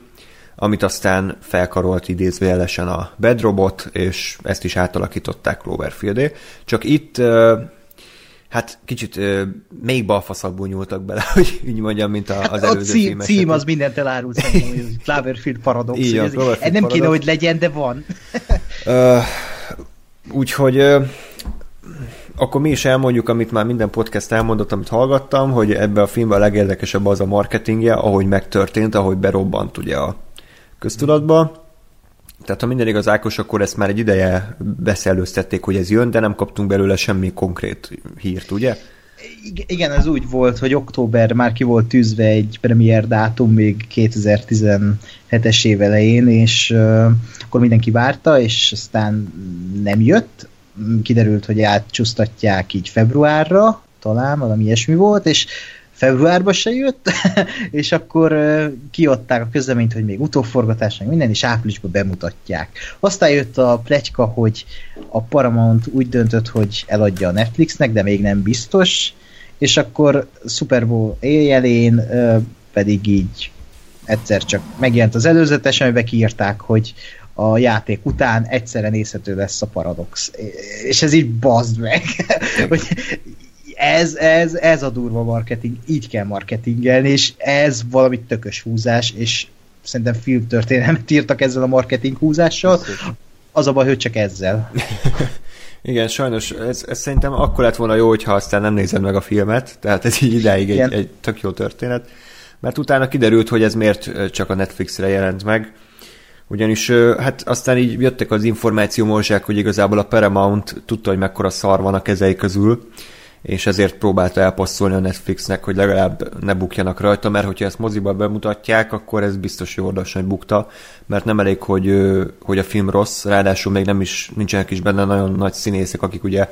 amit aztán felkarolt idézőjelesen a Bedrobot, és ezt is átalakították Cloverfieldé. Csak itt hát kicsit még balfaszakból nyúltak bele, hogy így mondjam, mint a, az előző a cím, cím az mindent elárul Cloverfield Paradox. Így van, ez, Cloverfield nem kéne, Paradox. hogy legyen, de van. Uh, úgyhogy akkor mi is elmondjuk, amit már minden podcast elmondott, amit hallgattam, hogy ebbe a filmben a legérdekesebb az a marketingje, ahogy megtörtént, ahogy berobbant ugye a köztudatba. Tehát ha minden igaz, Ákos, akkor ezt már egy ideje beszellőztették, hogy ez jön, de nem kaptunk belőle semmi konkrét hírt, ugye? Igen, ez úgy volt, hogy október már ki volt tűzve egy premier dátum még 2017-es év elején, és akkor mindenki várta, és aztán nem jött. Kiderült, hogy átcsúsztatják így februárra, talán valami ilyesmi volt, és februárban se jött, és akkor kiadták a közleményt, hogy még utóforgatás, meg minden, és áprilisban bemutatják. Aztán jött a pletyka, hogy a Paramount úgy döntött, hogy eladja a Netflixnek, de még nem biztos, és akkor Super Bowl éjjelén pedig így egyszer csak megjelent az előzetes, amiben kiírták, hogy a játék után egyszerre nézhető lesz a Paradox. És ez így bazd meg, hogy ez, ez, ez a durva marketing, így kell marketingelni, és ez valami tökös húzás, és szerintem filmtörténelmet írtak ezzel a marketing húzással, az a baj, hogy csak ezzel. Igen, sajnos ez, ez szerintem akkor lett volna jó, hogyha aztán nem nézed meg a filmet, tehát ez így idáig egy, egy tök jó történet, mert utána kiderült, hogy ez miért csak a Netflixre jelent meg, ugyanis hát aztán így jöttek az információ morzsák, hogy igazából a Paramount tudta, hogy mekkora szar van a kezei közül, és ezért próbálta elpasszolni a Netflixnek, hogy legalább ne bukjanak rajta, mert hogyha ezt moziba bemutatják, akkor ez biztos jó hogy bukta, mert nem elég, hogy, hogy a film rossz, ráadásul még nem is, nincsenek is benne nagyon nagy színészek, akik ugye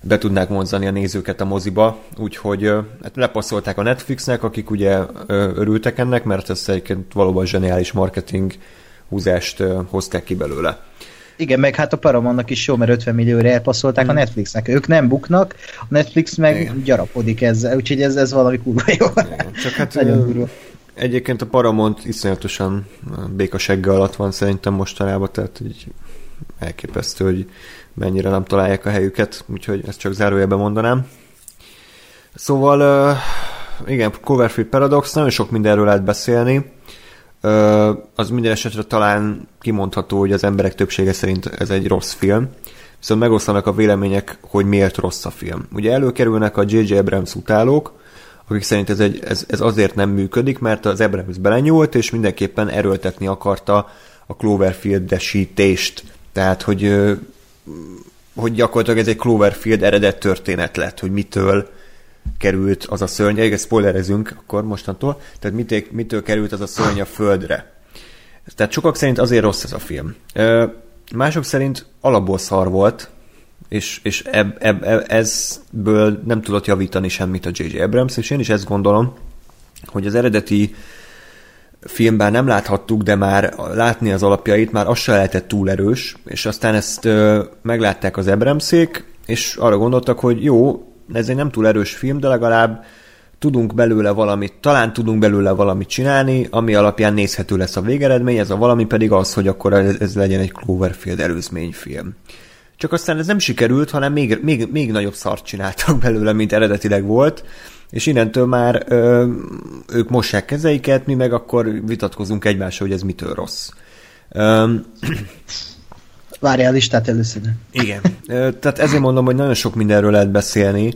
be tudnák vonzani a nézőket a moziba, úgyhogy hát lepasszolták a Netflixnek, akik ugye örültek ennek, mert ez egyébként valóban zseniális marketing húzást hozták ki belőle. Igen, meg hát a Paramountnak is jó, mert 50 millióra elpasszolták a Netflixnek. Ők nem buknak, a Netflix meg. Igen. gyarapodik ezzel, úgyhogy ez, ez valami kurva jó. Csak hát Nagyon durva. Egyébként a Paramount iszonyatosan békasegge alatt van szerintem mostanában, tehát így elképesztő, hogy mennyire nem találják a helyüket, úgyhogy ezt csak zárójelben mondanám. Szóval, igen, Coverfield Paradox, nagyon sok mindenről lehet beszélni. Az minden esetre talán kimondható, hogy az emberek többsége szerint ez egy rossz film. Viszont megoszlanak a vélemények, hogy miért rossz a film. Ugye előkerülnek a J.J. Abrams utálók, akik szerint ez, egy, ez, ez azért nem működik, mert az Abrams belenyúlt, és mindenképpen erőltetni akarta a Cloverfield-esítést. Tehát, hogy, hogy gyakorlatilag ez egy Cloverfield eredet történet lett, hogy mitől került az a szörny, igen, spoilerezünk akkor mostantól, tehát mitől, mitől került az a szörny a földre. Tehát sokak szerint azért rossz ez a film. Mások szerint alapból szar volt, és, és eb, eb, eb, ezből nem tudott javítani semmit a J.J. Abrams, és én is ezt gondolom, hogy az eredeti filmben nem láthattuk, de már látni az alapjait, már az se lehetett túl erős, és aztán ezt ö, meglátták az Abramszék, és arra gondoltak, hogy jó, ez egy nem túl erős film, de legalább tudunk belőle valamit, talán tudunk belőle valamit csinálni, ami alapján nézhető lesz a végeredmény, ez a valami pedig az, hogy akkor ez, ez legyen egy Cloverfield előzményfilm. Csak aztán ez nem sikerült, hanem még, még, még nagyobb szart csináltak belőle, mint eredetileg volt, és innentől már ö, ők mossák kezeiket, mi meg akkor vitatkozunk egymással, hogy ez mitől rossz. Ö, Várjál listát először. igen. Tehát ezért mondom, hogy nagyon sok mindenről lehet beszélni.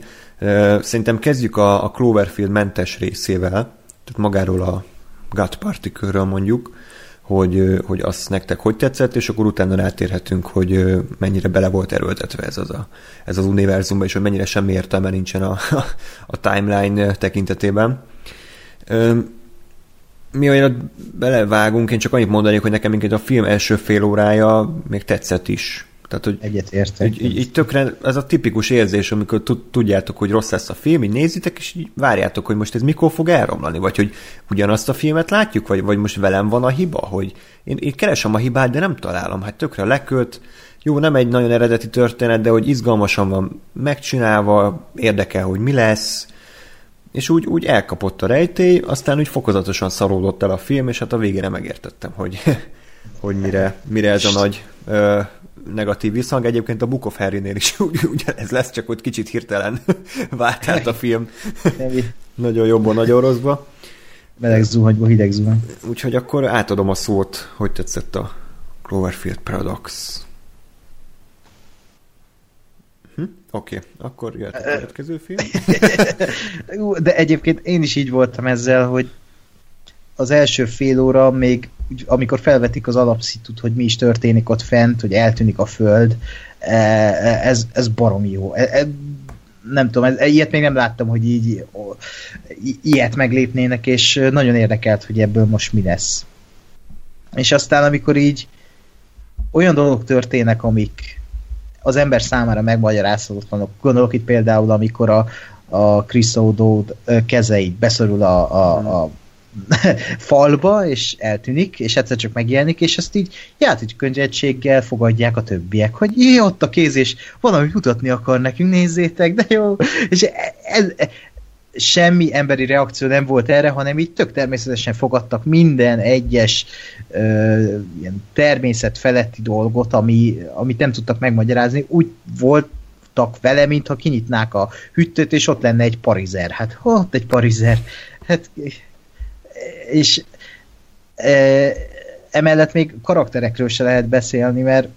Szerintem kezdjük a, a Cloverfield mentes részével, tehát magáról a gut particle mondjuk, hogy, hogy azt nektek hogy tetszett, és akkor utána rátérhetünk, hogy mennyire bele volt erőltetve ez az, a, ez az univerzumban, és hogy mennyire semmi értelme nincsen a, a timeline tekintetében. Mi olyan belevágunk, én csak annyit mondanék, hogy nekem minket a film első fél órája még tetszett is. Tehát, hogy Egyetértek. így, így, így tökre ez a tipikus érzés, amikor tudjátok, hogy rossz lesz a film, így nézitek, és így várjátok, hogy most ez mikor fog elromlani, vagy hogy ugyanazt a filmet látjuk, vagy, vagy most velem van a hiba, hogy én, én keresem a hibát, de nem találom, hát tökre lekölt, jó, nem egy nagyon eredeti történet, de hogy izgalmasan van megcsinálva, érdekel, hogy mi lesz, és úgy, úgy elkapott a rejtély, aztán úgy fokozatosan szaródott el a film, és hát a végére megértettem, hogy, hogy mire, mire ez a nagy ö, negatív visszhang. Egyébként a Book of Harry-nél is úgy, úgy ez lesz, csak hogy kicsit hirtelen vált át a film. nagyon jobban, nagyon rosszba. Meleg zuhanyba, hideg zuhany. Úgyhogy akkor átadom a szót, hogy tetszett a Cloverfield Paradox. Hm? Oké, okay. akkor jöhet a következő film. De egyébként én is így voltam ezzel, hogy az első fél óra még, amikor felvetik az alapszitut, hogy mi is történik ott fent, hogy eltűnik a föld, e, e, ez, ez barom jó. E, nem tudom, ez, ilyet még nem láttam, hogy így ilyet meglépnének, és nagyon érdekelt, hogy ebből most mi lesz. És aztán, amikor így olyan dolgok történnek, amik az ember számára megmagyarázhatatlanok. Gondolok itt például, amikor a, a Chris O'Dowd kezeit beszorul a, a, a falba, és eltűnik, és egyszer csak megjelenik, és ezt így játék könnyedséggel fogadják a többiek, hogy jé, ott a kéz, és valami mutatni akar nekünk, nézzétek, de jó. És ez, ez, semmi emberi reakció nem volt erre, hanem így tök természetesen fogadtak minden egyes ö, ilyen természet feletti dolgot, ami, amit nem tudtak megmagyarázni, úgy voltak vele, mintha kinyitnák a hűtőt, és ott lenne egy parizer. Hát ott egy parizer. Hát, és e, emellett még karakterekről se lehet beszélni, mert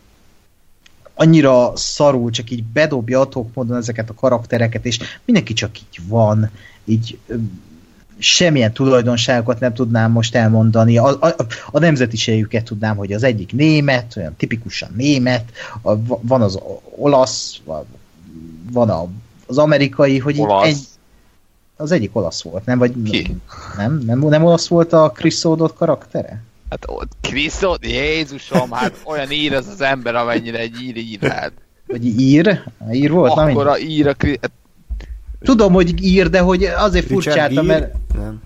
annyira szarul, csak így bedobja atok módon ezeket a karaktereket, és mindenki csak így van, így semmilyen tulajdonságokat nem tudnám most elmondani. A, a, a nemzetiségüket tudnám, hogy az egyik német, olyan tipikusan német, a, van az olasz, van a, az amerikai, hogy olasz. egy, az egyik olasz volt, nem? Vagy Ki? Nem, nem, nem olasz volt a Chris O'Dowd karaktere? Hát ott Krisztot, Jézusom, hát olyan ír az az ember, amennyire egy ír írhat. Vagy ír? Ír volt? Akkor a ír a Kri- hát Tudom, hogy ír, de hogy azért furcsáltam, mert Nem.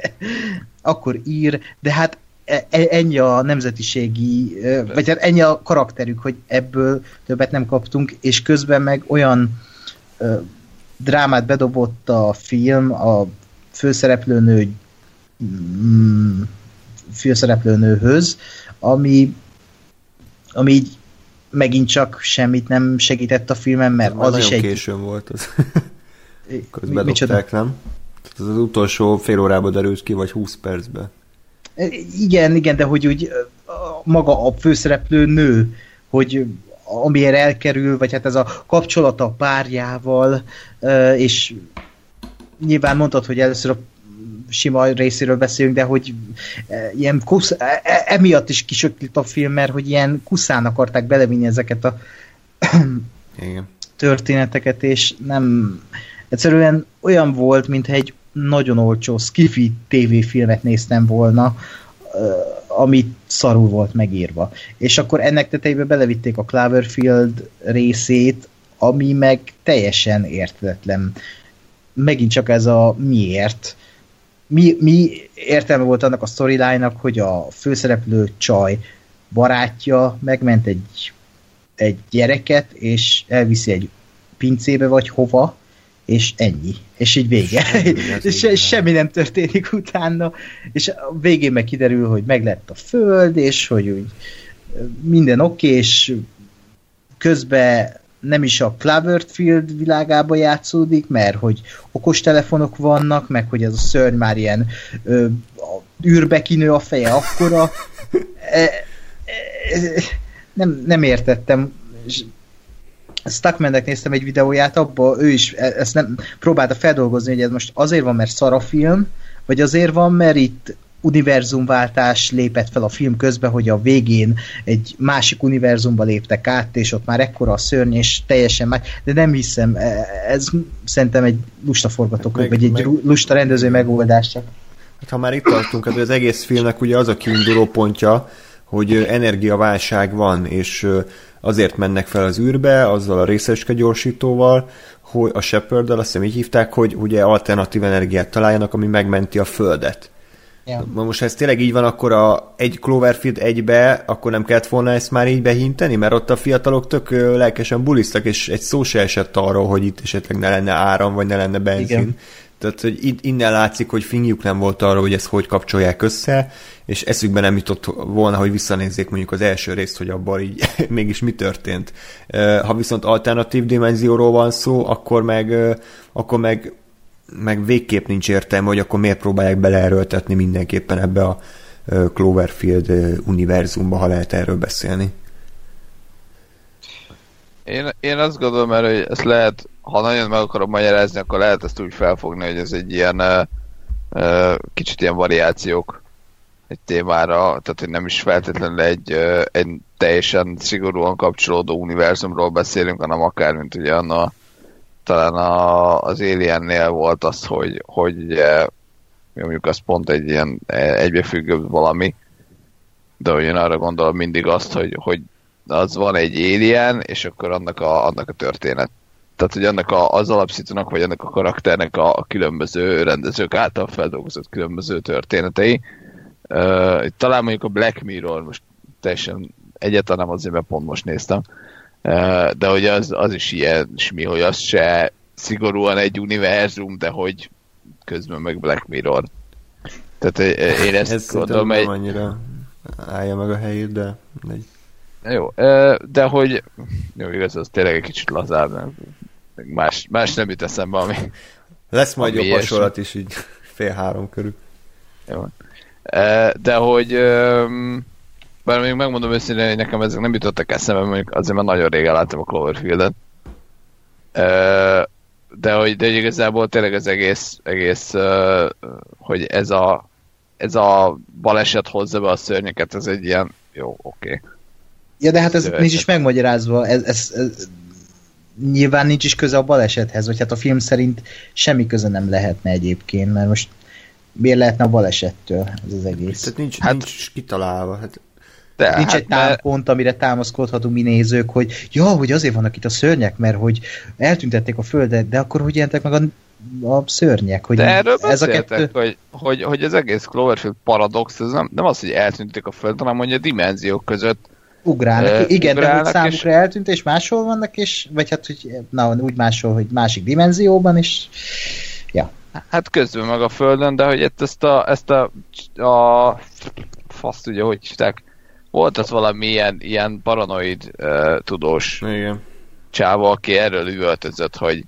akkor ír, de hát e- e- ennyi a nemzetiségi, vagy hát ennyi a karakterük, hogy ebből többet nem kaptunk, és közben meg olyan ö, drámát bedobott a film, a főszereplőnő mm, főszereplőnőhöz, ami ami így megint csak semmit nem segített a filmen, mert az is egy... későn volt az. Közben dobták, nem? Ez az utolsó fél órába derült ki, vagy 20 percben. Igen, igen, de hogy úgy maga a főszereplő nő, hogy amilyen elkerül, vagy hát ez a kapcsolata a párjával, és nyilván mondtad, hogy először a sima részéről beszélünk, de hogy e, ilyen kusz, e, e- emiatt is kisökült a film, mert hogy ilyen kuszán akarták belevinni ezeket a Igen. történeteket, és nem egyszerűen olyan volt, mintha egy nagyon olcsó skifi tévéfilmet néztem volna, ö, amit szarul volt megírva. És akkor ennek tetejébe belevitték a Cloverfield részét, ami meg teljesen értetlen. Megint csak ez a miért. Mi, mi értelme volt annak a storyline-nak, hogy a főszereplő csaj barátja megment egy, egy gyereket, és elviszi egy pincébe vagy hova, és ennyi. És így vége. És így semmi nem történik utána. És a végén meg kiderül, hogy meg lett a föld, és hogy úgy minden oké, és közben nem is a Cloverfield világába játszódik, mert hogy okostelefonok vannak, meg hogy ez a szörny már ilyen ö, a űrbe kinő a feje akkora. E, e, e, nem, nem értettem. Stuckmannek néztem egy videóját, abban ő is e- ezt nem próbálta feldolgozni, hogy ez most azért van, mert szar a film, vagy azért van, mert itt univerzumváltás lépett fel a film közben, hogy a végén egy másik univerzumba léptek át, és ott már ekkora a szörny, és teljesen más, de nem hiszem, e- ez szerintem egy lusta forgatókönyv, Meg- vagy egy meg- lusta rendező megoldás csak. Hát ha már itt tartunk, hát az egész filmnek ugye az a kiinduló pontja, hogy energiaválság van, és azért mennek fel az űrbe, azzal a részeske gyorsítóval, hogy a shepard azt hiszem így hívták, hogy ugye alternatív energiát találjanak, ami megmenti a Földet. Ja. Most ha ez tényleg így van, akkor a egy Cloverfield egybe, akkor nem kellett volna ezt már így behinteni, mert ott a fiatalok tök lelkesen bulisztak, és egy szó se esett arról, hogy itt esetleg ne lenne áram, vagy ne lenne benzin. Igen. Tehát, hogy innen látszik, hogy fingjuk nem volt arra, hogy ezt hogy kapcsolják össze, és eszükbe nem jutott volna, hogy visszanézzék mondjuk az első részt, hogy abban így mégis mi történt. Ha viszont alternatív dimenzióról van szó, akkor meg, akkor meg, meg végképp nincs értelme, hogy akkor miért próbálják beleerőltetni mindenképpen ebbe a Cloverfield univerzumba, ha lehet erről beszélni. Én, én azt gondolom, mert hogy ezt lehet, ha nagyon meg akarom magyarázni, akkor lehet ezt úgy felfogni, hogy ez egy ilyen kicsit ilyen variációk egy témára, tehát hogy nem is feltétlenül egy, egy teljesen szigorúan kapcsolódó univerzumról beszélünk, hanem akár, mint ugye anna, talán a, az Aliennél volt az, hogy, hogy mondjuk az pont egy ilyen egybefüggő valami, de hogy én arra gondolom mindig azt, hogy, hogy az van egy alien, és akkor annak a, annak a történet. Tehát, hogy annak a, az alapszítónak, vagy annak a karakternek a, a különböző rendezők által feldolgozott különböző történetei. Uh, talán mondjuk a Black Mirror, most teljesen egyáltalán nem azért, mert pont most néztem, de hogy az, az is ilyen smi, hogy az se szigorúan egy univerzum, de hogy közben meg Black Mirror. Tehát én ezt Ez gondolom, egy... annyira állja meg a helyét, de egy jó, de hogy jó, igaz, az tényleg egy kicsit lazább, nem? Más, más nem jut eszembe, ami... Lesz majd jobb hasonlat is így fél három körül. Jó. De hogy bár még megmondom őszintén, hogy nekem ezek nem jutottak eszembe, mondjuk azért már nagyon régen láttam a Cloverfield-et. De hogy de igazából tényleg az egész, egész hogy ez a, ez a baleset hozza be a szörnyeket, ez egy ilyen, jó, oké. Okay Ja, de hát ez Szövetet. nincs is megmagyarázva, ez, ez, ez nyilván nincs is köze a balesethez, vagy hát a film szerint semmi köze nem lehetne egyébként, mert most miért lehetne a balesettől ez az egész? Tehát nincs, hát, nincs kitalálva. Hát de, Nincs hát, egy támpont, amire támaszkodhatunk mi nézők, hogy ja, hogy azért vannak itt a szörnyek, mert hogy eltüntették a földet, de akkor hogy jelentek meg a, a szörnyek? Hogy de erről ez a kettő... hogy, hogy, hogy az egész Cloverfield paradox, ez nem, nem az, hogy eltüntették a földet, hanem hogy a dimenziók között Ugrálnak, uh, igen, ugrálnak de számukra és... eltűnt, és máshol vannak, és, vagy hát, hogy na, úgy máshol, hogy másik dimenzióban, is. ja. Hát közben meg a Földön, de hogy ezt a, ezt a, a fasz tudja, hogy hívták, volt az valami ilyen, ilyen paranoid uh, tudós Igen. csáva, aki erről üvöltözött, hogy,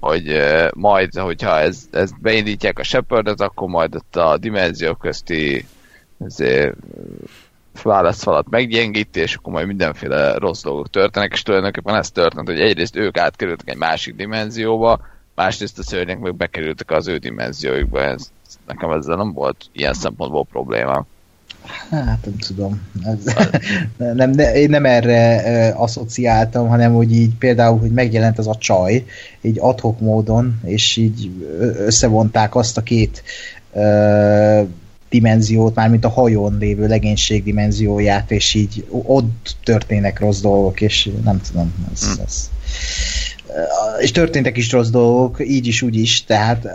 hogy uh, majd, hogyha ez, ez beindítják a shepard akkor majd ott a dimenziók közti ezért, válaszfalat meggyengíti, és akkor majd mindenféle rossz dolgok történnek, és tulajdonképpen ez történt, hogy egyrészt ők átkerültek egy másik dimenzióba, másrészt a szörnyek meg bekerültek az ő dimenzióikba. Ez, nekem ezzel nem volt ilyen szempontból probléma. Hát nem tudom. Ez, nem, ne, én nem erre uh, asszociáltam, hanem hogy így például, hogy megjelent az a csaj, így adhok módon, és így összevonták azt a két uh, dimenziót, mármint a hajón lévő legénység dimenzióját, és így ott történnek rossz dolgok, és nem tudom, ez, hm. ez, és történtek is rossz dolgok, így is, úgy is, tehát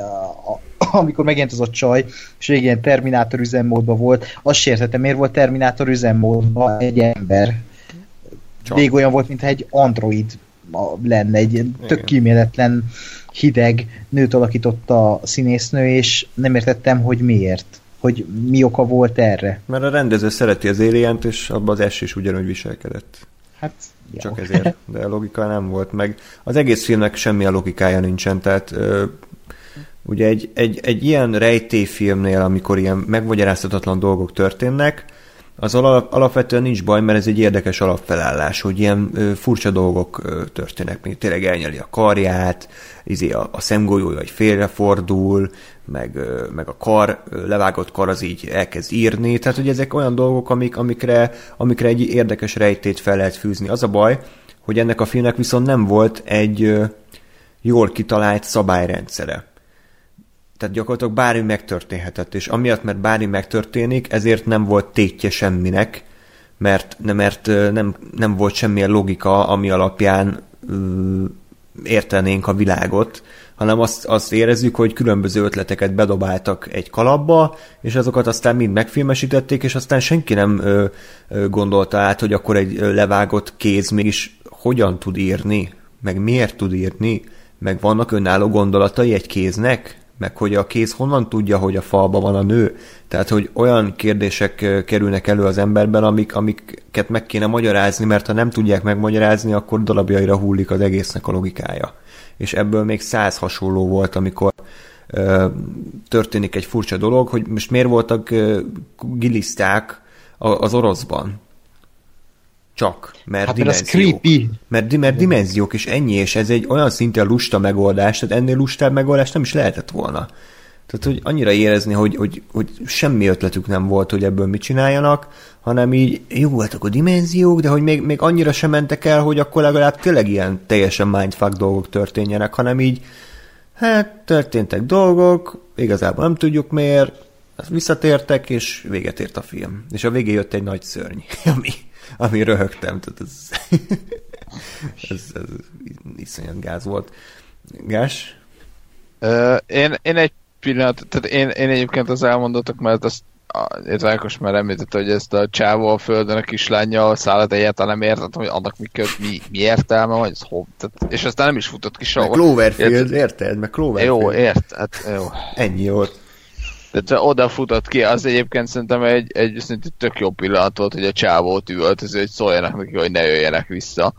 amikor megjelent az a csaj, és ilyen Terminátor üzemmódban volt, azt sértettem, miért volt Terminátor üzemmódban egy ember. Csak. Még olyan volt, mintha egy android lenne, egy tök kíméletlen, hideg nőt alakította a színésznő, és nem értettem, hogy miért hogy mi oka volt erre. Mert a rendező szereti az alien és abban az es is ugyanúgy viselkedett. Hát, Csak jó. ezért, de logika nem volt meg. Az egész filmnek semmilyen logikája nincsen, tehát ö, ugye egy, egy, egy ilyen rejtélyfilmnél, amikor ilyen megmagyarázhatatlan dolgok történnek, az alap, alapvetően nincs baj, mert ez egy érdekes alapfelállás, hogy ilyen ö, furcsa dolgok ö, történnek, mint tényleg elnyeli a karját, izé a, a szemgolyója egy félrefordul, meg, ö, meg a kar, ö, levágott kar az így elkezd írni, tehát hogy ezek olyan dolgok, amik, amikre, amikre egy érdekes rejtét fel lehet fűzni. Az a baj, hogy ennek a filmnek viszont nem volt egy ö, jól kitalált szabályrendszere tehát gyakorlatilag bármi megtörténhetett, és amiatt, mert bármi megtörténik, ezért nem volt tétje semminek, mert, mert nem, nem volt semmilyen logika, ami alapján ö, értenénk a világot, hanem azt, azt érezzük, hogy különböző ötleteket bedobáltak egy kalapba, és azokat aztán mind megfilmesítették, és aztán senki nem ö, ö, gondolta át, hogy akkor egy levágott kéz mégis hogyan tud írni, meg miért tud írni, meg vannak önálló gondolatai egy kéznek, meg hogy a kéz honnan tudja, hogy a falba van a nő. Tehát, hogy olyan kérdések kerülnek elő az emberben, amik, amiket meg kéne magyarázni, mert ha nem tudják megmagyarázni, akkor darabjaira hullik az egésznek a logikája. És ebből még száz hasonló volt, amikor ö, történik egy furcsa dolog, hogy most miért voltak ö, giliszták az oroszban csak, mert hát, dimenziók. Mert, mert, mert dimenziók, és ennyi, és ez egy olyan szinten lusta megoldás, tehát ennél lustább megoldás nem is lehetett volna. Tehát, hogy annyira érezni, hogy, hogy, hogy semmi ötletük nem volt, hogy ebből mit csináljanak, hanem így jó voltak a dimenziók, de hogy még, még annyira sem mentek el, hogy akkor legalább tényleg ilyen teljesen mindfuck dolgok történjenek, hanem így, hát történtek dolgok, igazából nem tudjuk miért, visszatértek, és véget ért a film. És a végén jött egy nagy szörny, ami ami röhögtem, tehát ez, ez, ez iszonyat gáz volt. Gás? Uh, én, én egy pillanat, tehát én, én egyébként az elmondottak, mert azt itt Rákos már említette, hogy ezt a csávó a földön a kislánya a szállat egyáltalán nem értettem, hogy annak mi, mi, mi értelme, vagy ez hov. Tehát, és aztán nem is futott ki sehol. Meg Cloverfield, érted? Meg Cloverfield. Jó, ért, hát jó. Ennyi volt. Tehát oda futott ki, az egyébként szerintem egy, egy szerintem tök jó pillanat volt, hogy a csávót üvöltöző, hogy szóljanak neki, hogy ne jöjjenek vissza.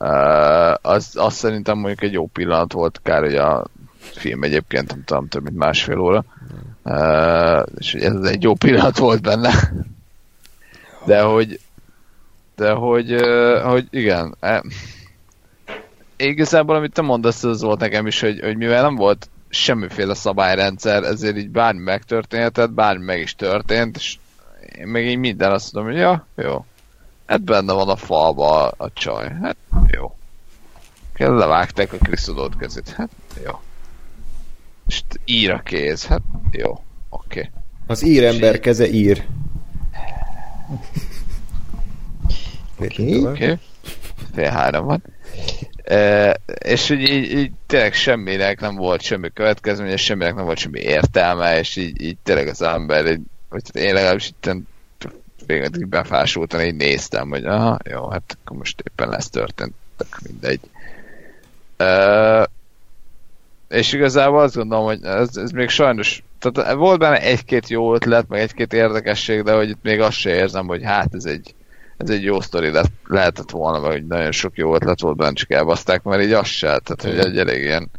Uh, az, az szerintem mondjuk egy jó pillanat volt, kár, hogy a film egyébként nem tudom, több mint másfél óra. Uh, és ez egy jó pillanat volt benne. De hogy de hogy, uh, hogy igen, eh, igazából amit te mondasz, az volt nekem is, hogy, hogy mivel nem volt semmiféle szabályrendszer, ezért így bármi megtörténhetett, bármi meg is történt, és én meg így minden azt mondom, hogy ja, jó. Hát benne van a falba a, a csaj. Hát jó. Levágták a Krisztodót kezét. Hát jó. És ír a kéz. Hát jó. Oké. Okay. Az ír ember keze ír. Oké. Okay. Okay. Fél három van. És így, így, így tényleg semminek nem volt semmi következménye, semminek nem volt semmi értelme, és így, így tényleg az ember, így, vagy én legalábbis itt végül befásultan így néztem, hogy aha, jó, hát akkor most éppen lesz történt, mindegy. E, és igazából azt gondolom, hogy ez, ez még sajnos, tehát volt benne egy-két jó ötlet, meg egy-két érdekesség, de hogy itt még azt se érzem, hogy hát ez egy ez egy jó sztori lett, lehetett volna, mert hogy nagyon sok jó ötlet volt benne, csak elbaszták, mert így az se, tehát hogy egy elég ilyen,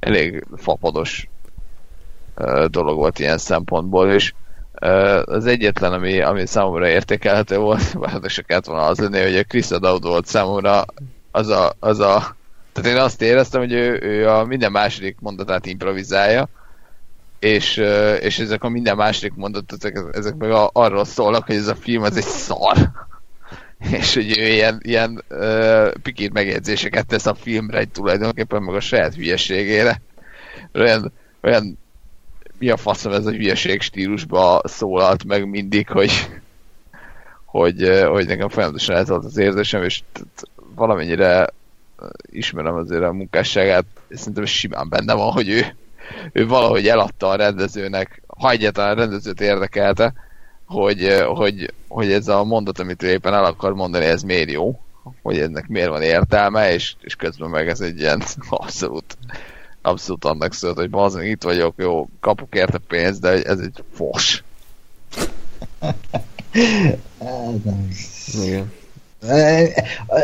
elég fapados uh, dolog volt ilyen szempontból, és uh, az egyetlen, ami, ami számomra értékelhető volt, bár se kellett volna az lenni, hogy a Chris O'Dowd volt számomra az a, az a tehát én azt éreztem, hogy ő, ő a minden második mondatát improvizálja, és, és ezek a minden második mondatot, ezek, meg a, arról szólnak, hogy ez a film az egy szar és hogy ő ilyen, ilyen uh, pikír megjegyzéseket tesz a filmre egy tulajdonképpen meg a saját hülyeségére. Olyan, olyan mi a faszom ez a hülyeség stílusba szólalt meg mindig, hogy hogy, hogy nekem folyamatosan ez volt az érzésem, és valamennyire ismerem azért a munkásságát, és szerintem simán benne van, hogy ő, ő valahogy eladta a rendezőnek, ha egyáltalán a rendezőt érdekelte, hogy, hogy, hogy ez a mondat, amit ő éppen el akar mondani, ez miért jó, hogy ennek miért van értelme, és, és közben meg ez egy ilyen abszolút, abszolút annak szólt, hogy az, itt vagyok, jó, kapok érte pénzt, de ez egy fos. Igen.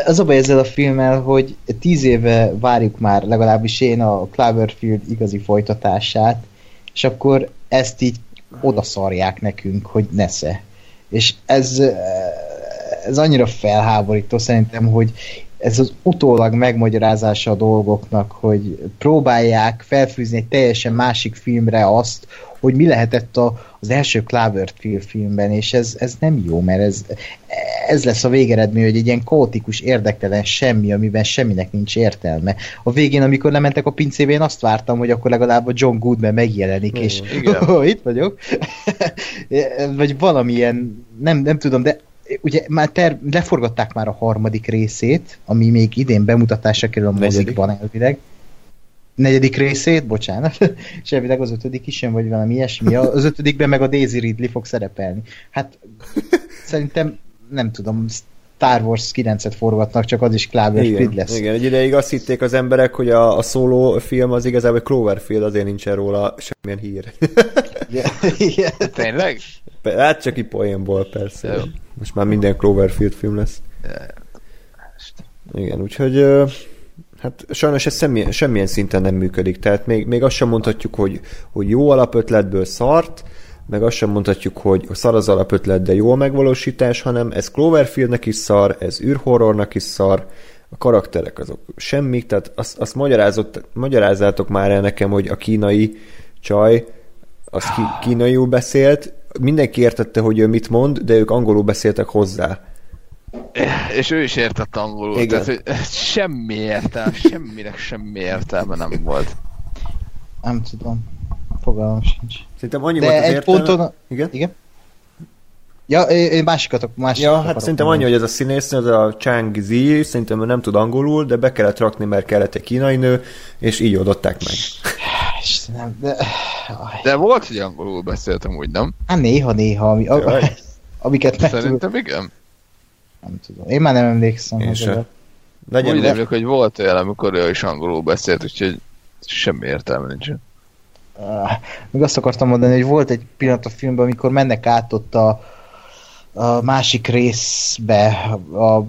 Az a baj ezzel a filmmel, hogy tíz éve várjuk már, legalábbis én a Cloverfield igazi folytatását, és akkor ezt így odaszarják nekünk, hogy nesze. És ez, ez annyira felháborító szerintem, hogy ez az utólag megmagyarázása a dolgoknak, hogy próbálják felfűzni egy teljesen másik filmre azt, hogy mi lehetett a, az első Cloverfield filmben, és ez, ez nem jó, mert ez, ez lesz a végeredmény, hogy egy ilyen kaotikus, érdektelen semmi, amiben semminek nincs értelme. A végén, amikor lementek a pincébe, én azt vártam, hogy akkor legalább a John Goodman megjelenik, és Igen. itt vagyok. Vagy valamilyen, nem, nem tudom, de ugye már ter, leforgatták már a harmadik részét, ami még idén bemutatásra kerül a mozikban elvileg. Negyedik részét, bocsánat, és elvileg az ötödik is jön, vagy valami ilyesmi. Az ötödikben meg a Daisy Ridley fog szerepelni. Hát szerintem nem tudom, Star Wars 9-et forgatnak, csak az is Cloverfield Igen, lesz. igen, egy ideig azt hitték az emberek, hogy a, a szóló film az igazából Cloverfield, azért nincsen róla semmilyen hír. Igen. Tényleg? Hát csak így poénból persze. Jó. Most már minden Cloverfield film lesz. Igen, úgyhogy hát sajnos ez semmilyen, semmilyen szinten nem működik. Tehát még, még azt sem mondhatjuk, hogy, hogy jó alapötletből szart, meg azt sem mondhatjuk, hogy szar az alapötlet, de jó a megvalósítás, hanem ez Cloverfieldnek is szar, ez űrhorrornak is szar, a karakterek azok semmik, tehát azt, azt magyarázott, magyarázzátok már el nekem, hogy a kínai csaj, az ki, kínaiul beszélt, mindenki értette, hogy ő mit mond, de ők angolul beszéltek hozzá. És ő is értett angolul, Igen. tehát hogy semmi értelme, semminek semmi értelme nem volt. Nem tudom. Fogalmam sincs. Szerintem annyi De volt az egy értelme. ponton... Igen? Igen? Ja, én másikat, másikat Ja, hát szerintem mondani. annyi, hogy ez a színész, ez a Chang Zi, szerintem ő nem tud angolul, de be kellett rakni, mert kellett egy kínai nő, és így oldották meg. Istenem, de... Aj. De volt, hogy angolul beszéltem úgy, nem? Hát néha, néha, ami, a, amiket meg tudom, Szerintem igen. nem tudom. Én már nem emlékszem. Én az se. a- Legyen Úgy emlék, hogy volt olyan, amikor ő is angolul beszélt, úgyhogy semmi értelme nincsen. Ah, Még azt akartam mondani, hogy volt egy pillanat a filmben, amikor mennek át ott a, a másik részbe, a,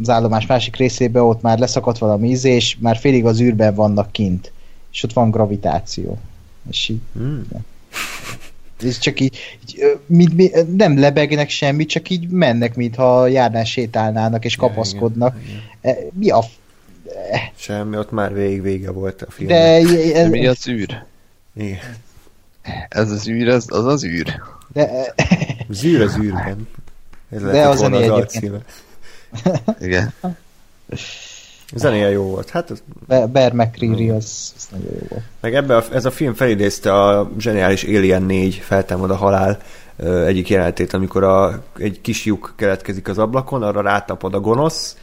az állomás másik részébe, ott már leszakadt valami íz, és már félig az űrben vannak kint. És ott van gravitáció. És így, Hmm. és csak így, így mint, mi, nem lebegnek semmit, csak így mennek, mintha járnán sétálnának és Ja, kapaszkodnak. igen, E, Mi a... f- Semmi, ott már végig vége volt a film. De, De ez, mi az űr? Igen. Ez az űr, ez, az az űr. de, Zűr az űrben. Ez De lehetett a volna az zené alcíme. Igen. A zenéje jó volt. Hát ez, Be- Bear McCreary az, az nagyon jó volt. meg ebbe a, ez a film felidézte a zseniális Alien 4 feltámad a halál egyik jelenetét, amikor a, egy kis lyuk keletkezik az ablakon, arra rátapad a gonosz,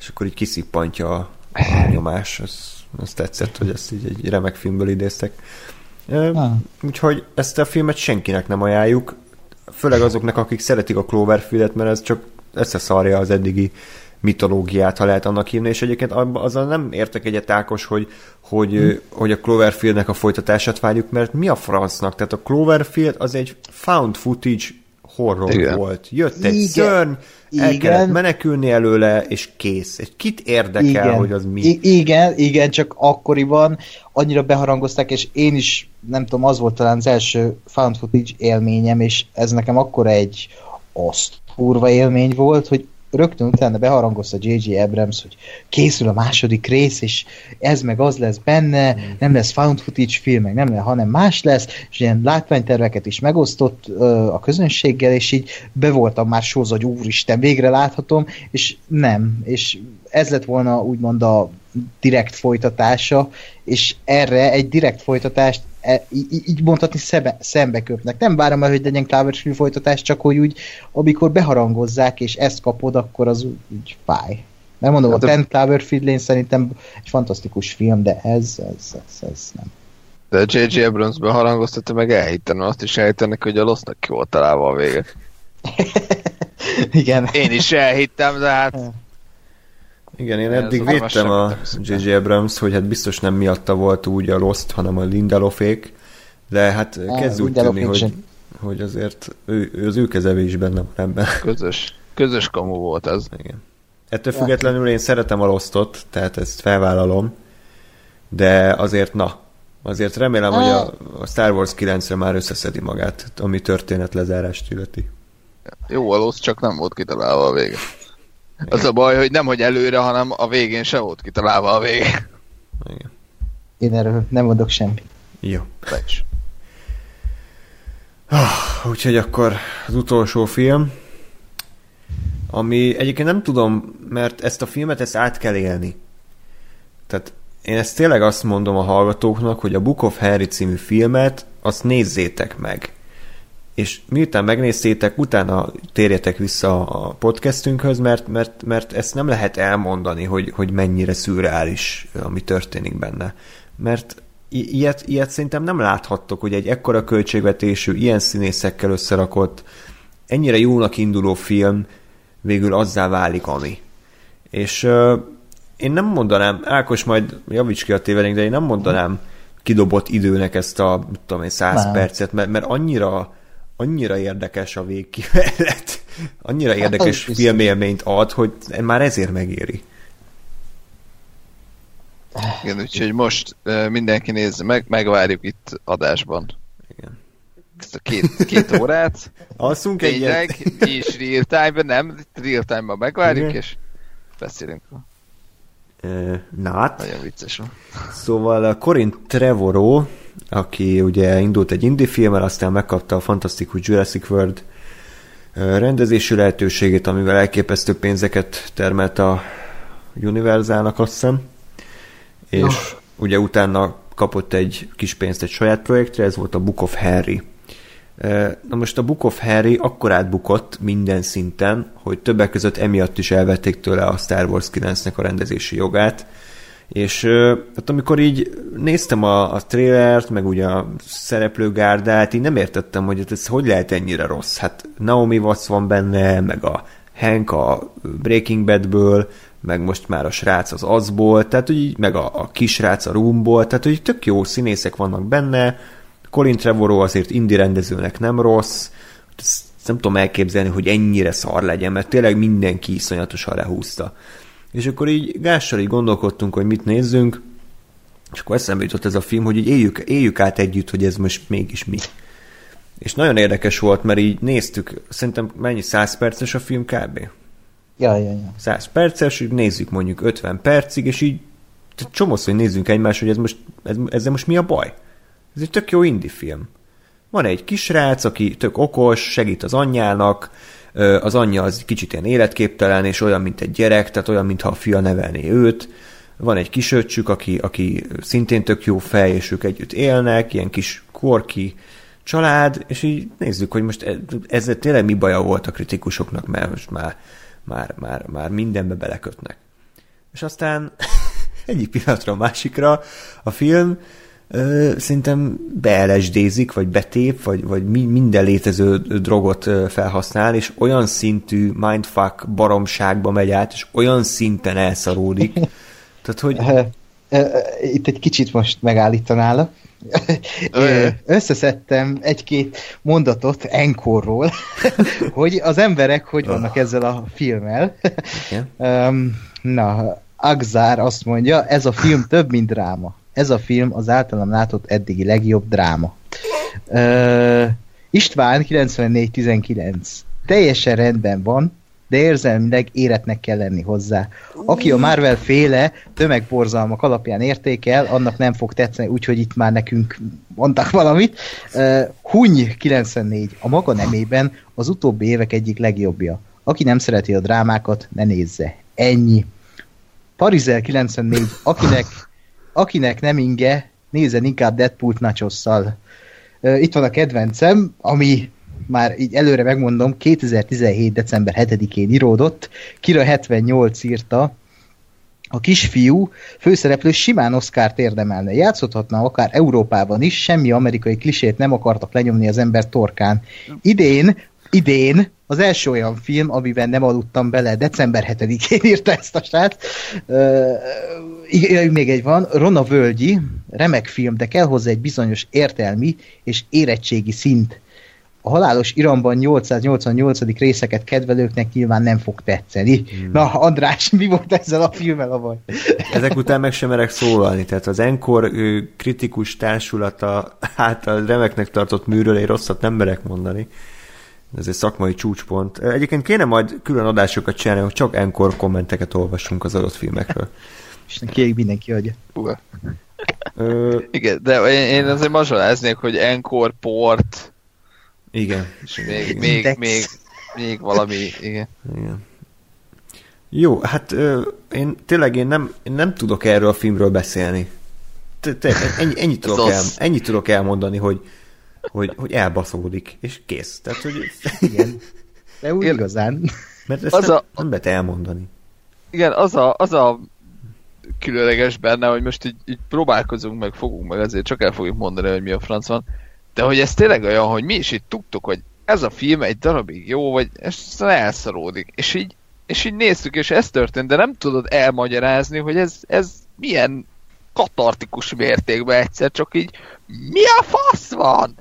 és akkor így kiszippantja a, a nyomás. Ez, ez tetszett, hogy ezt így egy remek filmből idéztek. Ah. Úgyhogy ezt a filmet senkinek nem ajánljuk, főleg azoknak, akik szeretik a Cloverfieldet, mert ez csak összeszarja az eddigi mitológiát, ha lehet annak hívni, és egyébként azzal nem értek egyet Ákos, hogy, hogy, Hm. hogy a Cloverfieldnek a folytatását várjuk, mert mi a francnak? Tehát a Cloverfield az egy found footage horror Igen. volt. Jött egy Igen. szörny, el Igen. kellett menekülni előle, és kész. Egy kit érdekel, hogy az mi? I- igen, igen, csak akkoriban annyira beharangozták, és én is, nem tudom, az volt talán az első found footage élményem, és ez nekem akkor egy azt kurva élmény volt, hogy rögtön utána beharangozta J.J. Abrams, hogy készül a második rész, és ez meg az lesz benne, nem lesz found footage film, meg nem lesz, hanem más lesz, és ilyen látványterveket is megosztott ö, a közönséggel, és így be voltam már sózva, hogy úristen, végre láthatom, és nem, és ez lett volna úgymond a direkt folytatása, és erre egy direkt folytatást e, így mondhatni szembe, szembe köpnek. Nem várom el, hogy legyen Cloverfield folytatás, csak hogy úgy, amikor beharangozzák, és ezt kapod, akkor az úgy, úgy fáj. Nem mondom, Hát a a- Ten Cloverfield Lane szerintem egy fantasztikus film, de ez, ez, ez, ez nem. De J.J. Abrams beharangoztatta, meg elhittem, azt is elhittenek, hogy a Losznak ki volt találva a vége. Igen. Én is elhittem, de hát Igen, én eddig az védtem a. J.J. Abrams, hogy hát biztos nem miatta volt úgy a Lost, hanem a Lindelofék, de hát kezd úgy tűnni, hogy, hogy azért ő, ő az ő kezeve is benne van ebben. közös, közös kamu volt ez. Igen. Ettől függetlenül én szeretem a Lostot, tehát ezt felvállalom, de azért na, azért remélem, hogy a, a Star Wars 9 már összeszedi magát, ami történet lezárást illeti. Jó a Lost, csak nem volt kitalálva a vége. Az a baj, hogy nem hogy előre, hanem a végén se volt kitalálva a vége. Igen. Én erről nem mondok semmit. Jó. De is. Úgyhogy akkor az utolsó film, ami egyébként nem tudom, mert ezt a filmet ezt át kell élni. Tehát én ezt tényleg azt mondom a hallgatóknak, hogy a Book of Harry című filmet, azt nézzétek meg. És miután megnéztétek, utána térjetek vissza a podcastünkhöz, mert, mert, mert ezt nem lehet elmondani, hogy, hogy mennyire szürreális, ami történik benne. Mert i- ilyet, ilyet szerintem nem láthattok, hogy egy ekkora költségvetésű, ilyen színészekkel összerakott, ennyire jónak induló film végül azzá válik, ami. És uh, én nem mondanám, Ákos majd javíts ki a tévedénk, de én nem mondanám kidobott időnek ezt a, tudom én, száz Nem. percet, mert, mert annyira, annyira érdekes a végkimenet, annyira érdekes az biztos. filmélményt ad, hogy már ezért megéri. Igen, úgyhogy most mindenki nézze meg, megvárjuk itt adásban. Igen. Ezt a két, két órát. Alszunk egyet? Tényleg, és real time-ben, nem, real time-ban megvárjuk, Igen. és beszélünk. Nát. Nagyon vicces van. Szóval a Corin Trevorrow, aki ugye indult egy indie filmmel, aztán megkapta a fantasztikus Jurassic World rendezési lehetőségét, amivel elképesztő pénzeket termelt a Universalnak, azt hiszem. És ugye utána kapott egy kis pénzt egy saját projektre, ez volt a Book of Harry. Na most a Book of Harry akkor átbukott minden szinten, hogy többek között emiatt is elvették tőle a Star Wars 9-nek a rendezési jogát, és hát amikor így néztem a, a trailert, meg ugye a szereplőgárdát, így nem értettem, hogy ez hogy lehet ennyire rossz. Hát Naomi Watts van benne, meg a Hank a Breaking Badből, meg most már a srác az azból, tehát így, meg a, a kisrác a Roomból, tehát hogy tök jó színészek vannak benne, Colin Trevorrow azért indie rendezőnek nem rossz, ezt nem tudom elképzelni, hogy ennyire szar legyen, mert tényleg mindenki iszonyatosan lehúzta. És akkor így Gással így gondolkodtunk, hogy mit nézzünk, és akkor eszembe jutott ez a film, hogy így éljük, éljük át együtt, hogy ez most mégis mi. És nagyon érdekes volt, mert így néztük, szerintem mennyi, 100 perces a film kb. Ja, ja, ja. 100 perces, így nézzük mondjuk 50 percig, és így csomószor hogy nézzünk egymás, hogy ez most, ez, ezzel most mi a baj? Ez egy tök jó indie film. Van egy kisrác, aki tök okos, segít az anyjának, az anyja az kicsit ilyen életképtelen, és olyan, mint egy gyerek, tehát olyan, mintha a fia nevelné őt. Van egy kisöccsük, aki, aki szintén tök jó fej, és ők együtt élnek, ilyen kis korki család, és így nézzük, hogy most e- ezzel tényleg mi baja volt a kritikusoknak, mert most már, már, már, már mindenbe belekötnek. És aztán egyik pillanatra a másikra a film ö, szerintem beelesdézik, vagy betép, vagy, vagy mi, minden létező drogot felhasznál, és olyan szintű mindfuck baromságba megy át, és olyan szinten elszaródik. Tehát, hogy Itt egy kicsit most megállítanálak. Összeszedtem egy-két mondatot Enkorról, hogy az emberek hogy vannak ezzel a filmmel. Na, Agzár azt mondja, ez a film több, mint dráma. Ez a film az általam látott eddigi legjobb dráma. Uh, István 94-19. Teljesen rendben van, de érzelmileg éretnek kell lenni hozzá. Aki a Marvel féle tömegborzalmak alapján értékel, annak nem fog tetszeni, úgyhogy itt már nekünk mondtak valamit. Uh, Huny 94. A maga nemében az utóbbi évek egyik legjobbja. Aki nem szereti a drámákat, ne nézze. Ennyi. Parizel 94. Akinek, akinek nem inge, nézzen inkább Deadpool-t nachosszal. Itt van a kedvencem, ami már így előre megmondom, 2017. december 7-én íródott, Kira 78 írta, a kisfiú főszereplő simán Oscar-t érdemelne. Játszhatna akár Európában is, semmi amerikai klisét nem akartak lenyomni az ember torkán. Idén, idén az első olyan film, amiben nem aludtam bele, december 7-én írta ezt a srác. Uh, még egy van, Rona Völgyi, remek film, de kell hozzá egy bizonyos értelmi és érettségi szint. A halálos iramban 888. részeket kedvelőknek nyilván nem fog tetszeni. Hmm. Na, András, mi volt ezzel a filmmel a baj? ezek után meg sem merek szólalni. Tehát az Enkor kritikus társulata által remeknek tartott műről egy rosszat nem merek mondani. Ez egy szakmai csúcspont. Egyébként kéne majd külön adásokat csinálni, hogy csak Enkor kommenteket olvassunk az adott filmekről. És kérjük mindenki adja. Ö, Igen, de én, én azért mazsoláznék, hogy Encore, Port, igen. és még, még, Index. még, még valami, igen. igen. Jó, hát ö, én tényleg én nem, én nem tudok erről a filmről beszélni. Te- te- Ennyi, ennyit, tudok el, ennyit tudok elmondani, hogy hogy, hogy elbaszódik, és kész. Tehát, hogy Igen. De úgy Én- igazán. mert ezt Az nem, a- nem lehet elmondani. Igen, az a, az a különleges benne, hogy most így, így próbálkozunk, meg fogunk, meg azért csak el fogjuk mondani, hogy mi a franc van. De hogy ez tényleg olyan, hogy mi is itt tudtuk, hogy ez a film egy darabig jó, vagy ez aztán elszaródik. És így, és így néztük, és ez történt, de nem tudod elmagyarázni, hogy ez, ez milyen katartikus mértékben egyszer csak így mi a fasz van?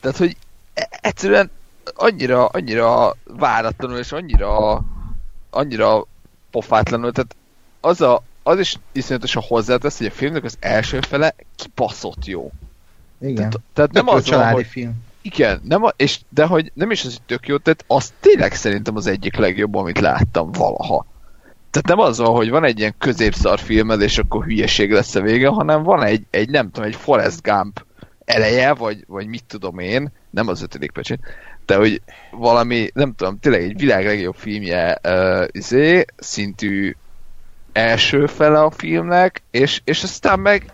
Tehát, hogy e- egyszerűen annyira, annyira váratlanul, és annyira annyira pofátlanul, tehát az, a, az is iszonyatosan hozzátesz, hogy a filmnek az első fele kibaszott jó. Igen. Tehát, tehát nem az van, hogy film. igen, nem a, és, de hogy nem is az, hogy tök jó, tehát az tényleg szerintem az egyik legjobb, amit láttam valaha. Tehát nem az van, hogy van egy ilyen középszar filmed, és akkor hülyeség lesz a vége, hanem van egy, egy nem tudom, egy Forrest Gump eleje, vagy, vagy mit tudom én, nem az ötödik pecsét, de hogy valami, nem tudom, tényleg egy világ legjobb filmje uh, izé, szintű első fele a filmnek, és, és aztán meg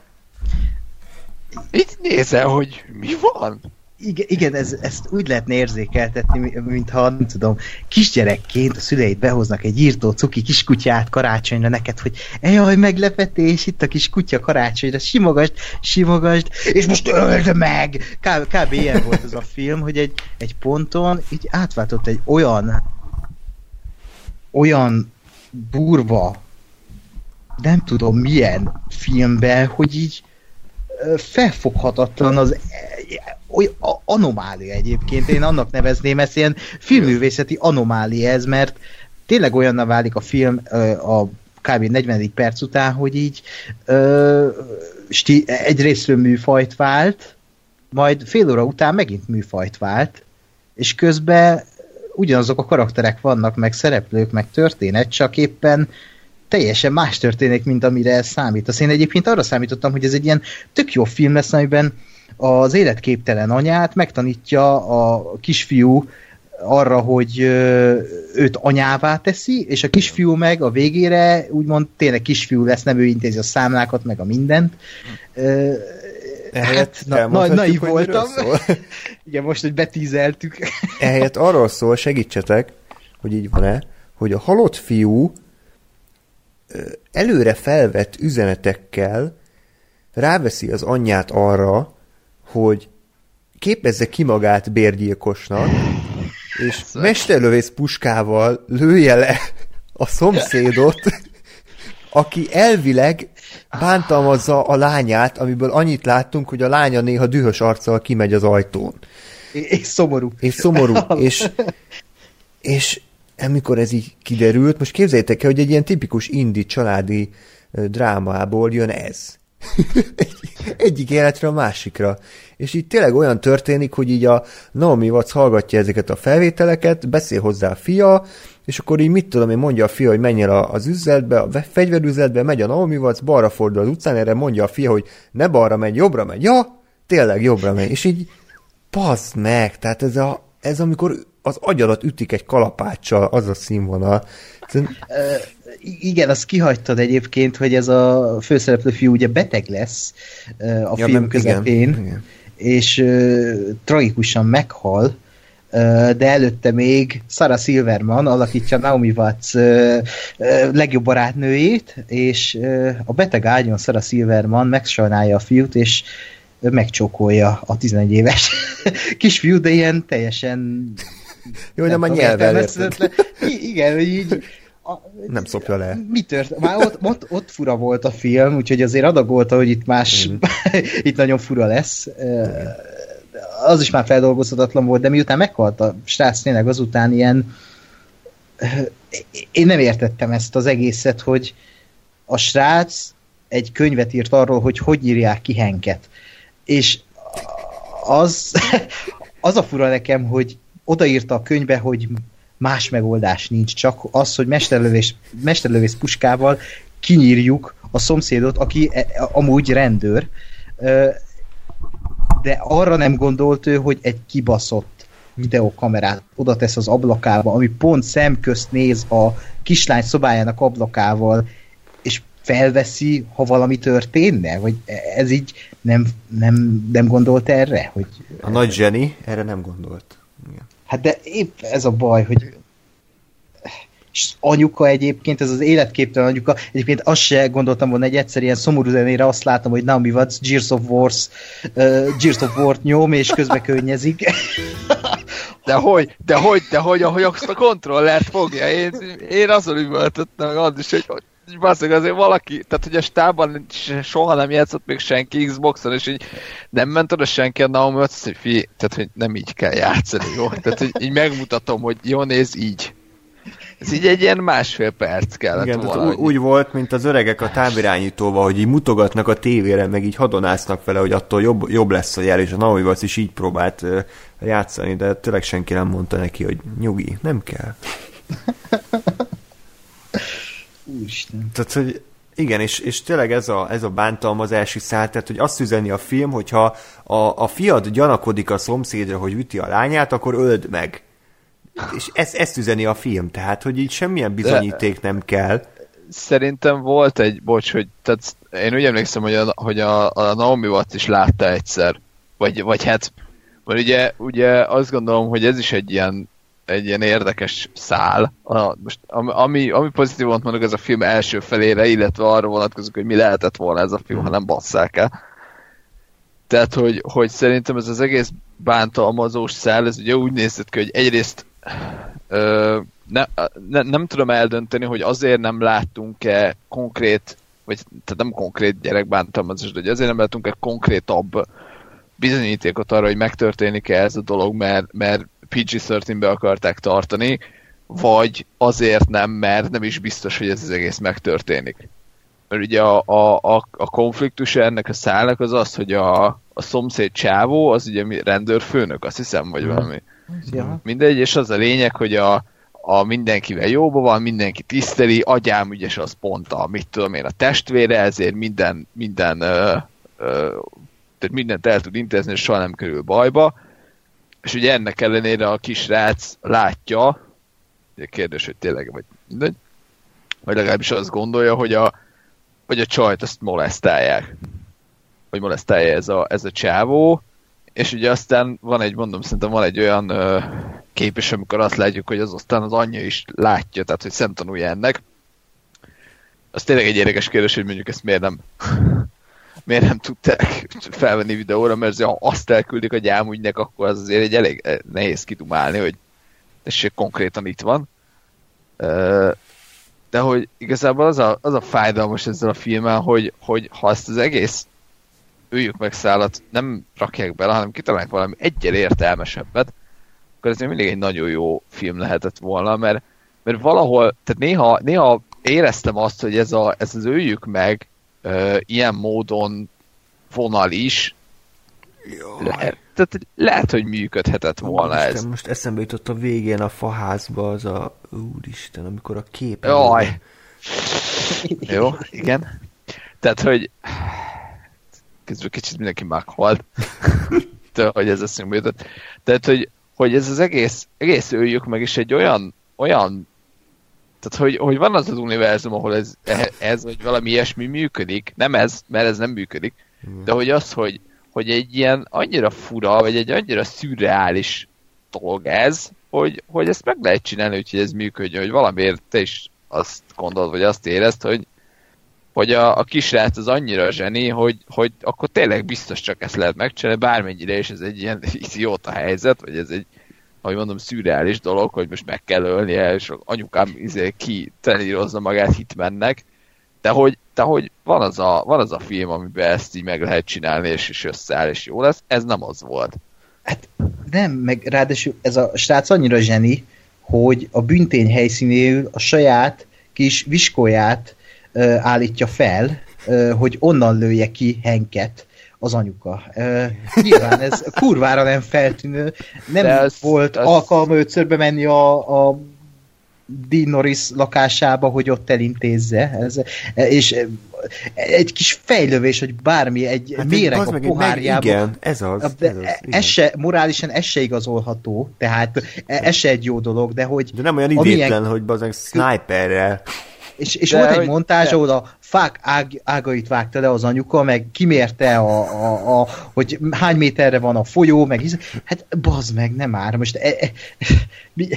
így nézel, hogy mi van? Igen, igen ez, ezt úgy lehetne érzékeltetni, mi- mintha, nem tudom, kisgyerekként a szüleid behoznak egy írtó cuki kiskutyát karácsonyra neked, hogy jaj, meglepetés, itt a kis kutya karácsonyra, simogasd, simogasd, és most öld meg! Kb, kb. ilyen volt az a film, hogy egy, egy ponton így átváltott egy olyan olyan durva nem tudom milyen filmbe, hogy így felfoghatatlan az oly a- anomália egyébként, én annak nevezném ezt, ilyen filmművészeti anomália ez, mert tényleg olyanna válik a film a kb. 40. perc után, hogy így ö, sti, egyrésztről műfajt vált, majd fél óra után megint műfajt vált, és közben ugyanazok a karakterek vannak, meg szereplők, meg történet, csak éppen teljesen más történik, mint amire ez számít. Azt én egyébként arra számítottam, hogy ez egy ilyen tök jó film lesz, amiben az életképtelen anyát megtanítja a kisfiú arra, hogy őt anyává teszi, és a kisfiú meg a végére úgymond tényleg kisfiú lesz, nem ő intézi a számlákat, meg a mindent. Ö, Hát, na, na, hogy voltam. Igen, most, hogy betízeltük. Ehelyett arról szól, segítsetek, hogy így van-e, hogy a halott fiú előre felvett üzenetekkel ráveszi az anyját arra, hogy képezze ki magát bérgyilkosnak, és mesterlövész puskával lője le a szomszédot, aki elvileg bántalmazza a lányát, amiből annyit láttunk, hogy a lánya néha dühös arccal kimegy az ajtón És szomorú. és szomorú, és, és amikor ez így kiderült, most képzeljétek el, hogy egy ilyen tipikus indi családi drámából jön ez. Egy- Egyik életre a másikra. És így tényleg olyan történik, hogy így a Naomi Watts hallgatja ezeket a felvételeket, beszél hozzá a fia, és akkor így mit tudom én, mondja a fia, hogy menjen az üzletbe, a ve- fegyverüzletbe, megy a Naomi Watts, balra fordul az utcán, erre mondja a fia, hogy ne balra megy, jobbra megy. Ja, tényleg jobbra megy. És így Pazd meg, tehát ez, a, ez amikor az agyadat ütik egy kalapáccsal, az a színvonal. Szerintem- Igen, azt kihagytad egyébként, hogy ez a főszereplő fiú ugye beteg lesz a Ja, film nem- közepén, igen, igen. és ö, tragikusan meghal, de előtte még Sarah Silverman alakítja Naomi Watts legjobb barátnőjét, és a beteg ágyon Sarah Silverman megsajnálja a fiút, és megcsókolja a 11 éves kisfiú, de ilyen teljesen Jó, nem a tudom, nyelvvel Igen, hogy így a, Nem szopja le. mi tört? Már ott, ott, ott fura volt a film, úgyhogy azért adagolta, hogy itt más, Mhm. itt nagyon fura lesz. Az is már feldolgozhatatlan volt, de miután meghalt a srác tényleg azután ilyen én nem értettem ezt az egészet, hogy a srác egy könyvet írt arról, hogy hogy írják ki Henket. És az, az a fura nekem, hogy odaírta a könyvbe, hogy más megoldás nincs, csak az, hogy mesterlövés, mesterlövész puskával kinyírjuk a szomszédot, aki e- amúgy rendőr, de arra nem gondolt ő, hogy egy kibaszott videokamerát oda tesz az ablakába, ami pont szemközt néz a kislány szobájának ablakával, és felveszi, ha valami történne? Vagy ez így nem, nem, nem gondolt erre? Hogy, A nagy zseni erre nem gondolt. Igen. Hát de épp ez a baj, hogy és anyuka egyébként, ez az életképtelen anyuka, egyébként azt se gondoltam volna, egy egyszer ilyen szomorú zenére azt látom, hogy Naomi Watts Gears of Wars uh, Gears of War nyom, és közbe könnyezik. De hogy, de hogy, de hogy, ahogy azt a kontrollert fogja. Én, én azon üvöltöttem az is, hogy, hogy Basszak, azért valaki, tehát hogy a stában soha nem játszott még senki Xboxon, és így nem ment oda senki a Naomi azt hogy fi, tehát hogy nem így kell játszani, jó? Tehát hogy így megmutatom, hogy jó, néz így. Ez így egy ilyen másfél perc kellett Igen, volna. úgy, úgy volt, mint az öregek a távirányítóval, hogy így mutogatnak a tévére, meg így hadonásznak vele, hogy attól jobb, jobb lesz a jel, és a Naomi Watts is így próbált uh, játszani, de tényleg senki nem mondta neki, hogy nyugi, nem kell. Úristen. Tehát, hogy igen, és, és tényleg ez a, ez a bántalmazási szál, tehát, hogy azt üzeni a film, hogyha a, a fiad gyanakodik a szomszédra, hogy üti a lányát, akkor öld meg. És ez, ezt üzeni a film, tehát, hogy így semmilyen bizonyíték nem kell. Szerintem volt egy, bocs, hogy tehát én úgy emlékszem, hogy a, hogy a, a Naomi Watts is látta egyszer. Vagy, vagy hát, mert ugye, ugye azt gondolom, hogy ez is egy ilyen egy ilyen érdekes szál. A, most, ami, ami pozitívon mondok, ez a film első felére, illetve arra vonatkozik, hogy mi lehetett volna ez a film, ha nem basszák el. Tehát, hogy, hogy szerintem ez az egész bántalmazós szál, ez ugye úgy nézett ki, hogy egyrészt ö, ne, ne, nem tudom eldönteni, hogy azért nem láttunk-e konkrét, vagy tehát nem konkrét gyerekbántalmazás, de hogy azért nem láttunk-e konkrétabb bizonyítékot arra, hogy megtörténik-e ez a dolog, mert, mert PG-13-be akarták tartani, vagy azért nem, mert nem is biztos, hogy ez az egész megtörténik. Mert ugye a, a, a, a konfliktus ennek a szállnak az az, hogy a, a szomszéd csávó, az ugye rendőrfőnök, azt hiszem, vagy valami. Ja. Mindegy, és az a lényeg, hogy a, a mindenkivel jóban van, mindenki tiszteli, agyám ügyes az pont a, mit tudom én, a testvére, ezért minden, minden ö, ö, tehát mindent el tud intézni, és soha nem kerül bajba. És ugye ennek ellenére a kisrác látja, ugye kérdés, hogy tényleg, vagy vagy legalábbis azt gondolja, hogy a, hogy a csajt azt molesztálják. Vagy molesztálja ez a, ez a csávó, és ugye aztán van egy, mondom, szerintem van egy olyan ö, kép is, amikor azt látjuk, hogy az aztán az anyja is látja, tehát hogy szemtanulja ennek. Az tényleg egy érdekes kérdés, hogy mondjuk ezt miért nem miért nem tudták felvenni videóra, mert ha azt elküldik a gyámügynek, akkor az azért egy elég eh, nehéz kidumálni, hogy tessék, konkrétan itt van. De hogy igazából az a, az a fájdalmas ezzel a filmmel, hogy, hogy ha ezt az egész üljük meg szállat nem rakják bele, hanem kitalálják valami egyel értelmesebbet, akkor ez mindig egy nagyon jó film lehetett volna, mert, mert valahol, tehát néha, néha éreztem azt, hogy ez, a, ez az öljük meg ilyen módon vonal is, lehet, tehát lehet, hogy működhetett volna Úristen, ez. Most eszembe jutott a végén a faházba az a... Úristen, amikor a kép... Jaj. Jó, igen. Tehát, hogy közben kicsit mindenki meghalt, de hogy ez eszembe jutott. Tehát, hogy, hogy ez az egész, egész öljük meg is egy olyan, olyan tehát, hogy, hogy van az az univerzum, ahol ez, ez, vagy valami ilyesmi működik. Nem ez, mert ez nem működik. De hogy az, hogy, hogy egy ilyen annyira fura, vagy egy annyira szürreális dolog ez, hogy, hogy ezt meg lehet csinálni, úgyhogy ez működjön, hogy valamiért te is azt gondolod, vagy azt érezt, hogy, hogy a, a kisrác az annyira zseni, hogy, hogy akkor tényleg biztos csak ezt lehet megcsinálni, bármennyire is ez egy ilyen idióta helyzet, vagy ez egy, ahogy mondom, szürreális dolog, hogy most meg kell ölnie, és anyukám izé, ki trenírozza magát hitmennek, de hogy, de hogy van, az a, van az a film, amiben ezt így meg lehet csinálni, és, és összeáll, és jó lesz, ez nem az volt. Hát nem, meg ráadásul ez a srác annyira zseni, hogy a büntény helyszínéül a saját kis viskóját uh, állítja fel, uh, hogy onnan lője ki Henket az anyuka. Uh, nyilván ez kurvára nem feltűnő. Nem De az- volt az- alkalma ötször bemenni a, a Dean Norris lakásába, hogy ott elintézze. Ez, és eh, egy kis fejlövés, hogy bármi, egy hát méreg bazd a meg, pohárjába. igen, ez az. De ez az e- igen. ez se, morálisan ez se igazolható, tehát e- ez se egy jó dolog, de hogy De nem olyan amilyen- idétlen, hogy bazeg sniperrel. és, és De volt egy hogy- montázs, ahol a fák ág, ágait vágta le az anyuka, meg kimérte, a, a, a, hogy hány méterre van a folyó, meg hisz, hát bazd meg, nem már, most e, e, mi,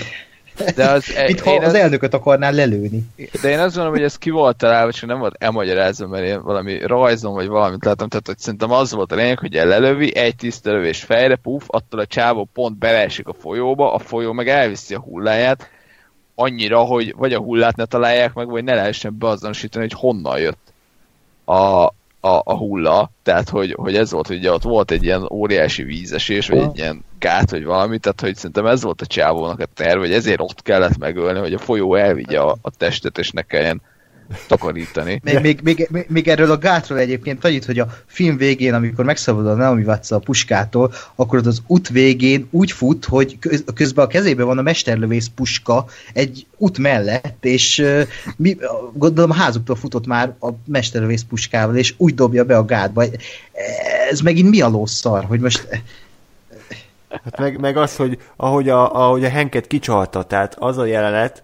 De az, mint ha én az az- elnököt akarnál lelőni. De én azt gondolom, hogy ez ki volt találva, csak nem volt elmagyarázva, mert én valami rajzom, vagy valamit láttam, tehát hogy szerintem az volt a lényeg, hogy lelövi, egy tiszta lövés fejre, puf, attól a csávó pont beleesik a folyóba, a folyó meg elviszi a hulláját, annyira, hogy vagy a hullát ne találják meg, vagy ne lehessen beazonosítani, hogy honnan jött a, a, a hulla, tehát hogy, hogy ez volt, hogy ugye ott volt egy ilyen óriási vízesés, vagy egy ilyen gát, vagy valami, tehát hogy szerintem ez volt a csávónak a terv, hogy ezért ott kellett megölni, hogy a folyó elvigye a, a testet, és ne kelljen takarítani. Még, még, még, még, erről a gátról egyébként annyit, hogy a film végén, amikor megszabadul a Naomi Watts a puskától, akkor ott az út végén úgy fut, hogy köz, közben a kezében van a mesterlövész puska egy út mellett, és mi, gondolom a házuktól futott már a mesterlövész puskával, és úgy dobja be a gátba. Ez megint mi a lószar, hogy most Hát meg, meg az, hogy ahogy a, ahogy a Henket kicsalta, tehát az a jelenet,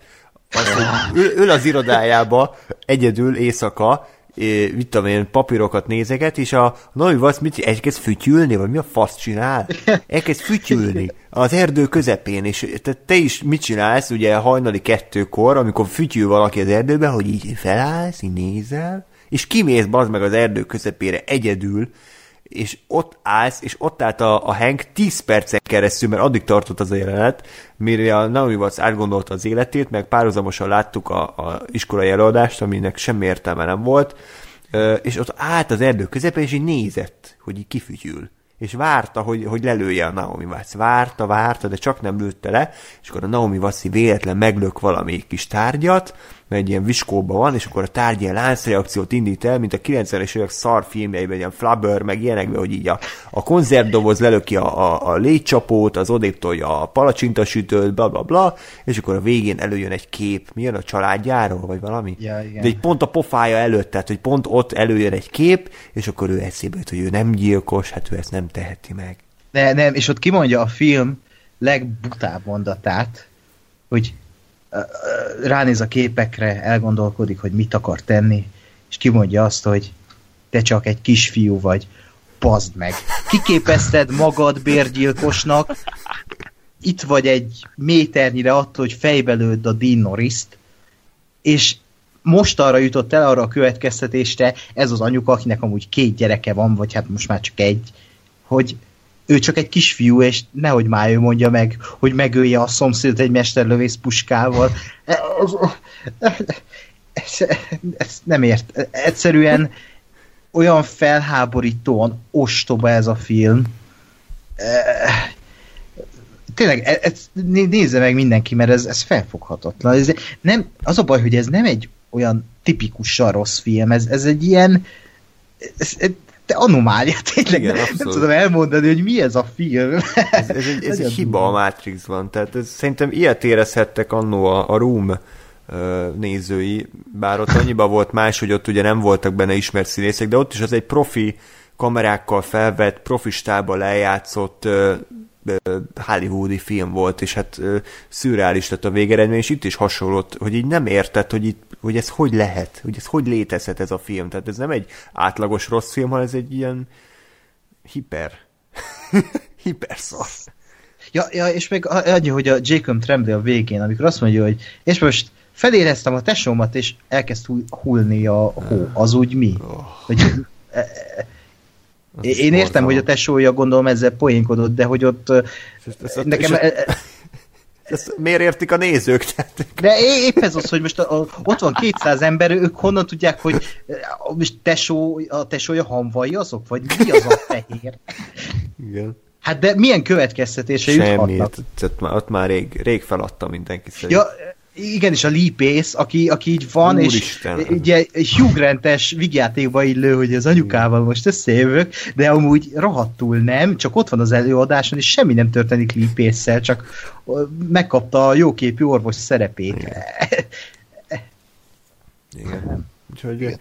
az, hogy ül, ül az irodájába, egyedül éjszaka, é, mit tudom én, papírokat nézeget, és a Navi Vasz mit elkezd fütyülni, vagy mi a fasz csinál? Elkezd fütyülni az erdő közepén, és te, te is mit csinálsz, ugye hajnali kettőkor, amikor fütyül valaki az erdőben, hogy így felállsz, így nézel, és kimész bazd meg az erdő közepére egyedül, és ott állsz, és ott állt a, a Hank 10 percen keresztül, mert addig tartott az a jelenet, mire a Naomi Watts átgondolta az életét, meg párhuzamosan láttuk a, a iskolai előadást, aminek semmi értelme nem volt, és ott állt az erdő közepén, és így nézett, hogy így kifütyül. És várta, hogy, hogy lelője a Naomi Watts. Várta, várta, de csak nem lőtte le, és akkor a Naomi Watts véletlen meglök valami kis tárgyat, mert egy ilyen viskóban van, és akkor a tárgy ilyen láncreakciót indít el, mint a 90-es évek szar filmjeiben, ilyen flubber, meg ilyenekben, hogy így a, a konzervdoboz lelöki a, a, a légycsapót, az odébb tolja a palacsintasütőt, bla bla bla, és akkor a végén előjön egy kép, mi jön a családjáról, vagy valami? Ja, igen. De egy pont a pofája előtt, tehát hogy pont ott előjön egy kép, és akkor ő eszébe jut, hogy ő nem gyilkos, hát ő ezt nem teheti meg. Ne, nem, és ott kimondja a film legbutább mondatát, hogy ránéz a képekre, elgondolkodik, hogy mit akar tenni, és kimondja azt, hogy te csak egy kisfiú vagy, pazd meg. Kiképezted magad bérgyilkosnak, itt vagy egy méternyire attól, hogy fejbe lőd a Dean Norris-t, és most arra jutott el arra a következtetésre, ez az anyuka, akinek amúgy két gyereke van, vagy hát most már csak egy, hogy ő csak egy kisfiú, és nehogy már ő mondja meg, hogy megölje a szomszédot egy mesterlövész puskával. Ez, ez nem ért. Egyszerűen olyan felháborítóan ostoba ez a film. Tényleg, e- ez, né- nézze meg mindenki, mert ez, ez felfoghatatlan. Ez nem, az a baj, hogy ez nem egy olyan tipikusan rossz film, ez, ez egy ilyen ez, ez, de anomália, tényleg. Igen, nem, tudom elmondani, hogy mi ez a film. Ez, ez, egy, ez egy hiba a Matrixban, tehát ez, szerintem ilyet érezhettek annó a, a Room nézői, bár ott annyiba volt más, hogy ott ugye nem voltak benne ismert színészek, de ott is az egy profi kamerákkal felvett, profi ö, ö, hollywoodi film volt, és hát szürreális lett a végeredmény, és itt is hasonlott, hogy így nem érted, hogy, itt, hogy ez hogy lehet, hogy ez hogy létezhet ez a film. Tehát ez nem egy átlagos rossz film, hanem ez egy ilyen hiper, hiperszar. Ja, ja, és még annyi, hogy a Jacob Tremblay a végén, amikor azt mondja, hogy és most feléreztem a tesómat, és elkezd hull- hullni a hó, az úgy mi? Hogy, e, e, Az én értem, borzalom. hogy a tesója gondolom ezzel poénkodott, de hogy ott ö, Ezt, ezt, nekem... e- ezt miért értik a nézők? Tehát, De épp ez az, hogy most a, a, ott van 200 ember, ők honnan tudják, hogy a, most tesó, a tesója hamvai azok? Vagy mi az a fehér? igen. Hát de milyen következtetése Semmi, juthatnak? már- ott már rég, rég feladta mindenki szerint. Ja, igen, és a lipész, aki, aki így van, Úristen. és ugye egy Hugh Grant-es vigyátékba illő, hogy az anyukával most összejövök, de amúgy rohadtul nem, csak ott van az előadáson, és semmi nem történik lipésszel, csak megkapta a jóképű orvos szerepét. Igen. Úgyhogy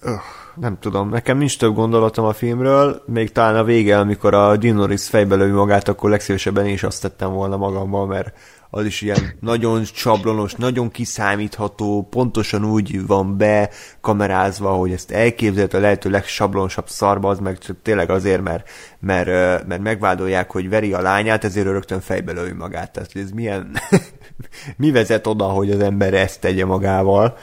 öh, nem tudom, nekem nincs több gondolatom a filmről, még talán a vége, amikor a Dinoris fejbe lövi magát, akkor legszívesebben én is azt tettem volna magammal, mert az is ilyen nagyon csablonos, nagyon kiszámítható, pontosan úgy van be kamerázva, hogy ezt elképzelhető a lehető legsablonosabb szarba, az meg csak tényleg azért, mert, mert, mert megvádolják, hogy veri a lányát, ezért rögtön fejbe lövi magát. Tehát ez milyen, mi vezet oda, hogy az ember ezt tegye magával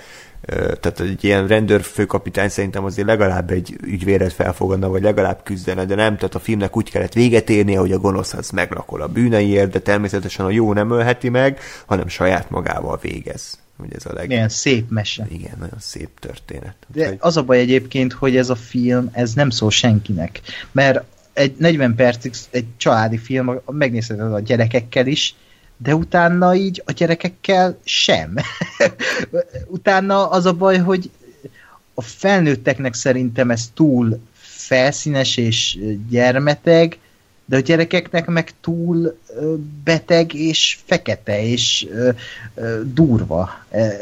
tehát egy ilyen rendőrfőkapitány szerintem azért legalább egy ügyvéret felfogadna, vagy legalább küzdene, de nem, tehát a filmnek úgy kellett véget érnie, hogy a gonosz az meglakol a bűneiért, de természetesen a jó nem ölheti meg, hanem saját magával végez. Ugye ez a leg... Milyen szép mese. Igen, nagyon szép történet. De hogy... az a baj egyébként, hogy ez a film, ez nem szól senkinek. Mert egy 40 percig egy családi film, megnézheted a gyerekekkel is, de utána így a gyerekekkel sem. utána az a baj, hogy a felnőtteknek szerintem ez túl felszínes és gyermeteg, de a gyerekeknek meg túl beteg és fekete és durva.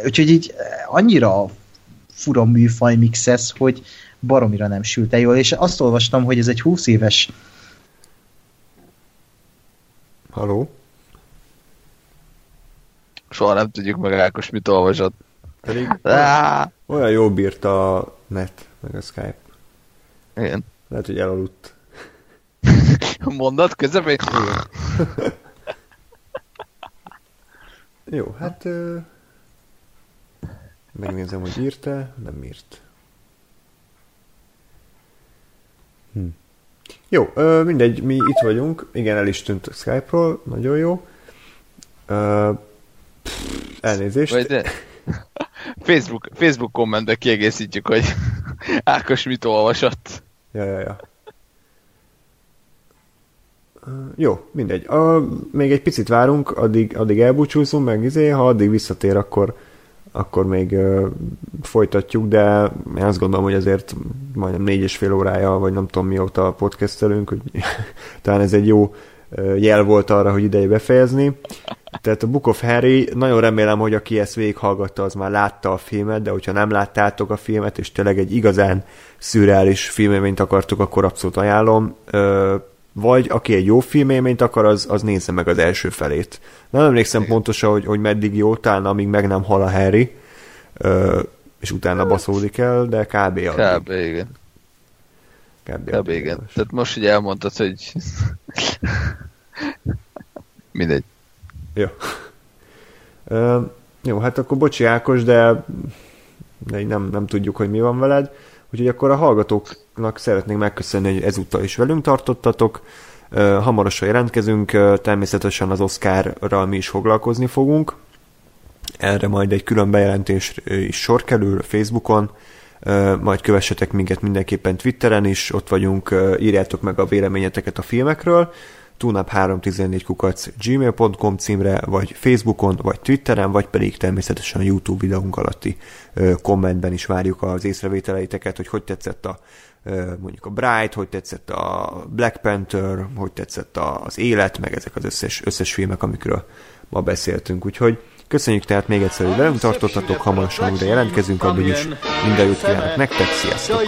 Úgyhogy így annyira fura műfaj mix ez, hogy baromira nem sült el jól, és azt olvastam, hogy ez egy 20 éves Haló? Soha nem tudjuk meg Ákos, mit olvasott. Pedig olyan, olyan jó bírta a net, meg a Skype. Igen. Lehet, hogy elaludt. Mondat közepén? jó, hát ö... megnézem, hogy írta, nem írt. Hm. Jó, ö, mindegy, mi itt vagyunk. Igen, el is tűnt a Skype-ról, nagyon jó. Ö, Elnézést. Vagy de... Facebook, Facebook kommentbe kiegészítjük, hogy Ákos mit olvasott. Ja, ja, ja. Jó, mindegy. A, még egy picit várunk, addig, addig elbúcsúzunk, meg izé, ha addig visszatér, akkor, akkor még uh, folytatjuk, de én azt gondolom, hogy azért majdnem négy és fél órája, vagy nem tudom mióta podcastelünk, hogy talán ez egy jó jel volt arra, hogy ideje befejezni. Tehát a Book of Harry, nagyon remélem, hogy aki ezt végighallgatta, az már látta a filmet, de hogyha nem láttátok a filmet, és tényleg egy igazán szürreális filmélményt akartok, akkor abszolút ajánlom. Vagy aki egy jó filmélményt akar, az, az nézze meg az első felét. Nem emlékszem pontosan, hogy, hogy meddig jó, talán amíg meg nem hal a Harry, és utána baszódik el, de kb. Addig. Kb. igen. Kb. Kb. igen. Tehát most ugye elmondtad, hogy mindegy. Jó. Uh, jó, hát akkor bocsi Ákos, de, nem, nem tudjuk, hogy mi van veled. Úgyhogy akkor a hallgatóknak szeretnénk megköszönni, hogy ezúttal is velünk tartottatok. Hamarosan jelentkezünk, természetesen az Oscarral mi is foglalkozni fogunk. Erre majd egy külön bejelentés is sor kerül Facebookon, majd kövessetek minket mindenképpen Twitteren is, ott vagyunk, írjátok meg a véleményeteket a filmekről tunap314 kukac gmail.com címre, vagy Facebookon, vagy Twitteren, vagy pedig természetesen a YouTube videónk alatti kommentben is várjuk az észrevételeiteket, hogy hogy tetszett a mondjuk a Bright, hogy tetszett a Black Panther, hogy tetszett az élet, meg ezek az összes, összes filmek, amikről ma beszéltünk. Úgyhogy Köszönjük tehát még egyszer, hogy velünk tartottatok, hamarosan újra jelentkezünk, addig is minden jót kívánok nektek, sziasztok!